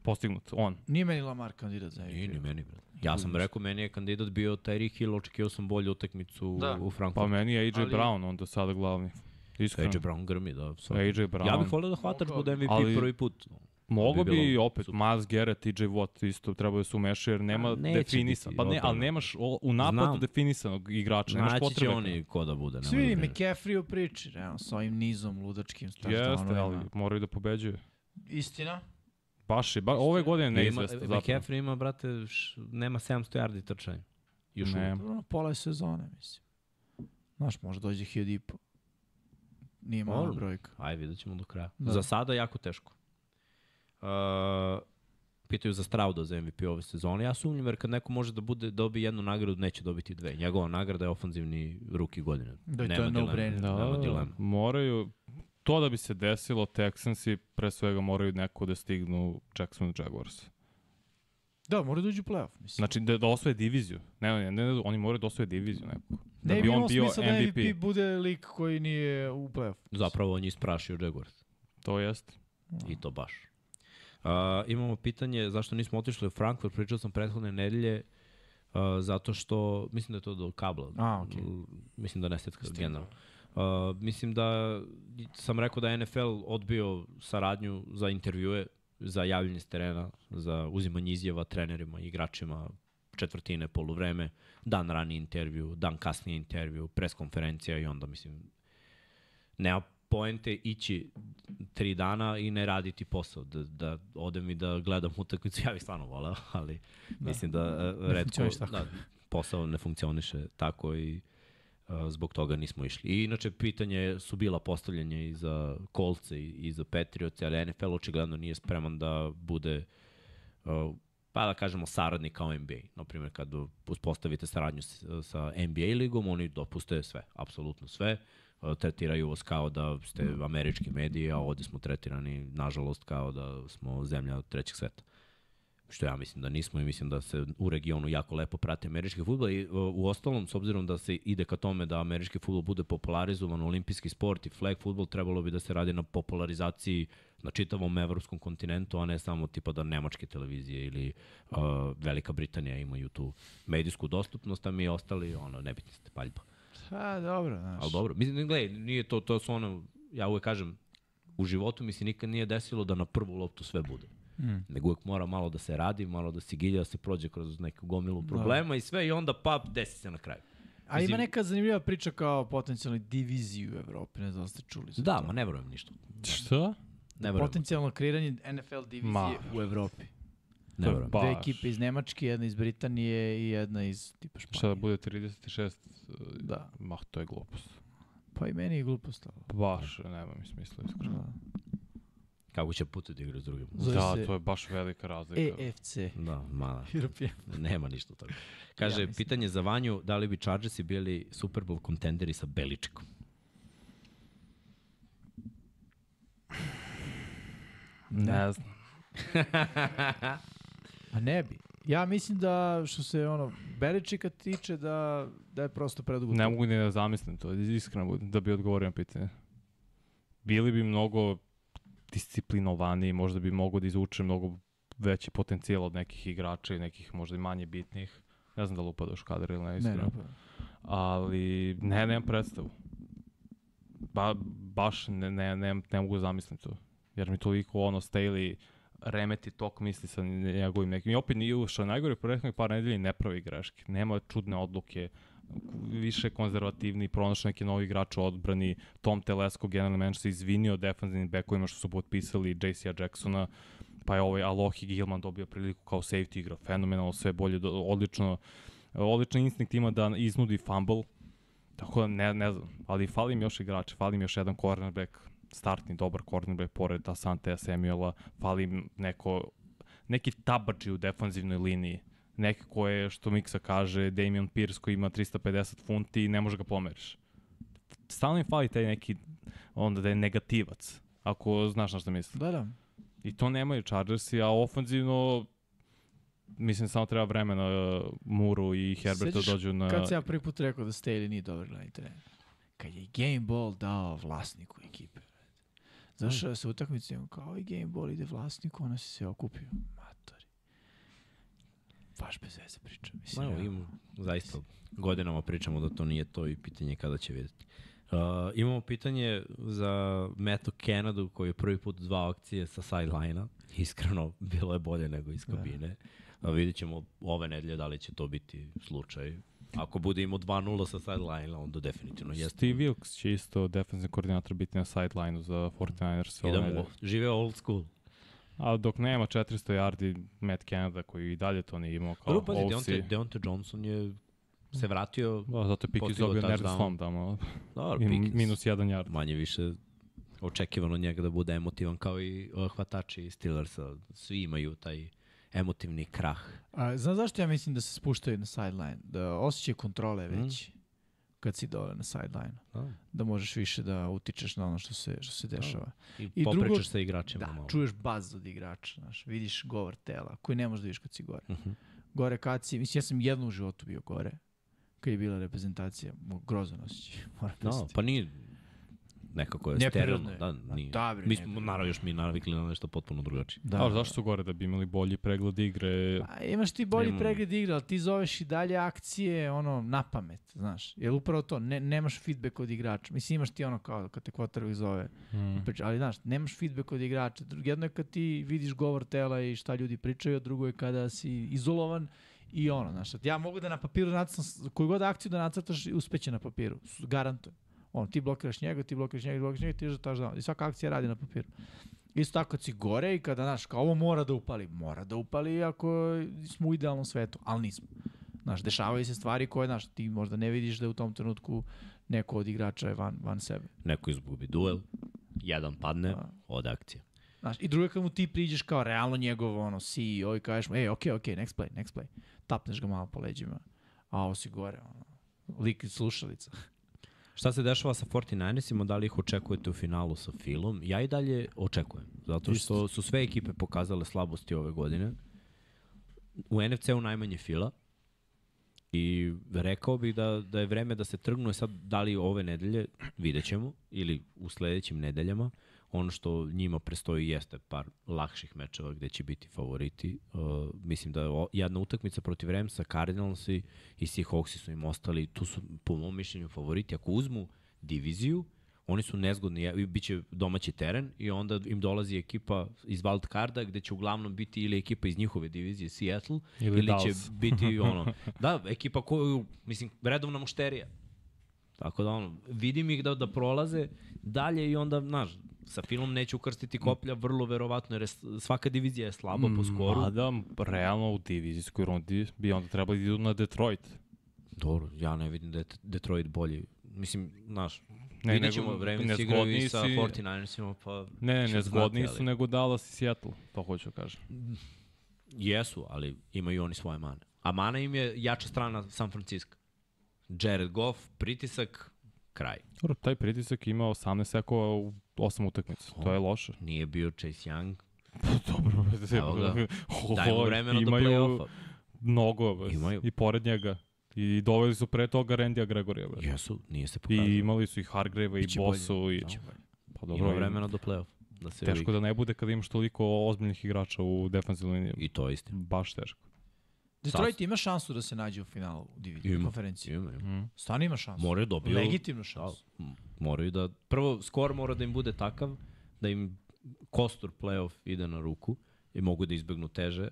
Postignut, on. Nije meni Lamar kandidat za Nije ni MVP. meni, bre. Ja sam rekao, meni je kandidat bio Tyreek Hill, očekio sam bolju utakmicu Da. u Pa Frankfurtu. meni je AJ Ali- Brown, on do sada glavni. Iskreno. AJ Brown grmi, da. svakako. AJ Brown. Ja bih volio da hvatač bude MVP Ali- prvi put. Mogo bi bi, opet super. Miles Garrett, TJ Watt isto treba da se umeša jer nema A, neće definisan. Pa ne, ali nemaš o, u napadu Znam. definisanog igrača, nemaš Naći će potrebe. oni ko da bude. Svi da. McCaffrey u priči, realno, sa ovim nizom ludačkim. Jeste, touchdownovima. ali moraju da pobeđuju. Istina. Baš je, ba, ove godine Ima, neizvesta zapravo. McCaffrey ima, brate, š, nema 700 yardi trčanja. Još Ne. Dobro, pola je sezone, mislim. Znaš, može dođe hiljad i po. Nije mala brojka. Ajde, vidjet ćemo do kraja. Da. Za sada jako teško. Uh, pitaju za Strauda za MVP ove sezone. Ja sumnjam jer kad neko može da bude dobi jednu nagradu, neće dobiti dve. Njegova nagrada je ofanzivni ruki godine. Da, i to Nema je dileme. no-brainer. Da, Nema dileme. moraju, to da bi se desilo, Texansi pre svega moraju neko da stignu Jackson Jaguars. Da, mora da uđu u playoff, mislim. Znači da, da osvoje diviziju. Ne, ne, ne, ne, oni moraju da osvoje diviziju neku. Da ne bi on bio smisla da MVP. MVP bude lik koji nije u playoff. Zapravo on je isprašio Jaguars. To jest. I to baš. Uh, imamo pitanje zašto nismo otišli u Frankfurt, pričao sam prethodne nedelje, uh, zato što, mislim da je to do kabla. A. L- Mislim da ne stetka generalno. Uh, mislim da sam rekao da je NFL odbio saradnju za intervjue, za javljanje s terena, za uzimanje izjava trenerima, igračima, četvrtine, poluvreme, dan ranije intervju, dan kasnije intervju, preskonferencija i onda, mislim, nema poente ići tri dana i ne raditi posao. Da, da odem i da gledam utakmicu, ja bih stvarno voleo, ali da. mislim da uh, redko, funkcioniše tako. da, posao ne funkcioniše tako i uh, zbog toga nismo išli. I inače, pitanje su bila postavljanja i za Kolce i, i za Patriots, ali NFL očigledno nije spreman da bude uh, pa da kažemo saradnik kao NBA. Naprimjer, kad uspostavite saradnju sa NBA ligom, oni dopuste sve, apsolutno sve. Uh, tretiraju vas kao da ste američki mediji, a ovde smo tretirani, nažalost, kao da smo zemlja trećeg sveta. Što ja mislim da nismo i mislim da se u regionu jako lepo prati američki futbol i uh, u ostalom, s obzirom da se ide ka tome da američki futbol bude popularizovan, olimpijski sport i flag futbol, trebalo bi da se radi na popularizaciji na čitavom evropskom kontinentu, a ne samo tipa da nemačke televizije ili uh, Velika Britanija imaju tu medijsku dostupnost, a mi ostali, ono, nebitni ste, paljba. A, dobro, znaš. Ali dobro, mislim, gledaj, nije to, to su ono, ja uvek kažem, u životu mi se nikad nije desilo da na prvu loptu sve bude. Mm. Nego uvek mora malo da se radi, malo da se gilja, da se prođe kroz neku gomilu problema i sve i onda pa desi se na kraju. A ima neka zanimljiva priča kao potencijalnoj diviziji u Evropi, ne znam da ste čuli za Da, to. ma ne verujem ništa. Šta? Ne verujem. Potencijalno kreiranje NFL divizije Ma. u Evropi. Ne verujem. Baš. Dve ekipe iz Nemačke, jedna iz Britanije i jedna iz tipa Španije. Šta da bude 36? Da. Mah, to je glupost. Pa i meni je glupost. ali- Baš, nema mi smisla iskreno. Da. Kako će putu da igra s drugim? Zove Da, se to je baš velika razlika. EFC. Da, mala. European. Nema ništa od toga. Kaže, Ja ja mislim. pitanje za Vanju, da li bi Chargersi bili Super Bowl kontenderi sa Beličikom? Ne znam. A ne bi. Ja mislim da što se ono Beličika tiče da da je prosto predugo. Ne mogu ni da zamislim to, iskreno budem, da bi odgovorio na pitanje. Bili bi mnogo disciplinovaniji, možda bi mogo da izvuče mnogo veći potencijal od nekih igrača i nekih možda i manje bitnih. Ne znam da li upadaš kadar ili ne, Ne, iskreno. ne, Ali ne, nemam predstavu. Ba, baš ne, ne, ne, ne mogu da zamislim to. Jer mi toliko ono Staley remeti tok misli sa njegovim nekim. I opet nije je najgore prethodnih par nedelja i ne pravi greške. Nema čudne odluke više konzervativni, pronašao neki novi igrač u odbrani, Tom Telesko, generalni menadžer se izvinio defanzivnim bekovima što su potpisali JC-a Jacksona, pa je ovaj Alohi Gilman dobio priliku kao safety igra, fenomenalno, sve bolje, odlično, odličan instinkt ima da iznudi fumble, tako da ne, ne znam, ali fali im još igrač, fali im još jedan cornerback, startni dobar cornerback pored Asante Samuela, fali neko, neki tabači u defanzivnoj liniji, neki ko je, što Miksa kaže, Damian Pierce koji ima 350 funti i ne može ga pomeriš. Stalno im fali taj neki, onda da je negativac, ako znaš na što mislim. Da, da. I to nemaju Chargersi, a ofanzivno mislim samo treba vremena uh, Muru i Herberta Sećaš da dođu na... Kad sam ja prvi put rekao da Staley nije dobar glavni trener? Kad je Game Ball dao vlasniku ekipe. Zašao je sa utakmicom kao i Game Ball ide vlasniku, ona se sve okupio. Matori. Baš bez veze priča. Mislim, ja. im, zaista godinama pričamo da to nije to i pitanje je kada će vidjeti. Uh, imamo pitanje za Meto Canadu koji je prvi put dva akcije sa sideline-a. Iskreno, bilo je bolje nego iz kabine. Da. Uh, vidjet ćemo ove nedelje da li će to biti slučaj. Ako bude imao 2-0 sa sideline-a, onda definitivno jeste. Steve Wilkes će isto defensivni koordinator biti na sideline-u za 49ers. ove Idemo, žive old school. A dok nema 400 yardi Matt Canada koji i dalje to nije imao kao Dobro, pazi, OC. Deontay, Deontay Johnson je se vratio, Da, zato je postigao dobio nerd touchdown. slom tamo. dobro, I Pickens. minus jedan yard. manje više očekivano njega da bude emotivan kao i uh, hvatači Steelersa. Svi imaju taj emotivni krah. A, znaš zašto ja mislim da se spuštaju na sideline? Da osjećaju kontrole već. kad si dole na sideline. Da. Da možeš više da utičeš na ono što se, što se dešava. I, I popričaš drugo- sa igračima Da, malo. čuješ baz od igrača, znaš, vidiš govor tela, koji ne možeš da vidiš kad si gore. Mhm. Gore kad si, mislim, ja sam jednom u životu bio gore, kad je bila reprezentacija, grozno osjećaj, moram Da, priznati. pa nije nekako je sterilno. je. Da, Ma nije. da, bre, Mi smo, naravno, još mi navikli na nešto potpuno drugačije. Da, Da, Ali zašto su gore? Da bi imali bolji pregled igre. Pa, imaš ti bolji Nemam- pregled igre, ali ti zoveš i dalje akcije ono, na pamet, znaš. Jer upravo to, ne, nemaš feedback od igrača. Mislim, imaš ti ono kao kad te kvotarovi zove, Mm. priča, ali znaš, nemaš feedback od igrača. Jedno je kad ti vidiš govor tela i šta ljudi pričaju, a drugo je kada si izolovan i ono, znaš. Ja mogu da na papiru nacrtam, koju god akciju da nacrtaš, uspeće na papiru. Garantujem. On, ti blokiraš njega, ti blokiraš njega, ti blokiraš njega, ti žetaš da I svaka akcija radi na papiru. Isto tako kad si gore i kada, znaš, kao ovo mora da upali. Mora da upali ako smo u idealnom svetu, ali nismo. Znaš, dešavaju se stvari koje, znaš, ti možda ne vidiš da u tom trenutku neko od igrača je van, van sebe. Neko izgubi duel, jedan padne, Da. od akcije. Znaš, i drugo je kad mu ti priđeš kao realno njegov ono, CEO i kažeš mu, ej, okej, okay, okej, okay, next play, next play. Tapneš ga malo po leđima, a ovo si gore, ono, lik iz slušalica. Šta se dešava sa 49ersima, da li ih očekujete u finalu sa Filom? Ja i dalje očekujem, zato što su sve ekipe pokazale slabosti ove godine. U NFC-u najmanje Fila i rekao bih da, da je vreme da se trgnu E sad da li ove nedelje, vidjet ćemo, ili u sledećim nedeljama. Ono što njima prestoji jeste par lakših mečeva gde će biti favoriti. Uh, mislim da je o- jedna utakmica protiv Ramsa, Cardinalsi i Seahawksi su im ostali, tu su po mom mišljenju favoriti. Ako uzmu diviziju, oni su nezgodni, bit će domaći teren i onda im dolazi ekipa iz wild carda gde će uglavnom biti ili ekipa iz njihove divizije Seattle Ili ili, će biti ono, da, ekipa koju, mislim, redovna mušterija. Tako da ono, vidim ih da, da prolaze dalje i onda, znaš, sa filmom neću ukrstiti koplja, vrlo verovatno, jer svaka divizija je slaba po skoru. Mada, realno u divizijskoj rundi bi onda trebali da idu na Detroit. Dobro, ja ne vidim da je Detroit bolji. Mislim, znaš, Ne, vidjet ćemo, vreme igraju i nezgodniji sa si- 49ersima, pa Ne, ne, zgodniji znati, su nego Dallas i Seattle, to hoću da kažem. Jesu, ali imaju oni svoje mane. A mana im je jača strana San Francisco. Jared Goff, pritisak, kraj. Dobro, taj pritisak ima 18 sekova u 8 utakmica. To je loše. Nije bio Chase Young. Dobro, Evo ga. Daj mu vremena do play-offa. mnogo, bez, Imaju. i pored njega. I doveli su pre toga Randija Gregorija. Bez. Jesu, nije se pokazao. I imali su i Hargrave i Bosu. I, bolje. pa Ima dobro, i- vremena do play-off. Da se teško vidi. da ne bude kada imaš toliko ozbiljnih igrača u defensivnoj liniji. I to je istina. Baš teško. Detroit ima šansu da se nađe u finalu u diviziji, konferenciji. Ima, ima. Mm. Stvarno ima šansu. Moraju dobiju... Legitimnu šansu. Da, moraju da... Prvo, skor mora da im bude takav da im kostur play-off ide na ruku i mogu da izbegnu teže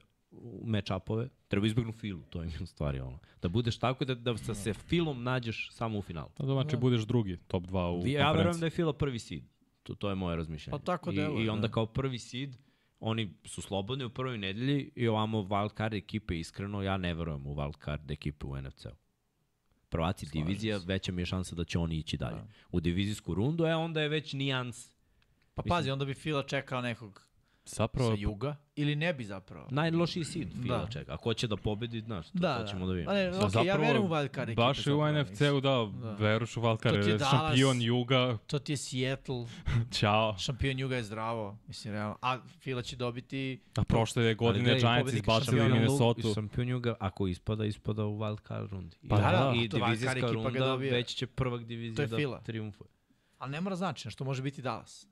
match-upove. Treba izbegnu filu, to im je u stvari ono. Da budeš tako da, da sa se filom nađeš samo u finalu. To znači budeš drugi, top 2 u Ja verujem konferenciji. da je fila prvi seed. To, to je moje razmišljanje. Pa tako I, deluje, I onda da. kao prvi seed, oni su slobodni u prvoj nedelji i ovamo wildcard ekipe, iskreno, ja ne verujem u wildcard ekipe u NFC-u. Prvaci divizija, veća mi je šansa da će oni ići dalje. Da. U divizijsku rundu, e onda je već nijans. Pa pazi, onda bi Fila čekao nekog Zapravo, sa juga, ili ne bi zapravo. Najlošiji seed Fila Da. čeka. Ako će da pobedi, znaš, to, Da, to ćemo da, vidimo. Pa ne, Za- okay, ja zapravo, verujem u wildcard. Baš i u NFC-u, da, Da. veruš u To ti je wildcard, Dallas. šampion Juga, To ti je Seattle, ćao. šampion Juga je zdravo, mislim, realno. A Fila će dobiti... A prošle godine gledaj, Giants izbacili Minnesota. Šampion Juga, ako ispada, ispada u wildcard rundi. Pa I, da, da, I to wildcard divizijska runda, već će prvak divizija je da triumfuje. Ali ne mora znači, što može biti Dallas.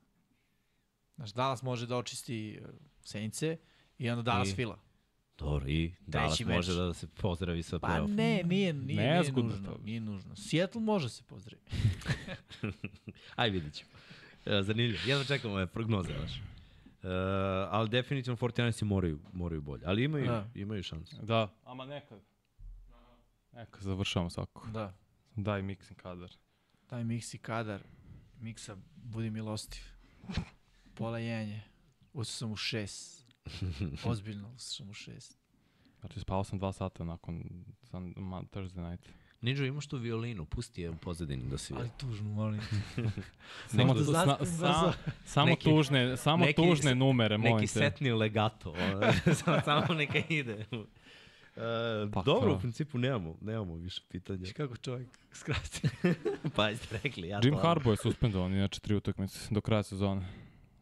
Znaš, Dallas može da očisti uh, Senice i onda Dallas I- Fila. Dobro, i Dallas meč. može da se pozdravi sa Pa play-off. ne, nije, nije, nije Nezgodno nužno. to. Nije nužno. Seattle može se pozdraviti. Aj, vidit ćemo. E, zanimljivo. Jedno čekamo ove prognoze vaše. Uh, ali definitivno 49 moraju, moraju bolje. Ali imaju, Da. imaju šansu. Da. Ama nekad. Neka, završavamo svako. Da. Daj mixing kadar. Taj miksi kadar, miksa, budi milostiv. Pola jenje. Usao sam u šest. Ozbiljno, usao sam u šest. Znači, spao sam dva sata nakon sun, ma, Thursday night. Ninja, imaš tu violinu, pusti je u pozadini da se Ali tužno, molim. Samo, tu, sna, zaspim sa, samo Neki- tužne, samo neki tužne numere, molim Neki te. setni legato, samo, samo neka ide. Uh, dobro, u principu nemamo, nemamo više pitanja. Kako čovjek skrati. pa jeste rekli, ja Jim to- Harbaugh je suspendovan, inače tri utakmice do kraja sezone.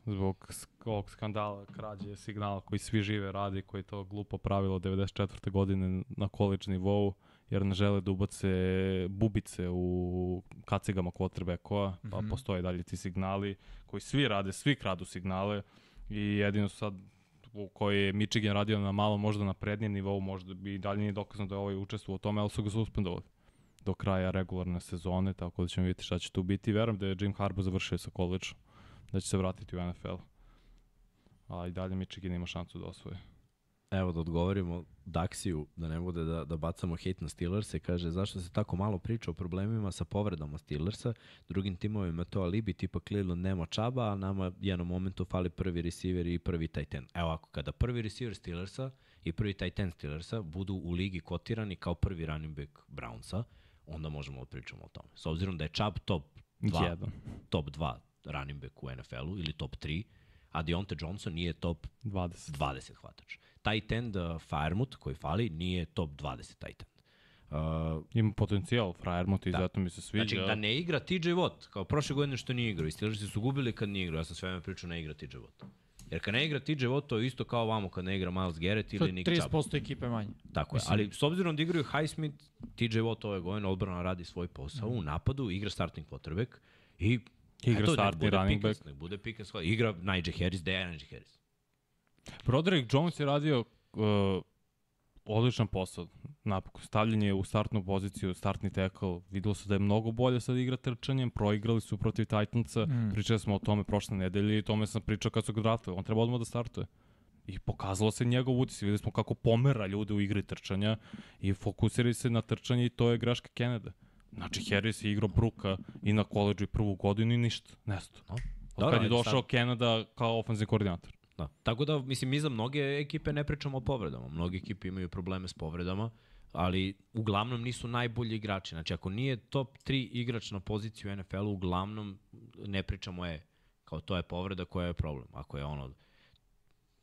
Zbog ovog skandala, krađe signala koji svi žive radi, koji je to glupo pravilo 94. godine na college nivou, jer ne žele da ubace bubice u kacigama quarterbackova, pa Mhm. postoje dalje ti signali koji svi rade, svi kradu signale i jedino sad u kojoj je Michigan radio na malo možda na prednjem nivou, možda bi dalje nije dokazano da je ovaj učestvovao u tome, ali su ga suspendovali do kraja regularne sezone, tako da ćemo vidjeti šta će tu biti. Verujem da je Jim Harbaugh završio sa college, da će se vratiti u NFL. A i dalje Michigan ima šansu da osvoje. Evo da odgovorimo Daxiju, da ne bude da, da bacamo hate na Steelers, kaže zašto se tako malo priča o problemima sa povredama Steelersa, drugim timovima to alibi, tipa Cleveland nema čaba, a nama jednom momentu fali prvi receiver i prvi tight end. Evo ako, kada prvi receiver Steelersa i prvi tight end Steelersa budu u ligi kotirani kao prvi running back Brownsa, onda možemo da pričamo o tome. S obzirom da je Chubb top 2, Jedan. top 2 running back u NFL-u ili top 3, a Deontay Johnson nije top 20. 20 hvatač. Tight end uh, Firemut koji fali nije top 20 tight end. Uh, Ima potencijal, Frajermut i Da. zato mi se sviđa. znači da ne igra TJ Watt, kao prošle godine što nije igrao. I Steelersi su gubili kad nije igrao. Ja sam sve vreme pričao ne igra TJ Watt. Jer kad ne igra TJ Watt, to je isto kao vamo kad ne igra Miles Garrett ili Nick Chubb. 30% ekipe manje. Tako je, ali s obzirom da igraju Highsmith, TJ Watt ove godine odbrana radi svoj posao, u napadu igra starting quarterback i Igra eto, startni bude running Pickens, back. Nek bude Pickens, igra Najee Harris, gde je Najee Harris? Broderick Jones je radio uh, odličan posao. Napokon, stavljanje u startnu poziciju, startni tackle, videlo se da je mnogo bolje sad igra trčanjem, proigrali su protiv Titansa, mm. pričali smo o tome prošle nedelje i tome sam pričao kad su ga draftili. On treba odmah da startuje. I pokazalo se njegov utis. Videli smo kako pomera ljude u igri trčanja i fokusiraju se na trčanje i to je greška Kennedy. Znači, Harris je igrao Bruka i na koleđu i prvu godinu i ništa, nesto. No. Od Dobro, kad je došao Canada kao ofenzivni koordinator. Da. Tako da, mislim, mi za mnoge ekipe ne pričamo o povredama. Mnoge ekipe imaju probleme s povredama, ali uglavnom nisu najbolji igrači. Znači, ako nije top 3 igrač na poziciji u NFL-u, uglavnom ne pričamo je, kao to je povreda koja je problem. Ako je ono,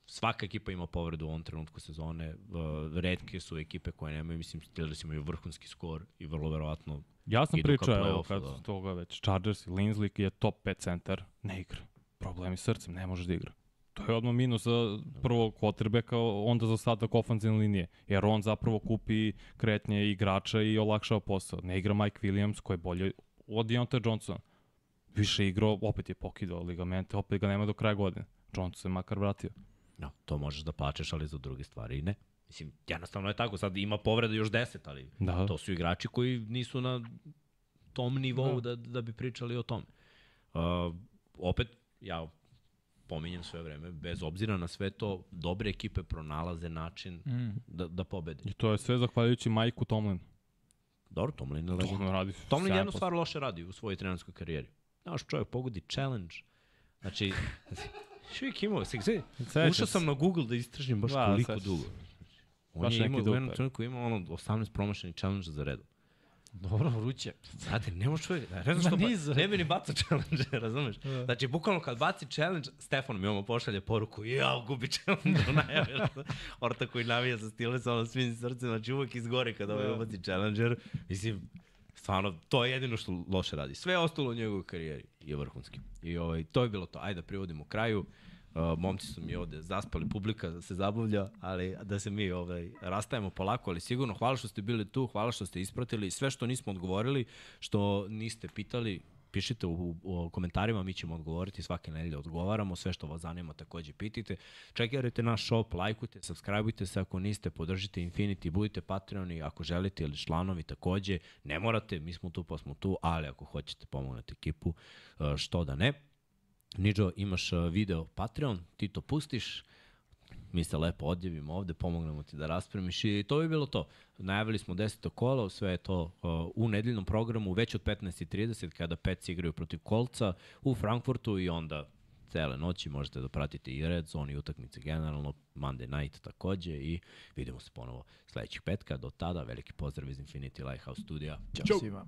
svaka ekipa ima povredu u ovom trenutku sezone, uh, redke su ekipe koje nemaju, mislim, Steelers imaju vrhunski skor i vrlo verovatno Ja sam pričao, evo, kad da. toga već, Chargers i Linsley je top 5 centar, ne igra. Problemi s srcem, ne može da igra. To je odmah minus za prvog quarterbacka, onda za ostatak ofenzivne linije. Jer on zapravo kupi kretnje igrača i olakšava posao. Ne igra Mike Williams koji je bolji od Deontay Johnsona. Više igrao, opet je pokidao ligamente, opet ga nema do kraja godine. Johnson se makar vratio. No, to možeš da plačeš, ali za druge stvari ne. Mislim, jednostavno je tako. Sad ima povreda još 10, ali Da. to su igrači koji nisu na tom nivou da, da bi pričali o tome. Uh, opet, ja pominjem sve vreme, bez obzira na sve to, dobre ekipe pronalaze način Mm. da, da pobede. I to je sve zahvaljujući Majku Tomlinu. Dobro, Tomlin je legend. On radi Tomlin jednu stvar loše radi u svojoj trenerskoj karijeri. Znaš, čovjek pogodi challenge. Znači, je imao? Se, Sećam ušao sam na Google da istražim baš Da, koliko dugo. On Baš je neki imao, u jednom trenutku imao ono 18 promašenih challenge za redom. Dobro, vruće. Znate, ne može čovjek, ne znam što, niz. ne bi ni bacao challenge, razumeš? Znači, bukvalno kad baci challenge, Stefan mi ono pošalje poruku, ja, gubi challenge, najave, orta koji navija za stile sa ono svim srcem, znači uvek izgori kada ovaj ubaci challenger, mislim, stvarno, to je jedino što loše radi. Sve ostalo u njegovoj karijeri je vrhunski. I ovaj, to je bilo to. Ajde da privodimo kraju. Uh, momci su mi ovde zaspali, publika se zabavlja, ali da se mi ovaj, rastajemo polako, ali sigurno hvala što ste bili tu, hvala što ste ispratili sve što nismo odgovorili, što niste pitali, pišite u, u komentarima, mi ćemo odgovoriti, svake nedelje odgovaramo, sve što vas zanima takođe pitite. Čekirajte naš shop, lajkujte, subscribeujte se ako niste, podržite Infinity, budite Patreoni ako želite ili članovi takođe. Ne morate, mi smo tu pa smo tu, ali ako hoćete pomognete ekipu, uh, što da ne. Niđo, imaš uh, video Patreon, ti to pustiš, mi se lepo odjavimo ovde, pomognemo ti da raspremiš i to bi bilo to. Najavili smo 10. kolo, sve je to uh, u nedeljnom programu, već od 15.30 kada Pets igraju protiv Kolca u Frankfurtu i onda cele noći možete da pratite i Red Zone i utakmice generalno, Monday Night takođe i vidimo se ponovo sledećeg petka. Do tada, veliki pozdrav iz Infinity Lighthouse studija. Ćao svima.